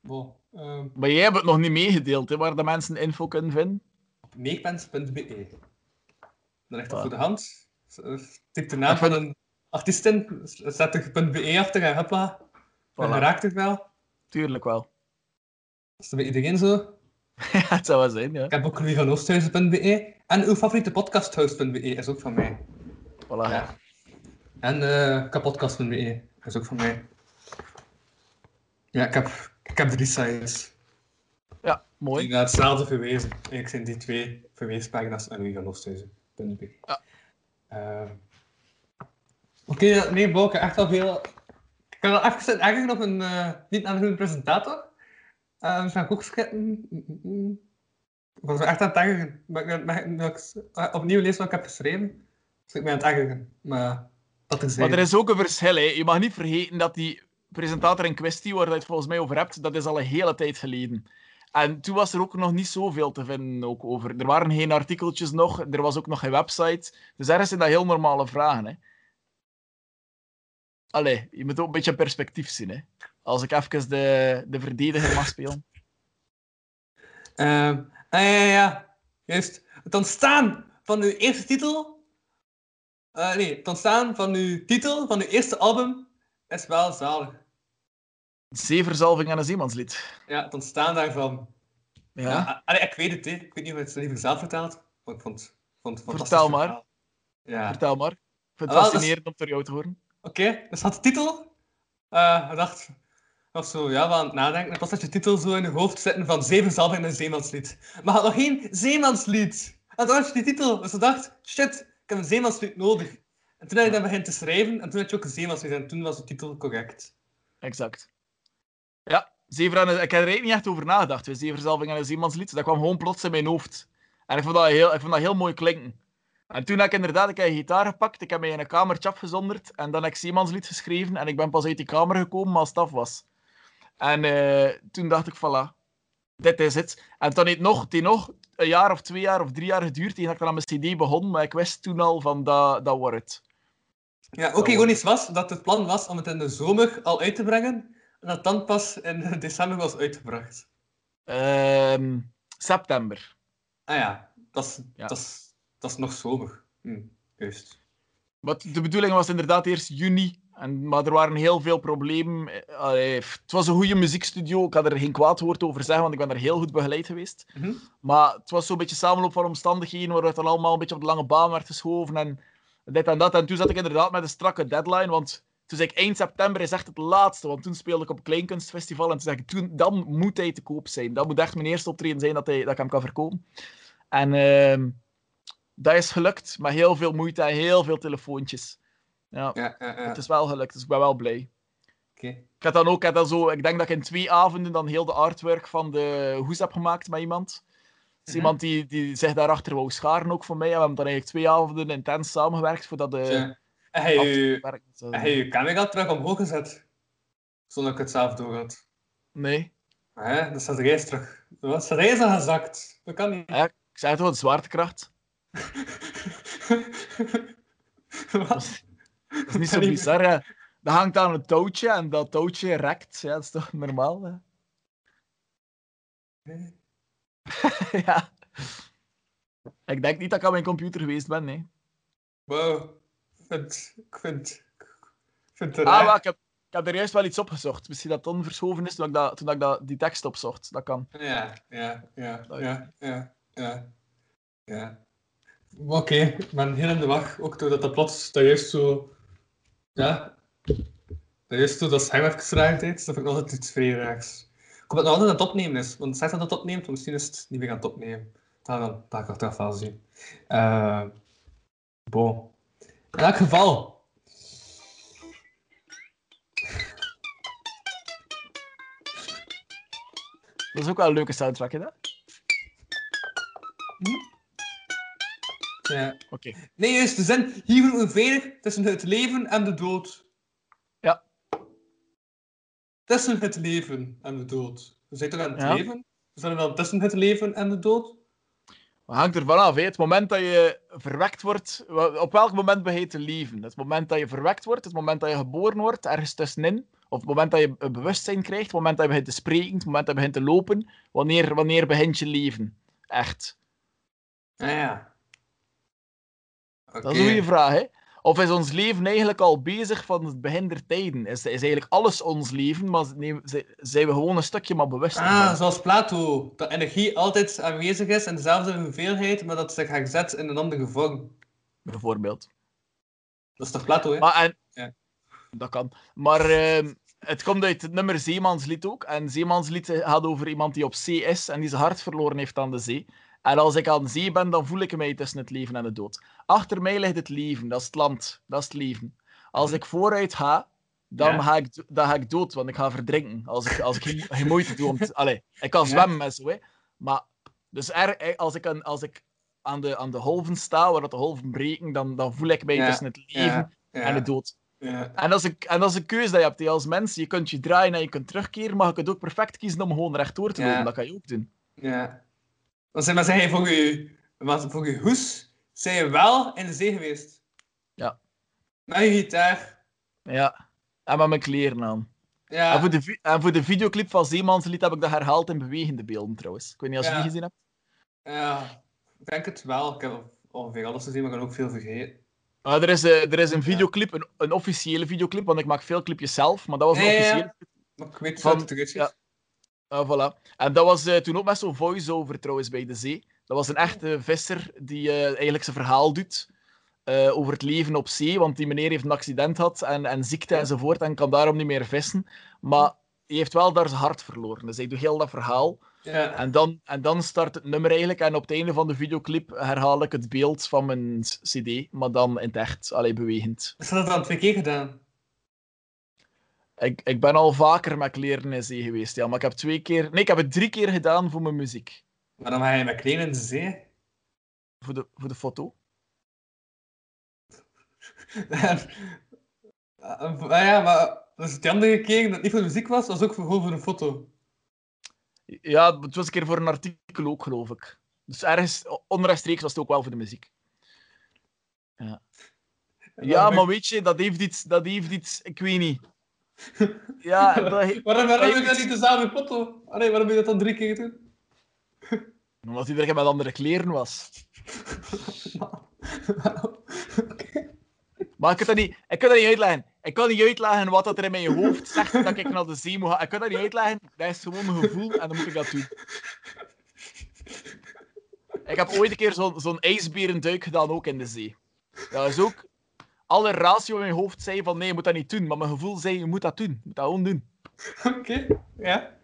Wow. ehm, Maar jij hebt het nog niet meegedeeld, hè, waar de mensen info kunnen vinden. meekpens.be. Dat ligt dat Voilà. voor de hand. Eh, Typ de naam Ik van een artiest in, zet er .be achter en hopla. En Voilà. je raakt het wel. Tuurlijk wel. Dat is bij iedereen zo. ja, het zou wel zijn, ja. Ik heb ook Louis van Oosthuizen.be. En uw favoriete podcasthouse.be is ook van mij. Voilà. Ja. En eh kapodcast.be is ook van mij. Ja, ik heb, ik heb drie sites Ja, die mooi. naar hetzelfde verwezen. Eigenlijk zijn die twee verweespagina's en Louis van Oosthuizen.be. Ja. Ehm. Oké, nee, Bo, ik heb echt wel veel... Ik heb wel even ergeren op een eh, niet aangehouden presentator. Uh, ik ook schieten. Mm, mm, mm. Ik was echt aan het ergeren. Maar ik, eh, opnieuw lezen wat ik heb geschreven? Dus ik ben aan het ergeren. Maar dat er Maar er is ook een verschil. Hè. Je mag niet vergeten dat die presentator in kwestie, waar je het volgens mij over hebt, dat is al een hele tijd geleden. En toen was er ook nog niet zoveel te vinden ook over. Er waren geen artikeltjes nog, er was ook nog geen website. Dus ergens zijn dat heel normale vragen. Hè. Allee, je moet ook een beetje perspectief zien. Hè. Als ik even de, de verdediger mag spelen. Ah, ja, ja. Juist. Het ontstaan van uw eerste titel... eh, nee, het ontstaan van uw titel, van uw eerste album, is wel zalig. Zeeverzalving en een zeemanslied. Ja, het ontstaan daarvan. Ja. Ja. ah, allee, ik weet het, hè. Ik weet niet of het liever zelf maar ik vond, vond het Vertel maar. verhaal. Ja. Vertel maar. Ik vind het Ah, is- fascinerend om door jou te horen. Oké, dus had de titel. eh ik dacht, of zo, ja, wel aan het nadenken. En pas had je titel zo in je hoofd zitten van Zeven en een Zeemanslied. Maar had nog geen Zeemanslied. En toen had je die titel. Dus ik dacht, shit, ik heb een Zeemanslied nodig. En toen had je dan begint te schrijven en toen had je ook een Zeemanslied. En toen was de titel correct. Exact. Ja, Zever en, ik heb er eigenlijk niet echt over nagedacht. hè. Zeverzalving en een zeemanslied. Dat kwam gewoon plots in mijn hoofd. En ik vond dat heel, ik vond dat heel mooi klinken. En toen heb ik inderdaad ik heb een gitaar gepakt, ik heb mij in een kamertje afgezonderd en dan heb ik Zeemanslied geschreven en ik ben pas uit die kamer gekomen als het af was. En eh, toen dacht ik, voilà, dit is het. En toen heeft nog, heeft nog een jaar of twee jaar of drie jaar geduurd dat ik dan aan mijn cd begon, maar ik wist toen al van, dat, dat wordt het. Ja, ook ironisch was dat het plan was om het in de zomer al uit te brengen. En dat dan pas in december was uitgebracht. Ehm, september. Ah ja, dat is, Ja. Dat is, dat is nog zomer. Hm, juist. Wat de bedoeling was inderdaad eerst juni. En, maar er waren heel veel problemen. Allee, het was een goede muziekstudio. Ik had er geen kwaad woord over zeggen, want ik ben er heel goed begeleid geweest. Mhm. Maar het was zo'n beetje samenloop van omstandigheden, waar het dan allemaal een beetje op de lange baan werd geschoven. En dit en dat. En toen zat ik inderdaad met een strakke deadline, want toen zei ik eind september is echt het laatste. Want toen speelde ik op een kleinkunstfestival. En toen zei ik, toen, dan moet hij te koop zijn. Dat moet echt mijn eerste optreden zijn dat, hij, dat ik hem kan verkopen. En ehm, dat is gelukt, met heel veel moeite en heel veel telefoontjes. Ja, Ja, ja, ja. het is wel gelukt, dus ik ben wel blij. Oké. Ik had dan ook, ik, had dan zo, ik denk dat ik in twee avonden dan heel de artwork van de hoes heb gemaakt met iemand. Dus Mhm. iemand die, die zich daarachter wou scharen ook voor mij. En we hebben dan eigenlijk twee avonden intens samengewerkt voordat de... Ja. En hij je, zijn. hij je camera terug omhoog gezet. Zonder dat ik het zelf door had. Nee. Hè? Dat staat reis terug. Dat reis aan gezakt. Dat kan niet. Ja, ik zei het wel, zwaartekracht. Wat? Dat is niet zo bizar. hè. Dat hangt aan een touwtje en dat touwtje rekt. Ja, dat is toch normaal? Hè? ja. Ik denk niet dat ik aan mijn computer geweest ben, nee. Wow. Ik vind... Ik vind... Ik vind het Ah, ik, heb, ik heb er juist wel iets opgezocht. Misschien dat het onverschoven is toen ik, dat, toen ik dat, die tekst opzocht. Dat kan. Ja, ja, ja, ja, ja. Ja. Ja. Maar Oké, ik ben heel in de wacht. Ook doordat dat plots, dat juist zo... Ja. Dat juist zo dat even raakt deed, dat vind ik nog altijd iets raars. Ik hoop dat het nog altijd aan het opnemen is. Want zegt dat het opneemt, want misschien is het niet meer aan het opnemen. Dat gaan we dan achteraf wel zien. Eh bon. In elk geval. Dat is ook wel een leuke soundtrack, hè? Ja. Oké. Nee, juist de zin. Hier voelen we veilig tussen het leven en de dood. Ja. Tussen het leven en de dood. We zijn toch aan het Ja. leven? We zijn dan tussen het leven en de dood? Het hangt ervan af. Hè. Het moment dat je verwekt wordt, op welk moment begin je te leven? Het moment dat je verwekt wordt, het moment dat je geboren wordt, ergens tussenin. Of het moment dat je een bewustzijn krijgt, het moment dat je begint te spreken, het moment dat je begint te lopen. Wanneer, wanneer begint je leven? Echt. Ah ja. Dat is een goede vraag, hè? Of is ons leven eigenlijk al bezig van het begin der tijden? Is, is eigenlijk alles ons leven, maar zijn we gewoon een stukje maar bewust Ah, ervan? zoals Plato. Dat energie altijd aanwezig is in dezelfde hoeveelheid, maar dat zich herzet in een andere vorm. Bijvoorbeeld. Dat is toch Plato, hè? Maar, en, Ja. Dat kan. Maar ehm, het komt uit het nummer Zeemanslied ook. En Zeemanslied gaat over iemand die op zee is en die zijn hart verloren heeft aan de zee. En als ik aan zee ben, dan voel ik mij tussen het leven en de dood. Achter mij ligt het leven, dat is het land, dat is het leven. Als ik vooruit ga, dan, Ja. ga, ik, dan ga ik dood, want ik ga verdrinken. Als ik, als ik geen, geen moeite doe om te... Allee, ik kan zwemmen en zo, hè. Maar dus er, eh, als ik, aan, als ik aan, de, aan de golven sta, waar dat de golven breken, dan, dan voel ik mij Ja. tussen het leven Ja, en de dood. ja. En dat, is een, en dat is een keuze dat je hebt als mens. Je kunt je draaien en je kunt terugkeren, maar je kunt ook perfect kiezen om gewoon rechtdoor te Ja. lopen. Dat kan je ook doen. ja. Dan zeg maar, zeg je voor je, voor je hoes, zijn je wel in de zee geweest? Ja. Met je gitaar? Ja. En met mijn kleren aan. Ja. En, voor de, en voor de videoclip van Zeemanslied heb ik dat herhaald in bewegende beelden trouwens. Ik weet niet als je Ja. die gezien hebt. Ja, ik denk het wel. Ik heb ongeveer alles gezien, maar ik kan ook veel vergeten. Ah, er, is, eh, er is een videoclip, een, een officiële videoclip, want ik maak veel clipjes zelf, maar dat was een Ja, officiële. Maar ik weet Van- het ja. Ah, voilà. En dat was eh, toen ook met zo'n voice-over trouwens bij de zee. Dat was een echte visser die eh, eigenlijk zijn verhaal doet eh, over het leven op zee. Want die meneer heeft een accident gehad en, en ziekte enzovoort en kan daarom niet meer vissen. Maar hij heeft wel daar zijn hart verloren. Dus hij doet heel dat verhaal. Ja. En dan, en dan start het nummer eigenlijk. En op het einde van de videoclip herhaal ik het beeld van mijn CD, maar dan in het echt, alleen bewegend. Dus dat dan twee keer gedaan. Ik, ik ben al vaker met kleren in zee geweest, ja, maar ik heb twee keer... Nee, ik heb het drie keer gedaan voor mijn muziek. Maar dan ga je met kleren in de zee. Voor de, voor de foto. Ah, ja, maar dus die andere keer dat het niet voor de muziek was, was ook gewoon voor een foto. Ja, het was een keer voor een artikel ook, geloof ik. Dus ergens, onrechtstreeks was het ook wel voor de muziek. Ja, dan- maar weet je, dat heeft iets, dat heeft iets, ik weet niet. Ja, dat, Waarom, waarom heb je dan iets- niet dezelfde foto? Allee, waarom heb je dat dan drie keer doen? omdat hij er met andere kleren was. Maar ik kan dat niet, ik kan dat niet uitleggen. Ik kan niet uitleggen wat dat er in mijn hoofd zegt dat ik naar de zee moet gaan. Ik kan dat niet uitleggen. Dat is gewoon een gevoel en dan moet ik dat doen. Ik heb ooit een keer zo'n zo'n ijsberenduik gedaan, ook in de zee. Dat is ook... Alle ratio in mijn hoofd zei van nee, je moet dat niet doen. Maar mijn gevoel zei, je moet dat doen. Je moet dat gewoon doen. Oké, ja.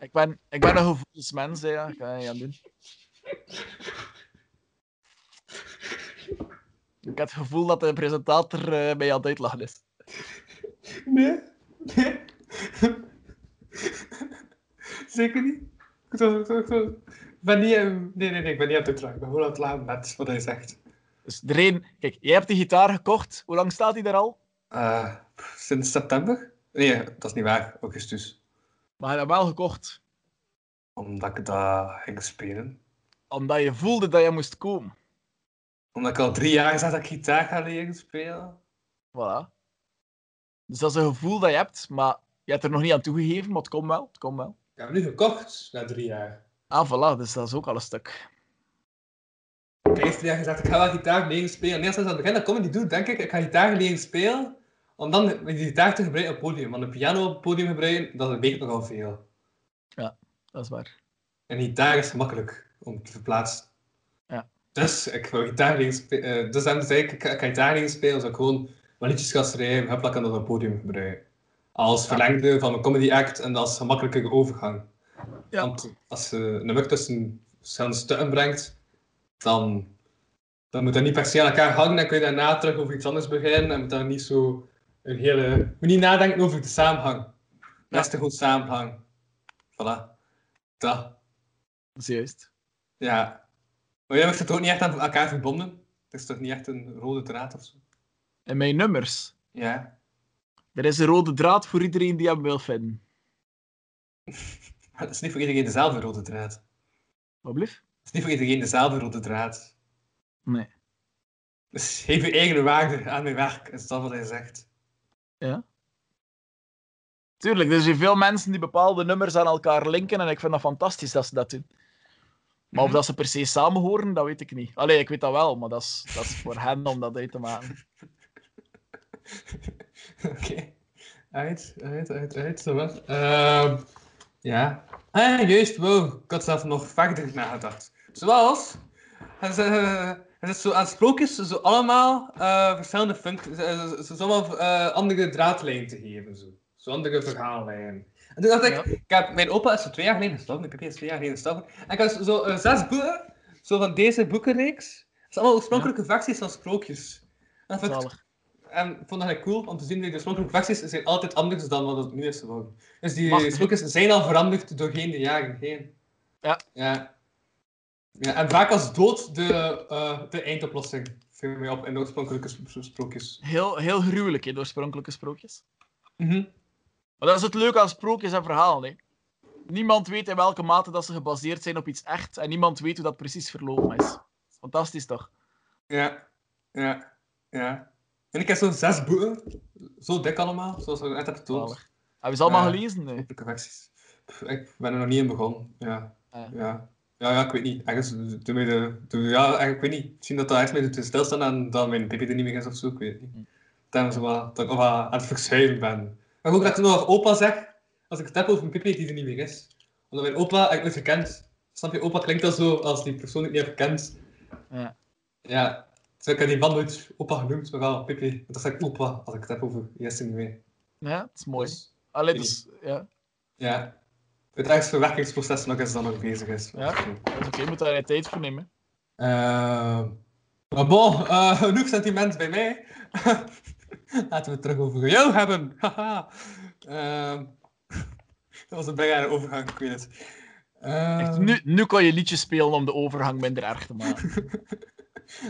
Ik ben, ik ben een gevoelsmens, hè, ja. Ik dat niet aan doen. Ik heb het gevoel dat de presentator eh mij aan het uitlachen is. Nee? Nee? Zeker niet? Ik ben niet... eh, Nee, nee, nee, ik ben niet aan het uitdragen. Ik ben gewoon aan het lachen met wat hij zegt. Dus er een... Kijk, jij hebt die gitaar gekocht. Hoe lang staat die er al? Eh, sinds september? Nee, dat is niet waar. Augustus. Maar je hebt hem wel gekocht. Omdat ik dat ging spelen. Omdat je voelde dat je moest komen. Omdat ik al drie jaar zeg dat ik gitaar ga leren spelen. Voilà. Dus dat is een gevoel dat je hebt, maar je hebt er nog niet aan toegegeven, maar het komt wel. Het komt wel. Ik heb hem nu gekocht, na drie jaar. Ah, voilà. Dus dat is ook al een stuk. Ik heb eerst drie jaar gezegd, ik ga wel gitaar leren spelen. En eerst als ik aan het begin dat comedy doe, denk ik, ik ga gitaar leren spelen. Om dan die gitaar te gebruiken op het podium. Want een piano op het podium gebruiken, dat weet ik nogal veel. Dat is waar. En gitaar is gemakkelijk om te verplaatsen. Ja. Dus ik wil gitaar leren spelen. dus dan zei ik, ik ga gitaar leren spelen, zou ik gewoon wat liedjes gaan schrijven, heb en dat op het podium gebruiken. Als verlengde van een comedy act en als gemakkelijke overgang. Ja. Want als je een nummer tussen verschillende stukken brengt, dan, dan moet dat niet per se aan elkaar hangen. Dan kun je daarna terug over iets anders beginnen en moet daar niet zo een hele... Moet niet nadenken over de samenhang. Best een goed samenhang. Voilà. Dat. Dat is juist. Ja. Maar jij hebt het ook niet echt aan elkaar verbonden? Het is toch niet echt een rode draad of zo? En mijn nummers. Ja. Er is een rode draad voor iedereen die hem wil vinden. Het is niet voor iedereen dezelfde rode draad. Wat blieft? Het is niet voor iedereen dezelfde rode draad. Nee. Dus geef je eigen waarde aan mijn werk, is dat wat hij zegt. Ja. Tuurlijk, er zijn veel mensen die bepaalde nummers aan elkaar linken en ik vind dat fantastisch dat ze dat doen. Maar of Mhm. dat ze per se samen horen, dat weet ik niet. Allee, ik weet dat wel, maar dat is, dat is voor hen om dat uit te maken. Oké. Uit, uit, uit, uit. Zo. Ehm, ja. Ah, juist, wow. Ik had zelf nog verder nagedacht. Zoals... Eh, het is zo aan sprookjes zo allemaal eh, verschillende functies... eh, zo, allemaal eh, andere draadlijnen te geven. Zo. zo andere verhaallijnen. En toen dacht ik... Ja. Ik heb, mijn opa is zo twee jaar geleden gestorven. Mijn papa is twee jaar geleden gestorven. En ik had zo zes boeken. Zo van deze boekenreeks. Het zijn allemaal oorspronkelijke versies van sprookjes. En dat vind ik en ik vond dat cool om te zien dat de oorspronkelijke versies zijn altijd anders dan wat het nu is geworden. Dus die sprookjes zijn al veranderd doorheen de jaren heen. Ja. ja. Ja, en vaak als dood de, eh, de eindoplossing viel mij op in de oorspronkelijke sp- sprookjes. Heel, heel gruwelijk, hè, de oorspronkelijke sprookjes. Mhm. Maar dat is het leuke aan sprookjes en verhalen. Hè. Niemand weet in welke mate dat ze gebaseerd zijn op iets echt en niemand weet hoe dat precies verlopen is. Fantastisch toch? Ja, ja, ja. En ik heb zo'n zes boeken, zo dik allemaal, zoals we net hebben getoond. Hebben ze allemaal Ja. gelezen? Nee. Ik ben er nog niet in begonnen, ja. Ja. Ja, ja, ik weet niet. Ergens, toen de, toen, ja, ik weet niet. Misschien dat dat echt mee doet stilstaan en dat mijn baby er niet meer is of zo, ik weet het niet. Dat, wat, dat ik wat aan het verschuiven ben. Maar ook dat ik nog opa zeg, als ik het heb over een pipi die er niet meer is. Omdat mijn opa ik nooit gekend. Snap je, opa klinkt dat zo als die persoon die ik niet heb gekend. Ja. Ja, dus ik heb die man nooit opa genoemd, maar wel pipi. Want dan zeg ik opa als ik het heb over is er niet meer. Ja, dat is mooi. Dus, Allee, weet dus, ja, ja. Het eigen verwerkingsproces nog eens dat nog bezig is. Ja. dat is oké, je moet daar tijd voor nemen. Eh, maar bon, eh, genoeg sentiment bij mij. Laten we het terug over jou hebben. Ehm, dat was een bijna overgang, ik weet het. Eh, Echt, nu, nu kan je liedjes spelen om de overgang minder erg te maken.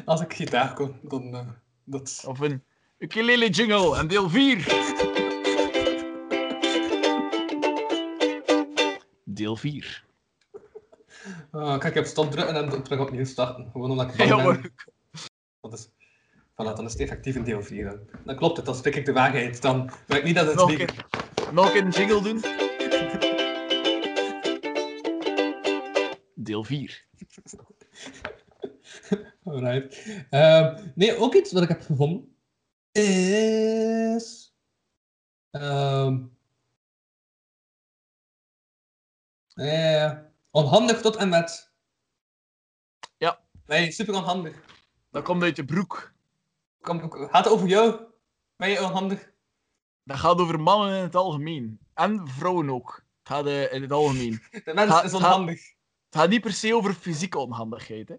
Als ik gitaar kon, dan... eh, dat... Of een ukulele jingle en deel 4. Deel 4. Ah, kan ik op stop drukken en dan terug opnieuw starten. Gewoon omdat ik Ja, ben. maar Dat is... Voilà, dan is het effectief een deel 4. Dan. dan klopt het, dan spreek ik de waarheid. Dan weet ik niet dat het nog een nog jingle doen. Deel 4. Alright. Ehm, nee, ook iets wat ik heb gevonden is. ehm eh, onhandig tot en met. Ja. Nee, super onhandig. Dat komt uit je broek. Kom, gaat het over jou? Ben je onhandig? Dat gaat over mannen in het algemeen. En vrouwen ook. Het gaat eh, in het algemeen. De mens Ga- is onhandig. Het gaat niet per se over fysieke onhandigheid. Hè.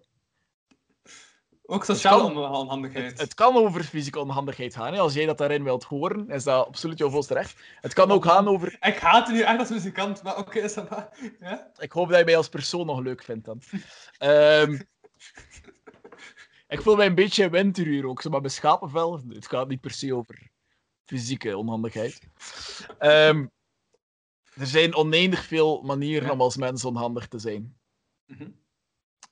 Ook on- onhandigheid. Het, het kan over fysieke onhandigheid gaan. Hè. Als jij dat daarin wilt horen, is dat absoluut jouw volste recht. Het kan ook gaan over... Ik haat het nu echt als muzikant, maar oké, is dat maar. Ja? Ik hoop dat je mij als persoon nog leuk vindt dan. Ehm, ik voel mij een beetje in winteruur ook, zo, maar mijn schapenvel. Het gaat niet per se over fysieke onhandigheid. Ehm, er zijn oneindig veel manieren Ja. om als mens onhandig te zijn. Mhm.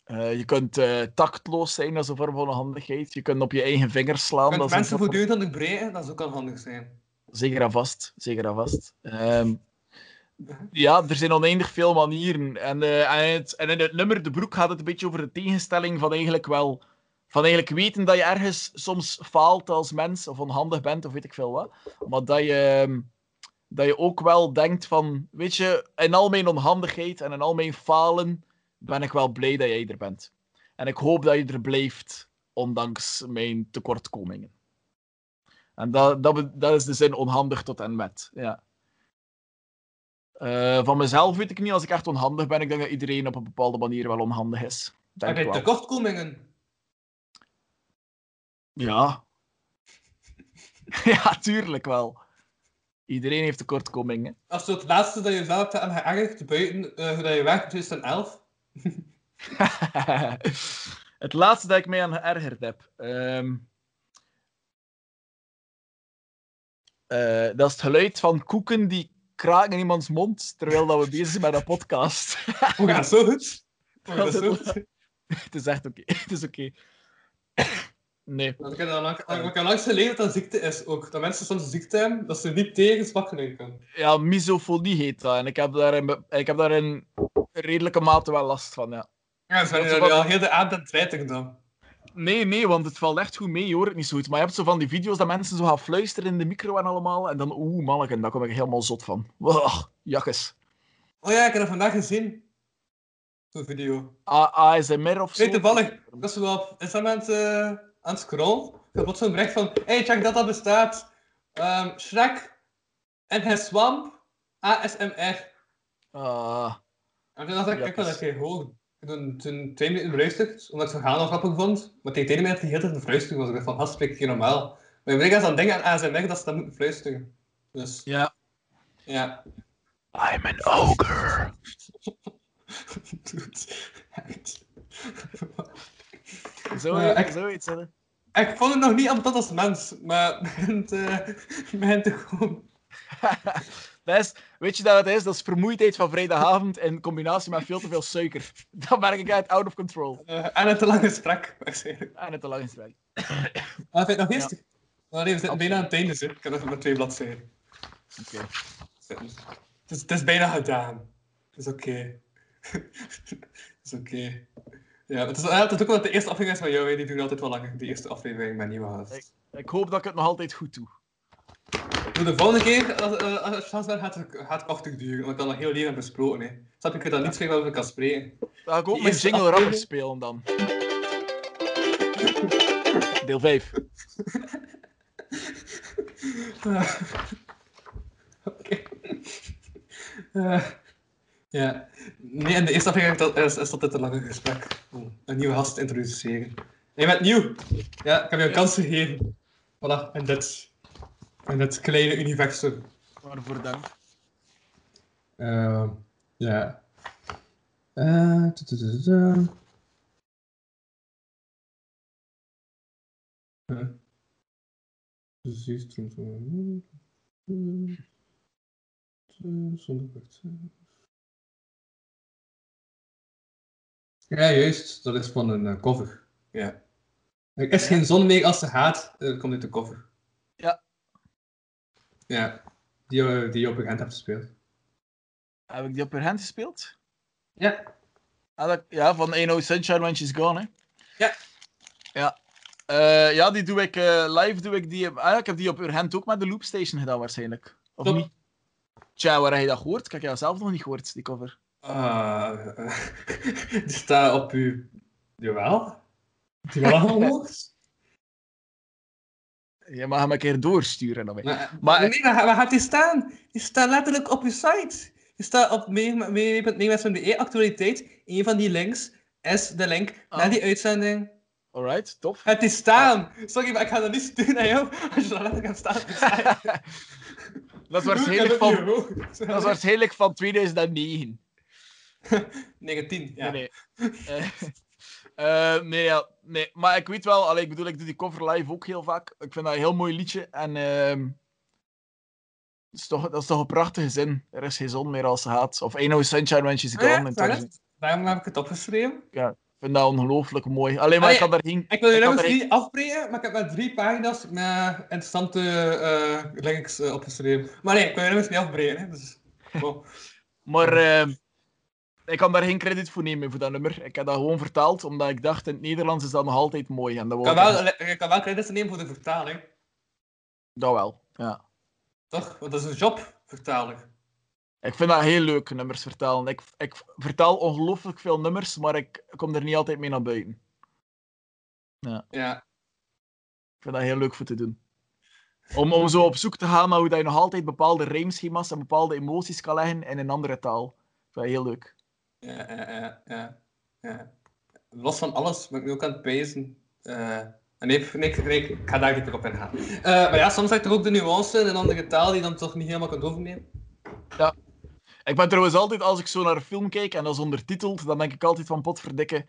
Eh, je kunt eh, tactloos zijn, dat is een vorm van onhandigheid. Je kunt op je eigen vingers slaan. Kunt dat is een mensen vorm van- voortdurend onderbreken, dat zou ook onhandig zijn. Zeker en vast. Zeker en vast. Ehm, ja, er zijn oneindig veel manieren. En, eh, en, het, en in het nummer De Broek gaat het een beetje over de tegenstelling van eigenlijk wel... Van eigenlijk weten dat je ergens soms faalt als mens, of onhandig bent, of weet ik veel wat. Maar dat je, ehm, dat je ook wel denkt van, weet je, in al mijn onhandigheid en in al mijn falen ben ik wel blij dat jij er bent. En ik hoop dat je er blijft, ondanks mijn tekortkomingen. En dat, dat, dat is de zin onhandig tot en met. Ja. Eh, van mezelf weet ik niet, als ik echt onhandig ben, ik denk dat iedereen op een bepaalde manier wel onhandig is. Denk je tekortkomingen? Ja. ja, tuurlijk wel. Iedereen heeft tekortkomingen. Als het laatste dat je zelf hebt geërgerd buiten hoe dat je werkt in 2011? het laatste dat ik mij aan geërgerd heb. ehm, eh, dat is het geluid van koeken die kraken in iemands mond terwijl dat we bezig zijn met een podcast. Hoe gaat dat zo goed? Hoe gaat dat zo Dat- goed? het is echt oké. Het is oké. Nee. Want Ik heb langs geleden dat dat ziekte is ook. Dat mensen soms ziekte hebben, dat ze niet tegen zwak kunnen. Ja, misofonie heet dat. En ik heb daar in, ik heb daar in redelijke mate wel last van, ja. Ja, Dat is er wat- al heel de avond aan het twijten dan. Nee, nee, want het valt echt goed mee. Je hoort het niet zo goed. Maar je hebt zo van die video's dat mensen zo gaan fluisteren in de micro en allemaal. En dan, oeh, manneken, daar kom ik helemaal zot van. Wah, jakkes. Oh ja, ik heb dat vandaag gezien. Zo'n video. A- ASMR of zo. Weet toevallig, ik was zo op Instagram eh, aan het scrollen. Ik wat zo'n bericht van, hey, check dat dat bestaat. Ehm Shrek en het swamp ASMR. Ah, En toen dacht ik, Ja, ik wil dat dus- heb toen, toen twee minuten beluisterd, omdat ik het verhaal nog grappig vond. Maar tegen de ene minute die hele tijd het fluisteren was. Ik dacht van, gast, spreek ik hier normaal. Maar ik denk aan dingen aan ASMR dat ze dat moeten fluisteren. Dus, ja. ja. I'm an ogre. Dude, echt. Zo, ik- zoiets, hè. Ik vond het nog niet ambetant als mens, maar het begint, eh, het begint te gewoon. dat is, weet je dat het is? Dat is vermoeidheid van vrijdagavond in combinatie met veel te veel suiker. Dat merk ik uit, out of control. Eh, en een te lang gesprek, waarschijnlijk. En het te lang is het weg. Maar vind het nog nee, we zitten bijna aan het einde, zeg. Ik heb nog maar twee bladzijden. Oké. Het is, het is bijna gedaan. Het is oké. Het is oké. Ja, het is, het is ook wel de eerste aflevering is van jou, die duurt altijd wel langer. De eerste aflevering met nieuwe gast. Ik hoop dat ik het nog altijd goed doe. Doe de volgende keer, als, eh, als chance bent, gaat het, gaat korter duren. Want ik kan nog heel leren besproken. Hè. Snap je, ik weet dat niet veel over kan spreken. Dan ga ik ook mijn eerste jingle rapper spelen dan. Deel 5. Ah. Oké. Eh, ja. Nee, in de eerste aflevering dat- is, is dat dit een lange gesprek om een nieuwe gast te introduceren. Je bent nieuw. Ja, ik heb je een kans gegeven. Voilà, in dit, in dit kleine universum. Waarvoor dank. Eh, ja. Eh, tu- Ja, juist. Dat is van een eh, cover. Ja. Er is geen zon meer als ze gaat. Dat komt uit de cover. Ja. Ja. Die, je- die je op hand hebt gespeeld. Heb ik die op hand gespeeld? Ja. Ah, dat- ja, van Ain't Sunshine When She's Gone, hè? Ja. Ja. Eh, ja, die doe ik eh, live. Doe ik, die, ah, ik heb die op uw hand ook met de Loopstation gedaan, waarschijnlijk. Of Top. niet? Tja, waar heb je dat gehoord? Ik heb jou zelf nog niet gehoord, die cover. Ah, eh, die staat op uw... Jawel. Je mag hem een keer doorsturen. Dan. Maar, Maar- nee, waar, waar gaat die staan? Die staat letterlijk op uw site. Die staat op mee.meemes.be actualiteit. Een van die links is de link Ah. naar die uitzending. Alright, tof. Het is staan. Sorry, maar ik ga dat niet sturen aan jou als je dat letterlijk hebt staan op je site. Dat is waarschijnlijk van, dat is waarschijnlijk van 2009. 19, ja. Nee, nee. Eh, eh, nee, ja, nee, maar ik weet wel, allee, ik bedoel, ik doe die cover live ook heel vaak. Ik vind dat een heel mooi liedje. En ehm, dat, is toch, dat is toch een prachtige zin. Er is geen zon meer als ze gaat. Of Ain't No Sunshine When She's Gone. ja, het het? Daarom heb ik het opgeschreven. Ik vind dat ongelooflijk mooi. Alleen maar Allee, ik kan daar geen... Ik wil je nog eens niet afbreken, maar ik heb maar drie pagina's met interessante eh, links opgeschreven. Maar nee, ik wil je nog eens niet afbreken. Hè, dus. Maar ehm, ik kan daar geen credit voor nemen voor dat nummer. Ik heb dat gewoon vertaald, omdat ik dacht, in het Nederlands is dat nog altijd mooi. En dat, kan wel, kan wel credits nemen voor de vertaling, dat wel, ja. toch? Want dat is een job. vertaler. Ik vind dat heel leuk, nummers vertalen. Ik, ik vertaal ongelooflijk veel nummers, maar ik kom er niet altijd mee naar buiten. Ja. Ik vind dat heel leuk voor te doen. Om, om zo op zoek te gaan naar hoe dat je nog altijd bepaalde rijmschema's en bepaalde emoties kan leggen in een andere taal. Ik vind dat heel leuk. Ja, ja, ja, ja, ja. Los van alles ben ik nu ook aan het pezen. Eh, nee, nee, nee, ik ga daar niet op ingaan. Eh, maar ja, soms heb je toch ook de nuance in een andere taal die je dan toch niet helemaal kunt overnemen. Ik ben trouwens altijd, als ik zo naar een film kijk en dat is ondertiteld, dan denk ik altijd van potverdikke,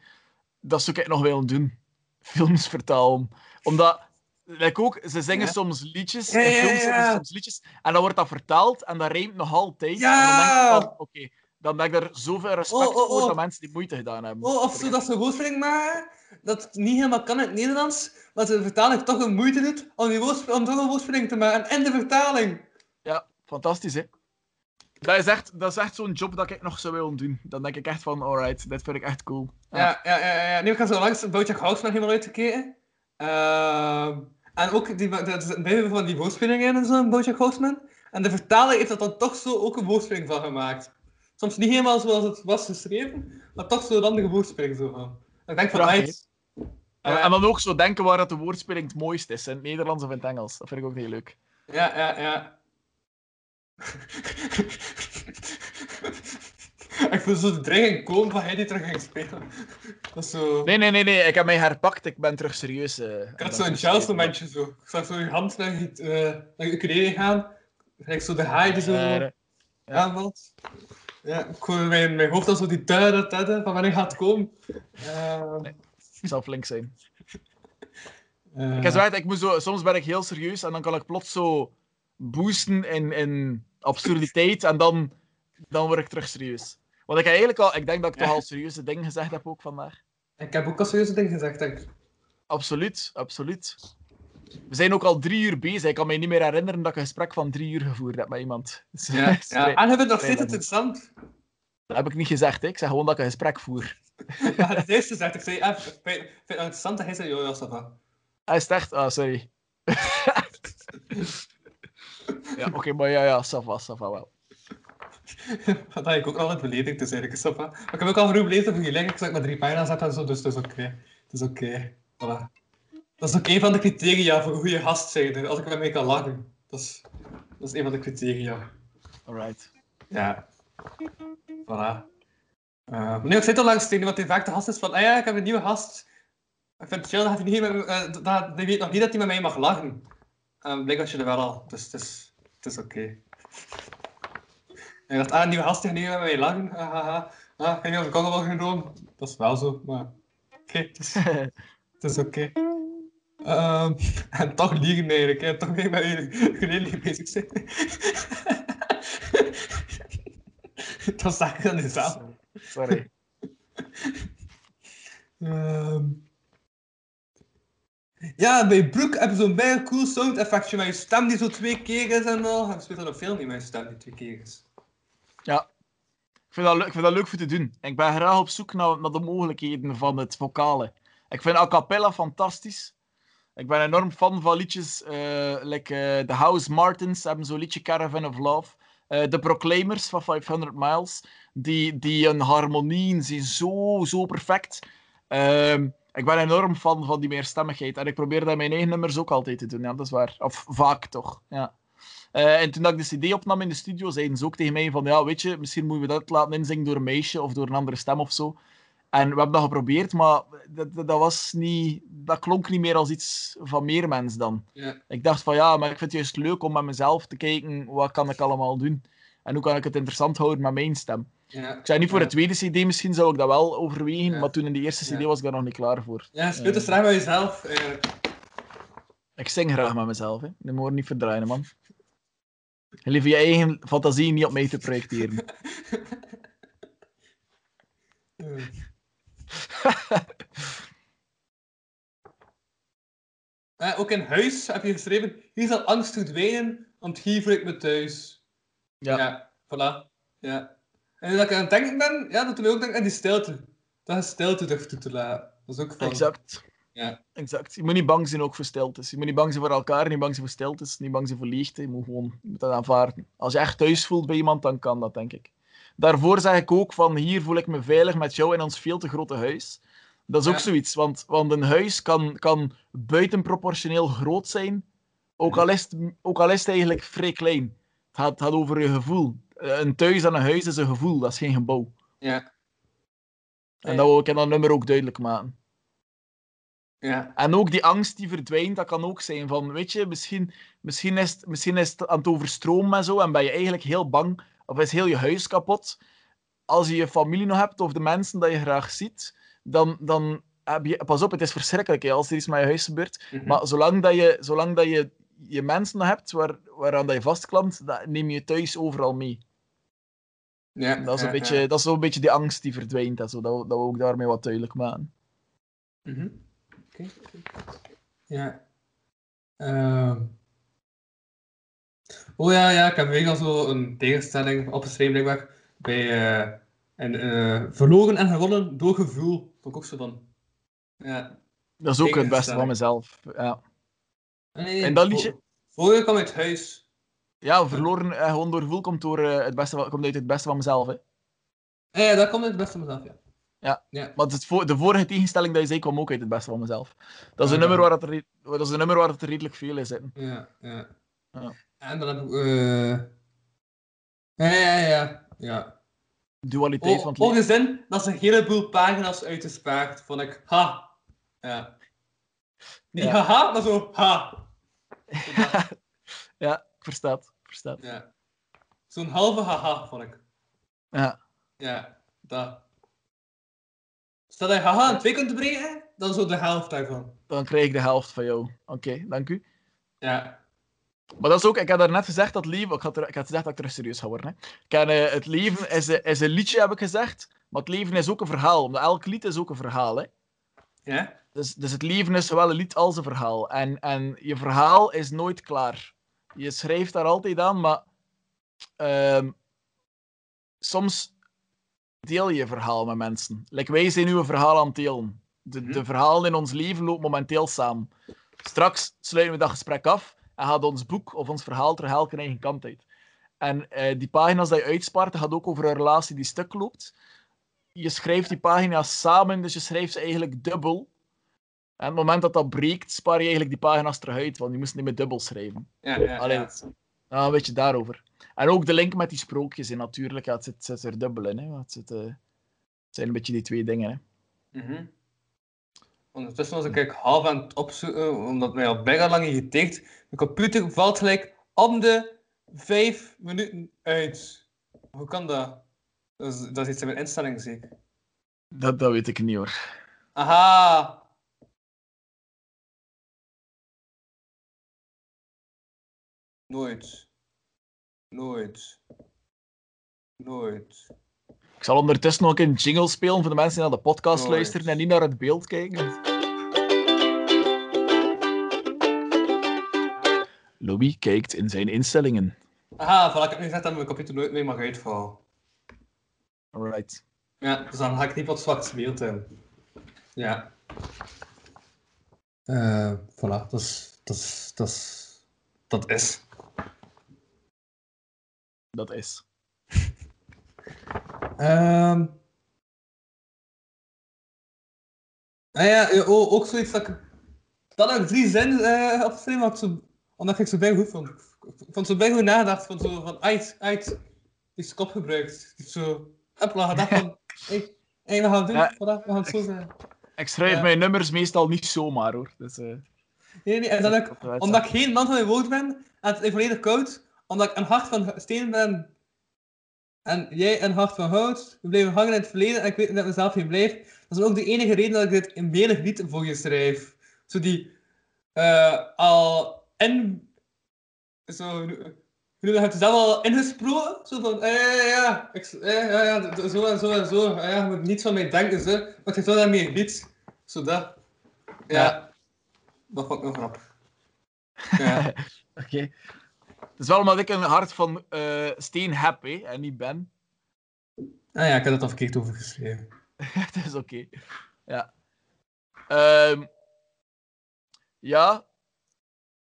dat zou ik nog wel doen. Films vertalen. Omdat, like ook, ze zingen Ja. soms liedjes, Ja, ja, films ja. soms liedjes, en dan wordt dat vertaald en dat rijmt nog altijd. Ja! En dan denk ik van, oké, dan ben ik er zoveel respect Oh, oh, voor oh. dat mensen die moeite gedaan hebben. Oh, of zo dat ze woordspeling maken, dat het niet helemaal kan in het Nederlands, maar de vertaling toch een moeite doet om, die om toch een woordspeling te maken. En de vertaling. Ja, fantastisch, hè? Dat is echt, dat is echt zo'n job dat ik nog zou willen doen. Dan denk ik echt van, alright, dit vind ik echt cool. Ja, ja, ja, ja. Nu, ik zo langs Bojack Horseman helemaal uitgekeken. Ehm, en ook die, dat is van die woordspelingen in zo'n Bojack Horseman. En de vertaler heeft dat dan toch zo ook een woordspeling van gemaakt. Soms niet helemaal zoals het was geschreven, maar toch zo'n andere woordspeling zo van. Ik denk van, Eh, en dan ook zo denken waar dat de woordspeling het mooist is. In het Nederlands of in het Engels. Dat vind ik ook heel leuk. Ja, ja, ja. ik voel zo de dreiging komen van hij die terug ging spelen. Dat is zo... Nee, nee, nee, nee. Ik heb mij herpakt. Ik ben terug serieus. eh, Ik had zo'n Charles momentje zo. Ik zag zo je hand naar je, uh, naar je ukulele gaan. Gelijk zo de haai die zo Ja, ja. aanvalt. Ja, ik hoor mijn, mijn hoofd al zo die tuiden van wanneer gaat het komen. Eh, Ik zal flink zijn. eh, Ik heb zo ik moet zo, soms ben ik heel serieus en dan kan ik plots zo boosten in, in absurditeit en dan, dan word ik terug serieus. Want ik heb eigenlijk al, ik denk dat ik toch al serieuze dingen gezegd heb ook vandaag. Ik heb ook al serieuze dingen gezegd, denk ik. Absoluut, absoluut. We zijn ook al drie uur bezig. Ik kan me niet meer herinneren dat ik een gesprek van drie uur gevoerd heb met iemand. Dus, Ja, ja. En hebben nog steeds interessant? Dat heb ik niet gezegd. Hè. Ik zeg gewoon dat ik een gesprek voer. Ja, het eerste zegt, ik zei, ah, vind je het interessant? Hij zei, joh, va. Hij is echt... Ah, sorry. ja, oké, maar ja, ja, ça va wel. Dat had ik ook al het beledigd, dus eigenlijk is ça va. Maar ik heb ook al genoeg beleefd over je link, ik zag maar drie pagina's heb en zo, dus het is oké. Het is oké. Voilà. Dat is ook een van de criteria voor een goede gast zijn. Als ik mij kan lachen. Dat is, dat is een van de criteria. Alright. Ja. Voilà. Uh, nee, ik zei het al langs tegen iemand die vaak de gast is van, ah ja, ik heb een nieuwe gast. Ik vind het chill dat hij niet met, me- eh, dat, weet nog niet dat hij met mij mag lachen. En blijkbaar was je er wel al, dus het is, het is oké. En ik dacht, ah, een nieuwe gast die gaat niet met mij lachen. Ah, ah, ah. Ah, ik heb niet de wel genomen. Dat is wel zo, maar... Oké, het is, het is oké. Ehm, en toch liegen eigenlijk, hè. toch weer met je geleden bezig zijn. dat sta ik dan in zaal. Sorry. Ehm. Ja, bij Brook heb je zo'n bijna cool sound effectje met je stem die zo twee keer is en al. En speelt er nog veel niet met je stem die twee keer is. Ja. Ik vind, dat, leuk- ik vind dat leuk voor te doen. Ik ben graag op zoek naar, naar de mogelijkheden van het vocale. Ik vind a cappella fantastisch. Ik ben enorm fan van liedjes, eh like eh, The House Martins hebben zo'n liedje Caravan of Love. Eh The Proclaimers van 500 Miles, die, die harmonieën zijn zo, zo perfect. Ehm, ik ben enorm fan van die meerstemmigheid. En ik probeer dat in mijn eigen nummers ook altijd te doen. Ja, dat is waar. Of vaak toch. Ja. Eh, en toen dat ik de CD opnam in de studio, zeiden ze ook tegen mij van, ja, weet je, misschien moeten we dat laten inzingen door een meisje of door een andere stem of zo. En we hebben dat geprobeerd, maar dat, dat, dat was niet, dat klonk niet meer als iets van meer mens dan. Ja. Ik dacht van, ja, maar ik vind het juist leuk om met mezelf te kijken, wat kan ik allemaal doen? En hoe kan ik het interessant houden met mijn stem? Ja, Ik zei niet voor de tweede CD misschien zou ik dat wel overwegen, Ja. maar toen in de eerste CD was ik daar nog niet klaar voor. ja speel graag met jezelf. eigenlijk. Ik zing graag met mezelf, hè. Dat moet je niet verdraaien, man. Je lieve je eigen fantasie niet op mij te projecteren. Eh. Ook in huis heb je geschreven, hier zal angst verdwijnen, want hier voel ik me thuis. Ja. Ja, voilà. Ja. En dat ik aan het denken ben, ja, dat doet mij ook denken aan die stilte. Dat is stilte durft toe te laten. Dat is ook van... Exact. Ja. Exact. Je moet niet bang zijn ook voor stiltes. Je moet niet bang zijn voor elkaar, niet bang zijn voor stiltes, niet bang zijn voor leegte. Je moet gewoon je moet dat aanvaarden. Als je echt thuis voelt bij iemand, dan kan dat, denk ik. Daarvoor zeg ik ook van, hier voel ik me veilig met jou in ons veel te grote huis. Dat is ook Ja. zoiets, want, want een huis kan, kan buitenproportioneel groot zijn, ook al, is het, ook al is het eigenlijk vrij klein. Het gaat, het gaat over je gevoel. Eh, Een thuis en een huis is een gevoel, dat is geen gebouw. Ja. En dat wil ik in dat nummer ook duidelijk maken. Ja. En ook die angst die verdwijnt, dat kan ook zijn van, weet je, misschien, misschien, is, het, misschien is het aan het overstromen en zo, en ben je eigenlijk heel bang, of is heel je huis kapot. Als je je familie nog hebt, of de mensen dat je graag ziet, dan, dan heb je... Pas op, het is verschrikkelijk hè, als er iets met je huis gebeurt. Mhm. Maar zolang dat je, zolang dat je, je mensen nog hebt waar, waaraan dat je vastklampt, dat neem je thuis overal mee. ja. Dat is, een ja, beetje, ja. dat is zo'n beetje die angst die verdwijnt, en zo, dat, we- dat we ook daarmee wat duidelijk maken. Mhm. Oké. Ja. Ehm. Oh ja, ja, ik heb weer al zo een tegenstelling opgeschreven, blijkbaar. Bij eh, en, eh, verloren en gewonnen door gevoel. Vond ik ook zo van. Ja. Dat is ook het beste van mezelf. Ja. Nee, En dat liedje- Vorige kwam uit huis. Ja, verloren en gewoon door gevoel komt, door, eh, het beste, van- komt uit het beste van mezelf. Hè. Ja, dat komt uit het beste van mezelf, ja. Ja. Ja. Maar het voor, de vorige tegenstelling dat je zei, kwam ook uit het beste van mezelf. Dat is een, Ja, nummer, waar het er, dat is een nummer waar het redelijk veel in zitten. Ja, ja. Ja. En dan heb ik... eh Ja, ja, ja. ja. Dualiteit van het leven. Ongezin dat ze een heleboel pagina's uitgespaard. Vond ik, ha. Ja. Niet Ja. haha, maar zo, ha. ja, ik versta het. versta het. Ja. Zo'n halve haha, vond ik. Ja. Ja, dat. Stel dat je haha in twee kunt breken, dan zo de helft daarvan. Dan krijg ik de helft van jou. Oké, dank u. Ja. Maar dat is ook, ik had daarnet gezegd dat leven, ik had, er, ik had gezegd dat ik terug serieus ga worden. Hè. Ik heb, eh, het leven is, een- is een liedje, heb ik gezegd, maar het leven is ook een verhaal. Omdat elk lied is ook een verhaal. Hè. Ja? Dus, dus het leven is zowel een lied als een verhaal. En, en je verhaal is nooit klaar. Je schrijft daar altijd aan, maar ehm, soms deel je je verhaal met mensen. Like wij zijn nu een verhaal aan het delen. De, de Mhm. verhalen in ons leven lopen momenteel samen. Straks sluiten we dat gesprek af en gaat ons boek of ons verhaal terug elke eigen kant uit. En eh, die pagina's die je uitspaart, dat gaat ook over een relatie die stuk loopt. Je schrijft die pagina's samen, dus je schrijft ze eigenlijk dubbel. En op het moment dat dat breekt, spaar je eigenlijk die pagina's terug uit, want je moest niet meer dubbel schrijven. Ja, ja, Allee, ja. nou, een beetje daarover. En ook de link met die sprookjes, in natuurlijk. Ja, het, zit, het zit er dubbel in. Hè. Het, zit, eh, het zijn een beetje die twee dingen. Hè. Mhm. Ondertussen was ik eigenlijk half aan het opzoeken, omdat mij al bijna lang getikt. De computer valt gelijk om de vijf minuten uit. Hoe kan dat? Dat is, dat is iets in mijn instellingen zeker. Dat, dat weet ik niet hoor. Aha! Nooit. Nooit. Nooit. Ik zal ondertussen nog een jingle spelen voor de mensen die naar de podcast luisteren en niet naar het beeld kijken. Louis kijkt in zijn instellingen. Aha, voilà, ik heb nu gezegd dat mijn computer nooit meer mag uitvallen. Alright. Ja, dus dan ga ik niet wat zwart beeld hebben. Ja. Eh, voilà, dat is, dat is, dat is, dat is. Dat is. Ehm. Ah ja, eh, ook zoiets dat ik... Dan heb ik drie zinnen eh opgeschreven, omdat ik zo, omdat ik zo bij goed vond. Ik vond zo bij goed nagedacht, van zo van, uit, uit, die is kop gebruikt. Die zo, hopla, gedacht van, hey, hey, we gaan het doen, Ja. voilà, we gaan het zo zijn. Ik schrijf Ja. mijn nummers meestal niet zomaar hoor. Dus, eh, Nee, nee, en heb ik, omdat ik geen man van mijn woord ben, en het is volledig koud, omdat ik een hart van steen ben, en jij een hart van hout, we blijven hangen in het verleden, en ik weet dat ik mezelf hier blijf. Dat is ook de enige reden dat ik dit in menig lied voor je schrijf. Zo die, eh, al in, zo, je hebt het zelf al ingesproken, zo van, eh, ja, ja, ik, eh, ja, ja, zo en zo en zo, ja, je moet niets van mij denken, zo, maar heb wel daarmee lied, zo dat. Ja, Ja. dat vond ik nog grappig. Ja. Oké. Is wel omdat ik een hart van eh, steen heb hè, en niet ben. Ah ja, ik had het al verkeerd over geschreven. Het is oké. Ja. Ehm, Ja.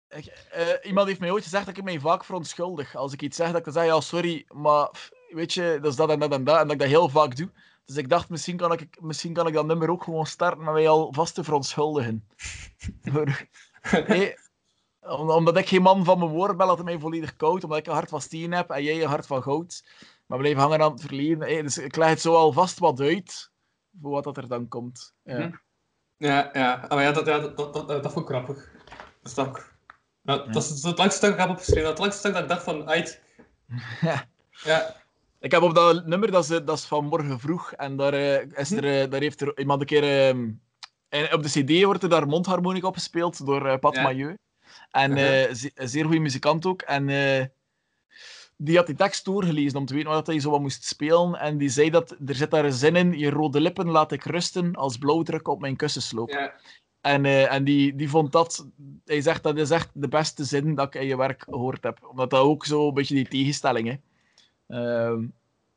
Ik, eh, iemand heeft mij ooit gezegd dat ik mij vaak verontschuldig. Als ik iets zeg, dat ik dan zeg, ja, sorry, maar pff, weet je, dat is dat en dat en dat. En dat ik dat heel vaak doe. Dus ik dacht, misschien kan ik, misschien kan ik dat nummer ook gewoon starten met mij al vast te verontschuldigen. Nee, om- omdat ik geen man van mijn woord ben, laat het mij volledig koud. Omdat ik een hart van steen heb en jij een hart van goud. Maar blijven hangen aan het verleden. Hey, dus ik leg het zo al vast wat uit, voor wat dat er dan komt. Ja. Mhm. Ja, ja. Ah, maar ja, dat, ja, dat, dat, dat, dat vond ik grappig. Dat is ook... Ja, dat is het langste stuk dat ik heb opgeschreven. Dat langste stuk dat ik dacht van, uit. Ja. Ik heb op dat nummer, dat is, eh, dat is van morgen vroeg. En daar, eh, is er, eh, daar heeft er iemand een keer. ehm, en op de CD wordt er daar mondharmonica opgespeeld door eh, Pat Ja. Mailleu. En Uh-huh. eh, ze- een zeer goede muzikant ook. En eh, die had die tekst doorgelezen om te weten wat hij zo wat moest spelen. En die zei dat er zit daar een zin in: Je rode lippen laat ik rusten als blauwdruk op mijn kussensloop. Ja. En, eh, en die, die vond dat, hij zegt dat is echt de beste zin dat ik in je werk gehoord heb. Omdat dat ook zo een beetje die tegenstelling is. Ehm,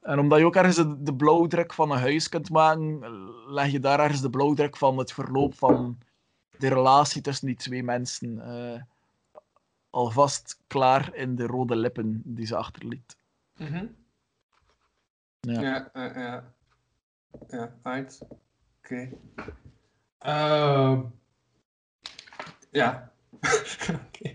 en omdat je ook ergens de, de blauwdruk van een huis kunt maken, leg je daar ergens de blauwdruk van het verloop van de relatie tussen die twee mensen eh, alvast klaar in de rode lippen die ze achterliet. Mhm. Ja. Ja, ja, ja. Ja, uit. Oké. Ehm, ja.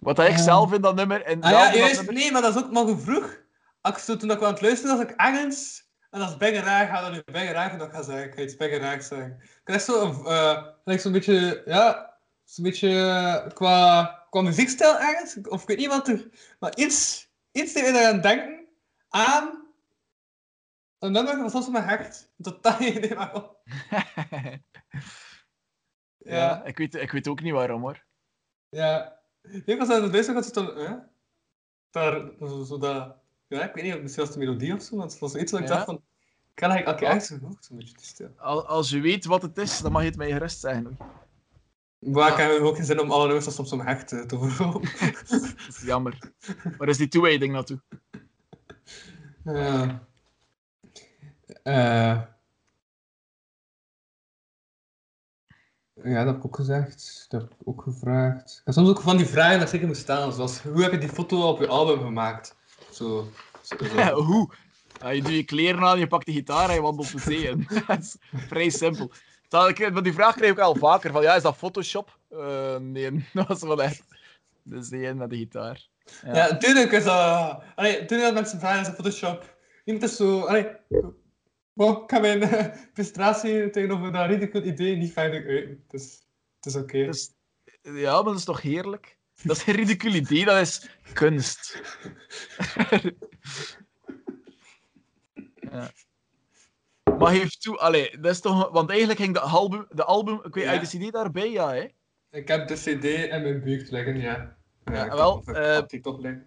Wat ik Eh. zelf in dat nummer... In Ah ja, juist. nummer- Nee, maar dat is ook nog vroeg. Als toen ik aan het luisteren was, ik ergens... En als Begge Raag gaat, dan nu Begge Raag dat gaan zeggen. Ik ga iets Begge Raag zeggen. Ik krijg zo eh, zo'n beetje... Ja... Zo'n beetje eh, qua, qua muziekstijl ergens. Of ik weet niet wat er... Maar iets... Iets deed mij eraan denken. Aan... Een nummer van soms mijn hart. Totaal geen idee waarom. ja, Ja. ik, weet, ik weet ook niet waarom hoor. Ja. Ik was aan het luisteren, had ze dan... Daar... Zo, zo dat... Ja, ik weet niet, misschien was het de melodie of zo, want het was iets wat ik Ja. dacht van... Ik kan eigenlijk elke echt zo'n beetje te stil. Al- Als je weet wat het is, dan mag je het mij gerust zeggen. Maar ik heb ook geen zin om alle nummers op zo'n hecht eh, te verlopen. Is jammer. Waar is die toewijding naartoe? Ja. Eh. Ja, dat heb ik ook gezegd. Dat heb ik ook gevraagd. Ik heb soms ook van die vragen dat zeker moet staan. Zoals, hoe heb je die foto op je album gemaakt? Zo. zo, zo. Hoe? Ja, je doet je kleren aan, je pakt de gitaar en je wandelt de zee in. dat is vrij simpel. Want die vraag kreeg ik al vaker. Van, ja, is dat Photoshop? Eh, nee, dat was wel echt de zee in met de gitaar. Ja. Ja, natuurlijk is dat... Allee, natuurlijk dat mensen vragen is dat Photoshop. Iemand is zo... Allee, wow, ik ga mijn eh, frustratie tegenover dat ridicule idee niet uiten. Dus het is oké. Dus, ja, maar dat is toch heerlijk? Dat is geen ridicule idee, dat is kunst. ja. Maar geef toe, allee, dat is toch... Want eigenlijk ging de album... De album ik weet, Ja. uit de CD daarbij, ja, hè? Ik heb de cd in mijn buurt liggen, ja. Ja, ik wel, toch liggen.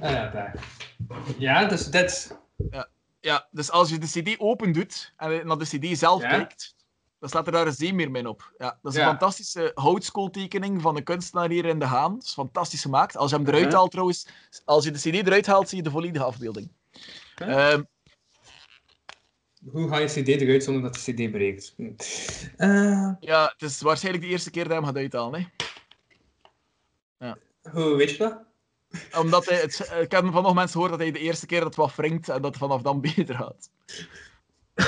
Ah ja, daar. Ja, dus dit. Ja, dus als je de CD open doet en naar de CD zelf Ja. kijkt, dan staat er daar een zeemeermin op. Ja, dat is een Ja. fantastische houtskooltekening van een kunstenaar hier in De Haan. Dat is fantastisch gemaakt. Als je hem eruit Mhm. haalt trouwens, als je de CD eruit haalt, zie je de volledige afbeelding. Ehm, Hoe ga je cd eruit zonder dat de cd breekt? Eh, ja, het is waarschijnlijk de eerste keer dat je hem gaat uithalen. Hè? hoe weet je dat? Omdat hij het, ik heb van nog mensen gehoord dat hij de eerste keer dat wat wringt en dat het vanaf dan beter gaat. ja,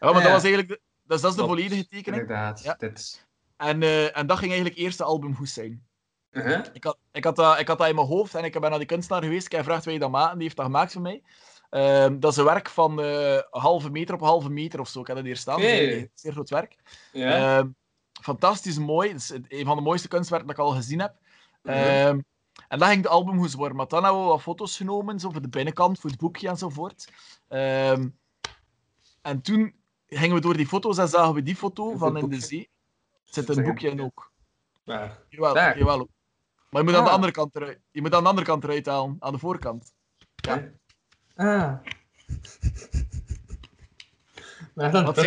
maar dat Ja. was eigenlijk de, dus dat is de volledige tekening. Inderdaad, Ja. dit. En, eh, en dat ging eigenlijk eerst de album goed zijn. Uh-huh. Ik had, ik, had dat, ik had dat in mijn hoofd en ik ben naar die kunstenaar geweest. Ik heb gevraagd wil je dat maken. Die heeft dat gemaakt voor mij. Ehm, dat is een werk van eh, een halve meter op halve meter of zo. Ik heb dat hier staan. Zeer, zeer groot werk. Ja. Ehm, fantastisch mooi. Het is een van de mooiste kunstwerken dat ik al gezien heb. Mhm. Ehm, en dat ging de album goed worden. Maar dan hebben we wat foto's genomen, zo voor de binnenkant, voor het boekje enzovoort. Ehm, en toen gingen we door die foto's en zagen we die foto van in de zee. Er zit een boekje in ook. Waar? Jawel, Daar. jawel. Maar je moet aan de Ah. andere kant eruit. Je moet aan de andere kant eruit halen, aan de voorkant. Ja. Ah. Maar dan Wat dat.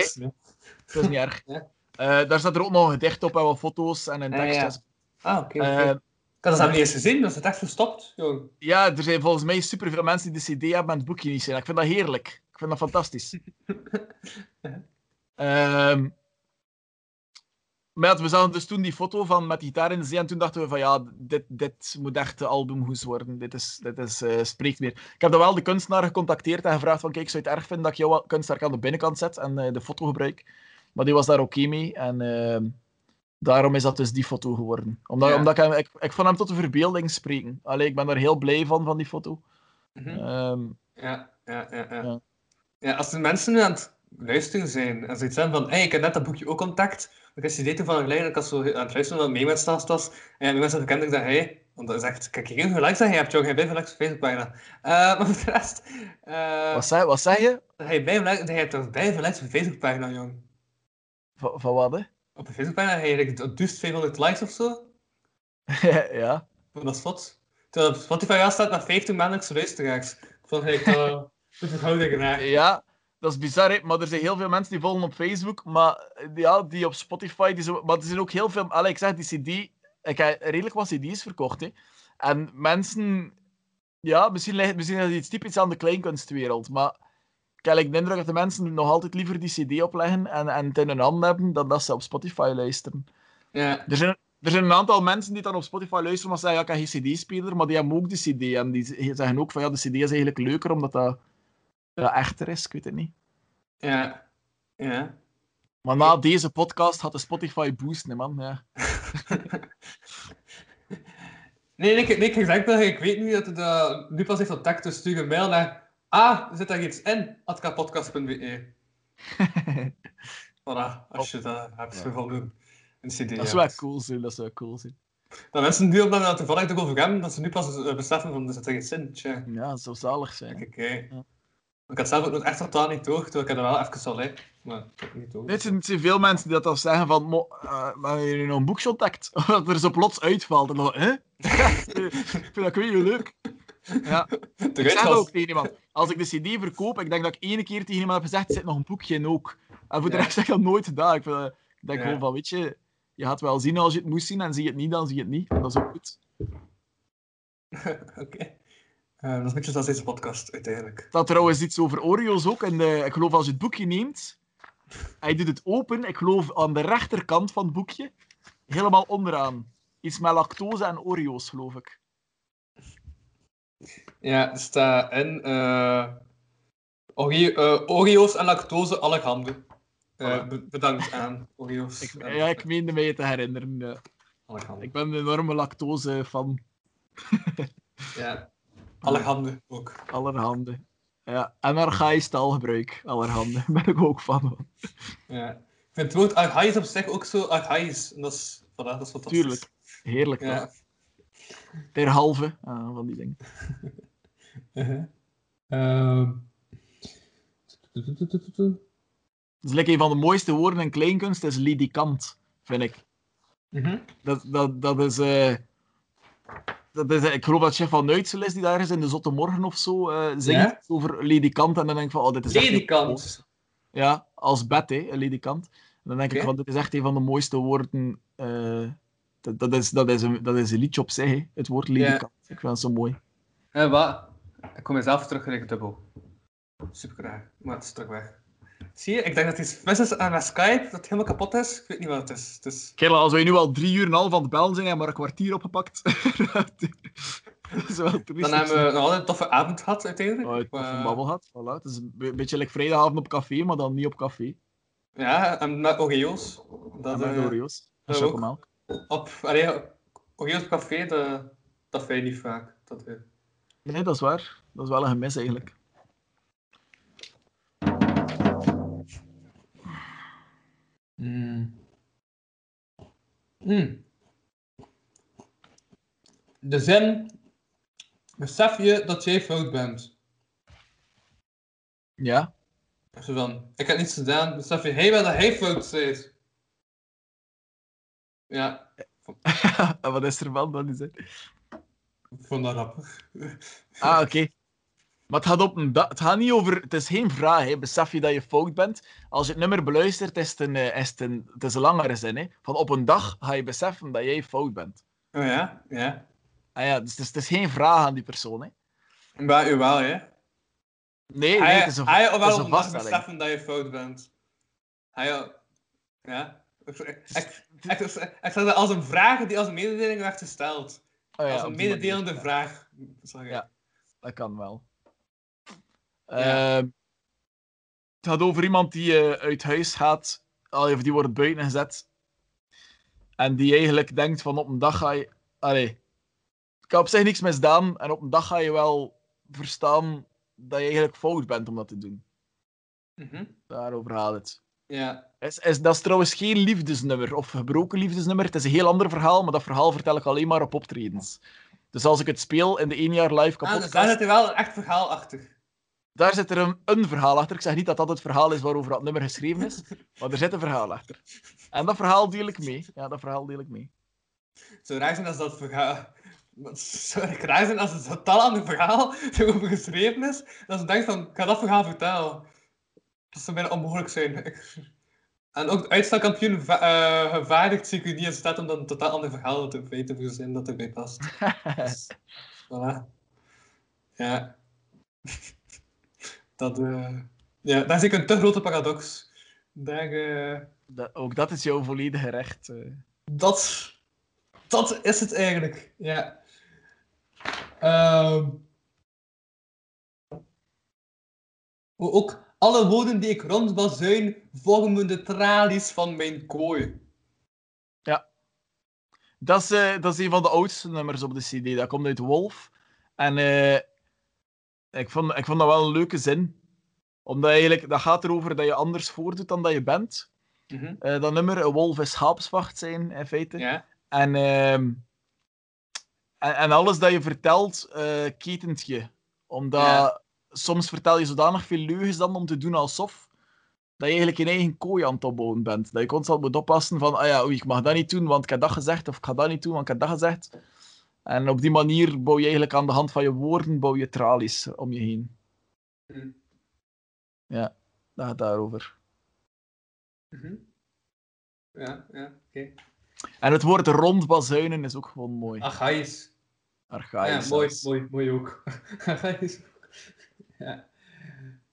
Dat is niet erg. Ja. Eh, daar staat er ook nog een gedicht op en wat foto's en een Ah, tekst. ja. Ah, oké. oké. Eh, ik had dat niet eens gezien, dat is het echt verstopt. Joh. ja, er zijn volgens mij superveel mensen die de CD hebben en het boekje niet zijn. Ik vind dat heerlijk. Ik vind dat fantastisch. Ehm, Maar ja, we zagen dus toen die foto van met gitaar in de zee en toen dachten we van ja, dit, dit moet echt de albumhoes worden. Dit, is, dit is, eh, spreekt meer. Ik heb dan wel de kunstenaar gecontacteerd en gevraagd van kijk, zou je het erg vinden dat ik jouw kunstwerk aan de binnenkant zet en eh, de foto gebruik? Maar die was daar oké mee en ehm, daarom is dat dus die foto geworden. Omdat, Ja. omdat ik, hem, ik, ik vond hem tot de verbeelding spreken. Allee, ik ben daar heel blij van, van die foto. Mhm. Ehm, ja, ja, ja. Ja. Ja. als de mensen nu aan het luisteren zijn en zoiets hebben van, hey, ik heb net dat boekje ook contact, dan is die date van geleden, ik had zo aan het luisteren dat mee met Stas was, en die mensen ik dat hij, want dat is echt, kijk, hoeveel likes dat je hebt, joh, bij likes op Facebookpagina. Eh maar voor de rest, eh wat, zei, wat zei je? hij bij likes, hij hebt toch bij likes op Facebookpagina, jong. Van, van wat, hè? Op je Facebookpagina heb je dus 200 likes of zo, ja. dat is wat. Terwijl op Spotify staat met 15 maandelijkse luisteraars. Ik vond ik dat de verhouding raar. Ja, dat is bizar, hè? maar er zijn heel veel mensen die volgen op Facebook, maar ja, die op Spotify. Die zo... Maar er zijn ook heel veel. Allee, ik zeg, die CD. Ik heb redelijk wat CD's verkocht. Hè? En mensen. Ja, misschien, ligt- misschien is het iets typisch aan de kleinkunstwereld, maar ik heb like de indruk dat de mensen nog altijd liever die CD opleggen en, en het in hun handen hebben dan dat ze op Spotify luisteren. Ja, Er zijn, er zijn een aantal mensen die dan op Spotify luisteren, maar zeggen, ja, ik heb geen CD-speler, maar die hebben ook de CD. En die zeggen ook van, ja, de CD is eigenlijk leuker, omdat dat ja, echter is, ik weet het niet. ja, ja. Maar na deze podcast gaat de Spotify boosten, man. Ja. Nee, nee, ik, nee, ik zeg dat ik weet nu dat het uh, nu pas heeft contact, dus stuur een mail naar ah, zit daar iets in? atkapodcast.be Voilà, als je dat hebt gevonden. Een cd. Dat zou wel cool zijn, dat zou wel cool zijn. Dat mensen nu, we dat toevallig erover hebben, dat ze nu pas eh, beseffen van, er zit er iets in. Tja, Ja, dat zou zalig zijn. kijk, kijk. Ja. Ik had zelf ook nog echt totaal niet door, ik had er wel even al lijkt. Maar ik heb niet door. Het zijn, veel mensen die dat al zeggen van, mo, uh, maar je nog een boekje ontdekt? dat er zo plots uitvalt. En dan, hè? ik vind dat heel leuk. Ja. Ik zeg ook tegen iemand, als ik de CD verkoop, ik denk dat ik ene keer tegen iemand heb gezegd, er zit nog een boekje in ook. En voor de Ja. rest heb ik dat nooit gedaan. Ik, vind, ik denk Ja. gewoon van, weet je, je gaat wel zien als je het moest zien, en zie je het niet, dan zie je het niet. Dat is ook goed. Oké. Eh, dat is een beetje zoals deze podcast, uiteindelijk. Er staat trouwens iets over Oreo's ook. En de, ik geloof als je het boekje neemt, en je doet het open, ik geloof aan de rechterkant van het boekje, helemaal onderaan. Iets met lactose en Oreo's, geloof ik. Ja, er staat in eh, Oreo- eh, Oreo's en lactose. Eh, Voilà. be- bedankt aan Oreo's. Ik, en ja, ik meende mij te herinneren. Ik ben een enorme lactose-fan. Ja, allerhande ook. Allerhande. Ja, en archaïs taalgebruik. Allerhande. Daar ben ik ook fan van. Ja. Ik vind het woord archaïs op zich ook zo archaïs. En dat is, voilà, dat is fantastisch. Tuurlijk. Heerlijk. Ja. toch? Derhalve ah, van die dingen. Ehm. Dus like een van de mooiste woorden in kleinkunst is lidikant, vind ik. Mhm. Dat, dat, dat is... dat is, ik geloof dat chef van Nuitsel is die daar is in de Zotte Morgen of zo eh zingt Ja? over ledikant. En dan denk ik van, oh, dit is echt... Ledikant. Ja, als bed, hè, een ledikant. En dan denk ik van, dit is echt een van de mooiste woorden. eh, dat, dat, is, dat, is een, dat is een liedje op zich, hè, het woord ledikant. Ik vind het zo mooi. Eh, wat? Ik kom mezelf terug dubbel. Super graag. Maar het is terug weg. Zie je, ik denk dat iets mis is aan mijn Skype, dat het helemaal kapot is. Ik weet niet wat het is. Het is... Kerel, als we nu al drie uur en half aan het bellen zijn en maar een kwartier opgepakt. Dan hebben we nog altijd een toffe avond gehad, uiteindelijk. Oh, een babbel gehad. Voilà. Het is een be- beetje like vrijdagavond op café, maar dan niet op café. Ja, en met Oreo's. Dat, en met eh, Oreo's. En chocomelk. op, allee, Oreo's op café, dat, dat vind je niet vaak. Dat. Nee, dat is waar. Dat is wel een gemis eigenlijk. Mm. Mm. De zin, besef je dat jij fout bent. Ja. Zo van, ik heb niets gedaan, besef je, wel dat hij fout is. Ja, wat is er van dan? Is het? ik vond dat grappig. Ah, oké. Maar het gaat, op een da- het gaat niet over... Het is geen vraag, hè. Besef je dat je fout bent? Als je het nummer beluistert, is het een, eh, is het een, het is een langere zin, hè. Van op een dag ga je beseffen dat jij fout bent. Oh ja, ja. Ah ja, dus het is, het is geen vraag aan die persoon, hè. Maar u wel, hè? Nee, nee, het is een, hij wel een op dag beseffen dat je fout bent. Hij, ja. Ik, ik, ik, ik zag dat als een vraag die als mededeling werd gesteld. Oh ja, als op een mededelende vraag. Zag ik. Ja. Dat kan wel. Ja. Ehm, het gaat over iemand die eh, uit huis gaat, of die wordt buiten gezet. En die eigenlijk denkt van op een dag ga je. Allee, ik heb op zich niks misdaan. En op een dag ga je wel verstaan dat je eigenlijk fout bent om dat te doen. Mhm. Daarover gaat het. ja. Is, is, dat is trouwens geen liefdesnummer of gebroken liefdesnummer. Het is een heel ander verhaal, maar dat verhaal vertel ik alleen maar op optredens. Dus als ik het speel in de één jaar live Ah, kapot dus daar zit er wel een echt verhaal achter. Daar zit er een, een verhaal achter. Ik zeg niet dat dat het verhaal is waarover dat nummer geschreven is, maar er zit een verhaal achter. En dat verhaal deel ik mee. Ja, dat verhaal deel ik mee. Het zou raar zijn als dat verhaal... Het zou echt raar zijn als het totaal ander verhaal erover geschreven is. Dat ze denkt van, ik ga dat verhaal vertellen. Dat zou bijna onmogelijk zijn. En ook de uitstelkampioen va- eh, gevaardigd zie ik u niet in staat om dan een totaal ander verhaal te te verzinnen dat erbij past. Dus, voilà. Ja. Dat, eh ja, daar zie ik een te grote paradox. Daar, eh, Dat, ook dat is jouw volledige recht. eh. dat, dat is het eigenlijk, ja. Ehm. Ook alle woorden die ik rondbazuin vormen de tralies van mijn kooi. Dat, is, dat is een van de oudste nummers op de CD. Dat komt uit Wolf. En ik, vond, ik vond dat wel een leuke zin. Omdat eigenlijk, dat gaat erover dat je anders voordoet dan dat je bent. Mhm. Eh, dat nummer, een wolf is schaapsvacht zijn, in feite. Ja, En, ehm, en, en alles dat je vertelt, eh ketent je. Omdat soms vertel je zodanig veel leugens dan om te doen alsof dat je eigenlijk je eigen kooi aan het opbouwen bent. Dat je constant moet oppassen van, ah ja, oei, ik mag dat niet doen, want ik heb dat gezegd, of ik ga dat niet doen, want ik heb dat gezegd. En op die manier bouw je eigenlijk aan de hand van je woorden, bouw je tralies om je heen. Mhm. Ja, dat gaat daarover. Mhm. ja, ja oké. En het woord rondbazuinen is ook gewoon mooi. Archaïs. Archaïs. Ja, mooi, mooi, mooi ook. Archaïs. Ja.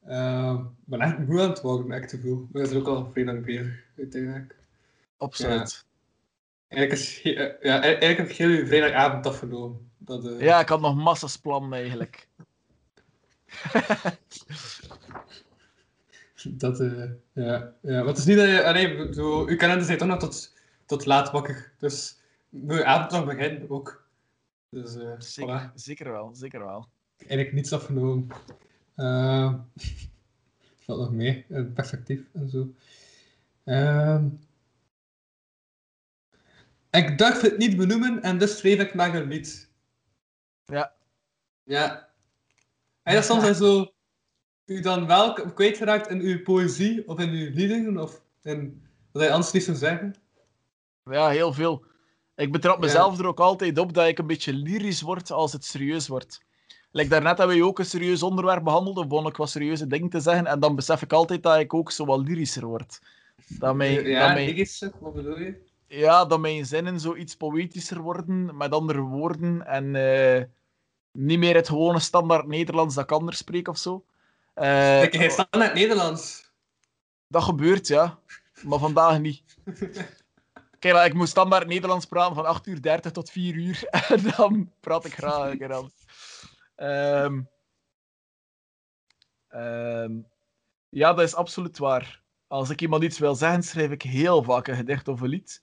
Ehm, ik ben echt moe aan het worden, echt te veel. We zijn ook al vrij lang bezig, uiteindelijk. Absoluut. Eigenlijk, is, eh, ja, eigenlijk heb ik heel uw vrijdagavond afgenomen. Dat, eh, Ja, ik had nog massas plannen eigenlijk. Dat, eh, ja. ja. Want het is niet dat je... Zo, uw kalender zijn toch nog tot, tot laat wakker. Dus moet je avond nog beginnen ook. Dus, Zeker, voilà. zeker wel, zeker wel. Eigenlijk niets afgenomen. Valt nog mee, perspectief en zo. Ehm, ik durf het niet benoemen en dus schreef ik maar een lied. Ja. Ja. En dat soms dan zo... U dan wel kwijtgeraakt in uw poëzie of in uw liederen of in wat hij anders niet zou zeggen? Ja, heel veel. Ik betrap mezelf er ook altijd op dat ik een beetje lyrisch word als het serieus wordt. Like daarnet hebben we ook een serieus onderwerp behandeld, of begon ik wat serieuze dingen te zeggen, en dan besef ik altijd dat ik ook zo wat lyrischer word. Dat mijn, ja, dat wat bedoel je? Ja, dat mijn zinnen zoiets poëtischer worden, met andere woorden, en eh, niet meer het gewone standaard Nederlands dat ik anders spreek of zo. Eh, ik het Nederlands. Dat gebeurt, ja. Maar vandaag niet. Kijk, ik moet standaard Nederlands praten van 8 uur 30 tot 4 uur. En dan praat ik graag anders. Ehm, ehm, ja, dat is absoluut waar. Als ik iemand iets wil zeggen, schrijf ik heel vaak een gedicht of een lied.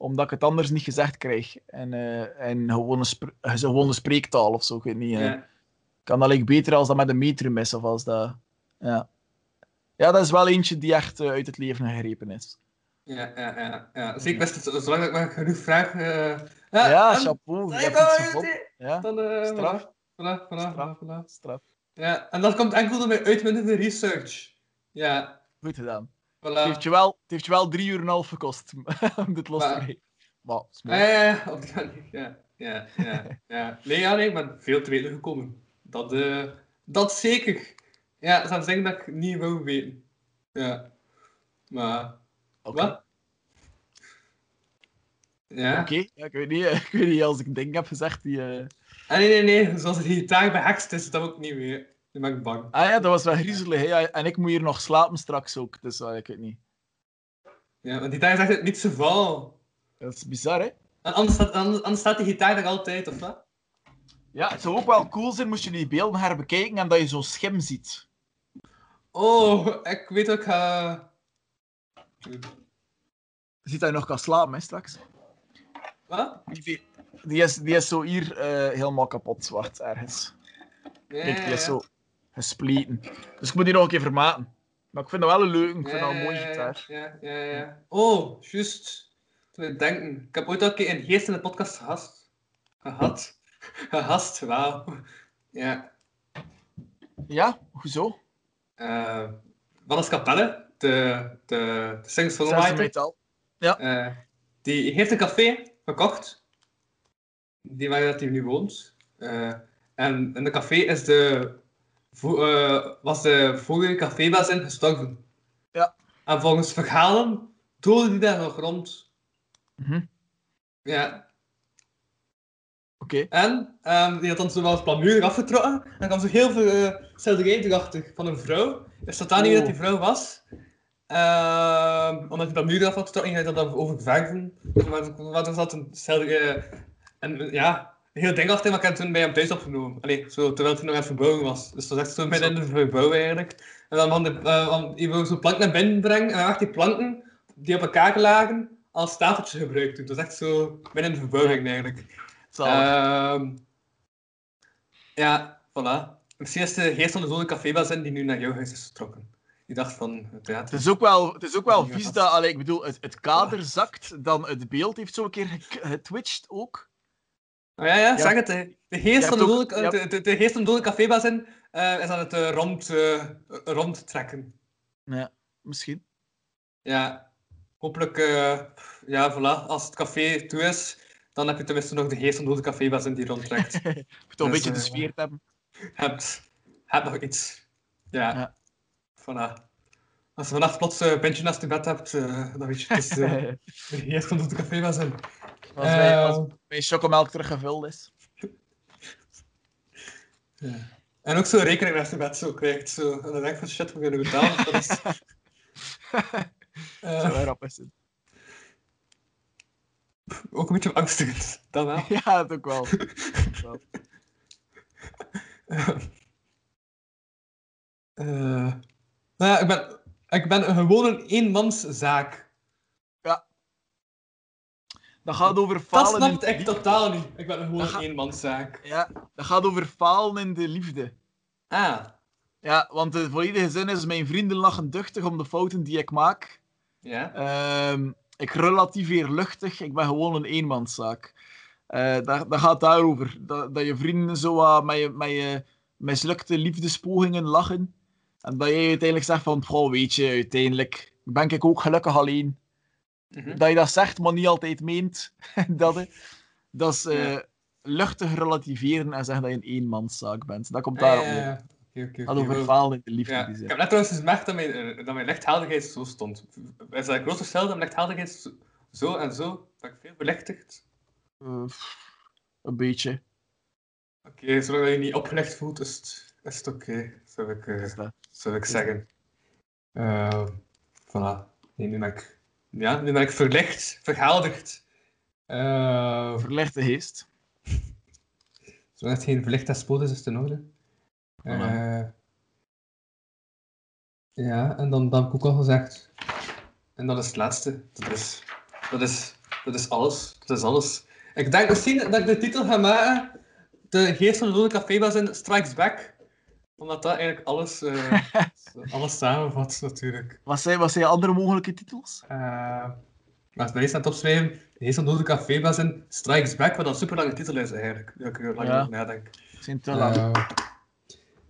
Omdat ik het anders niet gezegd krijg. En, eh en gewone, spre- eh, gewone spreektaal of zo. Ik weet niet. Ja. kan dat like, beter als dat met een metrum is. Of als dat... Ja. ja, dat is wel eentje die echt eh, uit het leven gegrepen is. Ja, ja, ja, ja. Dus ik wist het, zolang ik maar genoeg vraag. ja, Ja, en- chapeau. Je Ja, hebt Dan, Straf. voilà, voilà, Straf. voilà. straf. Ja, en dat komt enkel door mijn uitmuntende research. Ja, Goed gedaan. Voilà. Het heeft je wel, het heeft je wel drie uur en een half gekost om dit los te Maar- krijgen. Maar, ja, op die manier, ja, ja, ja, ja. Nee, ja, nee, ik ben veel te weten gekomen. Dat, eh, dat zeker. Ja, ze zeggen dat ik niet wou weten. Ja. Maar, Oké. wat? Ja. Oké, ja, ik, weet niet, eh, ik weet niet als ik dingen heb gezegd die... eh, Ah, nee, nee, nee. Zoals de gitaar behekst is, dat ook niet weer. Ben ik bang. Ah ja, dat was wel griezelig. Hè? En ik moet hier nog slapen straks ook, dus eh, ik weet niet. Ja, want die gitaar is echt niet zo vol. Dat is bizar, hè? En anders staat, anders, anders staat die gitaar er altijd, of wat? Ja, het zou ook wel cool zijn moest je die beelden herbekijken en dat je zo'n schim ziet. Oh, ik weet ook... Uh... Je ziet dat je nog kan slapen, hè, straks. Wat? Die, die, is, die is zo hier eh, helemaal kapot zwart ergens. Kijk, die is zo gespleten. Dus ik moet die nog een keer vermaten. Maar ik vind dat wel een leuke, ik vind dat een mooie Ja, gitaar. Ja, ja, ja. Oh, juist. Toen ik denken. Ik heb ooit al een keer een geest in de podcast gehad. Gehad. Gehast, wauw. Ja. Ja, hoezo? Uh, Wannes Capelle, de, de, de singer-songwriter, metal. eh, die heeft een café gekocht. Die waar dat hij nu woont. Eh, en in de café is de, vo- eh, was de vorige cafébaas in gestorven. Ja. En volgens verhalen doodde die daar nog rond. Mhm. Ja. Oké. En ehm, die had dan zo wel het plamuur afgetrokken. En dan kwam zo heel veel uh, schilderij erachter van een vrouw. Is dat dan niet Oh. dat die vrouw was? Ehm, omdat die plamuur af had getrokken, ging hij dat dan over verven. Maar wat was dat een schilderij? En eh, ja, heel ding achter, maar ik heb het toen bij hem thuis opgenomen. Allee, zo, terwijl hij nog aan het verbouwen was. Dus dat was echt zo midden in de verbouw eigenlijk. En dan van de, eh, van, je wou zo'n plank naar binnen brengen. En dan werd die planken die op elkaar lagen als tafeltje gebruikt. toen. Dat was echt zo midden in de verbouwing eigenlijk. Ehm ja, voilà. Misschien is de geest van de dode cafébaas in die nu naar jouw huis is getrokken. Die dacht van, het theater. Het is ook wel, het is ook wel vies dat- allee, ik bedoel, het, het kader zakt, dan het beeld heeft zo een keer ge- getwitcht ook. Oh, ja, ja, zeg het. De geest, Je van de, hebt ook- dode, ja. de, de, de geest van de dode cafébaas in eh, is aan het eh, rond, eh, rondtrekken. Ja, misschien. Ja, hopelijk, eh, ja, voilà. Als het café toe is, dan heb je tenminste nog de geest van de dode cafébaas in die rondtrekt. Je moet toch een Dus, beetje de sfeer hebben. hebt, hebt nog iets. Ja. Ja. Voilà. Als je vannacht plots een pintje naast je bed hebt, eh, dan weet je, het is de geest van de café was in. Als, mijn, Eh, als mijn chocomelk teruggevuld is. ja. En ook zo'n rekening naast je bed zo krijgt. Zo. En dan denk ik van shit, we kunnen betalen. Dat is... Eh, Zo rap is het. ook een beetje angstigend. Dat wel. Ja, dat ook wel. Wel. Eh, nou ja, ik ben, ik ben gewoon een eenmanszaak. Dat gaat over Dat falen in snapt ik totaal niet. Ik ben gewoon Dat een eenmanszaak. Ja, dat gaat over falen in de liefde. Ah, Ja, want de volledige zin is: Mijn vrienden lachen duchtig om de fouten die ik maak. ja. Ehm, ik relativeer luchtig, ik ben gewoon een eenmanszaak. Eh dat, dat gaat daarover. Dat, dat je vrienden zo wat met je, met je mislukte liefdespogingen lachen. En dat je uiteindelijk zegt van, weet je, uiteindelijk ben ik ook gelukkig alleen. Mhm. Dat je dat zegt, maar niet altijd meent. dat, hè. dat is eh, luchtig relativeren en zeggen dat je een eenmanszaak bent. Dat komt daarop ja, neer. Het oké. gaat over falen in de liefde. Ja, ik heb net trouwens gemerkt dat mijn, eh, dat mijn lichthelderheid zo stond. Is dat een groot verschil dat mijn lichthelderheid zo, en zo? Dat ik veel belichtigd? Eh, een beetje. Oké, zolang je je niet opgelegd voelt, is het, is het oké, zou ik, dat. zou ik zeggen. Eh voilà. Nee, nu ben ik, ja, nu ben ik verlicht, verheldigd. Eh Verlichte geest. zolang het geen verlicht despoot is, is het in orde. Eh, ja, en dan, dan heb ik ook al gezegd. En dat is het laatste. Dat is, dat is, dat is alles. Dat is alles. Ik denk misschien dat ik de titel ga maken. De geest van de dode cafébaas in Strikes Back. Omdat dat eigenlijk alles, eh, alles samenvat, natuurlijk. Wat zijn, wat zijn andere mogelijke titels? Eh, maar ik aan het opschrijven, van de dode cafébaas in Strikes Back, wat een super lange titel is eigenlijk. Dat ik er lang Ja. over nadenk. Zijn te lang. Eh,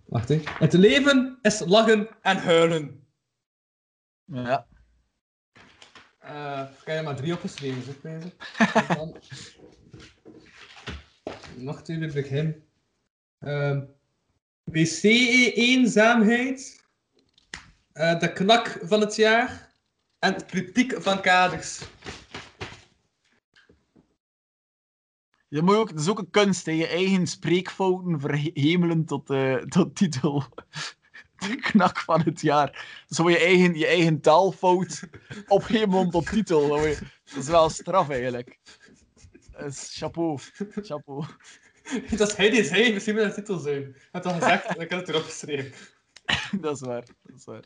wacht even. Het leven is lachen en huilen. ja. Eh ik heb er maar drie opgeschreven, zeg. En dan... Nog begin. Ehm wc-eenzaamheid. Eh, de knak van het jaar. En kritiek van kaders. Je moet ook, het is ook een kunst, hè. je eigen spreekfouten verhemelen tot, eh, tot titel. de knak van het jaar. Zo je eigen, je eigen taalfout opgeven tot titel. Dat is wel straf eigenlijk. Dus chapeau. Chapeau. Dat is hij die zei, misschien moet dat de titel zijn. Ik het al gezegd en ik heb het erop geschreven. Dat is waar. Dat is waar.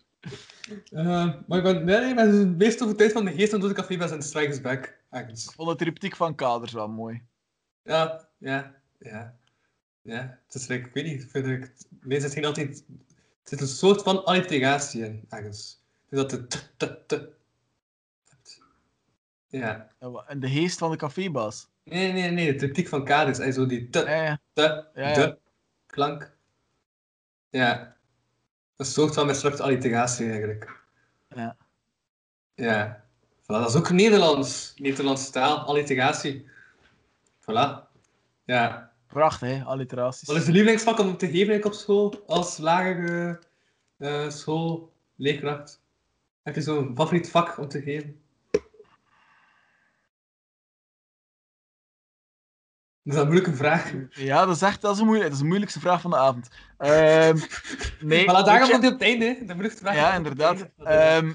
Eh, maar ik ben, nee, ik ben het meest overtuigd van de geest van Dode Café en Strikes Back. Echt. Ik vond de triptiek van kaders wel mooi. Ja, ja, ja. Ja, het is ik weet niet, vind ik, nee, het altijd, het zit een soort van alliteratie in, ergens. Dus dat de t, t, t. Ja. En de geest van de cafébaas. Nee, nee, nee, de triptiek van kaders, en zo die t, Ja, ja. t, Ja, ja. de klank. Ja. Een soort van mislukte alliteratie eigenlijk. Ja. Ja. Voilà, dat is ook Nederlands. Nederlandse taal, alliteratie. Voilà. Ja. Prachtig, hè? Alliteraties. Wat is de lievelingsvak om te geven op school als lagere eh schoolleerkracht? Heb je zo'n favoriet vak om te geven? Dat is een moeilijke vraag. Ja, dat is echt dat is een moeilijk, dat is de moeilijkste vraag van de avond. Ehm nee, maar daarom komt hij op het einde, de moeilijkste vraag. Ja, inderdaad. Ehm,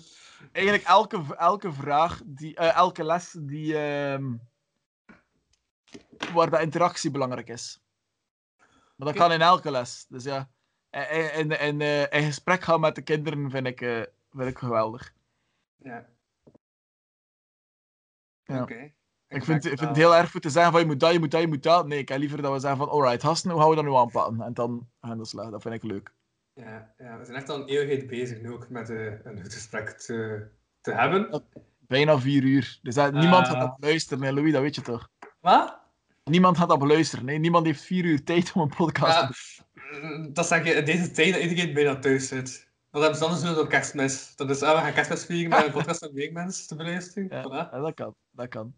eigenlijk elke, elke vraag, die, eh, elke les die, ehm, waar de interactie belangrijk is. Maar dat kan in elke les. Dus ja, in, in, in, eh, in gesprek gaan met de kinderen vind ik, eh, vind ik geweldig. Ja. Ja. Oké. Ik vind, ik vind het heel erg goed te zeggen van je moet dat, je moet dat, je moet dat. Nee, ik heb liever dat we zeggen van alright, gasten, hoe gaan we dat nu aanpakken? En dan gaan we dat slag. Dat vind ik leuk. Ja, ja, we zijn echt al een eeuwigheid bezig nu ook met eh, een goed gesprek te, te hebben. Bijna vier uur. Dus dat, niemand gaat dat beluisteren, hè, Louis, dat weet je toch? Wat? Niemand gaat dat beluisteren. Nee, niemand heeft vier uur tijd om een podcast te doen. mm, dat zeg je in deze tijd dat iedereen bijna thuis zit. Wat hebben ze anders doen door kerstmis? Dat is, ah, we gaan kerstmis vieren met een podcast van Weekmens te beluisteren. Ja, Voilà. ja, dat kan. Dat kan.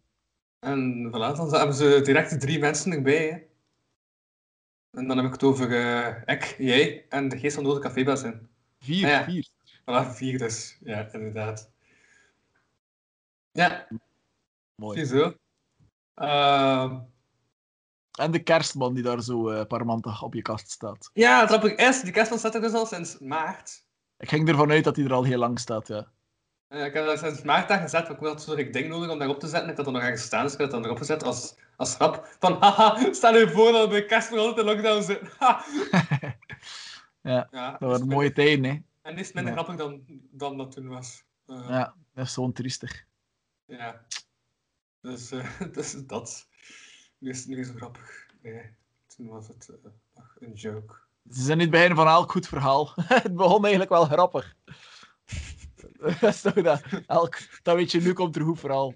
En voilà, dan hebben ze direct drie mensen erbij. Hè. En dan heb ik het over eh, ik, jij en de geest van Dode Cafébas in. Vier, Ah, ja. vier. Voilà, vier dus. Ja, inderdaad. Ja, Mooi. ziezo. Ehm En de kerstman die daar zo eh parmantig op je kast staat. ja, het grappige is, die kerstman staat er dus al sinds maart. Ik ging ervan uit dat hij er al heel lang staat, ja. Eh, ik heb dat sinds maart daar gezet, want ik had zo'n ding nodig om daarop te zetten. Ik had dat nog ergens staan, dus ik had dat erop gezet als, als grap. Van, haha, stel je voor dat we bij kerst nog altijd in lockdown zitten. Ja, ja, Dat waren mooie tijden, hè. En is minder Ja. grappig dan, dan dat toen was. Eh, Ja, dat is zo'n triestig. ja. Dus, eh, dus dat. Nu is het niet zo grappig. Nee, toen was het een joke. Ze zijn niet het begin van elk goed verhaal. het begon eigenlijk wel grappig. dat is toch dat. Elk, dat weet je, nu komt er een goed verhaal.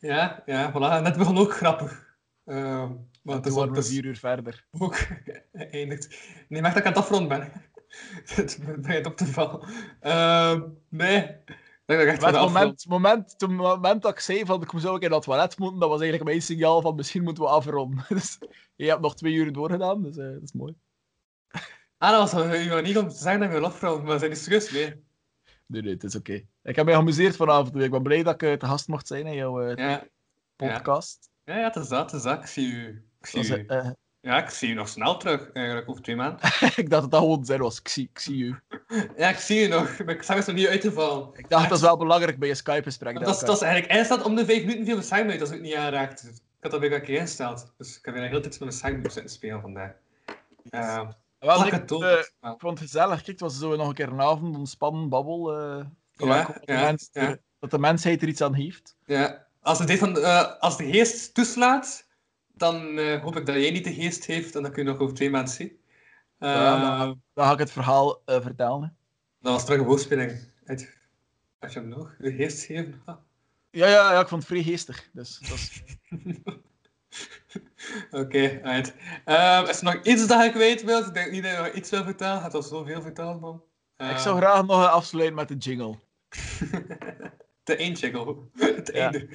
Ja, ja, voilà. En net begon ook grappig. Eh, maar Want het toen is waren we dus vier uur verder. ook geëindigd. Nee, maar dat ik aan het afronden ben. het begint op te vallen. Ehm, nee. Dat ik echt het moment, moment, toen moment dat ik zei van ik zou ook in dat toilet moeten, dat was eigenlijk mijn signaal van misschien moeten we afronden. Dus je hebt nog twee uur doorgedaan, dus eh, dat is mooi. Ah, dat was je wou niet om te zeggen dat we willen afronden, maar we zijn niet serieus mee. Nee, nee, het is oké. Ik heb mij geamuseerd vanavond. Ik ben blij dat ik eh, te gast mocht zijn in jouw eh, Ja. podcast. Ja, ja, het is dat, het is dat. Ik zie u. Ik zie u. eh, Ja, ik zie u nog snel terug, eigenlijk, over twee maanden. ik dacht dat dat gewoon zin was. Ik zie, ik zie u. Ja, ik zie u nog. Maar ik zag het nog niet uitgevallen. Ik dacht dat is wel belangrijk bij je Skype-gesprek. Dat dat is eigenlijk eindstaat om de vijf minuten viel mijn uit als ik het niet aanraakt. Ik had dat bij elkaar keer ingesteld. Dus ik heb weer heel tijd met mijn scherm zitten spelen vandaag. Uh, Wel, ik, het eh, vond het gezellig. Kijk, het was zo nog een keer een avond, ontspannen, babbel. eh, Ja, dat, de ja, mens- ja. dat de mensheid er iets aan heeft. Ja, als, het dit van, eh, als de geest toeslaat, dan hoop ik dat jij niet de geest heeft en dan kun je nog over twee maanden zien. Ja, Dan ga ik het verhaal vertellen. hè. Dat was terug een woordspeling. Had je hem nog? De geest geven? Ah. Ja, ja, ja, ik vond het vrij geestig. Dus, dat is... Oké, right. Ehm, is er nog iets dat ik weet wilt? Ik denk niet dat je nog iets wil vertellen. Het was zoveel verteld, man. Ik Ehm, zou graag nog afsluiten met de jingle. De eindjiggle. Het Ja. einde.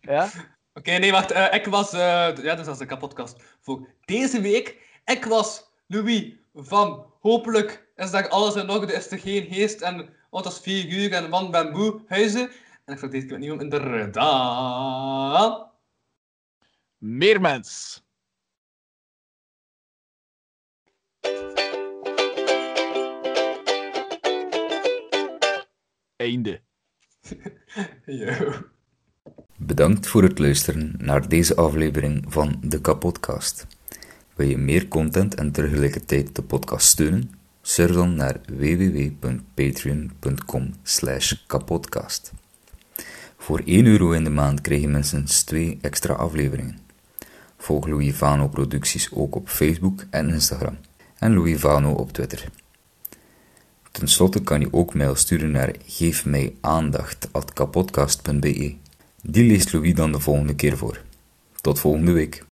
Ja? Oké, nee, wacht. eh, ik was... eh, ja, dus dat is de kapotkast voor deze week. Ik was Louis van Hopelijk is dat alles in orde, is er geen geest en auto's 4 uur en man ben moe huizen. En ik zat deze keer met niemand inderdaad. Meer meer mens. Einde. Bedankt voor het luisteren naar deze aflevering van de Kapodcast. Wil je meer content en tegelijkertijd de podcast steunen? Surf dan naar www.patreon.com kapodcast. Voor 1 euro in de maand krijgen mensen twee extra afleveringen. Volg Louis Vano producties ook op Facebook en Instagram en Louis Vano op Twitter. Ten slotte kan je ook mail sturen naar geefmijaandacht.kapodcast.be. Die leest Louis dan de volgende keer voor. Tot volgende week.